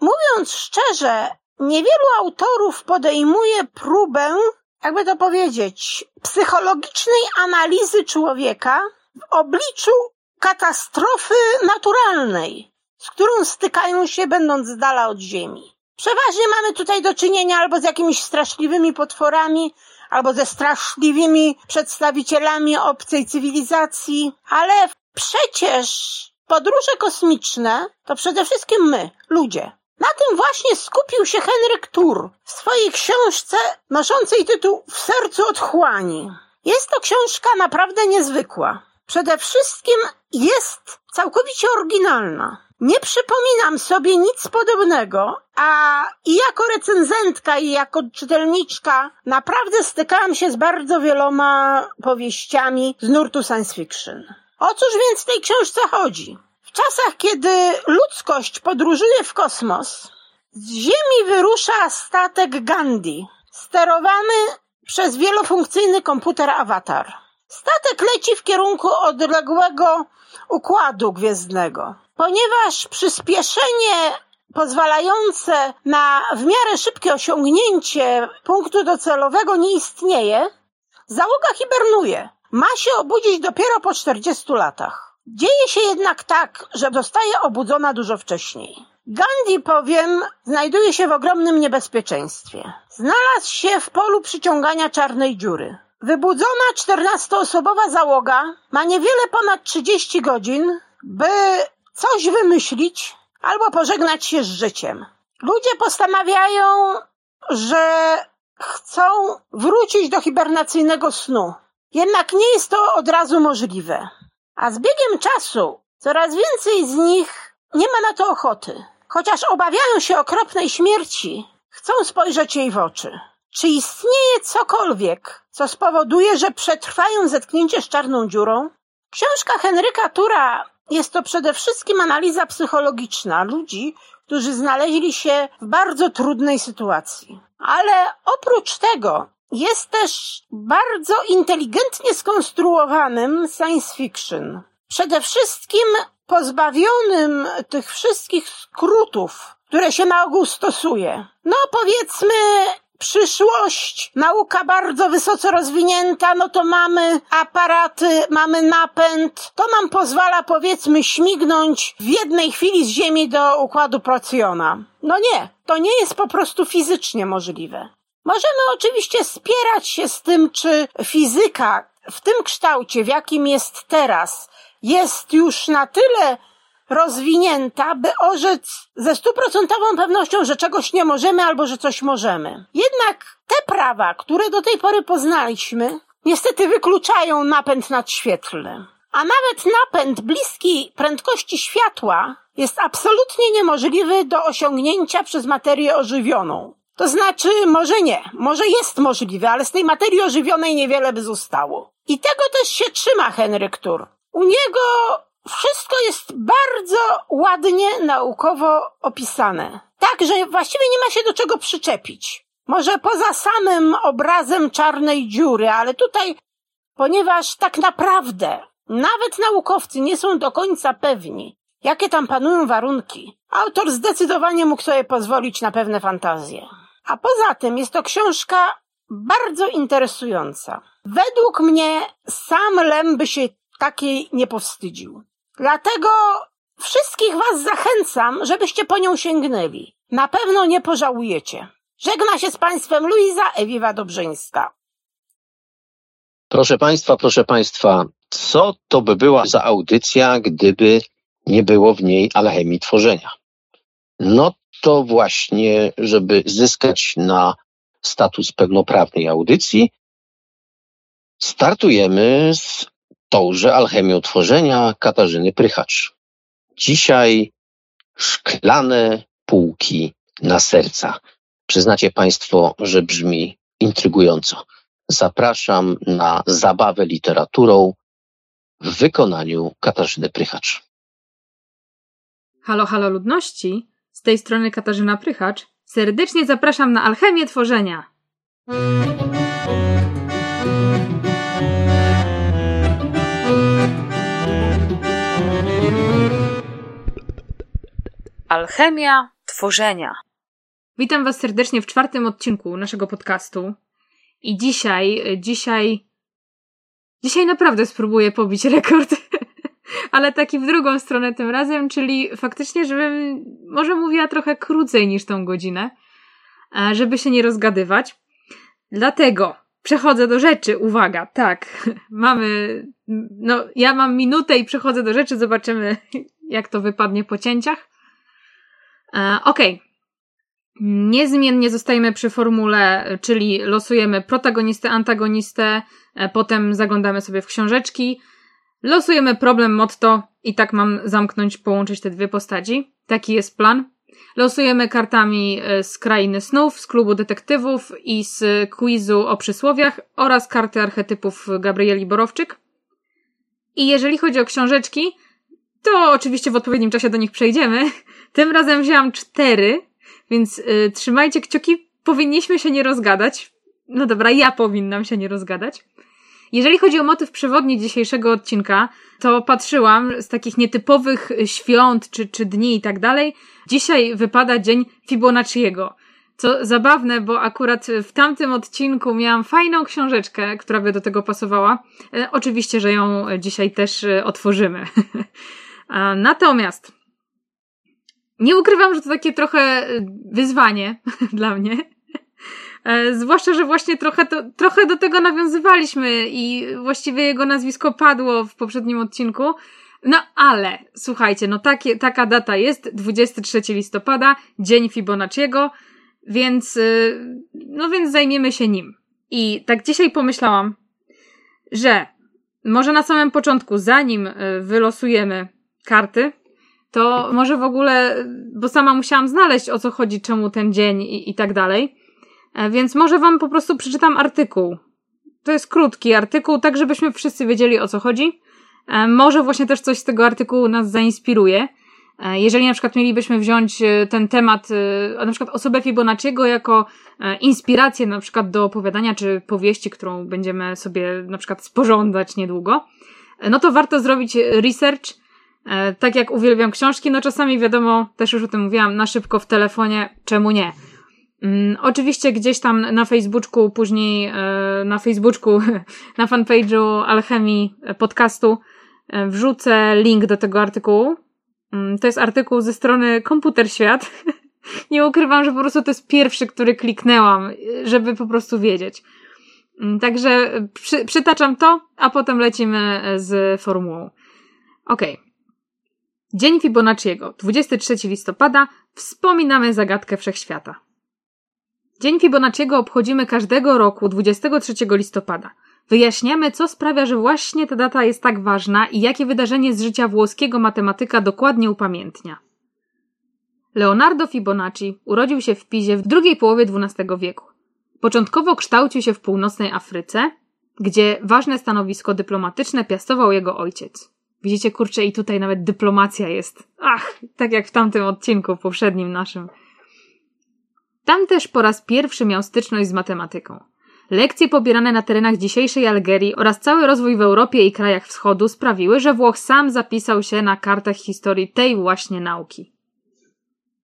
mówiąc szczerze, niewielu autorów podejmuje próbę, jakby to powiedzieć, psychologicznej analizy człowieka w obliczu katastrofy naturalnej, z którą stykają się będąc z dala od Ziemi. Przeważnie mamy tutaj do czynienia albo z jakimiś straszliwymi potworami, albo ze straszliwymi przedstawicielami obcej cywilizacji, ale przecież podróże kosmiczne to przede wszystkim my, ludzie. Na tym właśnie skupił się Henryk Tur w swojej książce noszącej tytuł W sercu otchłani. Jest to książka naprawdę niezwykła. Przede wszystkim jest całkowicie oryginalna. Nie przypominam sobie nic podobnego, a i jako recenzentka, i jako czytelniczka naprawdę stykałam się z bardzo wieloma powieściami z nurtu science fiction. O cóż więc w tej książce chodzi? W czasach, kiedy ludzkość podróżuje w kosmos, z Ziemi wyrusza statek Gandhi, sterowany przez wielofunkcyjny komputer Avatar. Statek leci w kierunku odległego układu gwiezdnego. Ponieważ przyspieszenie pozwalające na w miarę szybkie osiągnięcie punktu docelowego nie istnieje, załoga hibernuje. Ma się obudzić dopiero po 40 latach. Dzieje się jednak tak, że zostaje obudzona dużo wcześniej. Gandhi, powiem, znajduje się w ogromnym niebezpieczeństwie. Znalazł się w polu przyciągania czarnej dziury. Wybudzona 14-osobowa załoga ma niewiele ponad 30 godzin, by coś wymyślić albo pożegnać się z życiem. Ludzie postanawiają, że chcą wrócić do hibernacyjnego snu. Jednak nie jest to od razu możliwe. A z biegiem czasu coraz więcej z nich nie ma na to ochoty. Chociaż obawiają się okropnej śmierci, chcą spojrzeć jej w oczy. Czy istnieje cokolwiek, co spowoduje, że przetrwają zetknięcie z czarną dziurą? Książka Henryka Tura jest to przede wszystkim analiza psychologiczna ludzi, którzy znaleźli się w bardzo trudnej sytuacji. Ale oprócz tego jest też bardzo inteligentnie skonstruowanym science fiction. Przede wszystkim pozbawionym tych wszystkich skrótów, które się na ogół stosuje. No powiedzmy, przyszłość, nauka bardzo wysoce rozwinięta, no to mamy aparaty, mamy napęd. To nam pozwala powiedzmy śmignąć w jednej chwili z Ziemi do układu Procjona. No nie, to nie jest po prostu fizycznie możliwe. Możemy oczywiście spierać się z tym, czy fizyka w tym kształcie, w jakim jest teraz, jest już na tyle rozwinięta, by orzec ze stuprocentową pewnością, że czegoś nie możemy albo że coś możemy. Jednak te prawa, które do tej pory poznaliśmy, niestety wykluczają napęd nadświetlny. A nawet napęd bliski prędkości światła jest absolutnie niemożliwy do osiągnięcia przez materię ożywioną. To znaczy, może nie, może jest możliwe, ale z tej materii ożywionej niewiele by zostało. I tego też się trzyma Henryk Tur. U niego wszystko jest bardzo ładnie naukowo opisane. Tak, że właściwie nie ma się do czego przyczepić. Może poza samym obrazem czarnej dziury, ale tutaj, ponieważ tak naprawdę nawet naukowcy nie są do końca pewni, jakie tam panują warunki, autor zdecydowanie mógł sobie pozwolić na pewne fantazje. A poza tym jest to książka bardzo interesująca. Według mnie sam Lem by się takiej nie powstydził. Dlatego wszystkich Was zachęcam, żebyście po nią sięgnęli. Na pewno nie pożałujecie. Żegna się z Państwem Luiza Ewiwa Dobrzyńska. Proszę Państwa, proszę Państwa, co to by była za audycja, gdyby nie było w niej alchemii tworzenia? No to właśnie, żeby zyskać na status pełnoprawnej audycji, startujemy z tąże alchemią tworzenia Katarzyny Prychacz. Dzisiaj szklane półki na serca. Przyznacie Państwo, że brzmi intrygująco. Zapraszam na zabawę literaturą w wykonaniu Katarzyny Prychacz. Halo, halo ludności, z tej strony Katarzyna Prychacz. Serdecznie zapraszam na alchemię tworzenia. Alchemia tworzenia. Witam Was serdecznie w czwartym odcinku naszego podcastu. I dzisiaj, dzisiaj, dzisiaj naprawdę spróbuję pobić rekord, ale taki w drugą stronę tym razem, czyli faktycznie, żebym może mówiła trochę krócej niż tą godzinę, e, żeby się nie rozgadywać. Dlatego przechodzę do rzeczy. Uwaga, tak, mamy, no, ja mam minutę i przechodzę do rzeczy, zobaczymy, jak to wypadnie po cięciach. E, okej. Okay. Niezmiennie zostajemy przy formule, czyli losujemy protagonistę, antagonistę, e, potem zaglądamy sobie w książeczki, losujemy problem, motto i tak mam zamknąć, połączyć te dwie postaci. Taki jest plan. Losujemy kartami e, z Krainy Snów, z klubu detektywów i z quizu o przysłowiach oraz karty archetypów Gabrieli Borowczyk. I jeżeli chodzi o książeczki, to oczywiście w odpowiednim czasie do nich przejdziemy. Tym razem wzięłam cztery, więc y, trzymajcie kciuki. Powinniśmy się nie rozgadać. No dobra, ja powinnam się nie rozgadać. Jeżeli chodzi o motyw przewodni dzisiejszego odcinka, to patrzyłam z takich nietypowych świąt czy, czy dni i tak dalej. Dzisiaj wypada dzień Fibonacciego. Co zabawne, bo akurat w tamtym odcinku miałam fajną książeczkę, która by do tego pasowała. E, oczywiście, że ją dzisiaj też e, otworzymy. Natomiast nie ukrywam, że to takie trochę e, wyzwanie dla mnie. E, zwłaszcza, że właśnie trochę, to, trochę do tego nawiązywaliśmy i właściwie jego nazwisko padło w poprzednim odcinku. No ale, słuchajcie, no takie, taka data jest, 23 listopada, dzień Fibonacciego, więc, e, no więc zajmiemy się nim. I tak dzisiaj pomyślałam, że może na samym początku, zanim wylosujemy karty, to może w ogóle, bo sama musiałam znaleźć o co chodzi, czemu ten dzień i, i tak dalej. E, więc może wam po prostu przeczytam artykuł. To jest krótki artykuł, tak żebyśmy wszyscy wiedzieli o co chodzi. E, może właśnie też coś z tego artykułu nas zainspiruje. E, jeżeli na przykład mielibyśmy wziąć ten temat, na przykład osobę Fibonacciego jako inspirację na przykład do opowiadania czy powieści, którą będziemy sobie na przykład sporządzać niedługo, no to warto zrobić research, tak jak uwielbiam książki, no czasami wiadomo, też już o tym mówiłam, na szybko w telefonie, czemu nie? Mm, oczywiście gdzieś tam na Facebooku, później e, na Facebooku, na fanpage'u Alchemii podcastu e, wrzucę link do tego artykułu. Mm, to jest artykuł ze strony Komputer Świat. nie ukrywam, że po prostu to jest pierwszy, który kliknęłam, żeby po prostu wiedzieć. Mm, także przy, przytaczam to, a potem lecimy z formułą. Okay. Dzień Fibonacciego, 23 listopada, wspominamy zagadkę wszechświata. Dzień Fibonacciego obchodzimy każdego roku 23 listopada. Wyjaśniamy, co sprawia, że właśnie ta data jest tak ważna i jakie wydarzenie z życia włoskiego matematyka dokładnie upamiętnia. Leonardo Fibonacci urodził się w Pizie w drugiej połowie XII wieku. Początkowo kształcił się w północnej Afryce, gdzie ważne stanowisko dyplomatyczne piastował jego ojciec. Widzicie, kurczę, i tutaj nawet dyplomacja jest. Ach, tak jak w tamtym odcinku poprzednim naszym. Tam też po raz pierwszy miał styczność z matematyką. Lekcje pobierane na terenach dzisiejszej Algierii oraz cały rozwój w Europie i krajach wschodu sprawiły, że Włoch sam zapisał się na kartach historii tej właśnie nauki.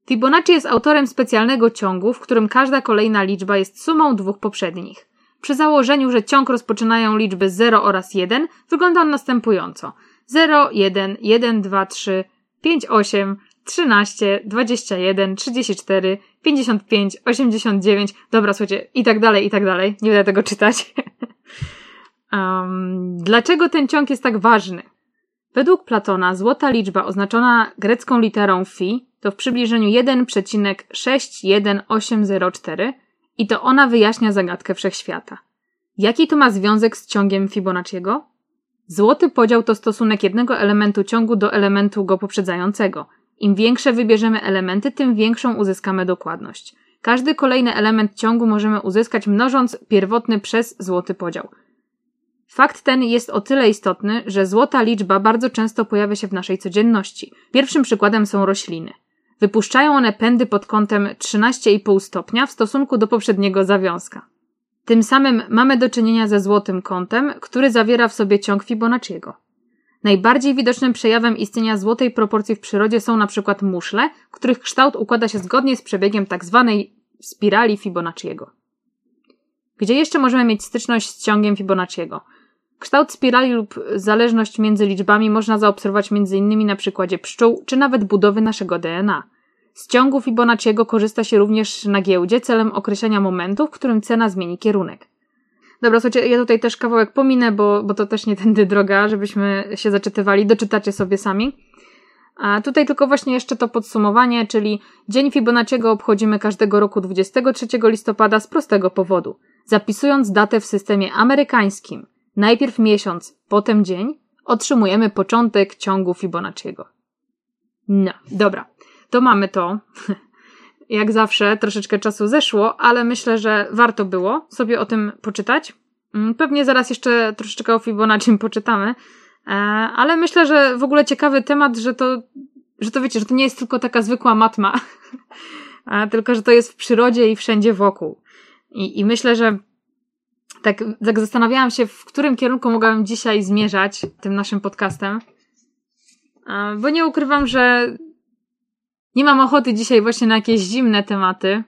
Fibonacci jest autorem specjalnego ciągu, w którym każda kolejna liczba jest sumą dwóch poprzednich. Przy założeniu, że ciąg rozpoczynają liczby 0 oraz 1, wygląda on następująco. 0, 1, 1, 2, 3, 5, 8, 13, 21, 34, 55, 89, dobra, słuchajcie, i tak dalej, i tak dalej. Nie będę tego czytać. um, dlaczego ten ciąg jest tak ważny? Według Platona złota liczba oznaczona grecką literą fi to w przybliżeniu 1,61804 i to ona wyjaśnia zagadkę wszechświata. Jaki to ma związek z ciągiem Fibonacciego? Złoty podział to stosunek jednego elementu ciągu do elementu go poprzedzającego – im większe wybierzemy elementy, tym większą uzyskamy dokładność. Każdy kolejny element ciągu możemy uzyskać mnożąc pierwotny przez złoty podział. Fakt ten jest o tyle istotny, że złota liczba bardzo często pojawia się w naszej codzienności. Pierwszym przykładem są rośliny. Wypuszczają one pędy pod kątem 13,5 stopnia w stosunku do poprzedniego zawiązka. Tym samym mamy do czynienia ze złotym kątem, który zawiera w sobie ciąg Fibonacciego. Najbardziej widocznym przejawem istnienia złotej proporcji w przyrodzie są przykład muszle, których kształt układa się zgodnie z przebiegiem tzw. Tak spirali Fibonacciego. Gdzie jeszcze możemy mieć styczność z ciągiem Fibonacciego? Kształt spirali lub zależność między liczbami można zaobserwować m.in. na przykładzie pszczół, czy nawet budowy naszego DNA. Z ciągu Fibonacciego korzysta się również na giełdzie celem określenia momentu, w którym cena zmieni kierunek. Dobra, słuchajcie, ja tutaj też kawałek pominę, bo, bo to też nie tędy droga, żebyśmy się zaczytywali. Doczytacie sobie sami. A tutaj tylko właśnie jeszcze to podsumowanie, czyli Dzień Fibonacciego obchodzimy każdego roku 23 listopada z prostego powodu. Zapisując datę w systemie amerykańskim, najpierw miesiąc, potem dzień, otrzymujemy początek ciągu Fibonacciego. No, dobra. To mamy to. jak zawsze troszeczkę czasu zeszło, ale myślę, że warto było sobie o tym poczytać. Mm, pewnie zaraz jeszcze troszeczkę o Fibonacci poczytamy, e, ale myślę, że w ogóle ciekawy temat, że to, że to wiecie, że to nie jest tylko taka zwykła matma, tylko że to jest w przyrodzie i wszędzie wokół. I, i myślę, że tak, tak zastanawiałam się, w którym kierunku mogłabym dzisiaj zmierzać tym naszym podcastem. Bo nie ukrywam, że nie mam ochoty dzisiaj właśnie na jakieś zimne tematy.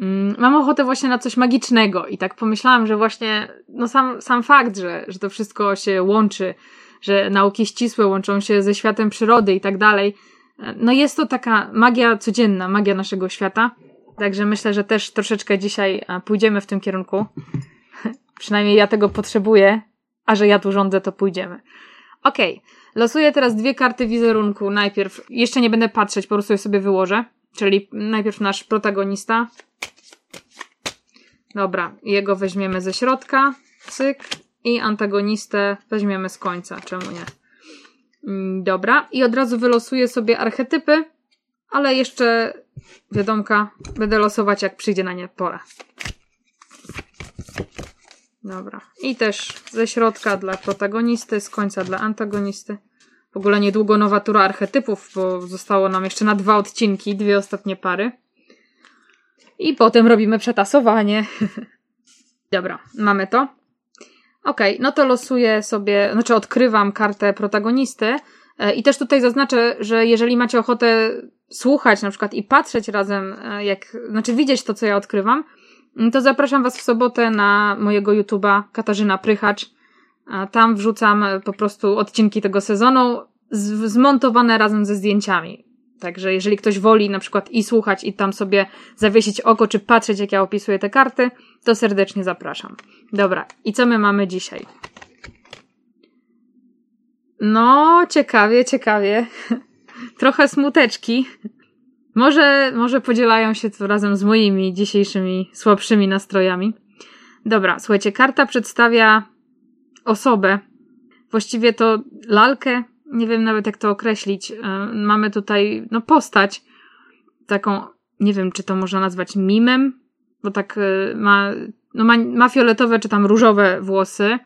Mm, mam ochotę właśnie na coś magicznego i tak pomyślałam, że właśnie no sam, sam fakt, że, że to wszystko się łączy, że nauki ścisłe łączą się ze światem przyrody i tak dalej, no jest to taka magia codzienna, magia naszego świata. Także myślę, że też troszeczkę dzisiaj pójdziemy w tym kierunku. Przynajmniej ja tego potrzebuję, a że ja tu rządzę, to pójdziemy. Okej. Okay. Losuję teraz dwie karty wizerunku. Najpierw, jeszcze nie będę patrzeć, po prostu je sobie wyłożę. Czyli najpierw nasz protagonista. Dobra, jego weźmiemy ze środka. Cyk. I antagonistę weźmiemy z końca. Czemu nie? Mm, dobra. I od razu wylosuję sobie archetypy, ale jeszcze wiadomka będę losować, jak przyjdzie na nie pora. Dobra. I też ze środka dla protagonisty, z końca dla antagonisty. W ogóle niedługo nowa tura archetypów, bo zostało nam jeszcze na dwa odcinki, dwie ostatnie pary. I potem robimy przetasowanie. Dobra, mamy to. Ok, no to losuję sobie, znaczy odkrywam kartę protagonisty. E, I też tutaj zaznaczę, że jeżeli macie ochotę słuchać na przykład i patrzeć razem, e, jak, znaczy widzieć to, co ja odkrywam, to zapraszam Was w sobotę na mojego YouTube'a Katarzyna Prychacz. Tam wrzucam po prostu odcinki tego sezonu zmontowane razem ze zdjęciami. Także jeżeli ktoś woli na przykład i słuchać i tam sobie zawiesić oko, czy patrzeć jak ja opisuję te karty, to serdecznie zapraszam. Dobra, i co my mamy dzisiaj? No, ciekawie, ciekawie. Trochę smuteczki. Może, może podzielają się to razem z moimi dzisiejszymi słabszymi nastrojami. Dobra, słuchajcie, karta przedstawia osobę, właściwie to lalkę, nie wiem nawet jak to określić. E, mamy tutaj no, postać, taką, nie wiem, czy to można nazwać mimem, bo tak y, ma, no ma, ma fioletowe czy tam różowe włosy.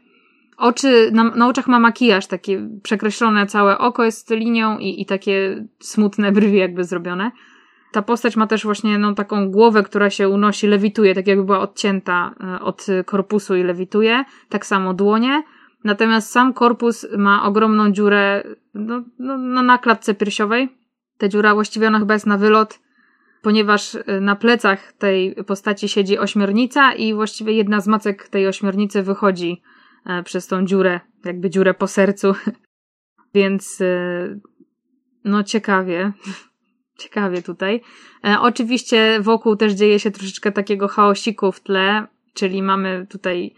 Oczy, na, na oczach ma makijaż, takie przekreślone całe oko jest linią i, i takie smutne brwi jakby zrobione. Ta postać ma też właśnie no, taką głowę, która się unosi, lewituje, tak jakby była odcięta y, od korpusu i lewituje. Tak samo dłonie. Natomiast sam korpus ma ogromną dziurę no, no, no, na klatce piersiowej. Ta dziura właściwie ona chyba jest na wylot, ponieważ y, na plecach tej postaci siedzi ośmiornica i właściwie jedna z macek tej ośmiornicy wychodzi e, przez tą dziurę, jakby dziurę po sercu. Więc no ciekawie. ciekawie tutaj. E, oczywiście wokół też dzieje się troszeczkę takiego chaosiku w tle, czyli mamy tutaj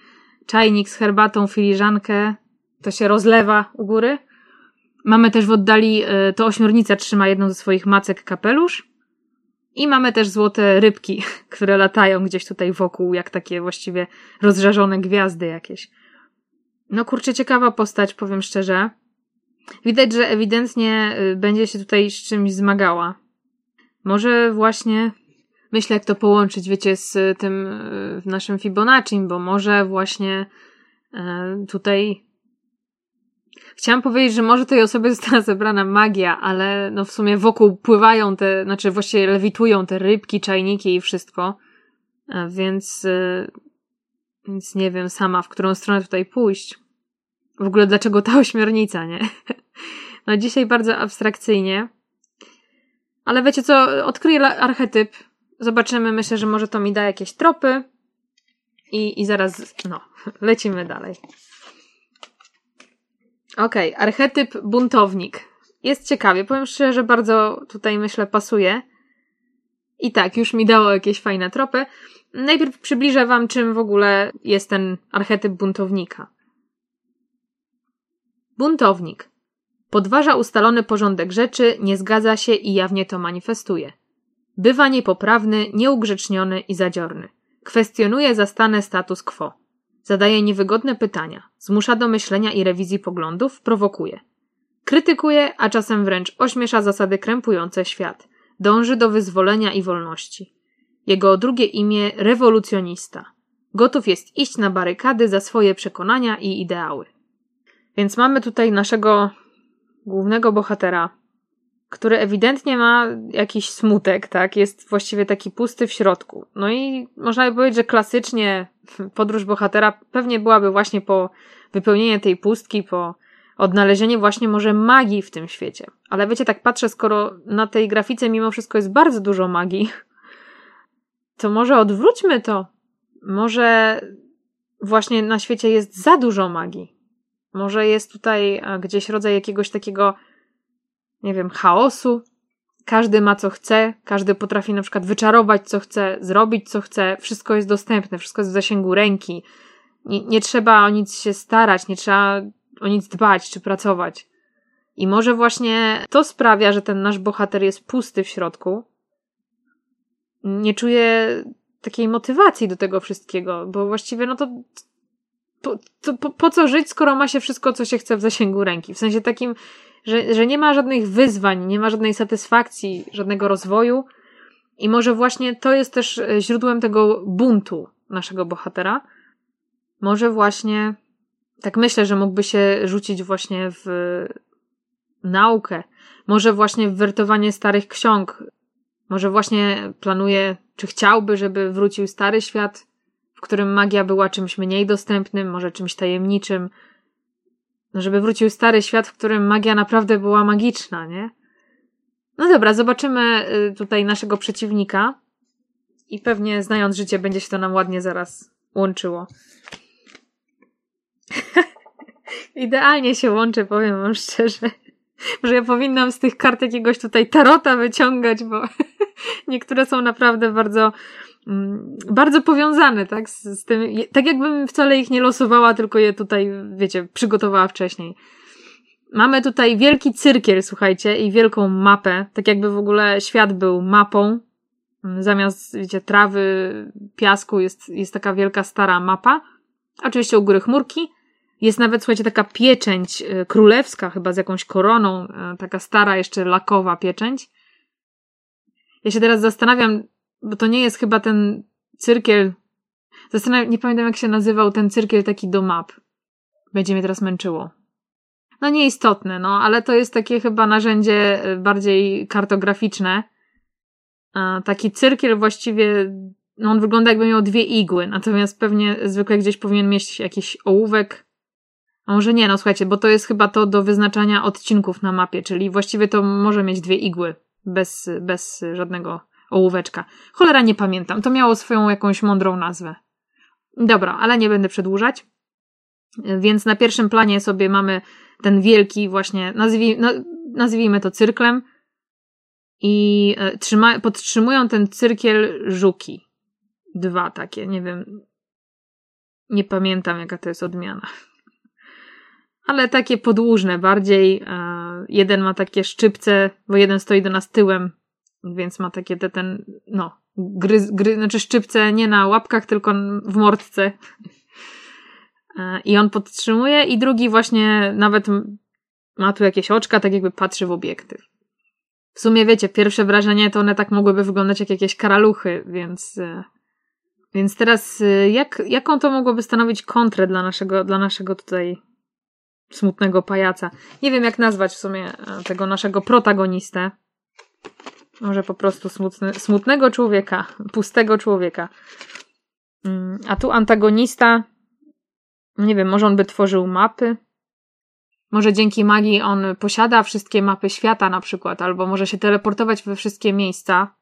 czajnik z herbatą, filiżankę, to się rozlewa u góry. Mamy też w oddali, y, to ośmiornica trzyma jedną ze swoich macek kapelusz. I mamy też złote rybki, które latają gdzieś tutaj wokół, jak takie właściwie rozżarzone gwiazdy jakieś. No kurczę, ciekawa postać, powiem szczerze. Widać, że ewidentnie y, będzie się tutaj z czymś zmagała. Może właśnie myślę, jak to połączyć, wiecie, z tym w naszym Fibonacci, bo może właśnie e, tutaj Chciałam powiedzieć, że może tej osobie została zebrana magia, ale no w sumie wokół pływają te, znaczy właściwie lewitują te rybki, czajniki i wszystko. E, więc, e, więc nie wiem sama, w którą stronę tutaj pójść. W ogóle dlaczego ta ośmiornica, nie? No dzisiaj bardzo abstrakcyjnie. Ale wiecie co, odkryję archetyp Zobaczymy, myślę, że może to mi da jakieś tropy. I, i zaraz, no, lecimy dalej. Okej, okay, archetyp buntownik. Jest ciekawie, powiem szczerze, że bardzo tutaj myślę pasuje. I tak, już mi dało jakieś fajne tropy. Najpierw przybliżę wam, czym w ogóle jest ten archetyp buntownika. Buntownik. Podważa ustalony porządek rzeczy, nie zgadza się i jawnie to manifestuje. Bywa niepoprawny, nieugrzeczniony i zadziorny. Kwestionuje zastane status quo. Zadaje niewygodne pytania, zmusza do myślenia i rewizji poglądów, prowokuje. Krytykuje, a czasem wręcz ośmiesza zasady krępujące świat. Dąży do wyzwolenia i wolności. Jego drugie imię rewolucjonista. Gotów jest iść na barykady za swoje przekonania i ideały. Więc mamy tutaj naszego głównego bohatera, który ewidentnie ma jakiś smutek, tak? Jest właściwie taki pusty w środku. No i można by powiedzieć, że klasycznie podróż bohatera pewnie byłaby właśnie po wypełnienie tej pustki, po odnalezienie właśnie może magii w tym świecie. Ale wiecie, tak patrzę, skoro na tej grafice mimo wszystko jest bardzo dużo magii, to może odwróćmy to. Może właśnie na świecie jest za dużo magii. Może jest tutaj gdzieś rodzaj jakiegoś takiego nie wiem, chaosu. Każdy ma co chce, każdy potrafi na przykład wyczarować co chce, zrobić co chce, wszystko jest dostępne, wszystko jest w zasięgu ręki. Nie, nie trzeba o nic się starać, nie trzeba o nic dbać czy pracować. I może właśnie to sprawia, że ten nasz bohater jest pusty w środku. Nie czuje takiej motywacji do tego wszystkiego, bo właściwie no to po, to, po, po co żyć, skoro ma się wszystko, co się chce w zasięgu ręki? W sensie takim, że, że nie ma żadnych wyzwań, nie ma żadnej satysfakcji, żadnego rozwoju. I może właśnie to jest też e, źródłem tego buntu naszego bohatera. Może właśnie, tak myślę, że mógłby się rzucić właśnie w naukę. Może właśnie w wertowanie starych ksiąg. Może właśnie planuje, czy chciałby, żeby wrócił stary świat, w którym magia była czymś mniej dostępnym, może czymś tajemniczym, no, żeby wrócił stary świat, w którym magia naprawdę była magiczna, nie? No dobra, zobaczymy y, tutaj naszego przeciwnika i pewnie znając życie będzie się to nam ładnie zaraz łączyło. Idealnie się łączy, powiem wam szczerze. Że ja powinnam z tych kart jakiegoś tutaj tarota wyciągać, bo niektóre są naprawdę bardzo bardzo powiązane, tak, z, z, tym, tak jakbym wcale ich nie losowała, tylko je tutaj, wiecie, przygotowała wcześniej. Mamy tutaj wielki cyrkiel, słuchajcie, i wielką mapę, tak jakby w ogóle świat był mapą. Mm, zamiast, wiecie, trawy, piasku jest, jest taka wielka, stara mapa. Oczywiście u góry chmurki. Jest nawet, słuchajcie, taka pieczęć y, królewska, chyba z jakąś koroną, y, taka stara, jeszcze lakowa pieczęć. Ja się teraz zastanawiam, bo to nie jest chyba ten cyrkiel. Zastanawiam, nie pamiętam jak się nazywał ten cyrkiel taki do map. Będzie mnie teraz męczyło. No nieistotne, no, ale to jest takie chyba narzędzie y, bardziej kartograficzne. Taki cyrkiel właściwie, no on wygląda jakby miał dwie igły, natomiast pewnie zwykle gdzieś powinien mieć jakiś ołówek. A może nie, no słuchajcie, bo to jest chyba to do wyznaczania odcinków na mapie, czyli właściwie to może mieć dwie igły, bez, bez żadnego ołóweczka. Cholera, nie pamiętam. To miało swoją jakąś mądrą nazwę. Dobra, ale nie będę przedłużać. Więc na pierwszym planie sobie mamy ten wielki właśnie, nazwij, nazwijmy to cyrklem i e, trzyma, podtrzymują ten cyrkiel żuki. Dwa takie, nie wiem, nie pamiętam jaka to jest odmiana. Ale takie podłużne bardziej. E, jeden ma takie szczypce, bo jeden stoi do nas tyłem, więc ma takie te, ten, no, gry, gry, znaczy szczypce nie na łapkach, tylko w mordce. E, I on podtrzymuje, i drugi właśnie nawet ma tu jakieś oczka, tak jakby patrzy w obiektyw. W sumie wiecie, pierwsze wrażenie to one tak mogłyby wyglądać jak jakieś karaluchy, więc. E, więc teraz e, jak, jaką to mogłoby stanowić kontrę dla naszego, dla naszego tutaj smutnego pajaca? Nie wiem, jak nazwać w sumie tego naszego protagonistę. Może po prostu smutny, smutnego człowieka, pustego człowieka. Mm, a tu antagonista nie wiem, może on by tworzył mapy? Może dzięki magii on posiada wszystkie mapy świata na przykład, albo może się teleportować we wszystkie miejsca.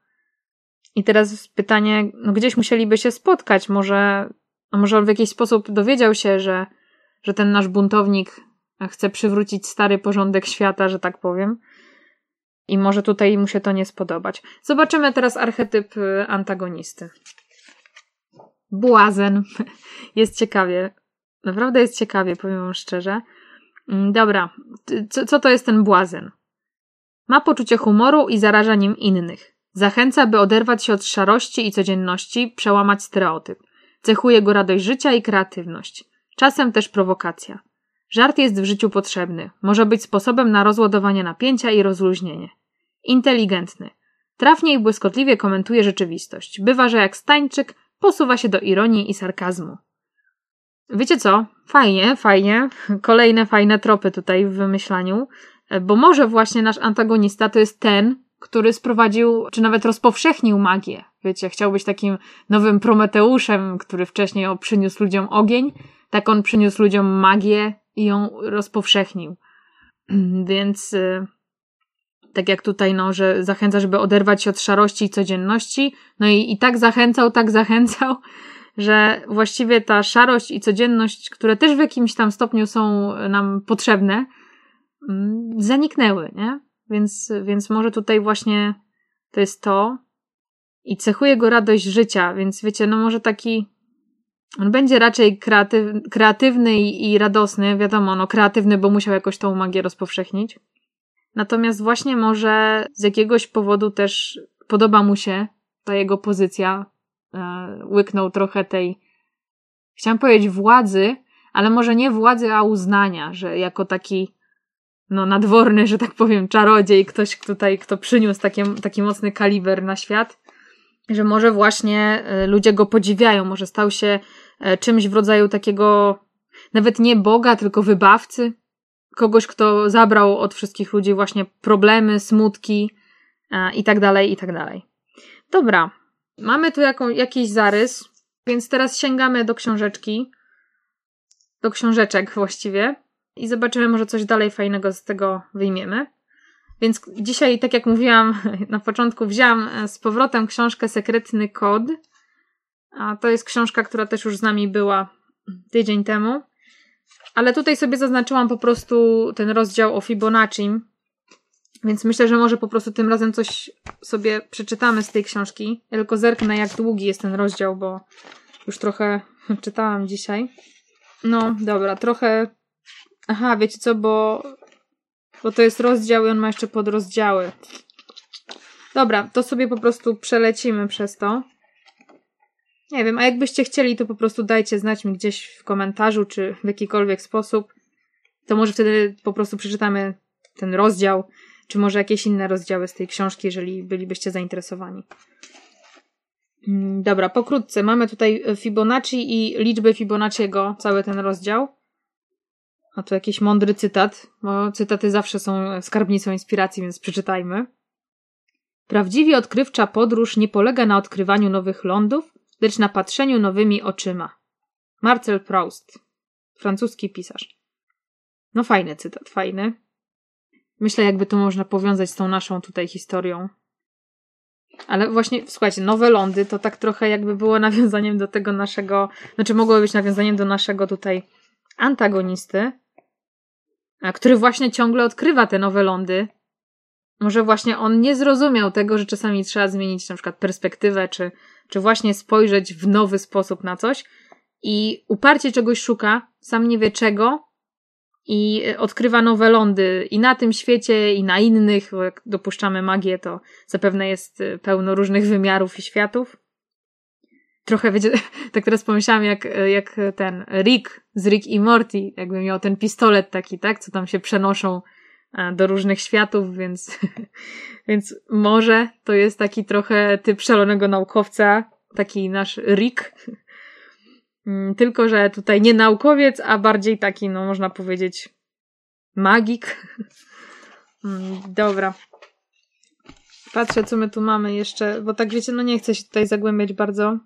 I teraz pytanie, no gdzieś musieliby się spotkać, może, może on w jakiś sposób dowiedział się, że, że ten nasz buntownik chce przywrócić stary porządek świata, że tak powiem. I może tutaj mu się to nie spodobać. Zobaczymy teraz archetyp y, antagonisty. Błazen. Jest ciekawie. Naprawdę jest ciekawie, powiem wam szczerze. Mm, dobra, co, co to jest ten błazen? Ma poczucie humoru i zaraża nim innych. Zachęca, by oderwać się od szarości i codzienności, przełamać stereotyp. Cechuje go radość życia i kreatywność. Czasem też prowokacja. Żart jest w życiu potrzebny. Może być sposobem na rozładowanie napięcia i rozluźnienie. Inteligentny. Trafnie i błyskotliwie komentuje rzeczywistość. Bywa, że jak stańczyk posuwa się do ironii i sarkazmu. Wiecie co? Fajnie, fajnie. Kolejne fajne tropy tutaj w wymyślaniu, bo może właśnie nasz antagonista to jest ten, który sprowadził, czy nawet rozpowszechnił magię. Wiecie, chciał być takim nowym Prometeuszem, który wcześniej przyniósł ludziom ogień, tak on przyniósł ludziom magię i ją rozpowszechnił. Więc y, tak jak tutaj, no, że zachęca, żeby oderwać się od szarości i codzienności, no i, i tak zachęcał, tak zachęcał, że właściwie ta szarość i codzienność, które też w jakimś tam stopniu są nam potrzebne, mm, zaniknęły, nie? Więc, więc może tutaj właśnie to jest to. I cechuje go radość życia, więc wiecie, no może taki. On będzie raczej kreatyw, kreatywny i, i radosny, wiadomo, no kreatywny, bo musiał jakoś tą magię rozpowszechnić. Natomiast właśnie może z jakiegoś powodu też podoba mu się ta jego pozycja E, łyknął trochę tej, chciałam powiedzieć władzy, ale może nie władzy, a uznania, że jako taki no nadworny, że tak powiem, czarodziej, ktoś tutaj, kto przyniósł taki, taki mocny kaliber na świat, że może właśnie e, ludzie go podziwiają, może stał się e, czymś w rodzaju takiego nawet nie Boga, tylko wybawcy, kogoś, kto zabrał od wszystkich ludzi właśnie problemy, smutki i tak dalej, i tak dalej. Dobra, Mamy tu jaką, jakiś zarys, więc teraz sięgamy do książeczki. Do książeczek właściwie. I zobaczymy, może coś dalej fajnego z tego wyjmiemy. Więc dzisiaj, tak jak mówiłam na początku, wzięłam e, z powrotem książkę Sekretny Kod. A to jest książka, która też już z nami była tydzień temu. Ale tutaj sobie zaznaczyłam po prostu ten rozdział o Fibonacci, więc myślę, że może po prostu tym razem coś sobie przeczytamy z tej książki. Ja tylko zerknę, jak długi jest ten rozdział, bo już trochę czytałam dzisiaj. No, dobra, trochę. Aha, wiecie co, bo, bo to jest rozdział i on ma jeszcze podrozdziały. Dobra, to sobie po prostu przelecimy przez to. Nie wiem, a jakbyście chcieli, to po prostu dajcie znać mi gdzieś w komentarzu, czy w jakikolwiek sposób. To może wtedy po prostu przeczytamy ten rozdział czy może jakieś inne rozdziały z tej książki, jeżeli bylibyście zainteresowani. Mm, Dobra, pokrótce. Mamy tutaj Fibonacci i liczby Fibonacciego, cały ten rozdział. A tu jakiś mądry cytat, bo cytaty zawsze są skarbnicą inspiracji, więc przeczytajmy. Prawdziwie odkrywcza podróż nie polega na odkrywaniu nowych lądów, lecz na patrzeniu nowymi oczyma. Marcel Proust, francuski pisarz. No fajny cytat, fajny. Myślę, jakby to można powiązać z tą naszą tutaj historią. Ale właśnie, słuchajcie, nowe lądy to tak trochę jakby było nawiązaniem do tego naszego, znaczy mogło być nawiązaniem do naszego tutaj antagonisty, który właśnie ciągle odkrywa te nowe lądy. Może właśnie on nie zrozumiał tego, że czasami trzeba zmienić na przykład perspektywę, czy, czy właśnie spojrzeć w nowy sposób na coś i uparcie czegoś szuka, sam nie wie czego i odkrywa nowe lądy i na tym świecie, i na innych, bo jak dopuszczamy magię, to zapewne jest pełno różnych wymiarów i światów. Trochę, wiecie, tak teraz pomyślałam, jak, jak ten Rick z Rick i Morty, jakby miał ten pistolet taki, tak, co tam się przenoszą e, do różnych światów, więc, więc może to jest taki trochę typ szalonego naukowca, taki nasz Rick, Mm, Tylko, że tutaj nie naukowiec, a bardziej taki, no można powiedzieć, magik. Mm, Dobra. Patrzę, co my tu mamy jeszcze, bo tak wiecie, no nie chcę się tutaj zagłębiać bardzo.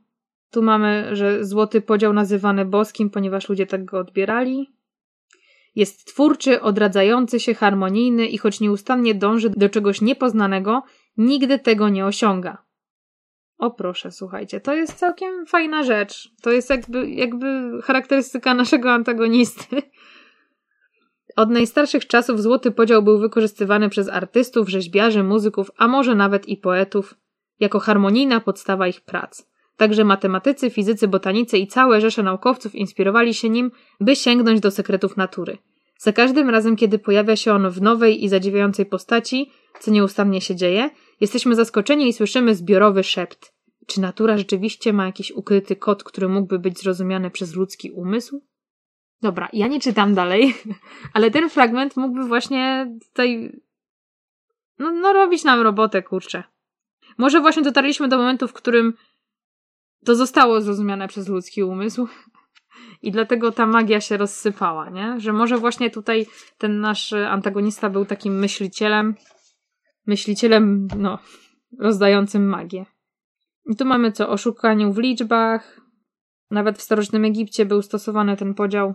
Tu mamy, że złoty podział nazywany boskim, ponieważ ludzie tak go odbierali. Jest twórczy, odradzający się, harmonijny i choć nieustannie dąży do czegoś niepoznanego, nigdy tego nie osiąga. O proszę, słuchajcie, to jest całkiem fajna rzecz. To jest jakby, jakby charakterystyka naszego antagonisty. Od najstarszych czasów złoty podział był wykorzystywany przez artystów, rzeźbiarzy, muzyków, a może nawet i poetów, jako harmonijna podstawa ich prac. Także matematycy, fizycy, botanicy i całe rzesze naukowców inspirowali się nim, by sięgnąć do sekretów natury. Za każdym razem, kiedy pojawia się on w nowej i zadziwiającej postaci, co nieustannie się dzieje, jesteśmy zaskoczeni i słyszymy zbiorowy szept. Czy natura rzeczywiście ma jakiś ukryty kod, który mógłby być zrozumiany przez ludzki umysł? Dobra, ja nie czytam dalej, ale ten fragment mógłby właśnie tutaj no, no robić nam robotę, kurczę. Może właśnie dotarliśmy do momentu, w którym to zostało zrozumiane przez ludzki umysł i dlatego ta magia się rozsypała, nie? Że może właśnie tutaj ten nasz antagonista był takim myślicielem, myślicielem, no, rozdającym magię. I tu mamy co? O w liczbach. Nawet w starożytnym Egipcie był stosowany ten podział.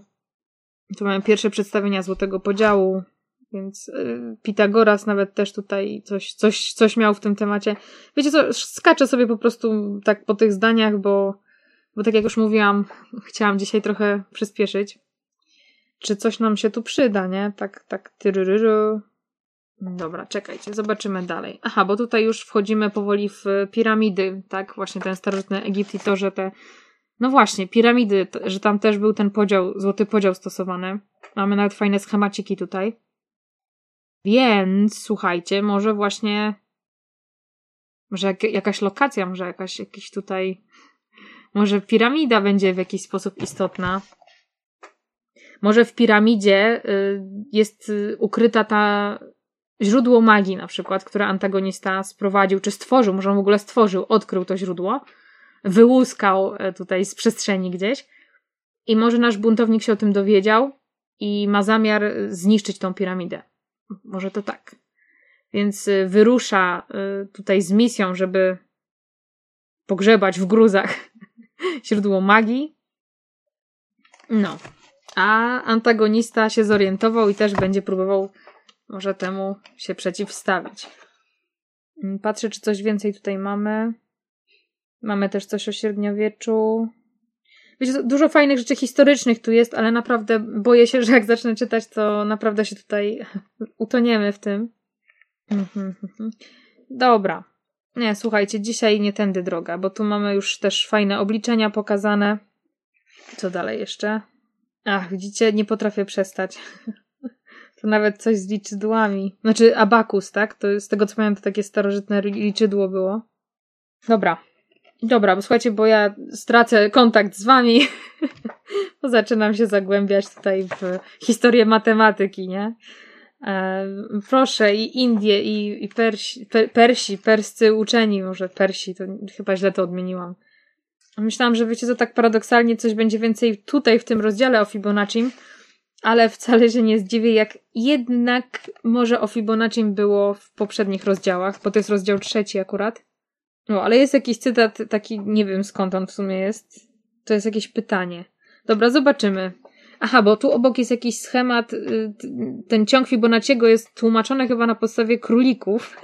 Tu mamy pierwsze przedstawienia złotego podziału, więc yy, Pitagoras nawet też tutaj coś, coś, coś miał w tym temacie. Wiecie co, skaczę sobie po prostu tak po tych zdaniach, bo, bo tak jak już mówiłam, chciałam dzisiaj trochę przyspieszyć. Czy coś nam się tu przyda, nie? Tak, tak, tyryryry. Dobra, czekajcie, zobaczymy dalej. Aha, bo tutaj już wchodzimy powoli w piramidy, tak? Właśnie ten starożytny Egipt i to, że te. No właśnie, piramidy, że tam też był ten podział, złoty podział stosowany. Mamy nawet fajne schemaciki tutaj. Więc słuchajcie, może właśnie. Może jak, jakaś lokacja, może jakaś jakiś tutaj. Może piramida będzie w jakiś sposób istotna. Może w piramidzie y, jest y, ukryta ta źródło magii na przykład, które antagonista sprowadził, czy stworzył, może on w ogóle stworzył, odkrył to źródło, wyłuskał e, tutaj z przestrzeni gdzieś i może nasz buntownik się o tym dowiedział i ma zamiar zniszczyć tą piramidę. Może to tak. Więc e, wyrusza e, tutaj z misją, żeby pogrzebać w gruzach źródło magii. No. A antagonista się zorientował i też będzie próbował może temu się przeciwstawić. Patrzę, czy coś więcej tutaj mamy. Mamy też coś o średniowieczu. Wiecie, dużo fajnych rzeczy historycznych tu jest, ale naprawdę boję się, że jak zacznę czytać, to naprawdę się tutaj utoniemy w tym. Dobra. Nie, słuchajcie, dzisiaj nie tędy droga, bo tu mamy już też fajne obliczenia pokazane. Co dalej jeszcze? Ach, widzicie, nie potrafię przestać. To nawet coś z liczydłami. Znaczy abakus, tak? To z tego co pamiętam, to takie starożytne liczydło było. Dobra. Dobra, bo słuchajcie, bo ja stracę kontakt z wami, bo zaczynam się zagłębiać tutaj w historię matematyki, nie? E, proszę, i Indie, i, i Persi, per, Persi, perscy uczeni, może Persi, to chyba źle to odmieniłam. Myślałam, że wiecie, co tak paradoksalnie coś będzie więcej tutaj w tym rozdziale o Fibonacci, ale wcale się nie zdziwię, jak jednak może o Fibonacci było w poprzednich rozdziałach, bo to jest rozdział trzeci akurat. No, ale jest jakiś cytat taki, nie wiem skąd on w sumie jest. To jest jakieś pytanie. Dobra, zobaczymy. Aha, bo tu obok jest jakiś schemat. y, Ten ciąg Fibonacciego jest tłumaczony chyba na podstawie królików.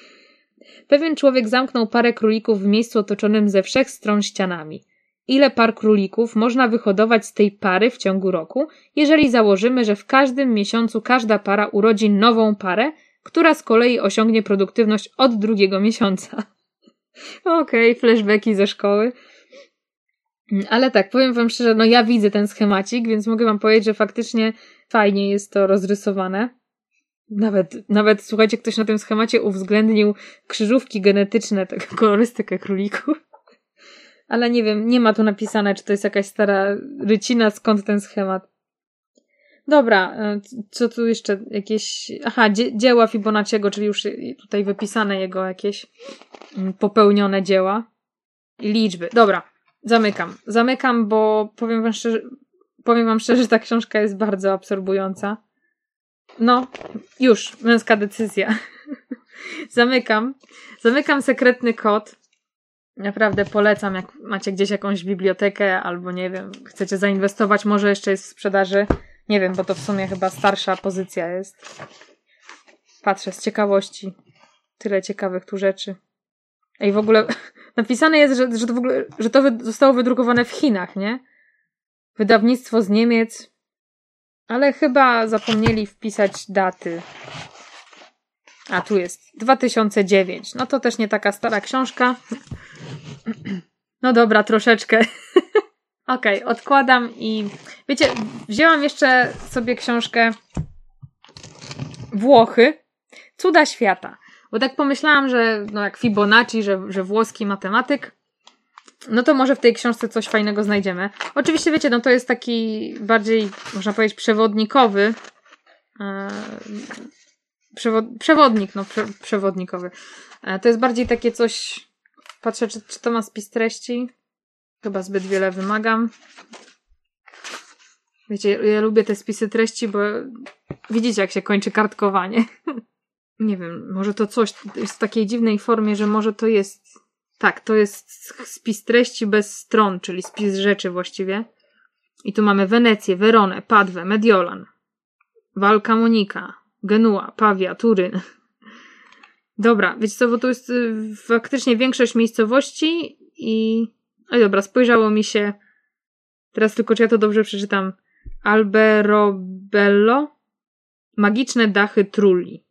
Pewien człowiek zamknął parę królików w miejscu otoczonym ze wszech stron ścianami. Ile par królików można wyhodować z tej pary w ciągu roku, jeżeli założymy, że w każdym miesiącu każda para urodzi nową parę, która z kolei osiągnie produktywność od drugiego miesiąca? Okej, okay, flashbacki ze szkoły. Ale tak, powiem wam szczerze, no ja widzę ten schemacik, więc mogę wam powiedzieć, że faktycznie fajnie jest to rozrysowane. Nawet, nawet słuchajcie, ktoś na tym schemacie uwzględnił krzyżówki genetyczne, taką kolorystykę królików. Ale nie wiem, nie ma tu napisane, czy to jest jakaś stara rycina, skąd ten schemat. Dobra, e, co tu jeszcze? Jakieś. Aha, dzie dzieła Fibonacciego, czyli już tutaj wypisane jego jakieś mm, popełnione dzieła. I liczby. Dobra, zamykam. Zamykam, bo powiem wam szczerze, powiem wam szczerze, że ta książka jest bardzo absorbująca. No, już, męska decyzja. Zamykam. Zamykam sekretny kod. Naprawdę polecam, jak macie gdzieś jakąś bibliotekę albo nie wiem, chcecie zainwestować, może jeszcze jest w sprzedaży. Nie wiem, bo to w sumie chyba starsza pozycja jest. Patrzę z ciekawości. Tyle ciekawych tu rzeczy. Ej, w ogóle napisane jest, że, że, to, ogóle, że to zostało wydrukowane w Chinach, nie? Wydawnictwo z Niemiec. Ale chyba zapomnieli wpisać daty. A tu jest 2009. No to też nie taka stara książka. No dobra, troszeczkę. Okej, okay, odkładam i wiecie, wzięłam jeszcze sobie książkę Włochy. Cuda świata. Bo tak pomyślałam, że no jak Fibonacci, że, że włoski matematyk, no to może w tej książce coś fajnego znajdziemy. Oczywiście, wiecie, no to jest taki bardziej, można powiedzieć, przewodnikowy. E, przewod, przewodnik, no prze, przewodnikowy. E, to jest bardziej takie coś. Patrzę, czy, czy to ma spis treści. Chyba zbyt wiele wymagam. Wiecie, ja lubię te spisy treści, bo widzicie, jak się kończy kartkowanie. Nie wiem, może to coś jest w takiej dziwnej formie, że może to jest tak, to jest spis treści bez stron, czyli spis rzeczy właściwie. I tu mamy Wenecję, Weronę, Padwę, Mediolan, Walka Monika, Genua, Pawia, Turyn. Dobra, wiecie co, bo tu jest y, faktycznie większość miejscowości i... Oj, dobra, spojrzało mi się... Teraz tylko, czy ja to dobrze przeczytam. Alberobello. Magiczne dachy Trulli.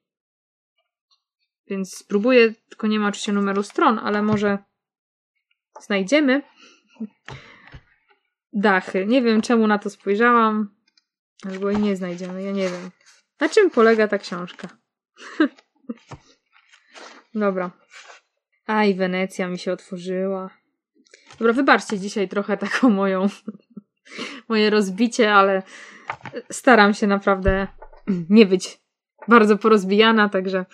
Więc spróbuję, tylko nie ma oczywiście numeru stron, ale może znajdziemy. Dachy. Nie wiem, czemu na to spojrzałam. Albo i nie znajdziemy, ja nie wiem. Na czym polega ta książka? Dobra. Aj, Wenecja mi się otworzyła. Dobra, wybaczcie dzisiaj trochę taką moją moje rozbicie, ale staram się naprawdę nie być bardzo porozbijana, także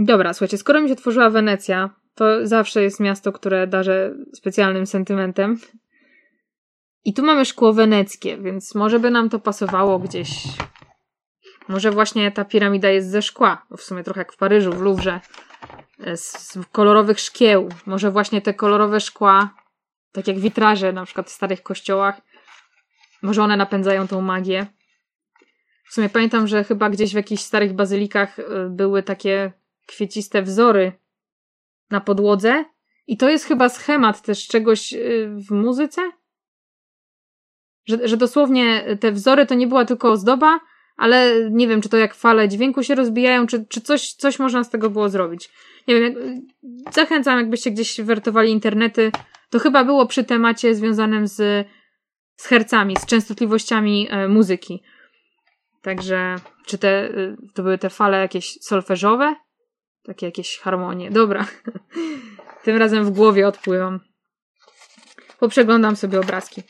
Dobra, słuchajcie, skoro mi się otworzyła Wenecja, to zawsze jest miasto, które darzę specjalnym sentymentem. I tu mamy szkło weneckie, więc może by nam to pasowało gdzieś. Może właśnie ta piramida jest ze szkła, w sumie trochę jak w Paryżu, w Louvre, z kolorowych szkieł. Może właśnie te kolorowe szkła, tak jak witraże na przykład w starych kościołach, może one napędzają tą magię. W sumie pamiętam, że chyba gdzieś w jakichś starych bazylikach e, były takie kwieciste wzory na podłodze. I to jest chyba schemat też czegoś y, w muzyce? Że, że dosłownie te wzory to nie była tylko ozdoba, ale nie wiem, czy to jak fale dźwięku się rozbijają, czy, czy coś, coś można z tego było zrobić. Nie wiem, jak, zachęcam, jakbyście gdzieś wertowali internety. To chyba było przy temacie związanym z, z hercami, z częstotliwościami e, muzyki. Także, czy te, y, to były te fale jakieś solfeżowe? Takie jakieś harmonie. Dobra. Tym razem w głowie odpływam. Poprzeglądam sobie obrazki.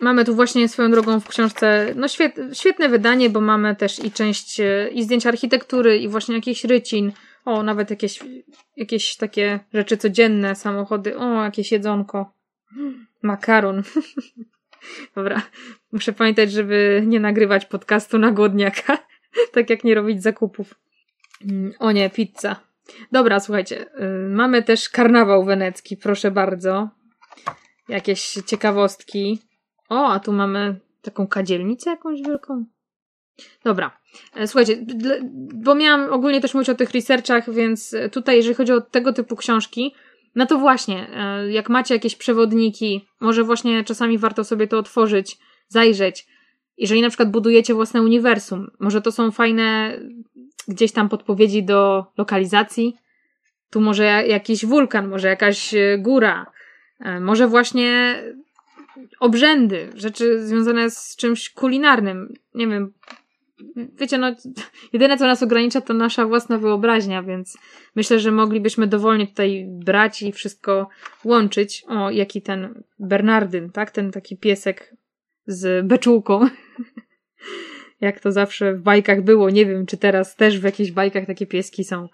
Mamy tu właśnie swoją drogą w książce no świet, świetne wydanie, bo mamy też i część e, i zdjęcia architektury, i właśnie jakichś rycin. O, nawet jakieś, jakieś takie rzeczy codzienne, samochody. O, jakieś jedzonko. Makaron. Dobra, muszę pamiętać, żeby nie nagrywać podcastu na głodniaka. tak jak nie robić zakupów. Mm, o nie, pizza. Dobra, słuchajcie. Y, mamy też karnawał wenecki, proszę bardzo. Jakieś ciekawostki. O, a tu mamy taką kadzielnicę jakąś wielką. Dobra, słuchajcie, bo miałam ogólnie też mówić o tych researchach, więc tutaj, jeżeli chodzi o tego typu książki, no to właśnie, e, jak macie jakieś przewodniki, może właśnie czasami warto sobie to otworzyć, zajrzeć. Jeżeli na przykład budujecie własne uniwersum, może to są fajne gdzieś tam podpowiedzi do lokalizacji. Tu może jakiś wulkan, może jakaś e, góra, może właśnie obrzędy, rzeczy związane z czymś kulinarnym. Nie wiem. Wiecie, no, jedyne co nas ogranicza to nasza własna wyobraźnia, więc myślę, że moglibyśmy dowolnie tutaj brać i wszystko łączyć. O, jaki ten Bernardyn, tak? Ten taki piesek z beczułką. Jak to zawsze w bajkach było. Nie wiem, czy teraz też w jakichś bajkach takie pieski są.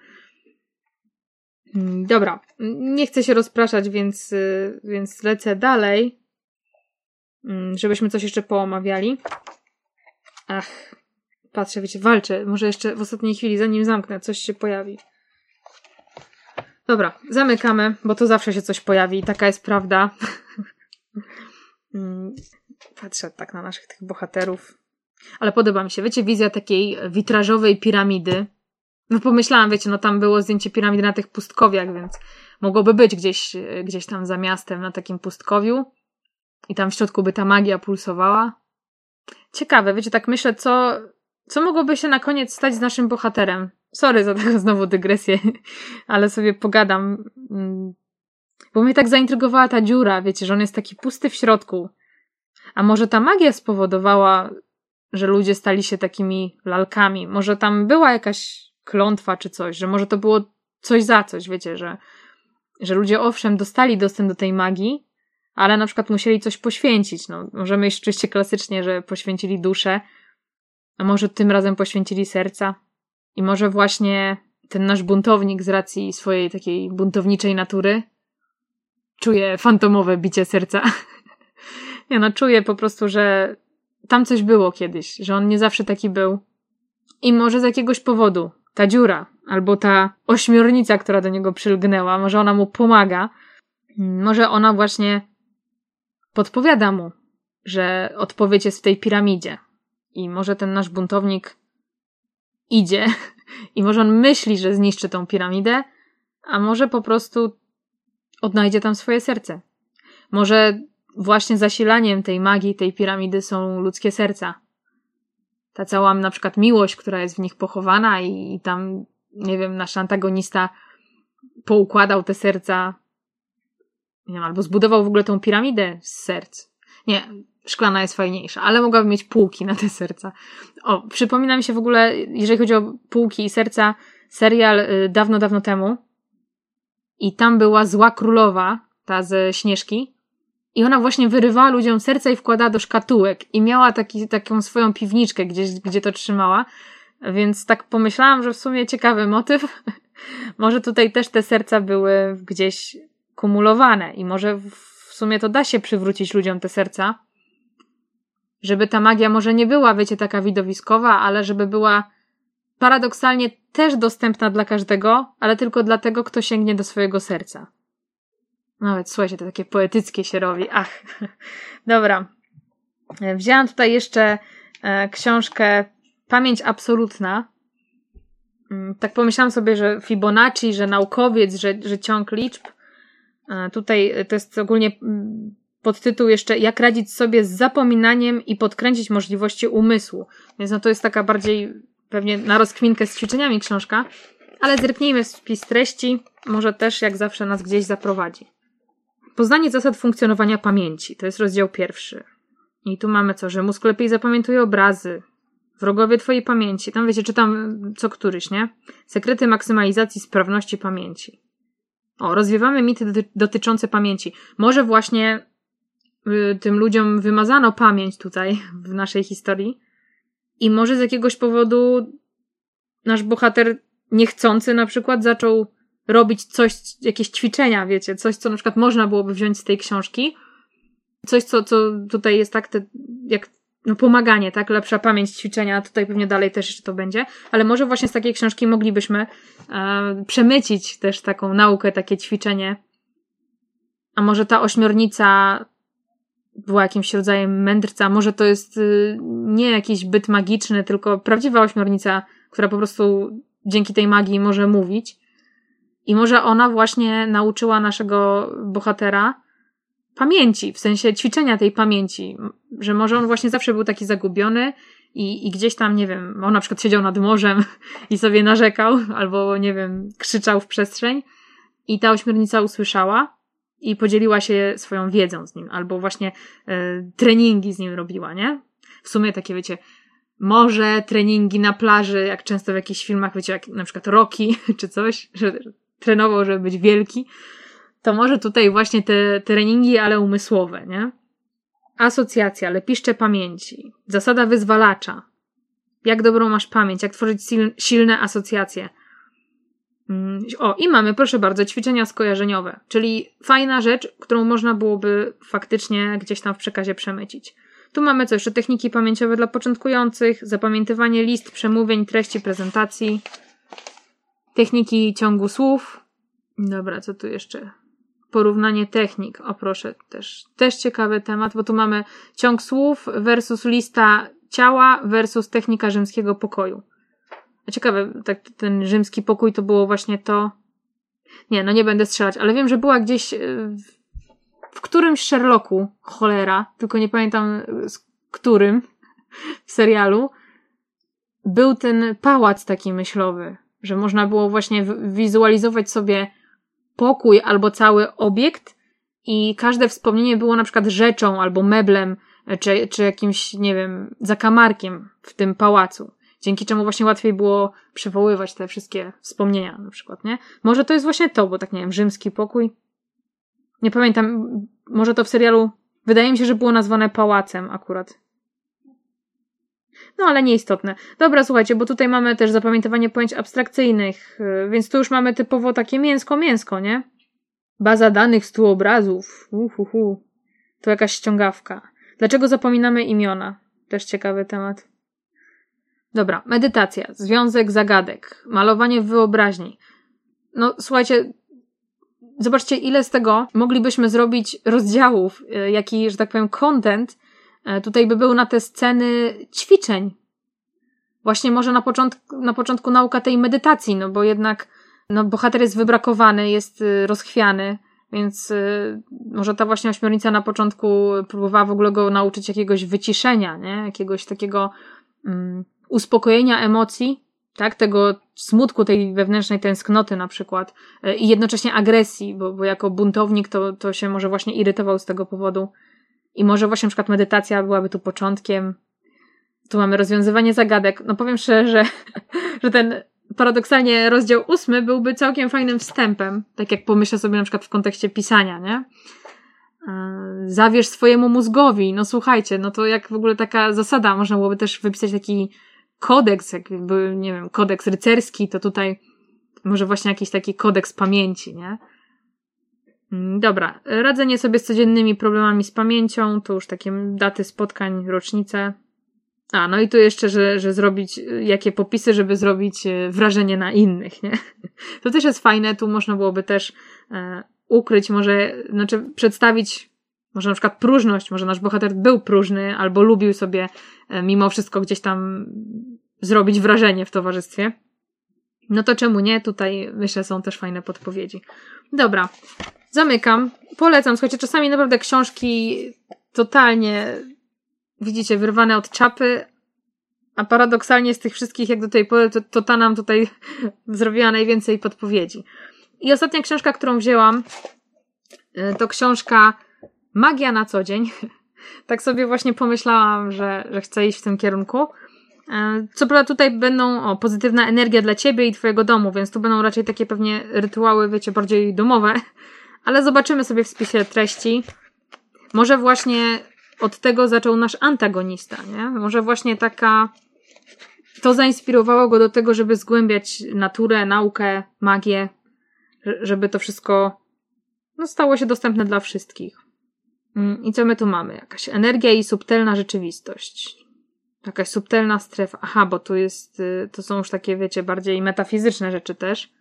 Mm, dobra, nie chcę się rozpraszać, więc, y, więc lecę dalej. Mm, żebyśmy coś jeszcze poomawiali. Ach, patrzę, wiecie, walczę. Może jeszcze w ostatniej chwili, zanim zamknę, coś się pojawi. Dobra, zamykamy, bo to zawsze się coś pojawi taka jest prawda. Mm, patrzę tak na naszych tych bohaterów. Ale podoba mi się, wiecie, wizja takiej witrażowej piramidy. No pomyślałam, wiecie, no tam było zdjęcie piramidy na tych pustkowiach, więc mogłoby być gdzieś, gdzieś tam za miastem na takim pustkowiu i tam w środku by ta magia pulsowała. Ciekawe, wiecie, tak myślę, co, co mogłoby się na koniec stać z naszym bohaterem. Sorry za taką znowu dygresję, ale sobie pogadam. Mm, bo mnie tak zaintrygowała ta dziura, wiecie, że on jest taki pusty w środku. A może ta magia spowodowała, że ludzie stali się takimi lalkami? Może tam była jakaś klątwa czy coś, że może to było coś za coś, wiecie, że, że ludzie owszem dostali dostęp do tej magii, ale na przykład musieli coś poświęcić. No, możemy iść oczywiście klasycznie, że poświęcili duszę, a może tym razem poświęcili serca. I może właśnie ten nasz buntownik z racji swojej takiej buntowniczej natury czuje fantomowe bicie serca. nie no, czuje po prostu, że tam coś było kiedyś, że on nie zawsze taki był. I może z jakiegoś powodu ta dziura, albo ta ośmiornica, która do niego przylgnęła, może ona mu pomaga, może ona właśnie podpowiada mu, że odpowiedź jest w tej piramidzie. I może ten nasz buntownik idzie i może on myśli, że zniszczy tą piramidę, a może po prostu odnajdzie tam swoje serce. Może właśnie zasilaniem tej magii, tej piramidy są ludzkie serca. Ta cała na przykład miłość, która jest w nich pochowana i, i tam, nie wiem, nasz antagonista poukładał te serca nie wiem, albo zbudował w ogóle tą piramidę z serc. Nie, szklana jest fajniejsza, ale mogłaby mieć półki na te serca. O, przypomina mi się w ogóle, jeżeli chodzi o półki i serca, serial y, dawno, dawno temu. I tam była zła królowa, ta ze Śnieżki. I ona właśnie wyrywała ludziom serca i wkładała do szkatułek. I miała taki, taką swoją piwniczkę gdzieś, gdzie to trzymała. Więc tak pomyślałam, że w sumie ciekawy motyw. Może tutaj też te serca były gdzieś kumulowane i może w sumie to da się przywrócić ludziom te serca, żeby ta magia może nie była, wiecie, taka widowiskowa, ale żeby była paradoksalnie też dostępna dla każdego, ale tylko dla tego, kto sięgnie do swojego serca. Nawet słuchajcie, to takie poetyckie się robi. Ach, dobra. Wzięłam tutaj jeszcze e, książkę Pamięć absolutna. Mm, tak pomyślałam sobie, że Fibonacci, że naukowiec, że, że ciąg liczb. Tutaj to jest ogólnie mm, podtytuł jeszcze Jak radzić sobie z zapominaniem i podkręcić możliwości umysłu. Więc no to jest taka bardziej pewnie na rozkminkę z ćwiczeniami książka, ale zerknijmy w spis treści, może też jak zawsze nas gdzieś zaprowadzi. Poznanie zasad funkcjonowania pamięci, to jest rozdział pierwszy. I tu mamy co, że mózg lepiej zapamiętuje obrazy, wrogowie twojej pamięci, tam wiecie, czytam co któryś, nie? Sekrety maksymalizacji sprawności pamięci. O, rozwiewamy mity dotyczące pamięci. Może właśnie tym ludziom wymazano pamięć tutaj w naszej historii. I może z jakiegoś powodu nasz bohater niechcący na przykład zaczął robić coś, jakieś ćwiczenia, wiecie, coś, co na przykład można byłoby wziąć z tej książki. Coś, co, co tutaj jest tak, te, jak no, pomaganie, tak? Lepsza pamięć, ćwiczenia, tutaj pewnie dalej też jeszcze to będzie, ale może właśnie z takiej książki moglibyśmy e, przemycić też taką naukę, takie ćwiczenie. A może ta ośmiornica była jakimś rodzajem mędrca, może to jest y, nie jakiś byt magiczny, tylko prawdziwa ośmiornica, która po prostu dzięki tej magii może mówić. I może ona właśnie nauczyła naszego bohatera pamięci, w sensie ćwiczenia tej pamięci, że może on właśnie zawsze był taki zagubiony i, i gdzieś tam, nie wiem, on na przykład siedział nad morzem i sobie narzekał, albo nie wiem, krzyczał w przestrzeń. I ta ośmiornica usłyszała i podzieliła się swoją wiedzą z nim, albo właśnie e, treningi z nim robiła, nie? W sumie takie, wiecie, może treningi na plaży, jak często w jakichś filmach, wiecie, jak na przykład Rocky czy coś, że trenował, żeby być wielki, to może tutaj właśnie te treningi, ale umysłowe, nie? Asocjacja, lepiszcze pamięci, zasada wyzwalacza. Jak dobrą masz pamięć, jak tworzyć silne asocjacje. Mm, o, i mamy, proszę bardzo, ćwiczenia skojarzeniowe, czyli fajna rzecz, którą można byłoby faktycznie gdzieś tam w przekazie przemycić. Tu mamy co jeszcze? Techniki pamięciowe dla początkujących, zapamiętywanie list, przemówień, treści prezentacji, techniki ciągu słów. Dobra, co tu jeszcze? Porównanie technik. O proszę, też, też ciekawy temat, bo tu mamy ciąg słów versus lista ciała versus technika rzymskiego pokoju. Ciekawe, tak, ten rzymski pokój to było właśnie to. Nie, no nie będę strzelać, ale wiem, że była gdzieś e, w, w którymś Sherlocku, cholera, tylko nie pamiętam e, z którym w serialu, był ten pałac taki myślowy, że można było właśnie wizualizować sobie pokój albo cały obiekt i każde wspomnienie było na przykład rzeczą albo meblem, e, czy, czy jakimś, nie wiem, zakamarkiem w tym pałacu dzięki czemu właśnie łatwiej było przywoływać te wszystkie wspomnienia na przykład, nie? Może to jest właśnie to, bo tak nie wiem, rzymski pokój. Nie pamiętam, może to w serialu, wydaje mi się, że było nazwane pałacem akurat. No, ale nieistotne. Dobra, słuchajcie, bo tutaj mamy też zapamiętywanie pojęć abstrakcyjnych, y, więc tu już mamy typowo takie mięsko-mięsko, nie? Baza danych, stu obrazów. Uhuhu. To jakaś ściągawka. Dlaczego zapominamy imiona? Też ciekawy temat. Dobra, medytacja, związek zagadek, malowanie wyobraźni. No słuchajcie, zobaczcie ile z tego moglibyśmy zrobić rozdziałów, e, jaki, że tak powiem, content e, tutaj by był na te sceny ćwiczeń. Właśnie może na początku, na początku nauka tej medytacji, no bo jednak no, bohater jest wybrakowany, jest e, rozchwiany, więc może ta właśnie ośmiornica na początku próbowała w ogóle go nauczyć jakiegoś wyciszenia, nie? Jakiegoś takiego mm, uspokojenia emocji, tak, tego smutku, tej wewnętrznej tęsknoty na przykład e, i jednocześnie agresji, bo, bo jako buntownik to, to się może właśnie irytował z tego powodu i może właśnie na przykład medytacja byłaby tu początkiem. Tu mamy rozwiązywanie zagadek. No powiem szczerze, że, że ten paradoksalnie rozdział ósmy byłby całkiem fajnym wstępem, tak jak pomyślę sobie na przykład w kontekście pisania, nie? E, zawierz swojemu mózgowi. No słuchajcie, no to jak w ogóle taka zasada, można byłoby też wypisać taki kodeks, jakby, nie wiem, kodeks rycerski, to tutaj może właśnie jakiś taki kodeks pamięci, nie? Mm, dobra, radzenie sobie z codziennymi problemami z pamięcią, to już takie daty spotkań, rocznice. A, no i tu jeszcze, że, że zrobić, jakie popisy, żeby zrobić e, wrażenie na innych, nie? To też jest fajne, tu można byłoby też e, ukryć, może, znaczy przedstawić może na przykład próżność, może nasz bohater był próżny albo lubił sobie e, mimo wszystko gdzieś tam zrobić wrażenie w towarzystwie. No to czemu nie? Tutaj myślę są też fajne podpowiedzi. Dobra, zamykam. Polecam, słuchajcie, czasami naprawdę książki totalnie, widzicie, wyrwane od czapy, a paradoksalnie z tych wszystkich, jak do tej pory, to, to ta nam tutaj zrobiła najwięcej podpowiedzi. I ostatnia książka, którą wzięłam, e, to książka magia na co dzień. tak sobie właśnie pomyślałam, że, że chcę iść w tym kierunku. E, co prawda tutaj będą o, pozytywna energia dla ciebie i twojego domu, więc tu będą raczej takie pewnie rytuały, wiecie, bardziej domowe, ale zobaczymy sobie w spisie treści. Może właśnie od tego zaczął nasz antagonista, nie? Może właśnie taka. To zainspirowało go do tego, żeby zgłębiać naturę, naukę, magię, żeby to wszystko no, stało się dostępne dla wszystkich. Mm, I co my tu mamy? Jakaś energia i subtelna rzeczywistość. Jakaś subtelna strefa. Aha, bo tu jest, y, to są już takie, wiecie, bardziej metafizyczne rzeczy też.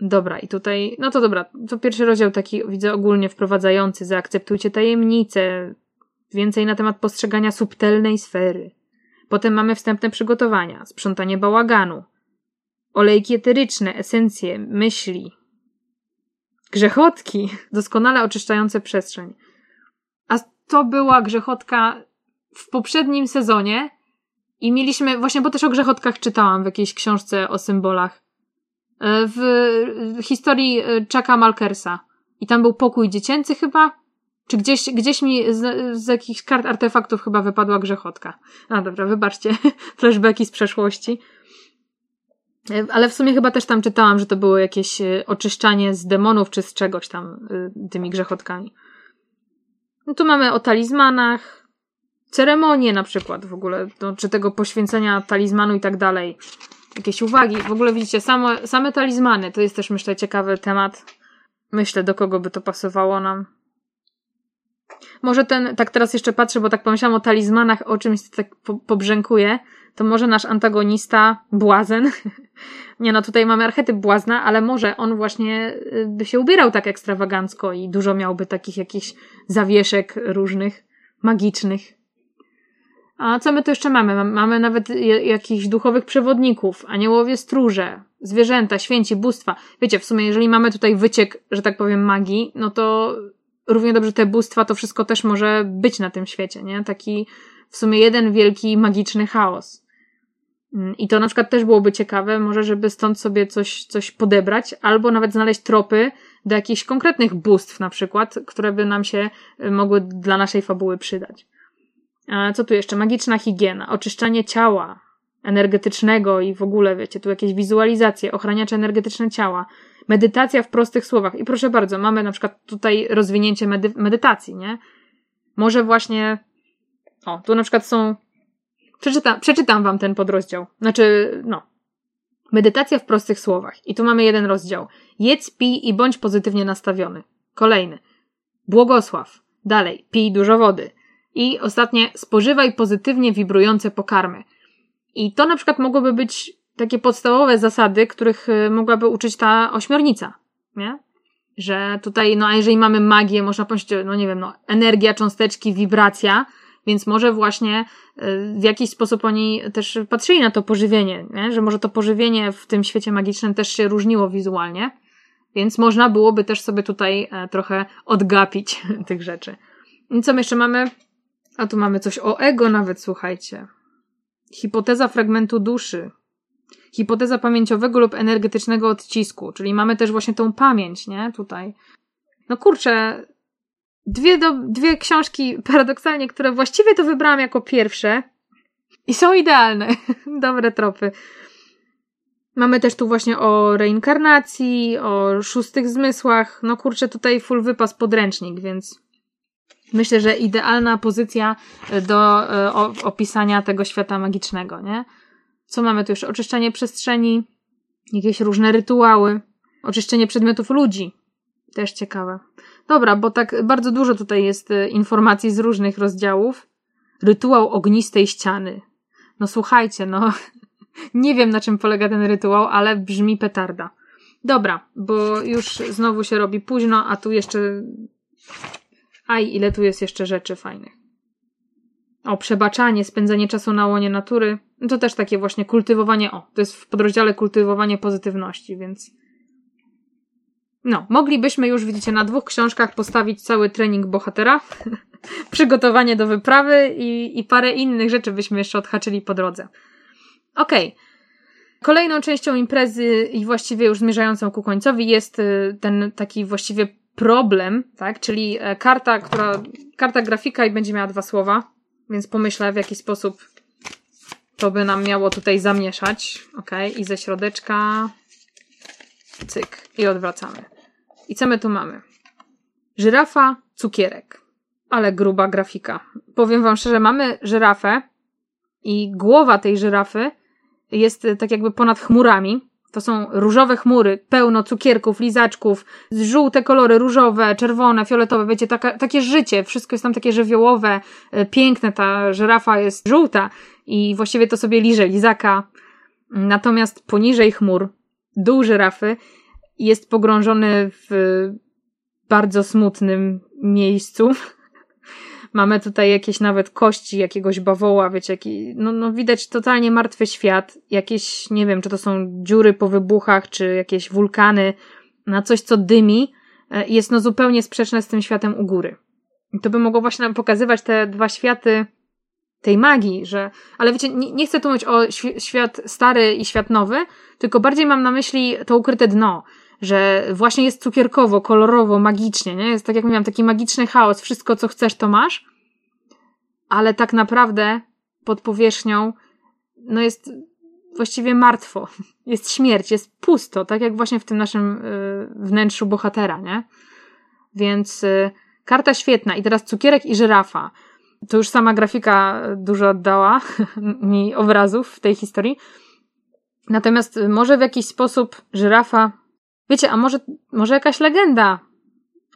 Dobra, i tutaj, no to dobra, to pierwszy rozdział taki widzę ogólnie wprowadzający. Zaakceptujcie tajemnice, więcej na temat postrzegania subtelnej sfery. Potem mamy wstępne przygotowania, sprzątanie bałaganu, olejki eteryczne, esencje, myśli, grzechotki, doskonale oczyszczające przestrzeń. A to była grzechotka w poprzednim sezonie i mieliśmy, właśnie bo też o grzechotkach czytałam w jakiejś książce o symbolach, e, w historii e, Chucka Malkersa. I tam był pokój dziecięcy chyba, czy gdzieś, gdzieś mi z, z jakichś kart artefaktów chyba wypadła grzechotka. A dobra, wybaczcie, flashbacki z przeszłości. E, ale w sumie chyba też tam czytałam, że to było jakieś oczyszczanie z demonów czy z czegoś tam tymi grzechotkami. No tu mamy o talizmanach, ceremonie na przykład w ogóle, no, czy tego poświęcenia talizmanu i tak dalej. Jakieś uwagi. W ogóle widzicie, same, same talizmany to jest też myślę ciekawy temat. Myślę, do kogo by to pasowało nam. Może ten, tak teraz jeszcze patrzę, bo tak pomyślałam o talizmanach, o czymś tak po, pobrzękuje, to może nasz antagonista, błazen, nie no, tutaj mamy archetyp błazna, ale może on właśnie y, by się ubierał tak ekstrawagancko i dużo miałby takich jakichś zawieszek różnych, magicznych. A co my tu jeszcze mamy? Mamy nawet jakichś duchowych przewodników, aniołowie stróże, zwierzęta, święci, bóstwa. Wiecie, w sumie jeżeli mamy tutaj wyciek, że tak powiem, magii, no to równie dobrze te bóstwa, to wszystko też może być na tym świecie, nie? Taki w sumie jeden wielki magiczny chaos. Mm, I to na przykład też byłoby ciekawe, może żeby stąd sobie coś, coś podebrać, albo nawet znaleźć tropy do jakichś konkretnych bóstw na przykład, które by nam się y, mogły dla naszej fabuły przydać. A co tu jeszcze? Magiczna higiena, oczyszczanie ciała energetycznego i w ogóle, wiecie, tu jakieś wizualizacje, ochraniacze energetyczne ciała, medytacja w prostych słowach. I proszę bardzo, mamy na przykład tutaj rozwinięcie medy medytacji, nie? Może właśnie, o, tu na przykład są, przeczytam, przeczytam wam ten podrozdział. Znaczy, no. Medytacja w prostych słowach. I tu mamy jeden rozdział. Jedz, pij i bądź pozytywnie nastawiony. Kolejny. Błogosław. Dalej. Pij dużo wody. I ostatnie. Spożywaj pozytywnie wibrujące pokarmy. I to na przykład mogłoby być takie podstawowe zasady, których y, mogłaby uczyć ta ośmiornica, nie? Że tutaj, no a jeżeli mamy magię, można powiedzieć, no nie wiem, no energia, cząsteczki, wibracja, więc może właśnie y, w jakiś sposób oni też patrzyli na to pożywienie, nie? że może to pożywienie w tym świecie magicznym też się różniło wizualnie, więc można byłoby też sobie tutaj e, trochę odgapić tych rzeczy. I co my jeszcze mamy? A tu mamy coś o ego nawet, słuchajcie. Hipoteza fragmentu duszy. Hipoteza pamięciowego lub energetycznego odcisku, czyli mamy też właśnie tą pamięć, nie? Tutaj. No kurczę, dwie, do, dwie książki paradoksalnie, które właściwie to wybrałam jako pierwsze i są idealne. Dobre tropy. Mamy też tu właśnie o reinkarnacji, o szóstych zmysłach. No kurczę, tutaj full wypas podręcznik, więc myślę, że idealna pozycja do e, opisania tego świata magicznego, nie? Co mamy tu jeszcze? Oczyszczanie przestrzeni, jakieś różne rytuały, oczyszczenie przedmiotów ludzi. Też ciekawe. Dobra, bo tak bardzo dużo tutaj jest e, informacji z różnych rozdziałów. Rytuał ognistej ściany. No słuchajcie, no nie wiem na czym polega ten rytuał, ale brzmi petarda. Dobra, bo już znowu się robi późno, a tu jeszcze. Aj, ile tu jest jeszcze rzeczy fajnych. O, przebaczanie, spędzanie czasu na łonie natury. To też takie właśnie kultywowanie. O, to jest w podrozdziale kultywowanie pozytywności, więc no, moglibyśmy już, widzicie, na dwóch książkach postawić cały trening bohatera, przygotowanie do wyprawy i, i parę innych rzeczy byśmy jeszcze odhaczyli po drodze. Okej. Okay. Kolejną częścią imprezy i właściwie już zmierzającą ku końcowi jest y, ten taki właściwie problem, tak? Czyli e, karta, która, karta grafika i będzie miała dwa słowa, więc pomyślę w jaki sposób to by nam miało tutaj zamieszać. Ok, i ze środeczka cyk i odwracamy. I co my tu mamy? Żyrafa, cukierek. ale gruba grafika. Powiem wam szczerze, mamy żyrafę i głowa tej żyrafy jest tak jakby ponad chmurami. To są różowe chmury, pełno cukierków, lizaczków, żółte kolory, różowe, czerwone, fioletowe, wiecie, taka, takie życie, wszystko jest tam takie żywiołowe, e, piękne, ta żyrafa jest żółta i właściwie to sobie liże lizaka. Natomiast poniżej chmur, dół żyrafy jest pogrążony w bardzo smutnym miejscu. Mamy tutaj jakieś nawet kości jakiegoś bawoła, wiecie, jaki, no, no widać totalnie martwy świat. Jakieś, nie wiem, czy to są dziury po wybuchach, czy jakieś wulkany, na coś, co dymi, e, jest no zupełnie sprzeczne z tym światem u góry. I to by mogło właśnie nam pokazywać te dwa światy tej magii, że, ale wiecie, nie, nie chcę tu mówić o świat stary i świat nowy, tylko bardziej mam na myśli to ukryte dno, że właśnie jest cukierkowo, kolorowo, magicznie, nie? Jest tak jak mówiłam, taki magiczny chaos, wszystko co chcesz to masz, ale tak naprawdę pod powierzchnią no jest właściwie martwo. Jest śmierć, jest pusto, tak jak właśnie w tym naszym y, wnętrzu bohatera, nie? Więc y, karta świetna i teraz cukierek i żyrafa. To już sama grafika dużo oddała mi obrazów w tej historii. Natomiast może w jakiś sposób żyrafa Wiecie, a może, może jakaś legenda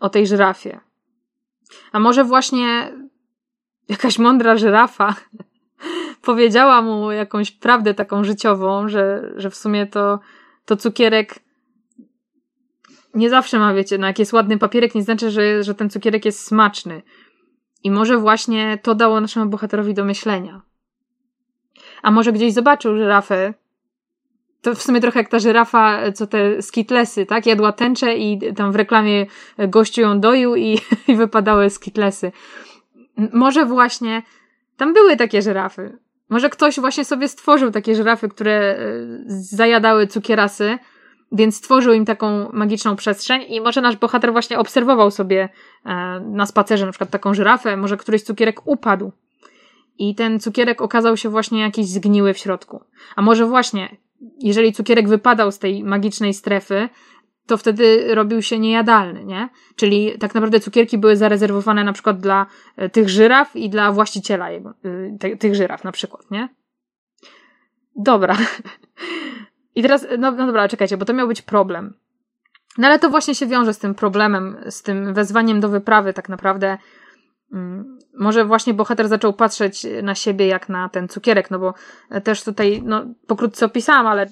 o tej żyrafie? A może właśnie jakaś mądra żyrafa powiedziała mu jakąś prawdę taką życiową, że, że w sumie to, to cukierek nie zawsze ma, wiecie, no jak jest ładny papierek, nie znaczy, że, że ten cukierek jest smaczny. I może właśnie to dało naszemu bohaterowi do myślenia. A może gdzieś zobaczył żyrafę, to w sumie trochę jak ta żyrafa, co te skitlesy, tak? Jadła tęczę i tam w reklamie gościu ją doił i, i wypadały skitlesy. Może właśnie tam były takie żyrafy. Może ktoś właśnie sobie stworzył takie żyrafy, które e, zajadały cukierasy, więc stworzył im taką magiczną przestrzeń i może nasz bohater właśnie obserwował sobie e, na spacerze na przykład taką żyrafę, może któryś cukierek upadł i ten cukierek okazał się właśnie jakiś zgniły w środku. A może właśnie jeżeli cukierek wypadał z tej magicznej strefy, to wtedy robił się niejadalny, nie? Czyli tak naprawdę cukierki były zarezerwowane na przykład dla e, tych żyraf i dla właściciela jego, e, te, tych żyraf na przykład, nie? Dobra. I teraz, no, no dobra, czekajcie, bo to miał być problem. No ale to właśnie się wiąże z tym problemem, z tym wezwaniem do wyprawy tak naprawdę Mm, może właśnie bohater zaczął patrzeć na siebie jak na ten cukierek, no bo też tutaj, no pokrótce opisałam, ale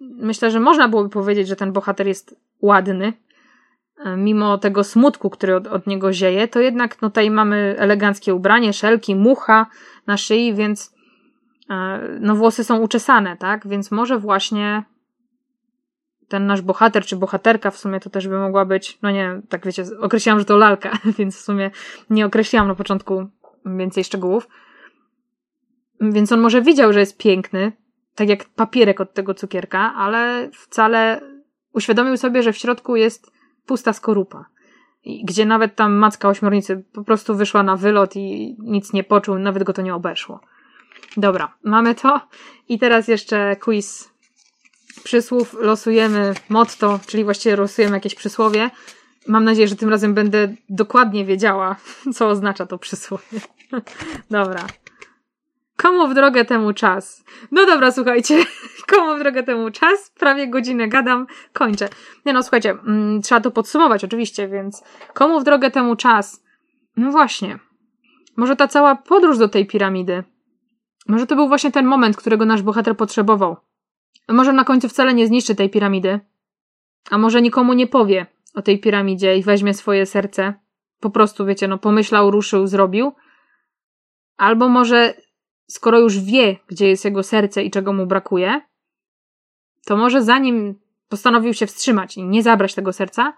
myślę, że można byłoby powiedzieć, że ten bohater jest ładny. E, mimo tego smutku, który od, od niego zieje, to jednak no tutaj mamy eleganckie ubranie, szelki, mucha na szyi, więc e, no włosy są uczesane, tak? Więc może właśnie ten nasz bohater czy bohaterka w sumie to też by mogła być, no nie, tak wiecie, określiłam, że to lalka, więc w sumie nie określiłam na początku więcej szczegółów. Więc on może widział, że jest piękny, tak jak papierek od tego cukierka, ale wcale uświadomił sobie, że w środku jest pusta skorupa. Gdzie nawet tam macka ośmiornicy po prostu wyszła na wylot i nic nie poczuł, nawet go to nie obeszło. Dobra, mamy to. I teraz jeszcze quiz przysłów losujemy motto, czyli właściwie losujemy jakieś przysłowie. Mam nadzieję, że tym razem będę dokładnie wiedziała, co oznacza to przysłowie. Dobra. Komu w drogę temu czas? No dobra, słuchajcie. Komu w drogę temu czas? Prawie godzinę gadam, kończę. Nie no, słuchajcie, mm, trzeba to podsumować oczywiście, więc komu w drogę temu czas? No właśnie. Może ta cała podróż do tej piramidy. Może to był właśnie ten moment, którego nasz bohater potrzebował. Może na końcu wcale nie zniszczy tej piramidy. A może nikomu nie powie o tej piramidzie i weźmie swoje serce. Po prostu, wiecie, no pomyślał, ruszył, zrobił. Albo może, skoro już wie, gdzie jest jego serce i czego mu brakuje, to może zanim postanowił się wstrzymać i nie zabrać tego serca,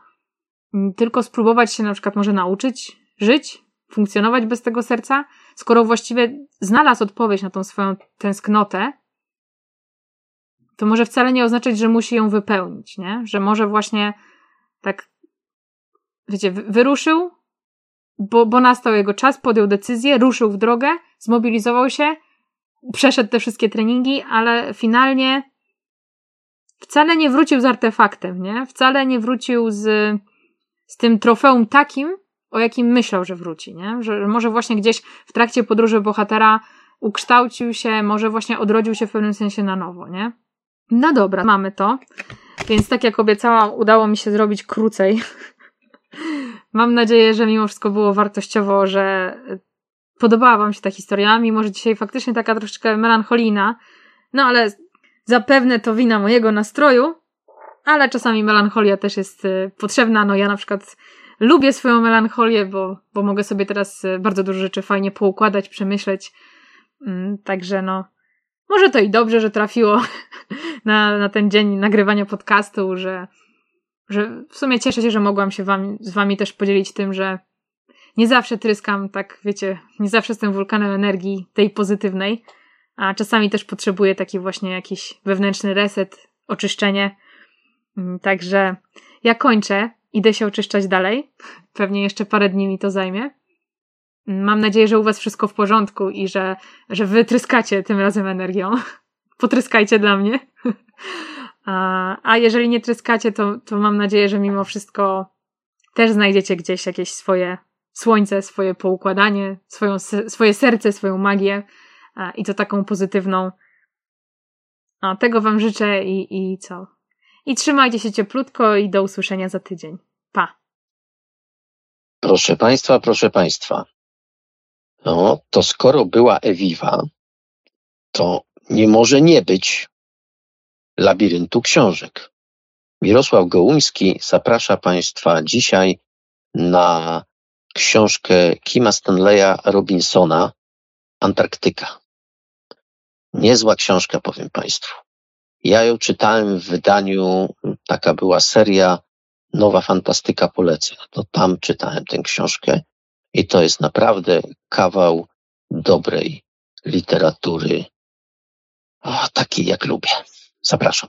tylko spróbować się na przykład może nauczyć żyć, funkcjonować bez tego serca, skoro właściwie znalazł odpowiedź na tą swoją tęsknotę, to może wcale nie oznaczać, że musi ją wypełnić, nie? Że może właśnie tak, wiecie, wyruszył, bo, bo nastał jego czas, podjął decyzję, ruszył w drogę, zmobilizował się, przeszedł te wszystkie treningi, ale finalnie wcale nie wrócił z artefaktem, nie? Wcale nie wrócił z, z tym trofeum takim, o jakim myślał, że wróci, nie? Że może właśnie gdzieś w trakcie podróży bohatera ukształcił się, może właśnie odrodził się w pewnym sensie na nowo, nie? No dobra, mamy to. Więc tak jak obiecałam, udało mi się zrobić krócej. Mam nadzieję, że mimo wszystko było wartościowo, że podobała Wam się ta historia, mimo że dzisiaj faktycznie taka troszeczkę melancholijna. No ale zapewne to wina mojego nastroju, ale czasami melancholia też jest y, potrzebna. No ja na przykład lubię swoją melancholię, bo, bo mogę sobie teraz y, bardzo dużo rzeczy fajnie poukładać, przemyśleć. Mm, także no, może to i dobrze, że trafiło na, na ten dzień nagrywania podcastu, że, że w sumie cieszę się, że mogłam się wam, z wami też podzielić tym, że nie zawsze tryskam, tak wiecie, nie zawsze jestem wulkanem energii tej pozytywnej, a czasami też potrzebuję taki właśnie jakiś wewnętrzny reset, oczyszczenie. Mm, także ja kończę, idę się oczyszczać dalej. Pewnie jeszcze parę dni mi to zajmie. Mam nadzieję, że u Was wszystko w porządku i że, że Wy tryskacie tym razem energią. Potryskajcie dla mnie. A, a jeżeli nie tryskacie, to, to mam nadzieję, że mimo wszystko też znajdziecie gdzieś jakieś swoje słońce, swoje poukładanie, swoją, swoje serce, swoją magię i to taką pozytywną. A, tego Wam życzę i, i co? I trzymajcie się cieplutko i do usłyszenia za tydzień. Pa! Proszę Państwa, proszę Państwa. No, to skoro była Ewiwa, to nie może nie być labiryntu książek. Mirosław Gołuński zaprasza Państwa dzisiaj na książkę Kima Stanleya Robinsona Antarktyka. Niezła książka, powiem Państwu. Ja ją czytałem w wydaniu, taka była seria Nowa Fantastyka Polecę. To tam czytałem tę książkę i to jest naprawdę kawał dobrej literatury, o, takiej jak lubię. Zapraszam.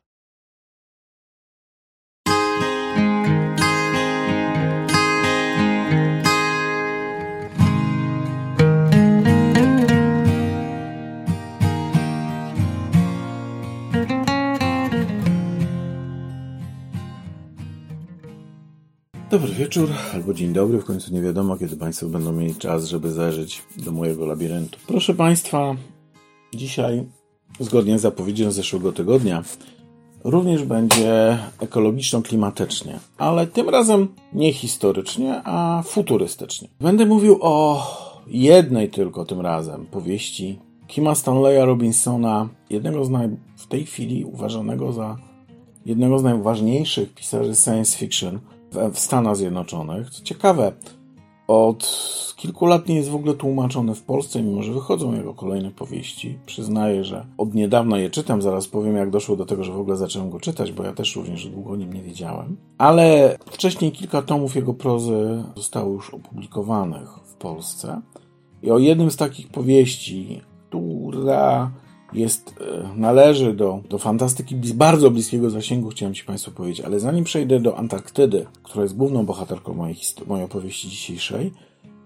Dobry wieczór albo dzień dobry, w końcu nie wiadomo, kiedy Państwo będą mieli czas, żeby zajrzeć do mojego labiryntu. Proszę Państwa, dzisiaj, zgodnie z zapowiedzią z zeszłego tygodnia, również będzie ekologiczno-klimatycznie, ale tym razem nie historycznie, a futurystycznie. Będę mówił o jednej tylko tym razem powieści Kima Stanleya Robinsona, jednego z naj... w tej chwili uważanego za jednego z najważniejszych pisarzy science fiction – w Stanach Zjednoczonych. Co ciekawe, od kilku lat nie jest w ogóle tłumaczone w Polsce, mimo że wychodzą jego kolejne powieści. Przyznaję, że od niedawna je czytam, zaraz powiem jak doszło do tego, że w ogóle zacząłem go czytać, bo ja też również długo o nim nie wiedziałem. Ale wcześniej kilka tomów jego prozy zostało już opublikowanych w Polsce. I o jednym z takich powieści, która jest, e, należy do, do fantastyki bardzo bliskiego zasięgu, chciałem Ci Państwu powiedzieć, ale zanim przejdę do Antarktydy, która jest główną bohaterką mojej, mojej opowieści dzisiejszej,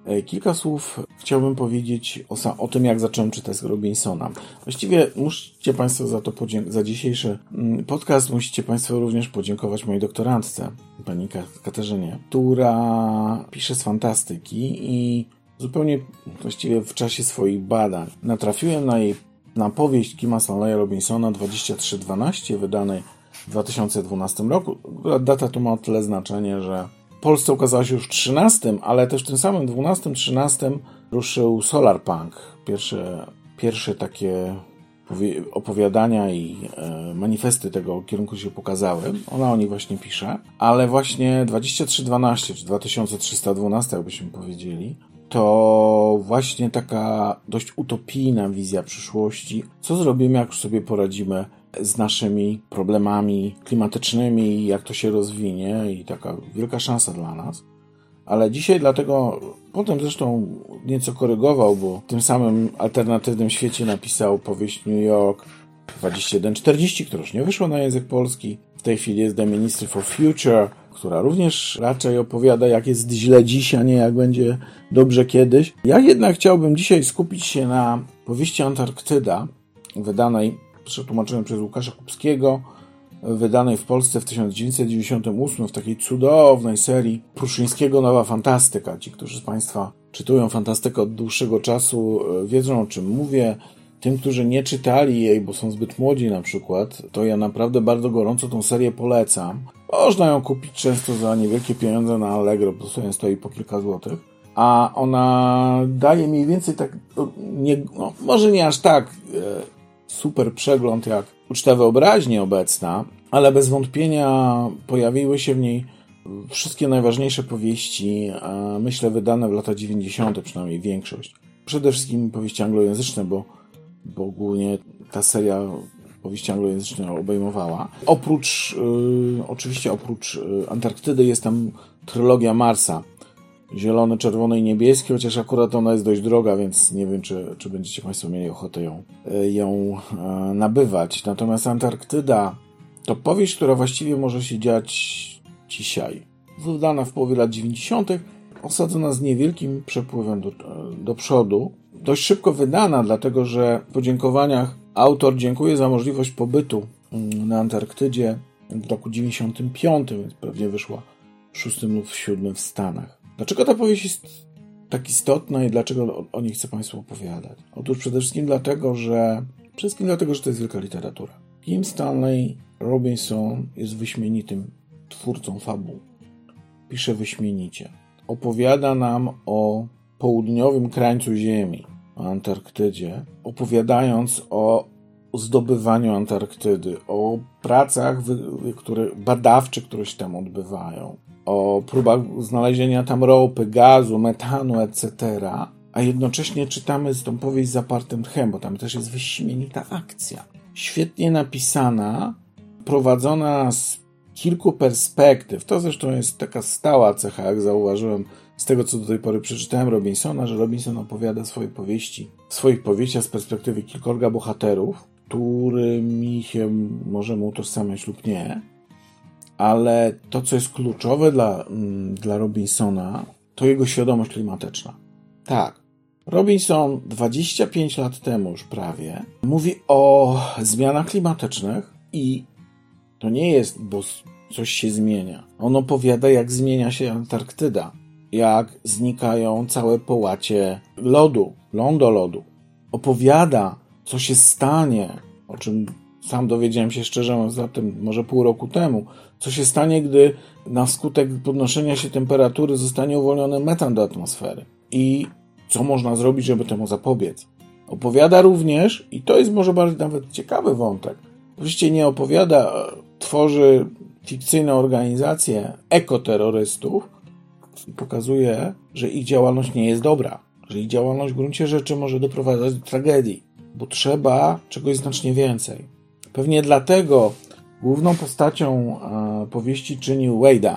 e, Kilka słów chciałbym powiedzieć o, o, tym, jak zacząłem czytać Robinsona. Właściwie musicie Państwo za to za dzisiejszy mm, podcast musicie Państwo również podziękować mojej doktorantce, pani Katarzynie, która pisze z fantastyki i zupełnie właściwie w czasie swoich badań natrafiłem na jej na powieść Kima Stanleya Robinsona 2312, wydanej w 2012 roku. Data tu ma o tyle znaczenie, że w Polsce ukazała się już w 13, ale też w tym samym 12-13 ruszył Solar Punk. Pierwsze, pierwsze takie opowiadania i e, manifesty tego kierunku się pokazały. Ona o nich właśnie pisze, ale właśnie 2312 czy 2312, jakbyśmy powiedzieli, to właśnie taka dość utopijna wizja przyszłości. Co zrobimy, jak już sobie poradzimy z naszymi problemami klimatycznymi, jak to się rozwinie i taka wielka szansa dla nas. Ale dzisiaj dlatego, potem zresztą nieco korygował, bo w tym samym alternatywnym świecie napisał powieść New York 2140, która już nie wyszła na język polski. W tej chwili jest The Ministry for Future, która również raczej opowiada, jak jest źle dziś, a nie jak będzie dobrze kiedyś. Ja jednak chciałbym dzisiaj skupić się na powieści Antarktyda, wydanej, przetłumaczonej przez Łukasza Kupskiego wydanej w Polsce w 1998 w takiej cudownej serii Pruszyńskiego Nowa Fantastyka. Ci, którzy z Państwa czytują fantastykę od dłuższego czasu, e, wiedzą o czym mówię. Tym, którzy nie czytali jej, bo są zbyt młodzi na przykład, to ja naprawdę bardzo gorąco tą serię polecam. Można ją kupić często za niewielkie pieniądze na Allegro, bo sobie stoi po kilka złotych. A ona daje mniej więcej tak, no, nie, no, może nie aż tak e, super przegląd jak uczta wyobraźni obecna, ale bez wątpienia pojawiły się w niej wszystkie najważniejsze powieści, myślę, wydane w latach 90., przynajmniej większość. Przede wszystkim powieści anglojęzyczne, bo, bo głównie ta seria powieści anglojęzyczne obejmowała. Oprócz, y, oczywiście oprócz y, Antarktydy jest tam trylogia Marsa. Zielony, czerwony i niebieski, chociaż akurat ona jest dość droga, więc nie wiem, czy, czy będziecie Państwo mieli ochotę ją, y, ją nabywać. Natomiast Antarktyda to powieść, która właściwie może się dziać dzisiaj. Wydana w połowie lat 90., osadzona z niewielkim przepływem do, do przodu. Dość szybko wydana, dlatego że w podziękowaniach autor dziękuję za możliwość pobytu mm, na Antarktydzie w roku 95, więc pewnie wyszła w szóstym lub w siódmym w Stanach. Dlaczego ta powieść jest tak istotna i dlaczego o niej chcę Państwu opowiadać? Otóż przede wszystkim dlatego, że przede wszystkim dlatego, że to jest wielka literatura. Kim Stanley Robinson jest wyśmienitym twórcą fabuł. Pisze wyśmienicie. Opowiada nam o południowym krańcu Ziemi, o Antarktydzie, opowiadając o zdobywaniu Antarktydy, o pracach które, badawczych, które się tam odbywają, o próbach znalezienia tam ropy, gazu, metanu, etc. A jednocześnie czytamy z tą powieść zapartym tchem, bo tam też jest wyśmienita akcja. Świetnie napisana, prowadzona z kilku perspektyw. To zresztą jest taka stała cecha, jak zauważyłem z tego, co do tej pory przeczytałem Robinsona, że Robinson opowiada swoje powieści, swoich powieściach z perspektywy kilkorga bohaterów, którymi się możemy utożsamiać lub nie. Ale to, co jest kluczowe dla, mm, dla Robinsona, to jego świadomość klimatyczna. Tak, Robinson 25 lat temu już prawie mówi o zmianach klimatycznych i to nie jest, bo coś się zmienia. On opowiada, jak zmienia się Antarktyda, jak znikają całe połacie lodu, lądolodu. Opowiada, co się stanie, o czym sam dowiedziałem się szczerze mówiąc zatem może pół roku temu, co się stanie, gdy na skutek podnoszenia się temperatury zostanie uwolniony metan do atmosfery i co można zrobić, żeby temu zapobiec. Opowiada również, i to jest może bardziej nawet ciekawy wątek, oczywiście nie opowiada tworzy fikcyjną organizację ekoterrorystów pokazuje, że ich działalność nie jest dobra, że ich działalność w gruncie rzeczy może doprowadzać do tragedii, bo trzeba czegoś znacznie więcej. Pewnie dlatego główną postacią powieści czyni Wade'a.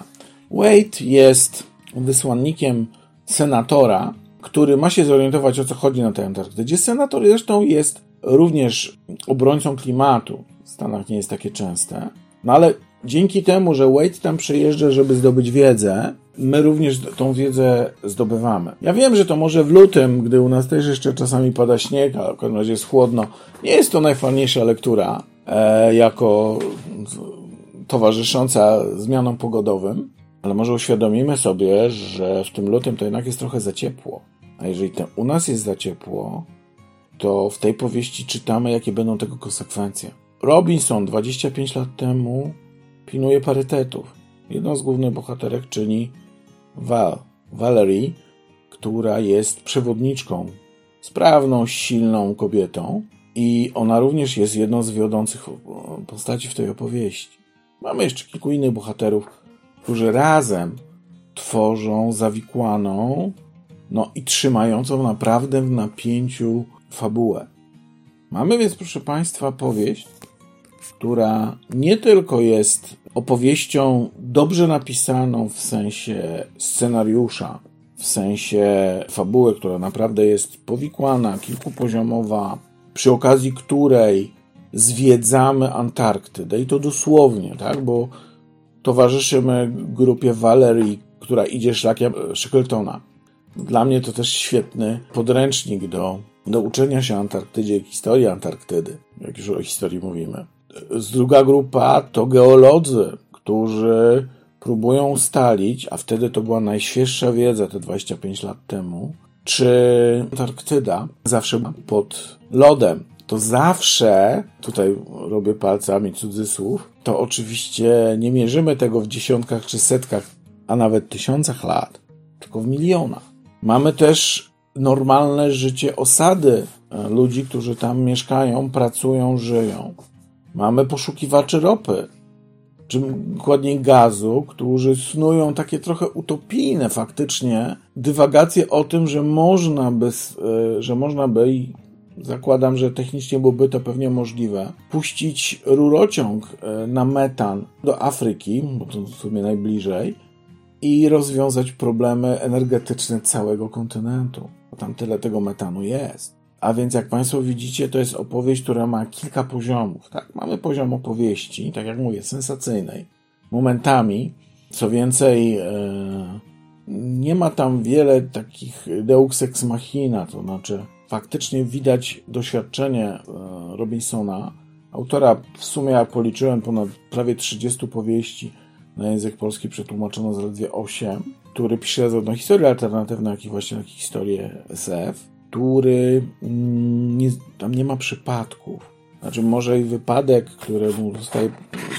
Wade jest wysłannikiem senatora, który ma się zorientować o co chodzi na tej Antarktydzie. Senator zresztą jest również obrońcą klimatu. W Stanach nie jest takie częste. No ale dzięki temu, że Wade tam przyjeżdża, żeby zdobyć wiedzę, my również tą wiedzę zdobywamy. Ja wiem, że to może w lutym, gdy u nas też jeszcze czasami pada śnieg, a w każdym razie jest chłodno, nie jest to najfajniejsza lektura e, jako towarzysząca zmianom pogodowym, ale może uświadomimy sobie, że w tym lutym to jednak jest trochę za ciepło. A jeżeli to u nas jest za ciepło, to w tej powieści czytamy, jakie będą tego konsekwencje. Robinson 25 lat temu pilnuje parytetów. Jedną z głównych bohaterek czyni Val, Valerie, która jest przewodniczką, sprawną, silną kobietą i ona również jest jedną z wiodących postaci w tej opowieści. Mamy jeszcze kilku innych bohaterów, którzy razem tworzą zawikłaną, no i trzymającą naprawdę w napięciu fabułę. Mamy więc, proszę Państwa, powieść, która nie tylko jest opowieścią dobrze napisaną w sensie scenariusza, w sensie fabuły, która naprawdę jest powikłana, kilkupoziomowa, przy okazji której zwiedzamy Antarktydę i to dosłownie, tak, bo towarzyszymy grupie Valerii, która idzie szlakiem Shackletona. Dla mnie to też świetny podręcznik do, do uczenia się Antarktydzie, historii Antarktydy, jak już o historii mówimy. Druga grupa to geolodzy, którzy próbują ustalić, a wtedy to była najświeższa wiedza te 25 lat temu, czy Antarktyda zawsze pod lodem. To zawsze, tutaj robię palcami cudzysłów, to oczywiście nie mierzymy tego w dziesiątkach czy setkach, a nawet tysiącach lat, tylko w milionach. Mamy też normalne życie osady e, ludzi, którzy tam mieszkają, pracują, żyją. Mamy poszukiwaczy ropy, czy dokładniej gazu, którzy snują takie trochę utopijne faktycznie dywagacje o tym, że można by, e, że można by zakładam, że technicznie byłoby to pewnie możliwe, puścić rurociąg e, na metan do Afryki, bo to w sumie najbliżej, i rozwiązać problemy energetyczne całego kontynentu. Bo tam tyle tego metanu jest. A więc, jak Państwo widzicie, to jest opowieść, która ma kilka poziomów. Tak, mamy poziom opowieści, tak jak mówię, sensacyjnej. Momentami, co więcej, e, nie ma tam wiele takich deus ex machina, to znaczy faktycznie widać doświadczenie e, Robinsona, autora w sumie, jak policzyłem, ponad prawie 30 powieści na język polski przetłumaczono zaledwie 8, który pisze zarówno historie alternatywne, jak i właśnie historię SF który mm, nie, tam nie ma przypadków. Znaczy, może i wypadek, któremu, zostaje,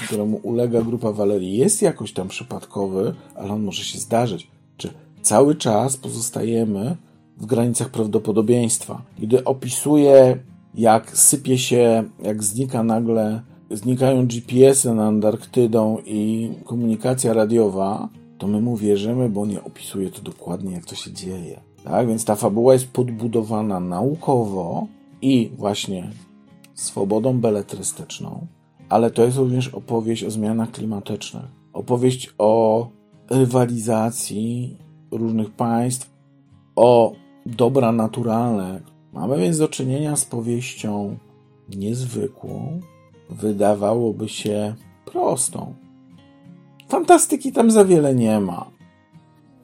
któremu ulega grupa Walerii, jest jakoś tam przypadkowy, ale on może się zdarzyć. Czy cały czas pozostajemy w granicach prawdopodobieństwa. Gdy opisuje, jak sypie się, jak znika nagle, znikają GPS-y nad Antarktydą i komunikacja radiowa, to my mu wierzymy, bo nie opisuje to dokładnie, jak to się dzieje. Tak, więc ta fabuła jest podbudowana naukowo i właśnie swobodą beletrystyczną, ale to jest również opowieść o zmianach klimatycznych. Opowieść o rywalizacji różnych państw, o dobra naturalne. Mamy więc do czynienia z powieścią niezwykłą, wydawałoby się prostą. Fantastyki tam za wiele nie ma.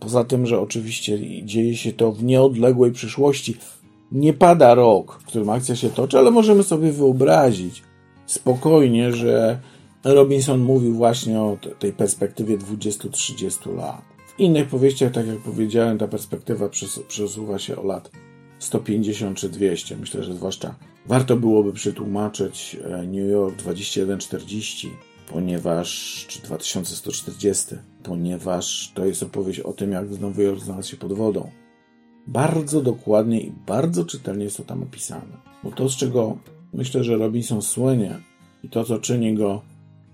Poza tym, że oczywiście dzieje się to w nieodległej przyszłości. Nie pada rok, w którym akcja się toczy, ale możemy sobie wyobrazić spokojnie, że Robinson mówił właśnie o tej perspektywie 20-30 lat. W innych powieściach, tak jak powiedziałem, ta perspektywa przesuwa się o lat 150 czy 200. Myślę, że zwłaszcza warto byłoby przetłumaczyć e, New York 2140 ponieważ, czy 2140, ponieważ to jest opowieść o tym, jak Nowy Jork znalazł się pod wodą. Bardzo dokładnie i bardzo czytelnie jest to tam opisane. Bo to, z czego myślę, że Robinson słynie i to, co czyni go,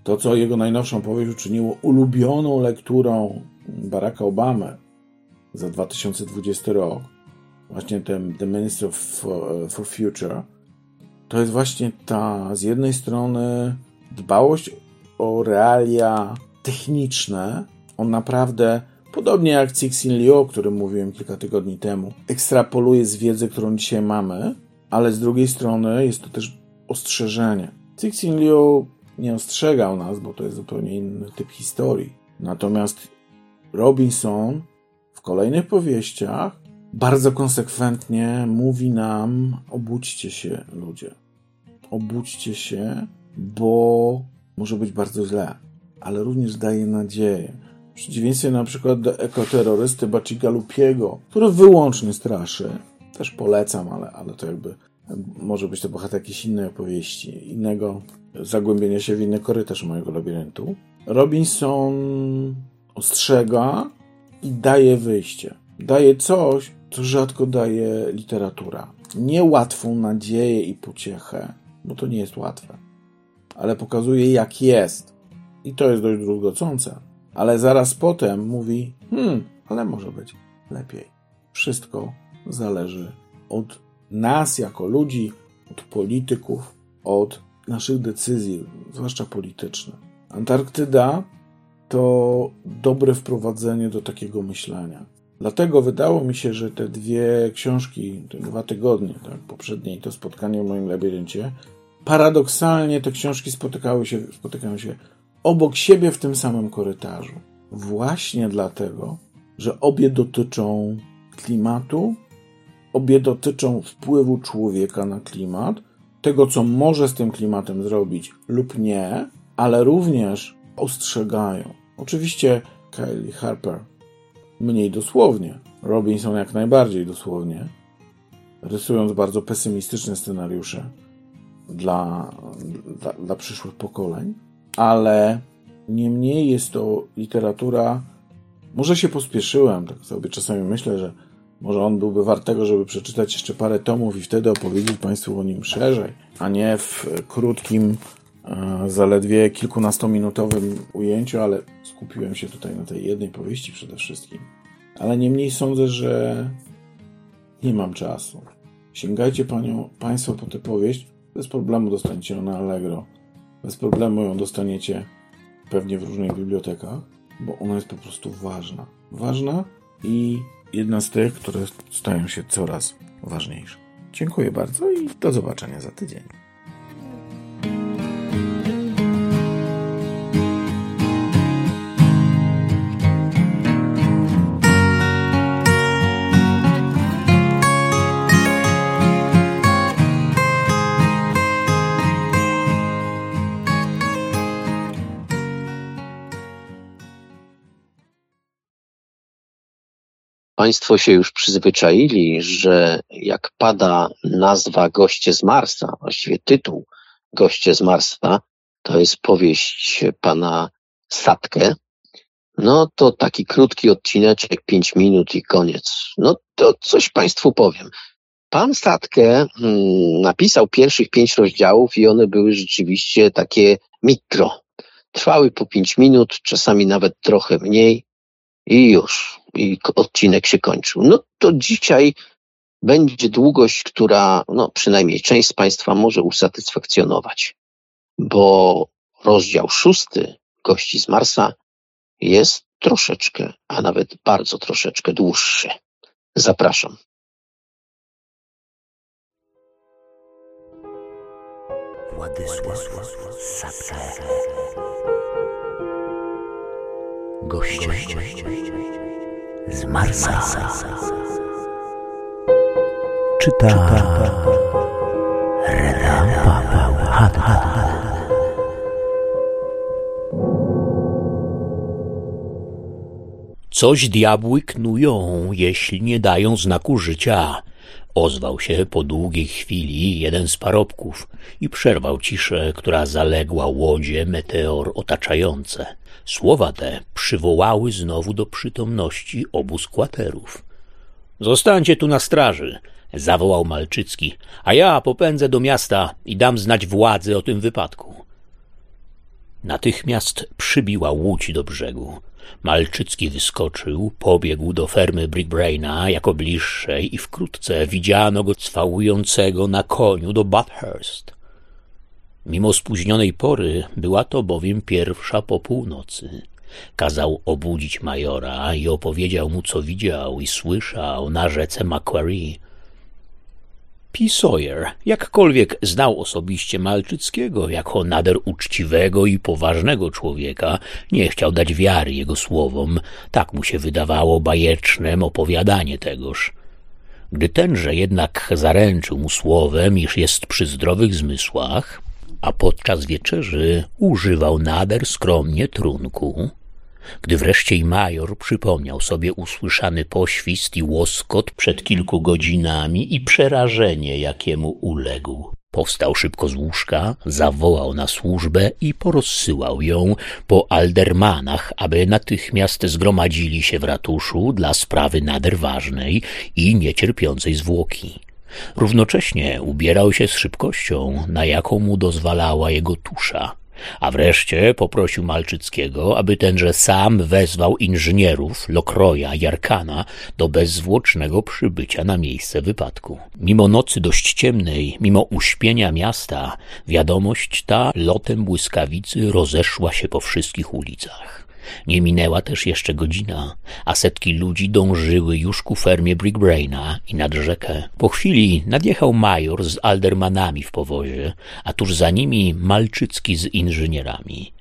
to, co jego najnowszą powieść uczyniło ulubioną lekturą Baracka Obamy za 2020 rok, właśnie ten The Minister for, for Future, to jest właśnie ta z jednej strony dbałość o realia techniczne, on naprawdę, podobnie jak Cixin Liu, o którym mówiłem kilka tygodni temu, ekstrapoluje z wiedzy, którą dzisiaj mamy, ale z drugiej strony jest to też ostrzeżenie. Cixin Liu nie ostrzegał nas, bo to jest zupełnie inny typ historii. Natomiast Robinson w kolejnych powieściach bardzo konsekwentnie mówi nam: obudźcie się, ludzie. Obudźcie się, bo może być bardzo źle, ale również daje nadzieję. W przeciwieństwie na przykład do ekoterrorysty Bacigalupiego, który wyłącznie straszy. Też polecam, ale, ale to jakby może być to bohater jakiejś innej opowieści, innego zagłębienia się w inny korytarz mojego labiryntu. Robinson ostrzega i daje wyjście. Daje coś, co rzadko daje literatura. Niełatwą nadzieję i pociechę, bo to nie jest łatwe ale pokazuje jak jest. I to jest dość druzgocące. Ale zaraz potem mówi, hmm, ale może być lepiej. Wszystko zależy od nas jako ludzi, od polityków, od naszych decyzji, zwłaszcza politycznych. Antarktyda to dobre wprowadzenie do takiego myślenia. Dlatego wydało mi się, że te dwie książki, te dwa tygodnie, tak, poprzednie i to spotkanie w moim labiryncie, paradoksalnie te książki spotykały się, spotykają się obok siebie w tym samym korytarzu. Właśnie dlatego, że obie dotyczą klimatu, obie dotyczą wpływu człowieka na klimat tego, co może z tym klimatem zrobić lub nie, ale również ostrzegają. Oczywiście Kylie Harper mniej dosłownie, Robinson jak najbardziej dosłownie, rysując bardzo pesymistyczne scenariusze dla, dla, dla przyszłych pokoleń, ale niemniej jest to literatura. Może się pospieszyłem, tak sobie czasami myślę, że może on byłby wart tego, żeby przeczytać jeszcze parę tomów i wtedy opowiedzieć Państwu o nim szerzej, a nie w krótkim, e, zaledwie kilkunastominutowym ujęciu, ale skupiłem się tutaj na tej jednej powieści przede wszystkim. Ale niemniej sądzę, że nie mam czasu. Sięgajcie panią, Państwo po tę powieść, bez problemu dostaniecie ją na Allegro. Bez problemu ją dostaniecie pewnie w różnych bibliotekach, bo ona jest po prostu ważna. Ważna i jedna z tych, które stają się coraz ważniejsze. Dziękuję bardzo i do zobaczenia za tydzień. Państwo się już przyzwyczaili, że jak pada nazwa Goście z Marsa, właściwie tytuł Goście z Marsa, to jest powieść pana Satkę, no to taki krótki odcineczek, pięć minut i koniec. No to coś Państwu powiem. Pan Satkę hmm, napisał pierwszych pięć rozdziałów i one były rzeczywiście takie mikro. Trwały po pięć minut, czasami nawet trochę mniej i już. I odcinek się kończył. No to dzisiaj będzie długość, która no, przynajmniej część z Państwa może usatysfakcjonować, bo rozdział szósty Gości z Marsa jest troszeczkę, a nawet bardzo troszeczkę dłuższy. Zapraszam. Władysław. Goście z Marsa. Czyta Reda Paweł Haddad. Coś diabły knują, jeśli nie dają znaku życia. Ozwał się po długiej chwili jeden z parobków i przerwał ciszę, która zaległa łodzie meteor otaczające. Słowa te przywołały znowu do przytomności obu skłaterów. Zostańcie tu na straży, zawołał Malczycki, a ja popędzę do miasta i dam znać władzy o tym wypadku. Natychmiast przybiła łódź do brzegu. Malczycki wyskoczył, pobiegł do fermy Brickbraina jako bliższej i wkrótce widziano go cwałującego na koniu do Bathurst. Mimo spóźnionej pory była to bowiem pierwsza po północy. Kazał obudzić majora i opowiedział mu, co widział i słyszał na rzece Macquarie. P. Sawyer, jakkolwiek znał osobiście Malczyckiego jako nader uczciwego i poważnego człowieka, nie chciał dać wiary jego słowom, tak mu się wydawało bajecznem opowiadanie tegoż. Gdy tenże jednak zaręczył mu słowem, iż jest przy zdrowych zmysłach, a podczas wieczerzy używał nader skromnie trunku, gdy wreszcie i major przypomniał sobie usłyszany poświst i łoskot przed kilku godzinami i przerażenie, jakiemu uległ. Powstał szybko z łóżka, zawołał na służbę i porozsyłał ją po aldermanach, aby natychmiast zgromadzili się w ratuszu dla sprawy nader ważnej i niecierpiącej zwłoki. Równocześnie ubierał się z szybkością, na jaką mu dozwalała jego tusza, a wreszcie poprosił Malczyckiego, aby tenże sam wezwał inżynierów Lokroja Jarkana do bezzwłocznego przybycia na miejsce wypadku. Mimo nocy dość ciemnej, mimo uśpienia miasta, wiadomość ta lotem błyskawicy rozeszła się po wszystkich ulicach. Nie minęła też jeszcze godzina, a setki ludzi dążyły już ku fermie Brickbraina i nad rzekę. Po chwili nadjechał major z aldermanami w powozie, a tuż za nimi Malczycki z inżynierami.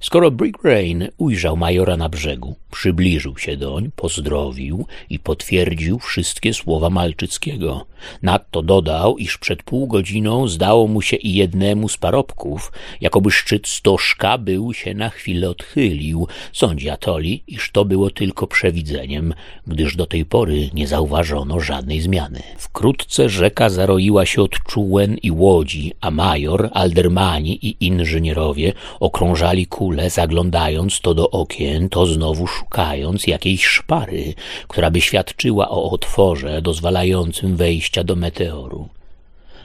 Skoro Brickbrain ujrzał majora na brzegu, przybliżył się doń, pozdrowił i potwierdził wszystkie słowa Malczyckiego. Nadto dodał, iż przed pół godziną zdało mu się i jednemu z parobków, jakoby szczyt stożka był się na chwilę odchylił. Sądzi Atoli, iż to było tylko przewidzeniem, gdyż do tej pory nie zauważono żadnej zmiany. Wkrótce rzeka zaroiła się od czółen i łodzi, a major, aldermani i inżynierowie okrążali kule, zaglądając to do okien, to znowu szukając jakiejś szpary, która by świadczyła o otworze dozwalającym wejścia do meteoru.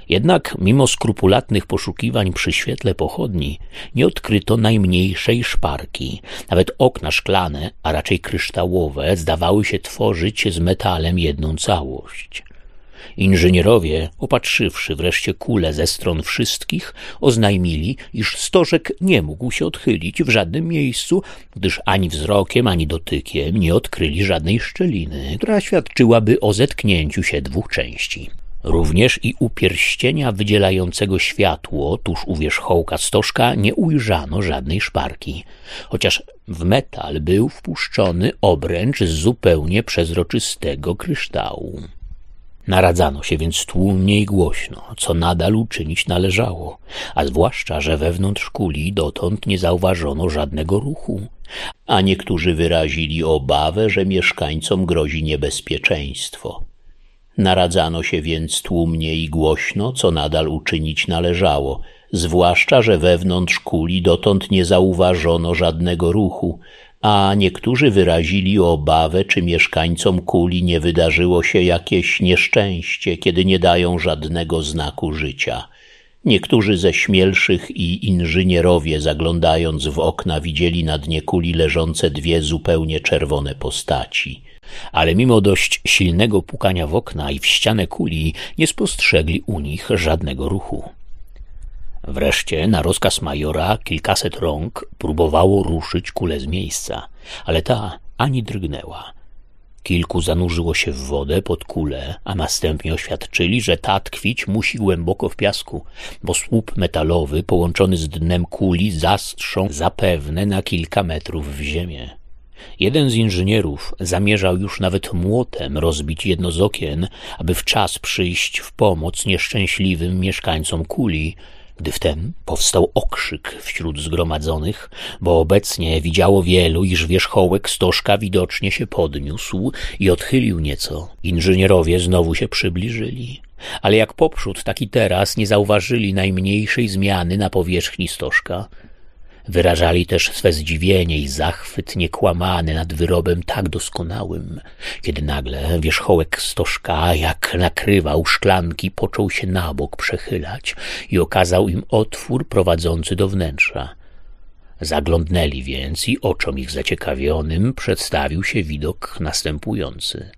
Jednak mimo skrupulatnych poszukiwań przy świetle pochodni nie odkryto najmniejszej szparki. Nawet okna szklane, a raczej kryształowe, zdawały się tworzyć z metalem jedną całość. Inżynierowie, opatrzywszy wreszcie kule ze stron wszystkich, oznajmili, iż stożek nie mógł się odchylić w żadnym miejscu, gdyż ani wzrokiem, ani dotykiem nie odkryli żadnej szczeliny, która świadczyłaby o zetknięciu się dwóch części. Również i u pierścienia wydzielającego światło tuż u wierzchołka stożka nie ujrzano żadnej szparki, chociaż w metal był wpuszczony obręcz z zupełnie przezroczystego kryształu. Naradzano się więc tłumnie i głośno, co nadal uczynić należało, a zwłaszcza, że wewnątrz kuli dotąd nie zauważono żadnego ruchu, a niektórzy wyrazili obawę, że mieszkańcom grozi niebezpieczeństwo. Naradzano się więc tłumnie i głośno, co nadal uczynić należało, zwłaszcza, że wewnątrz kuli dotąd nie zauważono żadnego ruchu, a niektórzy wyrazili obawę, czy mieszkańcom kuli nie wydarzyło się jakieś nieszczęście, kiedy nie dają żadnego znaku życia. Niektórzy ze śmielszych i inżynierowie, zaglądając w okna, widzieli na dnie kuli leżące dwie zupełnie czerwone postaci. Ale mimo dość silnego pukania w okna i w ścianę kuli, nie spostrzegli u nich żadnego ruchu. Wreszcie na rozkaz majora kilkaset rąk próbowało ruszyć kulę z miejsca, ale ta ani drgnęła. Kilku zanurzyło się w wodę pod kulę, a następnie oświadczyli, że ta tkwić musi głęboko w piasku, bo słup metalowy połączony z dnem kuli zastrzą zapewne na kilka metrów w ziemię. Jeden z inżynierów zamierzał już nawet młotem rozbić jedno z okien, aby w czas przyjść w pomoc nieszczęśliwym mieszkańcom kuli, gdy wtem powstał okrzyk wśród zgromadzonych, bo obecnie widziało wielu, iż wierzchołek stożka widocznie się podniósł i odchylił nieco. Inżynierowie znowu się przybliżyli, ale jak poprzód, tak i teraz nie zauważyli najmniejszej zmiany na powierzchni stożka. Wyrażali też swe zdziwienie i zachwyt niekłamany nad wyrobem tak doskonałym, kiedy nagle wierzchołek stożka, jak nakrywał szklanki, począł się na bok przechylać i okazał im otwór prowadzący do wnętrza. Zaglądnęli więc i oczom ich zaciekawionym przedstawił się widok następujący.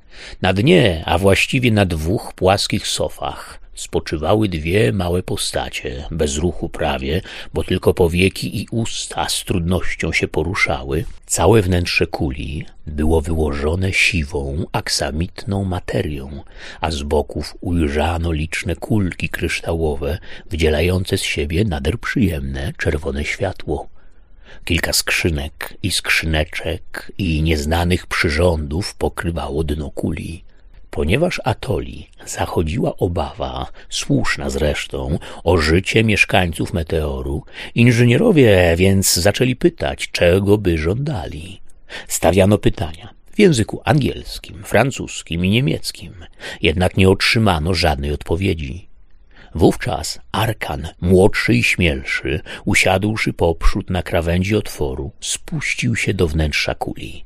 Na dnie, a właściwie na dwóch płaskich sofach, spoczywały dwie małe postacie, bez ruchu prawie, bo tylko powieki i usta z trudnością się poruszały. Całe wnętrze kuli było wyłożone siwą, aksamitną materią, a z boków ujrzano liczne kulki kryształowe, wdzielające z siebie nader przyjemne czerwone światło. Kilka skrzynek i skrzyneczek i nieznanych przyrządów pokrywało dno kuli. Ponieważ Atoli zachodziła obawa, słuszna zresztą, o życie mieszkańców meteoru, inżynierowie więc zaczęli pytać, czego by żądali. Stawiano pytania w języku angielskim, francuskim i niemieckim, jednak nie otrzymano żadnej odpowiedzi. Wówczas Arkan, młodszy i śmielszy, usiadłszy poprzód na krawędzi otworu, spuścił się do wnętrza kuli.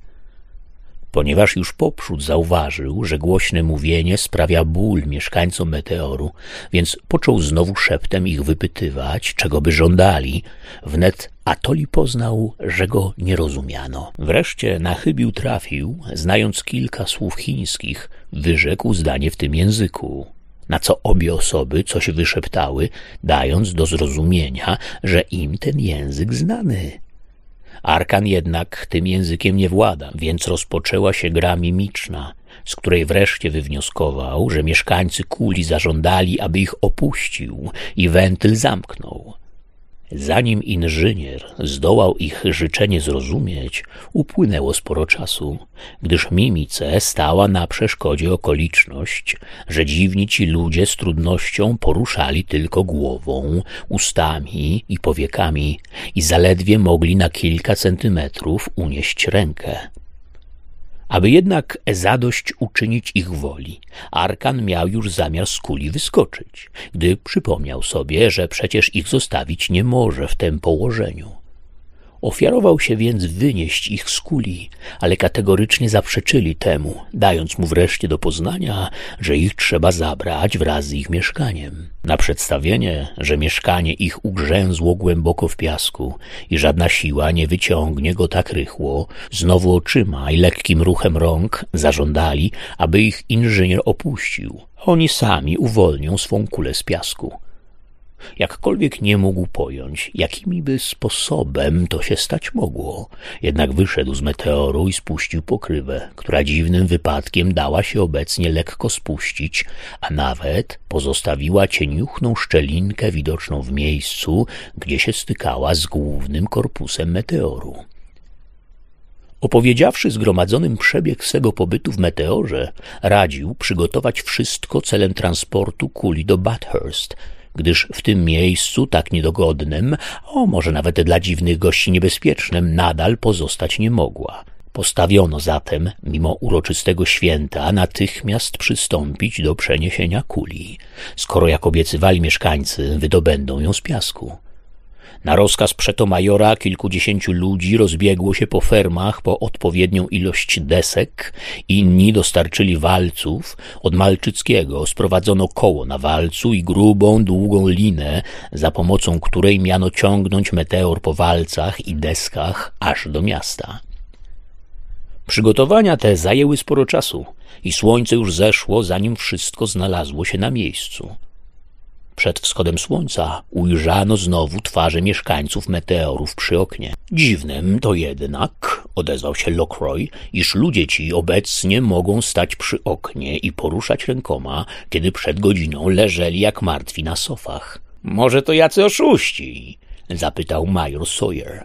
Ponieważ już poprzód zauważył, że głośne mówienie sprawia ból mieszkańcom meteoru, więc począł znowu szeptem ich wypytywać, czego by żądali. Wnet Atoli poznał, że go nie rozumiano. Wreszcie na chybił trafił, znając kilka słów chińskich, wyrzekł zdanie w tym języku. Na co obie osoby coś wyszeptały, dając do zrozumienia, że im ten język znany. Arkan jednak tym językiem nie włada, więc rozpoczęła się gra mimiczna, z której wreszcie wywnioskował, że mieszkańcy kuli zażądali, aby ich opuścił i wentyl zamknął. Zanim inżynier zdołał ich życzenie zrozumieć, upłynęło sporo czasu, gdyż mimice stała na przeszkodzie okoliczność, że dziwni ci ludzie z trudnością poruszali tylko głową, ustami i powiekami i zaledwie mogli na kilka centymetrów unieść rękę. Aby jednak zadość uczynić ich woli, Arkan miał już zamiar z kuli wyskoczyć, gdy przypomniał sobie, że przecież ich zostawić nie może w tym położeniu. Ofiarował się więc wynieść ich z kuli, ale kategorycznie zaprzeczyli temu, dając mu wreszcie do poznania, że ich trzeba zabrać wraz z ich mieszkaniem. Na przedstawienie, że mieszkanie ich ugrzęzło głęboko w piasku i żadna siła nie wyciągnie go tak rychło, znowu oczyma i lekkim ruchem rąk zażądali, aby ich inżynier opuścił. Oni sami uwolnią swą kulę z piasku. Jakkolwiek nie mógł pojąć, jakimi by sposobem to się stać mogło, jednak wyszedł z meteoru i spuścił pokrywę, która dziwnym wypadkiem dała się obecnie lekko spuścić, a nawet pozostawiła cieniuchną szczelinkę widoczną w miejscu, gdzie się stykała z głównym korpusem meteoru. Opowiedziawszy zgromadzonym przebieg swego pobytu w meteorze, radził przygotować wszystko celem transportu kuli do Bathurst, gdyż w tym miejscu tak niedogodnym, o może nawet dla dziwnych gości niebezpiecznym, nadal pozostać nie mogła. Postawiono zatem, mimo uroczystego święta, natychmiast przystąpić do przeniesienia kuli, skoro jak obiecywali mieszkańcy, wydobędą ją z piasku. Na rozkaz przetomajora kilkudziesięciu ludzi rozbiegło się po fermach po odpowiednią ilość desek, inni dostarczyli walców, od Malczyckiego sprowadzono koło na walcu i grubą, długą linę, za pomocą której miano ciągnąć meteor po walcach i deskach aż do miasta. Przygotowania te zajęły sporo czasu i słońce już zeszło, zanim wszystko znalazło się na miejscu. Przed wschodem słońca ujrzano znowu twarze mieszkańców meteorów przy oknie. Dziwnym to jednak, odezwał się Lockroy, iż ludzie ci obecnie mogą stać przy oknie i poruszać rękoma, kiedy przed godziną leżeli jak martwi na sofach. Może to jacy oszuści? zapytał major Sawyer.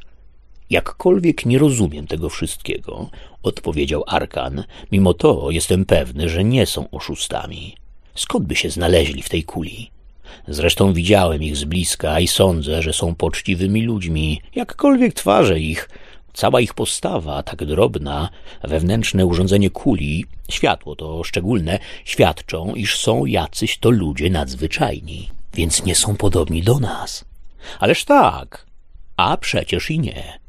Jakkolwiek nie rozumiem tego wszystkiego, odpowiedział Arkan, mimo to jestem pewny, że nie są oszustami. Skąd by się znaleźli w tej kuli? Zresztą widziałem ich z bliska i sądzę, że są poczciwymi ludźmi, jakkolwiek twarze ich, cała ich postawa, tak drobna, wewnętrzne urządzenie kuli, światło to szczególne, świadczą, iż są jacyś to ludzie nadzwyczajni, więc nie są podobni do nas. Ależ tak, a przecież i nie.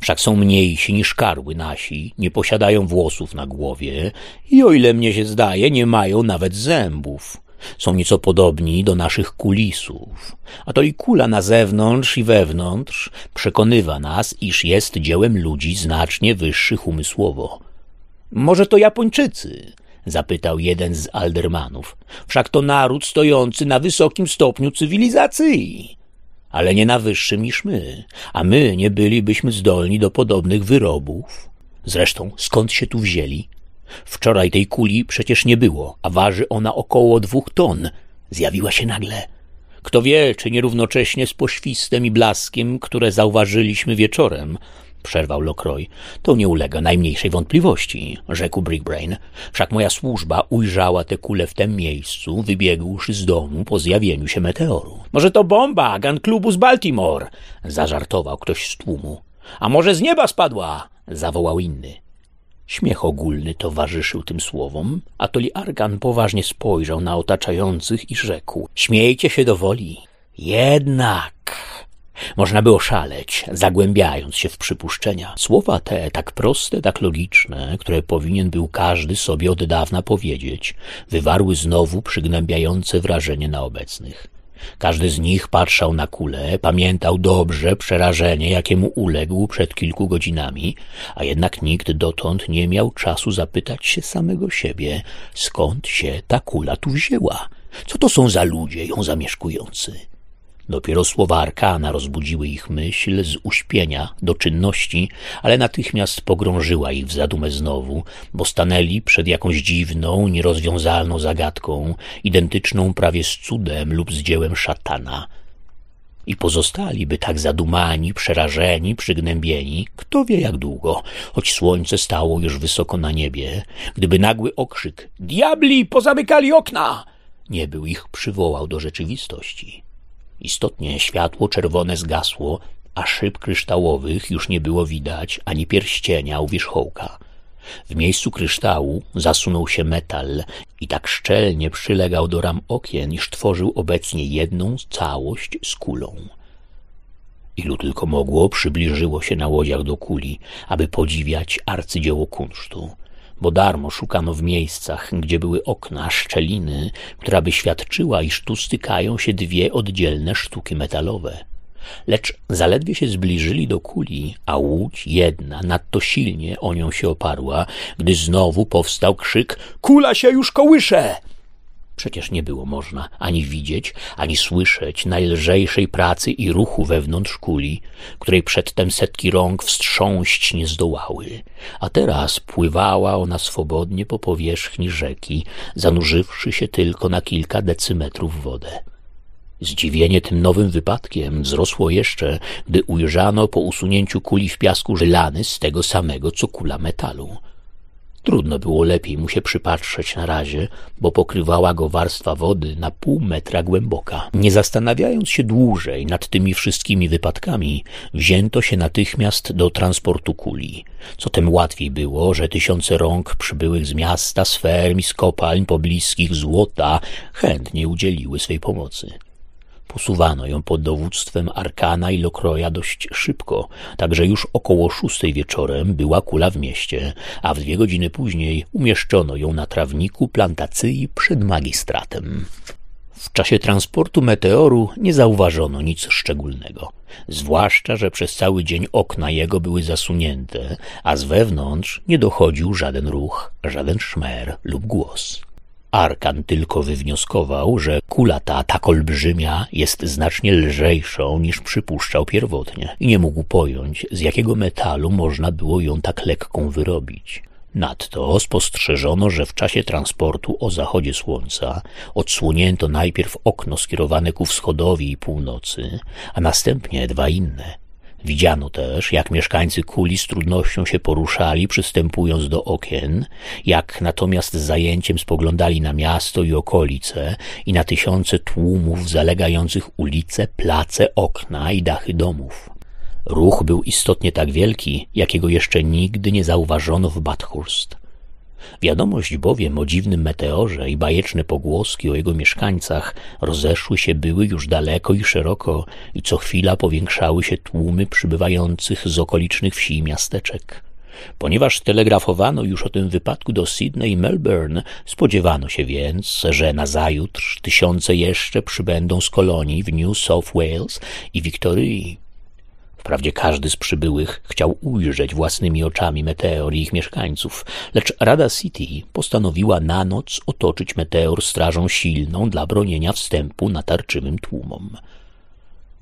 Wszak są mniejsi niż karły nasi, nie posiadają włosów na głowie i o ile mnie się zdaje, nie mają nawet zębów. Są nieco podobni do naszych kulisów, a to i kula na zewnątrz i wewnątrz przekonywa nas, iż jest dziełem ludzi znacznie wyższych umysłowo. Może to Japończycy? zapytał jeden z aldermanów. Wszak to naród stojący na wysokim stopniu cywilizacji ale nie na wyższym niż my, a my nie bylibyśmy zdolni do podobnych wyrobów. Zresztą skąd się tu wzięli? Wczoraj tej kuli przecież nie było, a waży ona około dwóch ton. Zjawiła się nagle. Kto wie, czy nierównocześnie z poświstem i blaskiem, które zauważyliśmy wieczorem, przerwał Lokroy. To nie ulega najmniejszej wątpliwości, rzekł Brickbrain. Wszak moja służba ujrzała tę kulę w tym miejscu, wybiegłszy z domu po zjawieniu się meteoru. Może to bomba gun klubu z Baltimore, zażartował ktoś z tłumu. A może z nieba spadła, zawołał inny. Śmiech ogólny towarzyszył tym słowom, a Argan poważnie spojrzał na otaczających i rzekł: Śmiejcie się do woli. Jednak można było szaleć, zagłębiając się w przypuszczenia. Słowa te, tak proste, tak logiczne, które powinien był każdy sobie od dawna powiedzieć, wywarły znowu przygnębiające wrażenie na obecnych. Każdy z nich patrzał na kulę, pamiętał dobrze przerażenie, jakiemu uległ przed kilku godzinami, a jednak nikt dotąd nie miał czasu zapytać się samego siebie, skąd się ta kula tu wzięła. Co to są za ludzie ją zamieszkujący? Dopiero słowa Arkana rozbudziły ich myśl z uśpienia do czynności, ale natychmiast pogrążyła ich w zadumę znowu, bo stanęli przed jakąś dziwną, nierozwiązalną zagadką, identyczną prawie z cudem lub z dziełem szatana. I pozostaliby tak zadumani, przerażeni, przygnębieni, kto wie jak długo, choć słońce stało już wysoko na niebie, gdyby nagły okrzyk Diabli, pozamykali okna! nie był ich przywołał do rzeczywistości. Istotnie światło czerwone zgasło, a szyb kryształowych już nie było widać ani pierścienia u wierzchołka. W miejscu kryształu zasunął się metal i tak szczelnie przylegał do ram okien, iż tworzył obecnie jedną całość z kulą. Ilu tylko mogło, przybliżyło się na łodziach do kuli, aby podziwiać arcydzieło kunsztu, bo darmo szukano w miejscach, gdzie były okna, szczeliny, która by świadczyła, iż tu stykają się dwie oddzielne sztuki metalowe. Lecz zaledwie się zbliżyli do kuli, a łódź jedna nadto silnie o nią się oparła, gdy znowu powstał krzyk Kula się już kołysze! Przecież nie było można ani widzieć, ani słyszeć najlżejszej pracy i ruchu wewnątrz kuli, której przedtem setki rąk wstrząść nie zdołały, a teraz pływała ona swobodnie po powierzchni rzeki, zanurzywszy się tylko na kilka decymetrów wodę. Zdziwienie tym nowym wypadkiem wzrosło jeszcze, gdy ujrzano po usunięciu kuli w piasku żelany z tego samego co kula metalu. Trudno było lepiej mu się przypatrzeć na razie, bo pokrywała go warstwa wody na pół metra głęboka. Nie zastanawiając się dłużej nad tymi wszystkimi wypadkami, wzięto się natychmiast do transportu kuli. Co tym łatwiej było, że tysiące rąk przybyłych z miasta, z ferm i z kopalń pobliskich złota chętnie udzieliły swej pomocy. Posuwano ją pod dowództwem Arkana i Lokroja dość szybko, także już około szóstej wieczorem była kula w mieście, a w dwie godziny później umieszczono ją na trawniku plantacji przed magistratem. W czasie transportu meteoru nie zauważono nic szczególnego, zwłaszcza, że przez cały dzień okna jego były zasunięte, a z wewnątrz nie dochodził żaden ruch, żaden szmer lub głos. Arkan tylko wywnioskował, że kula ta, tak olbrzymia, jest znacznie lżejszą niż przypuszczał pierwotnie i nie mógł pojąć, z jakiego metalu można było ją tak lekką wyrobić. Nadto spostrzeżono, że w czasie transportu o zachodzie słońca odsłonięto najpierw okno skierowane ku wschodowi i północy, a następnie dwa inne, Widziano też, jak mieszkańcy kuli z trudnością się poruszali, przystępując do okien, jak natomiast z zajęciem spoglądali na miasto i okolice i na tysiące tłumów zalegających ulice, place, okna i dachy domów. Ruch był istotnie tak wielki, jakiego jeszcze nigdy nie zauważono w Bathurst. Wiadomość bowiem o dziwnym meteorze i bajeczne pogłoski o jego mieszkańcach rozeszły się były już daleko i szeroko i co chwila powiększały się tłumy przybywających z okolicznych wsi i miasteczek. Ponieważ telegrafowano już o tym wypadku do Sydney i Melbourne, spodziewano się więc, że nazajutrz tysiące jeszcze przybędą z kolonii w New South Wales i Wiktorii. Wprawdzie każdy z przybyłych chciał ujrzeć własnymi oczami meteor i ich mieszkańców, lecz Rada City postanowiła na noc otoczyć meteor strażą silną dla bronienia wstępu natarczywym tłumom.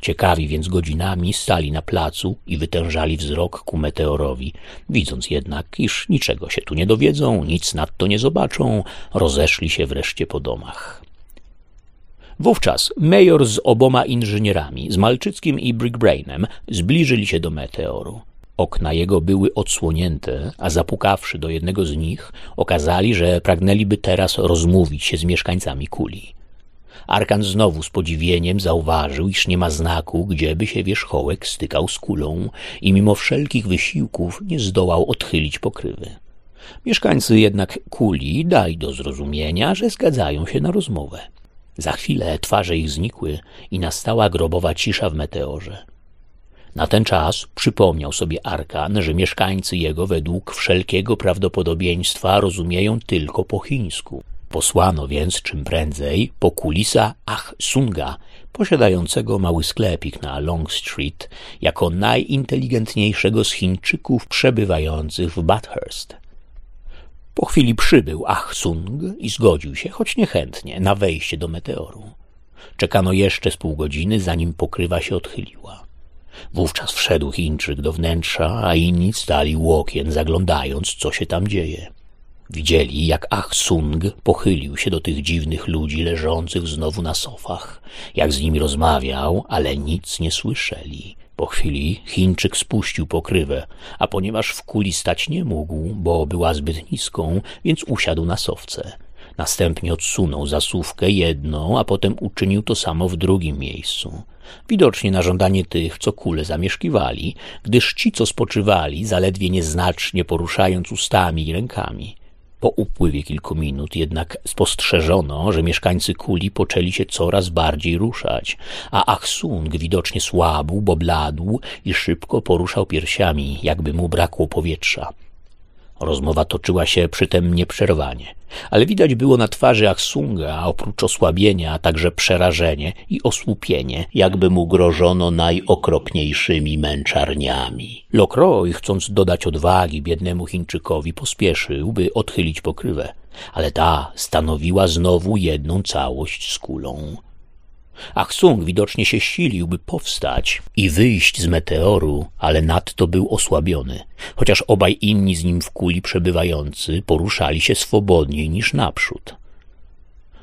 Ciekawi więc godzinami stali na placu i wytężali wzrok ku meteorowi, widząc jednak, iż niczego się tu nie dowiedzą, nic nadto nie zobaczą, rozeszli się wreszcie po domach. Wówczas major z oboma inżynierami, z Malczyckim i Brickbrainem, zbliżyli się do meteoru. Okna jego były odsłonięte, a zapukawszy do jednego z nich, okazali, że pragnęliby teraz rozmówić się z mieszkańcami kuli. Arkan znowu z podziwieniem zauważył, iż nie ma znaku, gdzieby się wierzchołek stykał z kulą i mimo wszelkich wysiłków nie zdołał odchylić pokrywy. Mieszkańcy jednak kuli dali do zrozumienia, że zgadzają się na rozmowę. Za chwilę twarze ich znikły i nastała grobowa cisza w meteorze. Na ten czas przypomniał sobie Arkan, że mieszkańcy jego według wszelkiego prawdopodobieństwa rozumieją tylko po chińsku. Posłano więc czym prędzej po kulisa Ach Sunga, posiadającego mały sklepik na Long Street, jako najinteligentniejszego z Chińczyków przebywających w Bathurst. Po chwili przybył Achsung i zgodził się, choć niechętnie, na wejście do meteoru. Czekano jeszcze z pół godziny, zanim pokrywa się odchyliła. Wówczas wszedł Chińczyk do wnętrza, a inni stali łokien, zaglądając, co się tam dzieje. Widzieli, jak Ach Sung pochylił się do tych dziwnych ludzi leżących znowu na sofach, jak z nimi rozmawiał, ale nic nie słyszeli. Po chwili Chińczyk spuścił pokrywę, a ponieważ w kuli stać nie mógł, bo była zbyt niską, więc usiadł na sowce. Następnie odsunął zasuwkę jedną, a potem uczynił to samo w drugim miejscu. Widocznie na żądanie tych, co kule zamieszkiwali, gdyż ci, co spoczywali, zaledwie nieznacznie poruszając ustami i rękami. Po upływie kilku minut jednak spostrzeżono, że mieszkańcy kuli poczęli się coraz bardziej ruszać, a Achsung widocznie słabł, bo bladł i szybko poruszał piersiami, jakby mu brakło powietrza. Rozmowa toczyła się przytem nieprzerwanie, ale widać było na twarzy Achsunga oprócz osłabienia także przerażenie i osłupienie, jakby mu grożono najokropniejszymi męczarniami. Lokroy, chcąc dodać odwagi biednemu Chińczykowi, pospieszył, by odchylić pokrywę, ale ta stanowiła znowu jedną całość z kulą. Achsung widocznie się silił, by powstać i wyjść z meteoru, ale nadto był osłabiony, chociaż obaj inni z nim w kuli przebywający poruszali się swobodniej niż naprzód.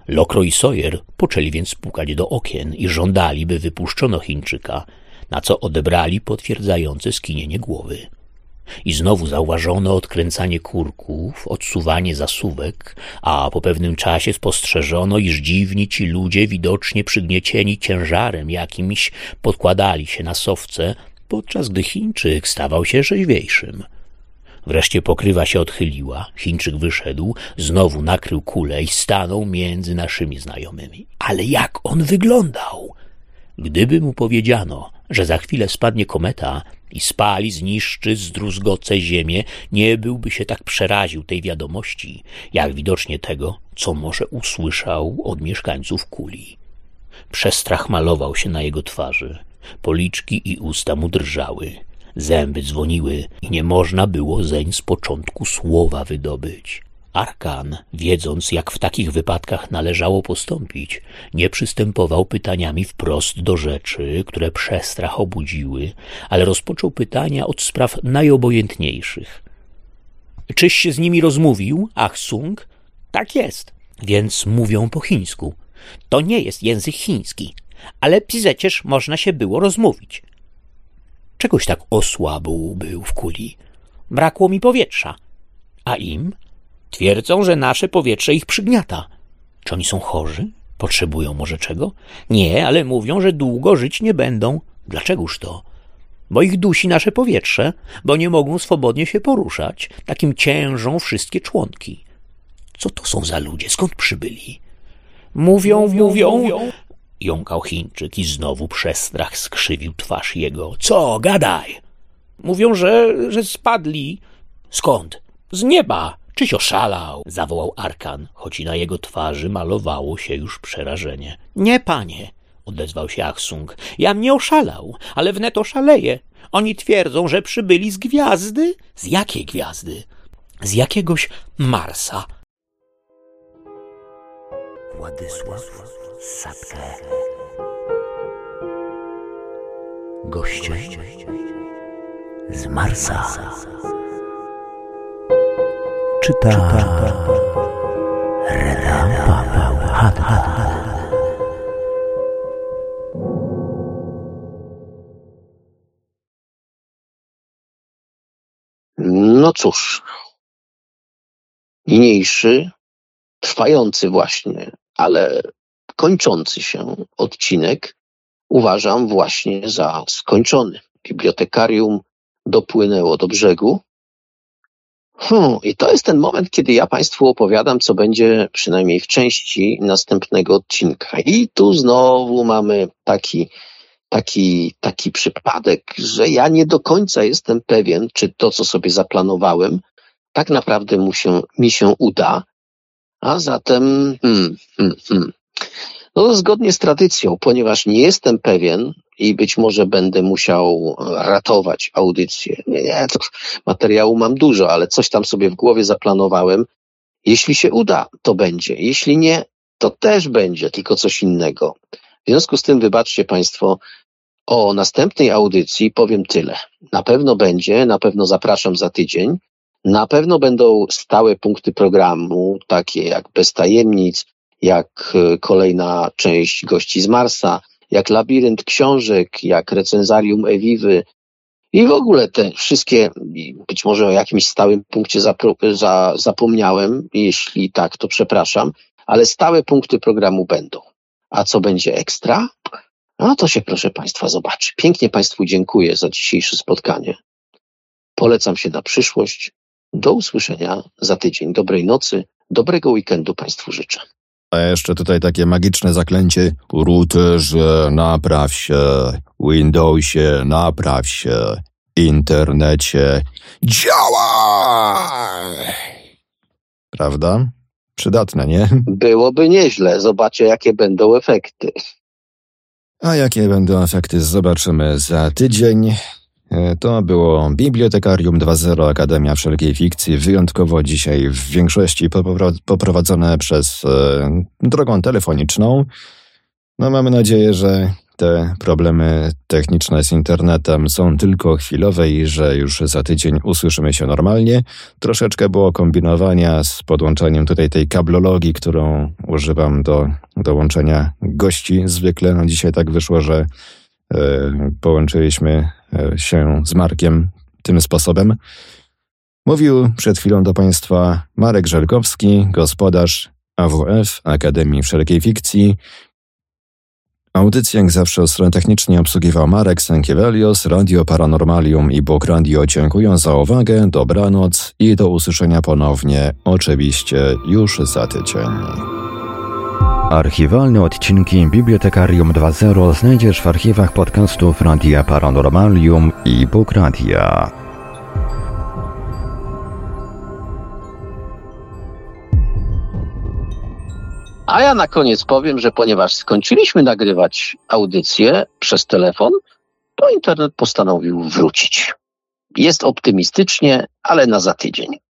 Lokro i Sawyer poczęli więc pukać do okien i żądali, by wypuszczono Chińczyka, na co odebrali potwierdzające skinienie głowy. I znowu zauważono odkręcanie kurków, odsuwanie zasuwek, a po pewnym czasie spostrzeżono, iż dziwni ci ludzie, widocznie przygniecieni ciężarem jakimś, podkładali się na sowce, podczas gdy Chińczyk stawał się rzeźwiejszym. Wreszcie pokrywa się odchyliła, Chińczyk wyszedł, znowu nakrył kulę i stanął między naszymi znajomymi. Ale jak on wyglądał! Gdyby mu powiedziano, że za chwilę spadnie kometa i spali, zniszczy, zdruzgoce ziemię, nie byłby się tak przeraził tej wiadomości, jak widocznie tego, co może usłyszał od mieszkańców kuli. Przestrach malował się na jego twarzy, policzki i usta mu drżały, zęby dzwoniły i nie można było zeń z początku słowa wydobyć. Arkan, wiedząc, jak w takich wypadkach należało postąpić, nie przystępował pytaniami wprost do rzeczy, które przestrach obudziły, ale rozpoczął pytania od spraw najobojętniejszych. Czyś się z nimi rozmówił, Ach Sung? Tak jest. Więc mówią po chińsku. To nie jest język chiński, ale przecież można się było rozmówić. Czegoś tak osłabł był w kuli. Brakło mi powietrza. A im? Twierdzą, że nasze powietrze ich przygniata. Czy oni są chorzy? Potrzebują może czego? Nie, ale mówią, że długo żyć nie będą. Dlaczegoż to? Bo ich dusi nasze powietrze, bo nie mogą swobodnie się poruszać. Takim ciężą wszystkie członki. Co to są za ludzie? Skąd przybyli? Mówią, mówią, mówią. Jąkał Chińczyk i znowu przestrach skrzywił twarz jego. Co, gadaj! Mówią, że, że spadli. Skąd? Z nieba. Czyś oszalał? zawołał Arkan, choć i na jego twarzy malowało się już przerażenie. Nie, panie, odezwał się Achsung. Jam nie oszalał, ale wnet oszaleję. Oni twierdzą, że przybyli z gwiazdy. Z jakiej gwiazdy? Z jakiegoś Marsa. Władysław Sapkę. Goście z Marsa. Czyta Reda Paweł. No cóż, niniejszy, trwający właśnie, ale kończący się odcinek uważam właśnie za skończony. Bibliotekarium dopłynęło do brzegu. Hmm, I to jest ten moment, kiedy ja Państwu opowiadam, co będzie przynajmniej w części następnego odcinka. I tu znowu mamy taki, taki, taki przypadek, że ja nie do końca jestem pewien, czy to, co sobie zaplanowałem, tak naprawdę mu się, mi się uda. A zatem, hmm, hmm, hmm. No, zgodnie z tradycją, ponieważ nie jestem pewien i być może będę musiał ratować audycję. Nie, nie, to materiału mam dużo, ale coś tam sobie w głowie zaplanowałem. Jeśli się uda, to będzie. Jeśli nie, to też będzie, tylko coś innego. W związku z tym, wybaczcie Państwo, o następnej audycji powiem tyle. Na pewno będzie, na pewno zapraszam za tydzień. Na pewno będą stałe punkty programu, takie jak Bez Tajemnic, jak e, kolejna część Gości z Marsa, jak Labirynt Książek, jak Recenzarium Ewiwy i w ogóle te wszystkie, być może o jakimś stałym punkcie zapro- za, zapomniałem, jeśli tak, to przepraszam, ale stałe punkty programu będą. A co będzie ekstra? No to się proszę Państwa zobaczy. Pięknie Państwu dziękuję za dzisiejsze spotkanie. Polecam się na przyszłość. Do usłyszenia za tydzień. Dobrej nocy, dobrego weekendu Państwu życzę. A jeszcze tutaj takie magiczne zaklęcie. Routerze, napraw się. Windowsie, napraw się. Internecie, działaj! Prawda? Przydatne, nie? Byłoby nieźle. Zobaczę, jakie będą efekty. A jakie będą efekty, zobaczymy za tydzień. E, To było Bibliotekarium 2.0 Akademia Wszelkiej Fikcji, wyjątkowo dzisiaj w większości popro- poprowadzone przez e, drogą telefoniczną. No mamy nadzieję, że te problemy techniczne z internetem są tylko chwilowe i że już za tydzień usłyszymy się normalnie. Troszeczkę było kombinowania z podłączeniem tutaj tej kablologii, którą używam do, do łączenia gości zwykle. No dzisiaj tak wyszło, że połączyliśmy e, się z Markiem tym sposobem. Mówił przed chwilą do Państwa Marek Żelkowski, gospodarz AWF, Akademii Wszelkiej Fikcji. Audycję jak zawsze od strony technicznej obsługiwał Marek Sankiewelios, Radio Paranormalium i Bóg Radio dziękuję za uwagę, dobranoc i do usłyszenia ponownie, oczywiście już za tydzień. Archiwalne odcinki Bibliotekarium 2.0 znajdziesz w archiwach podcastów Radia Paranormalium i Bóg Radia. A ja na koniec powiem, że ponieważ skończyliśmy nagrywać audycję przez telefon, to internet postanowił wrócić. Jest optymistycznie, ale na za tydzień.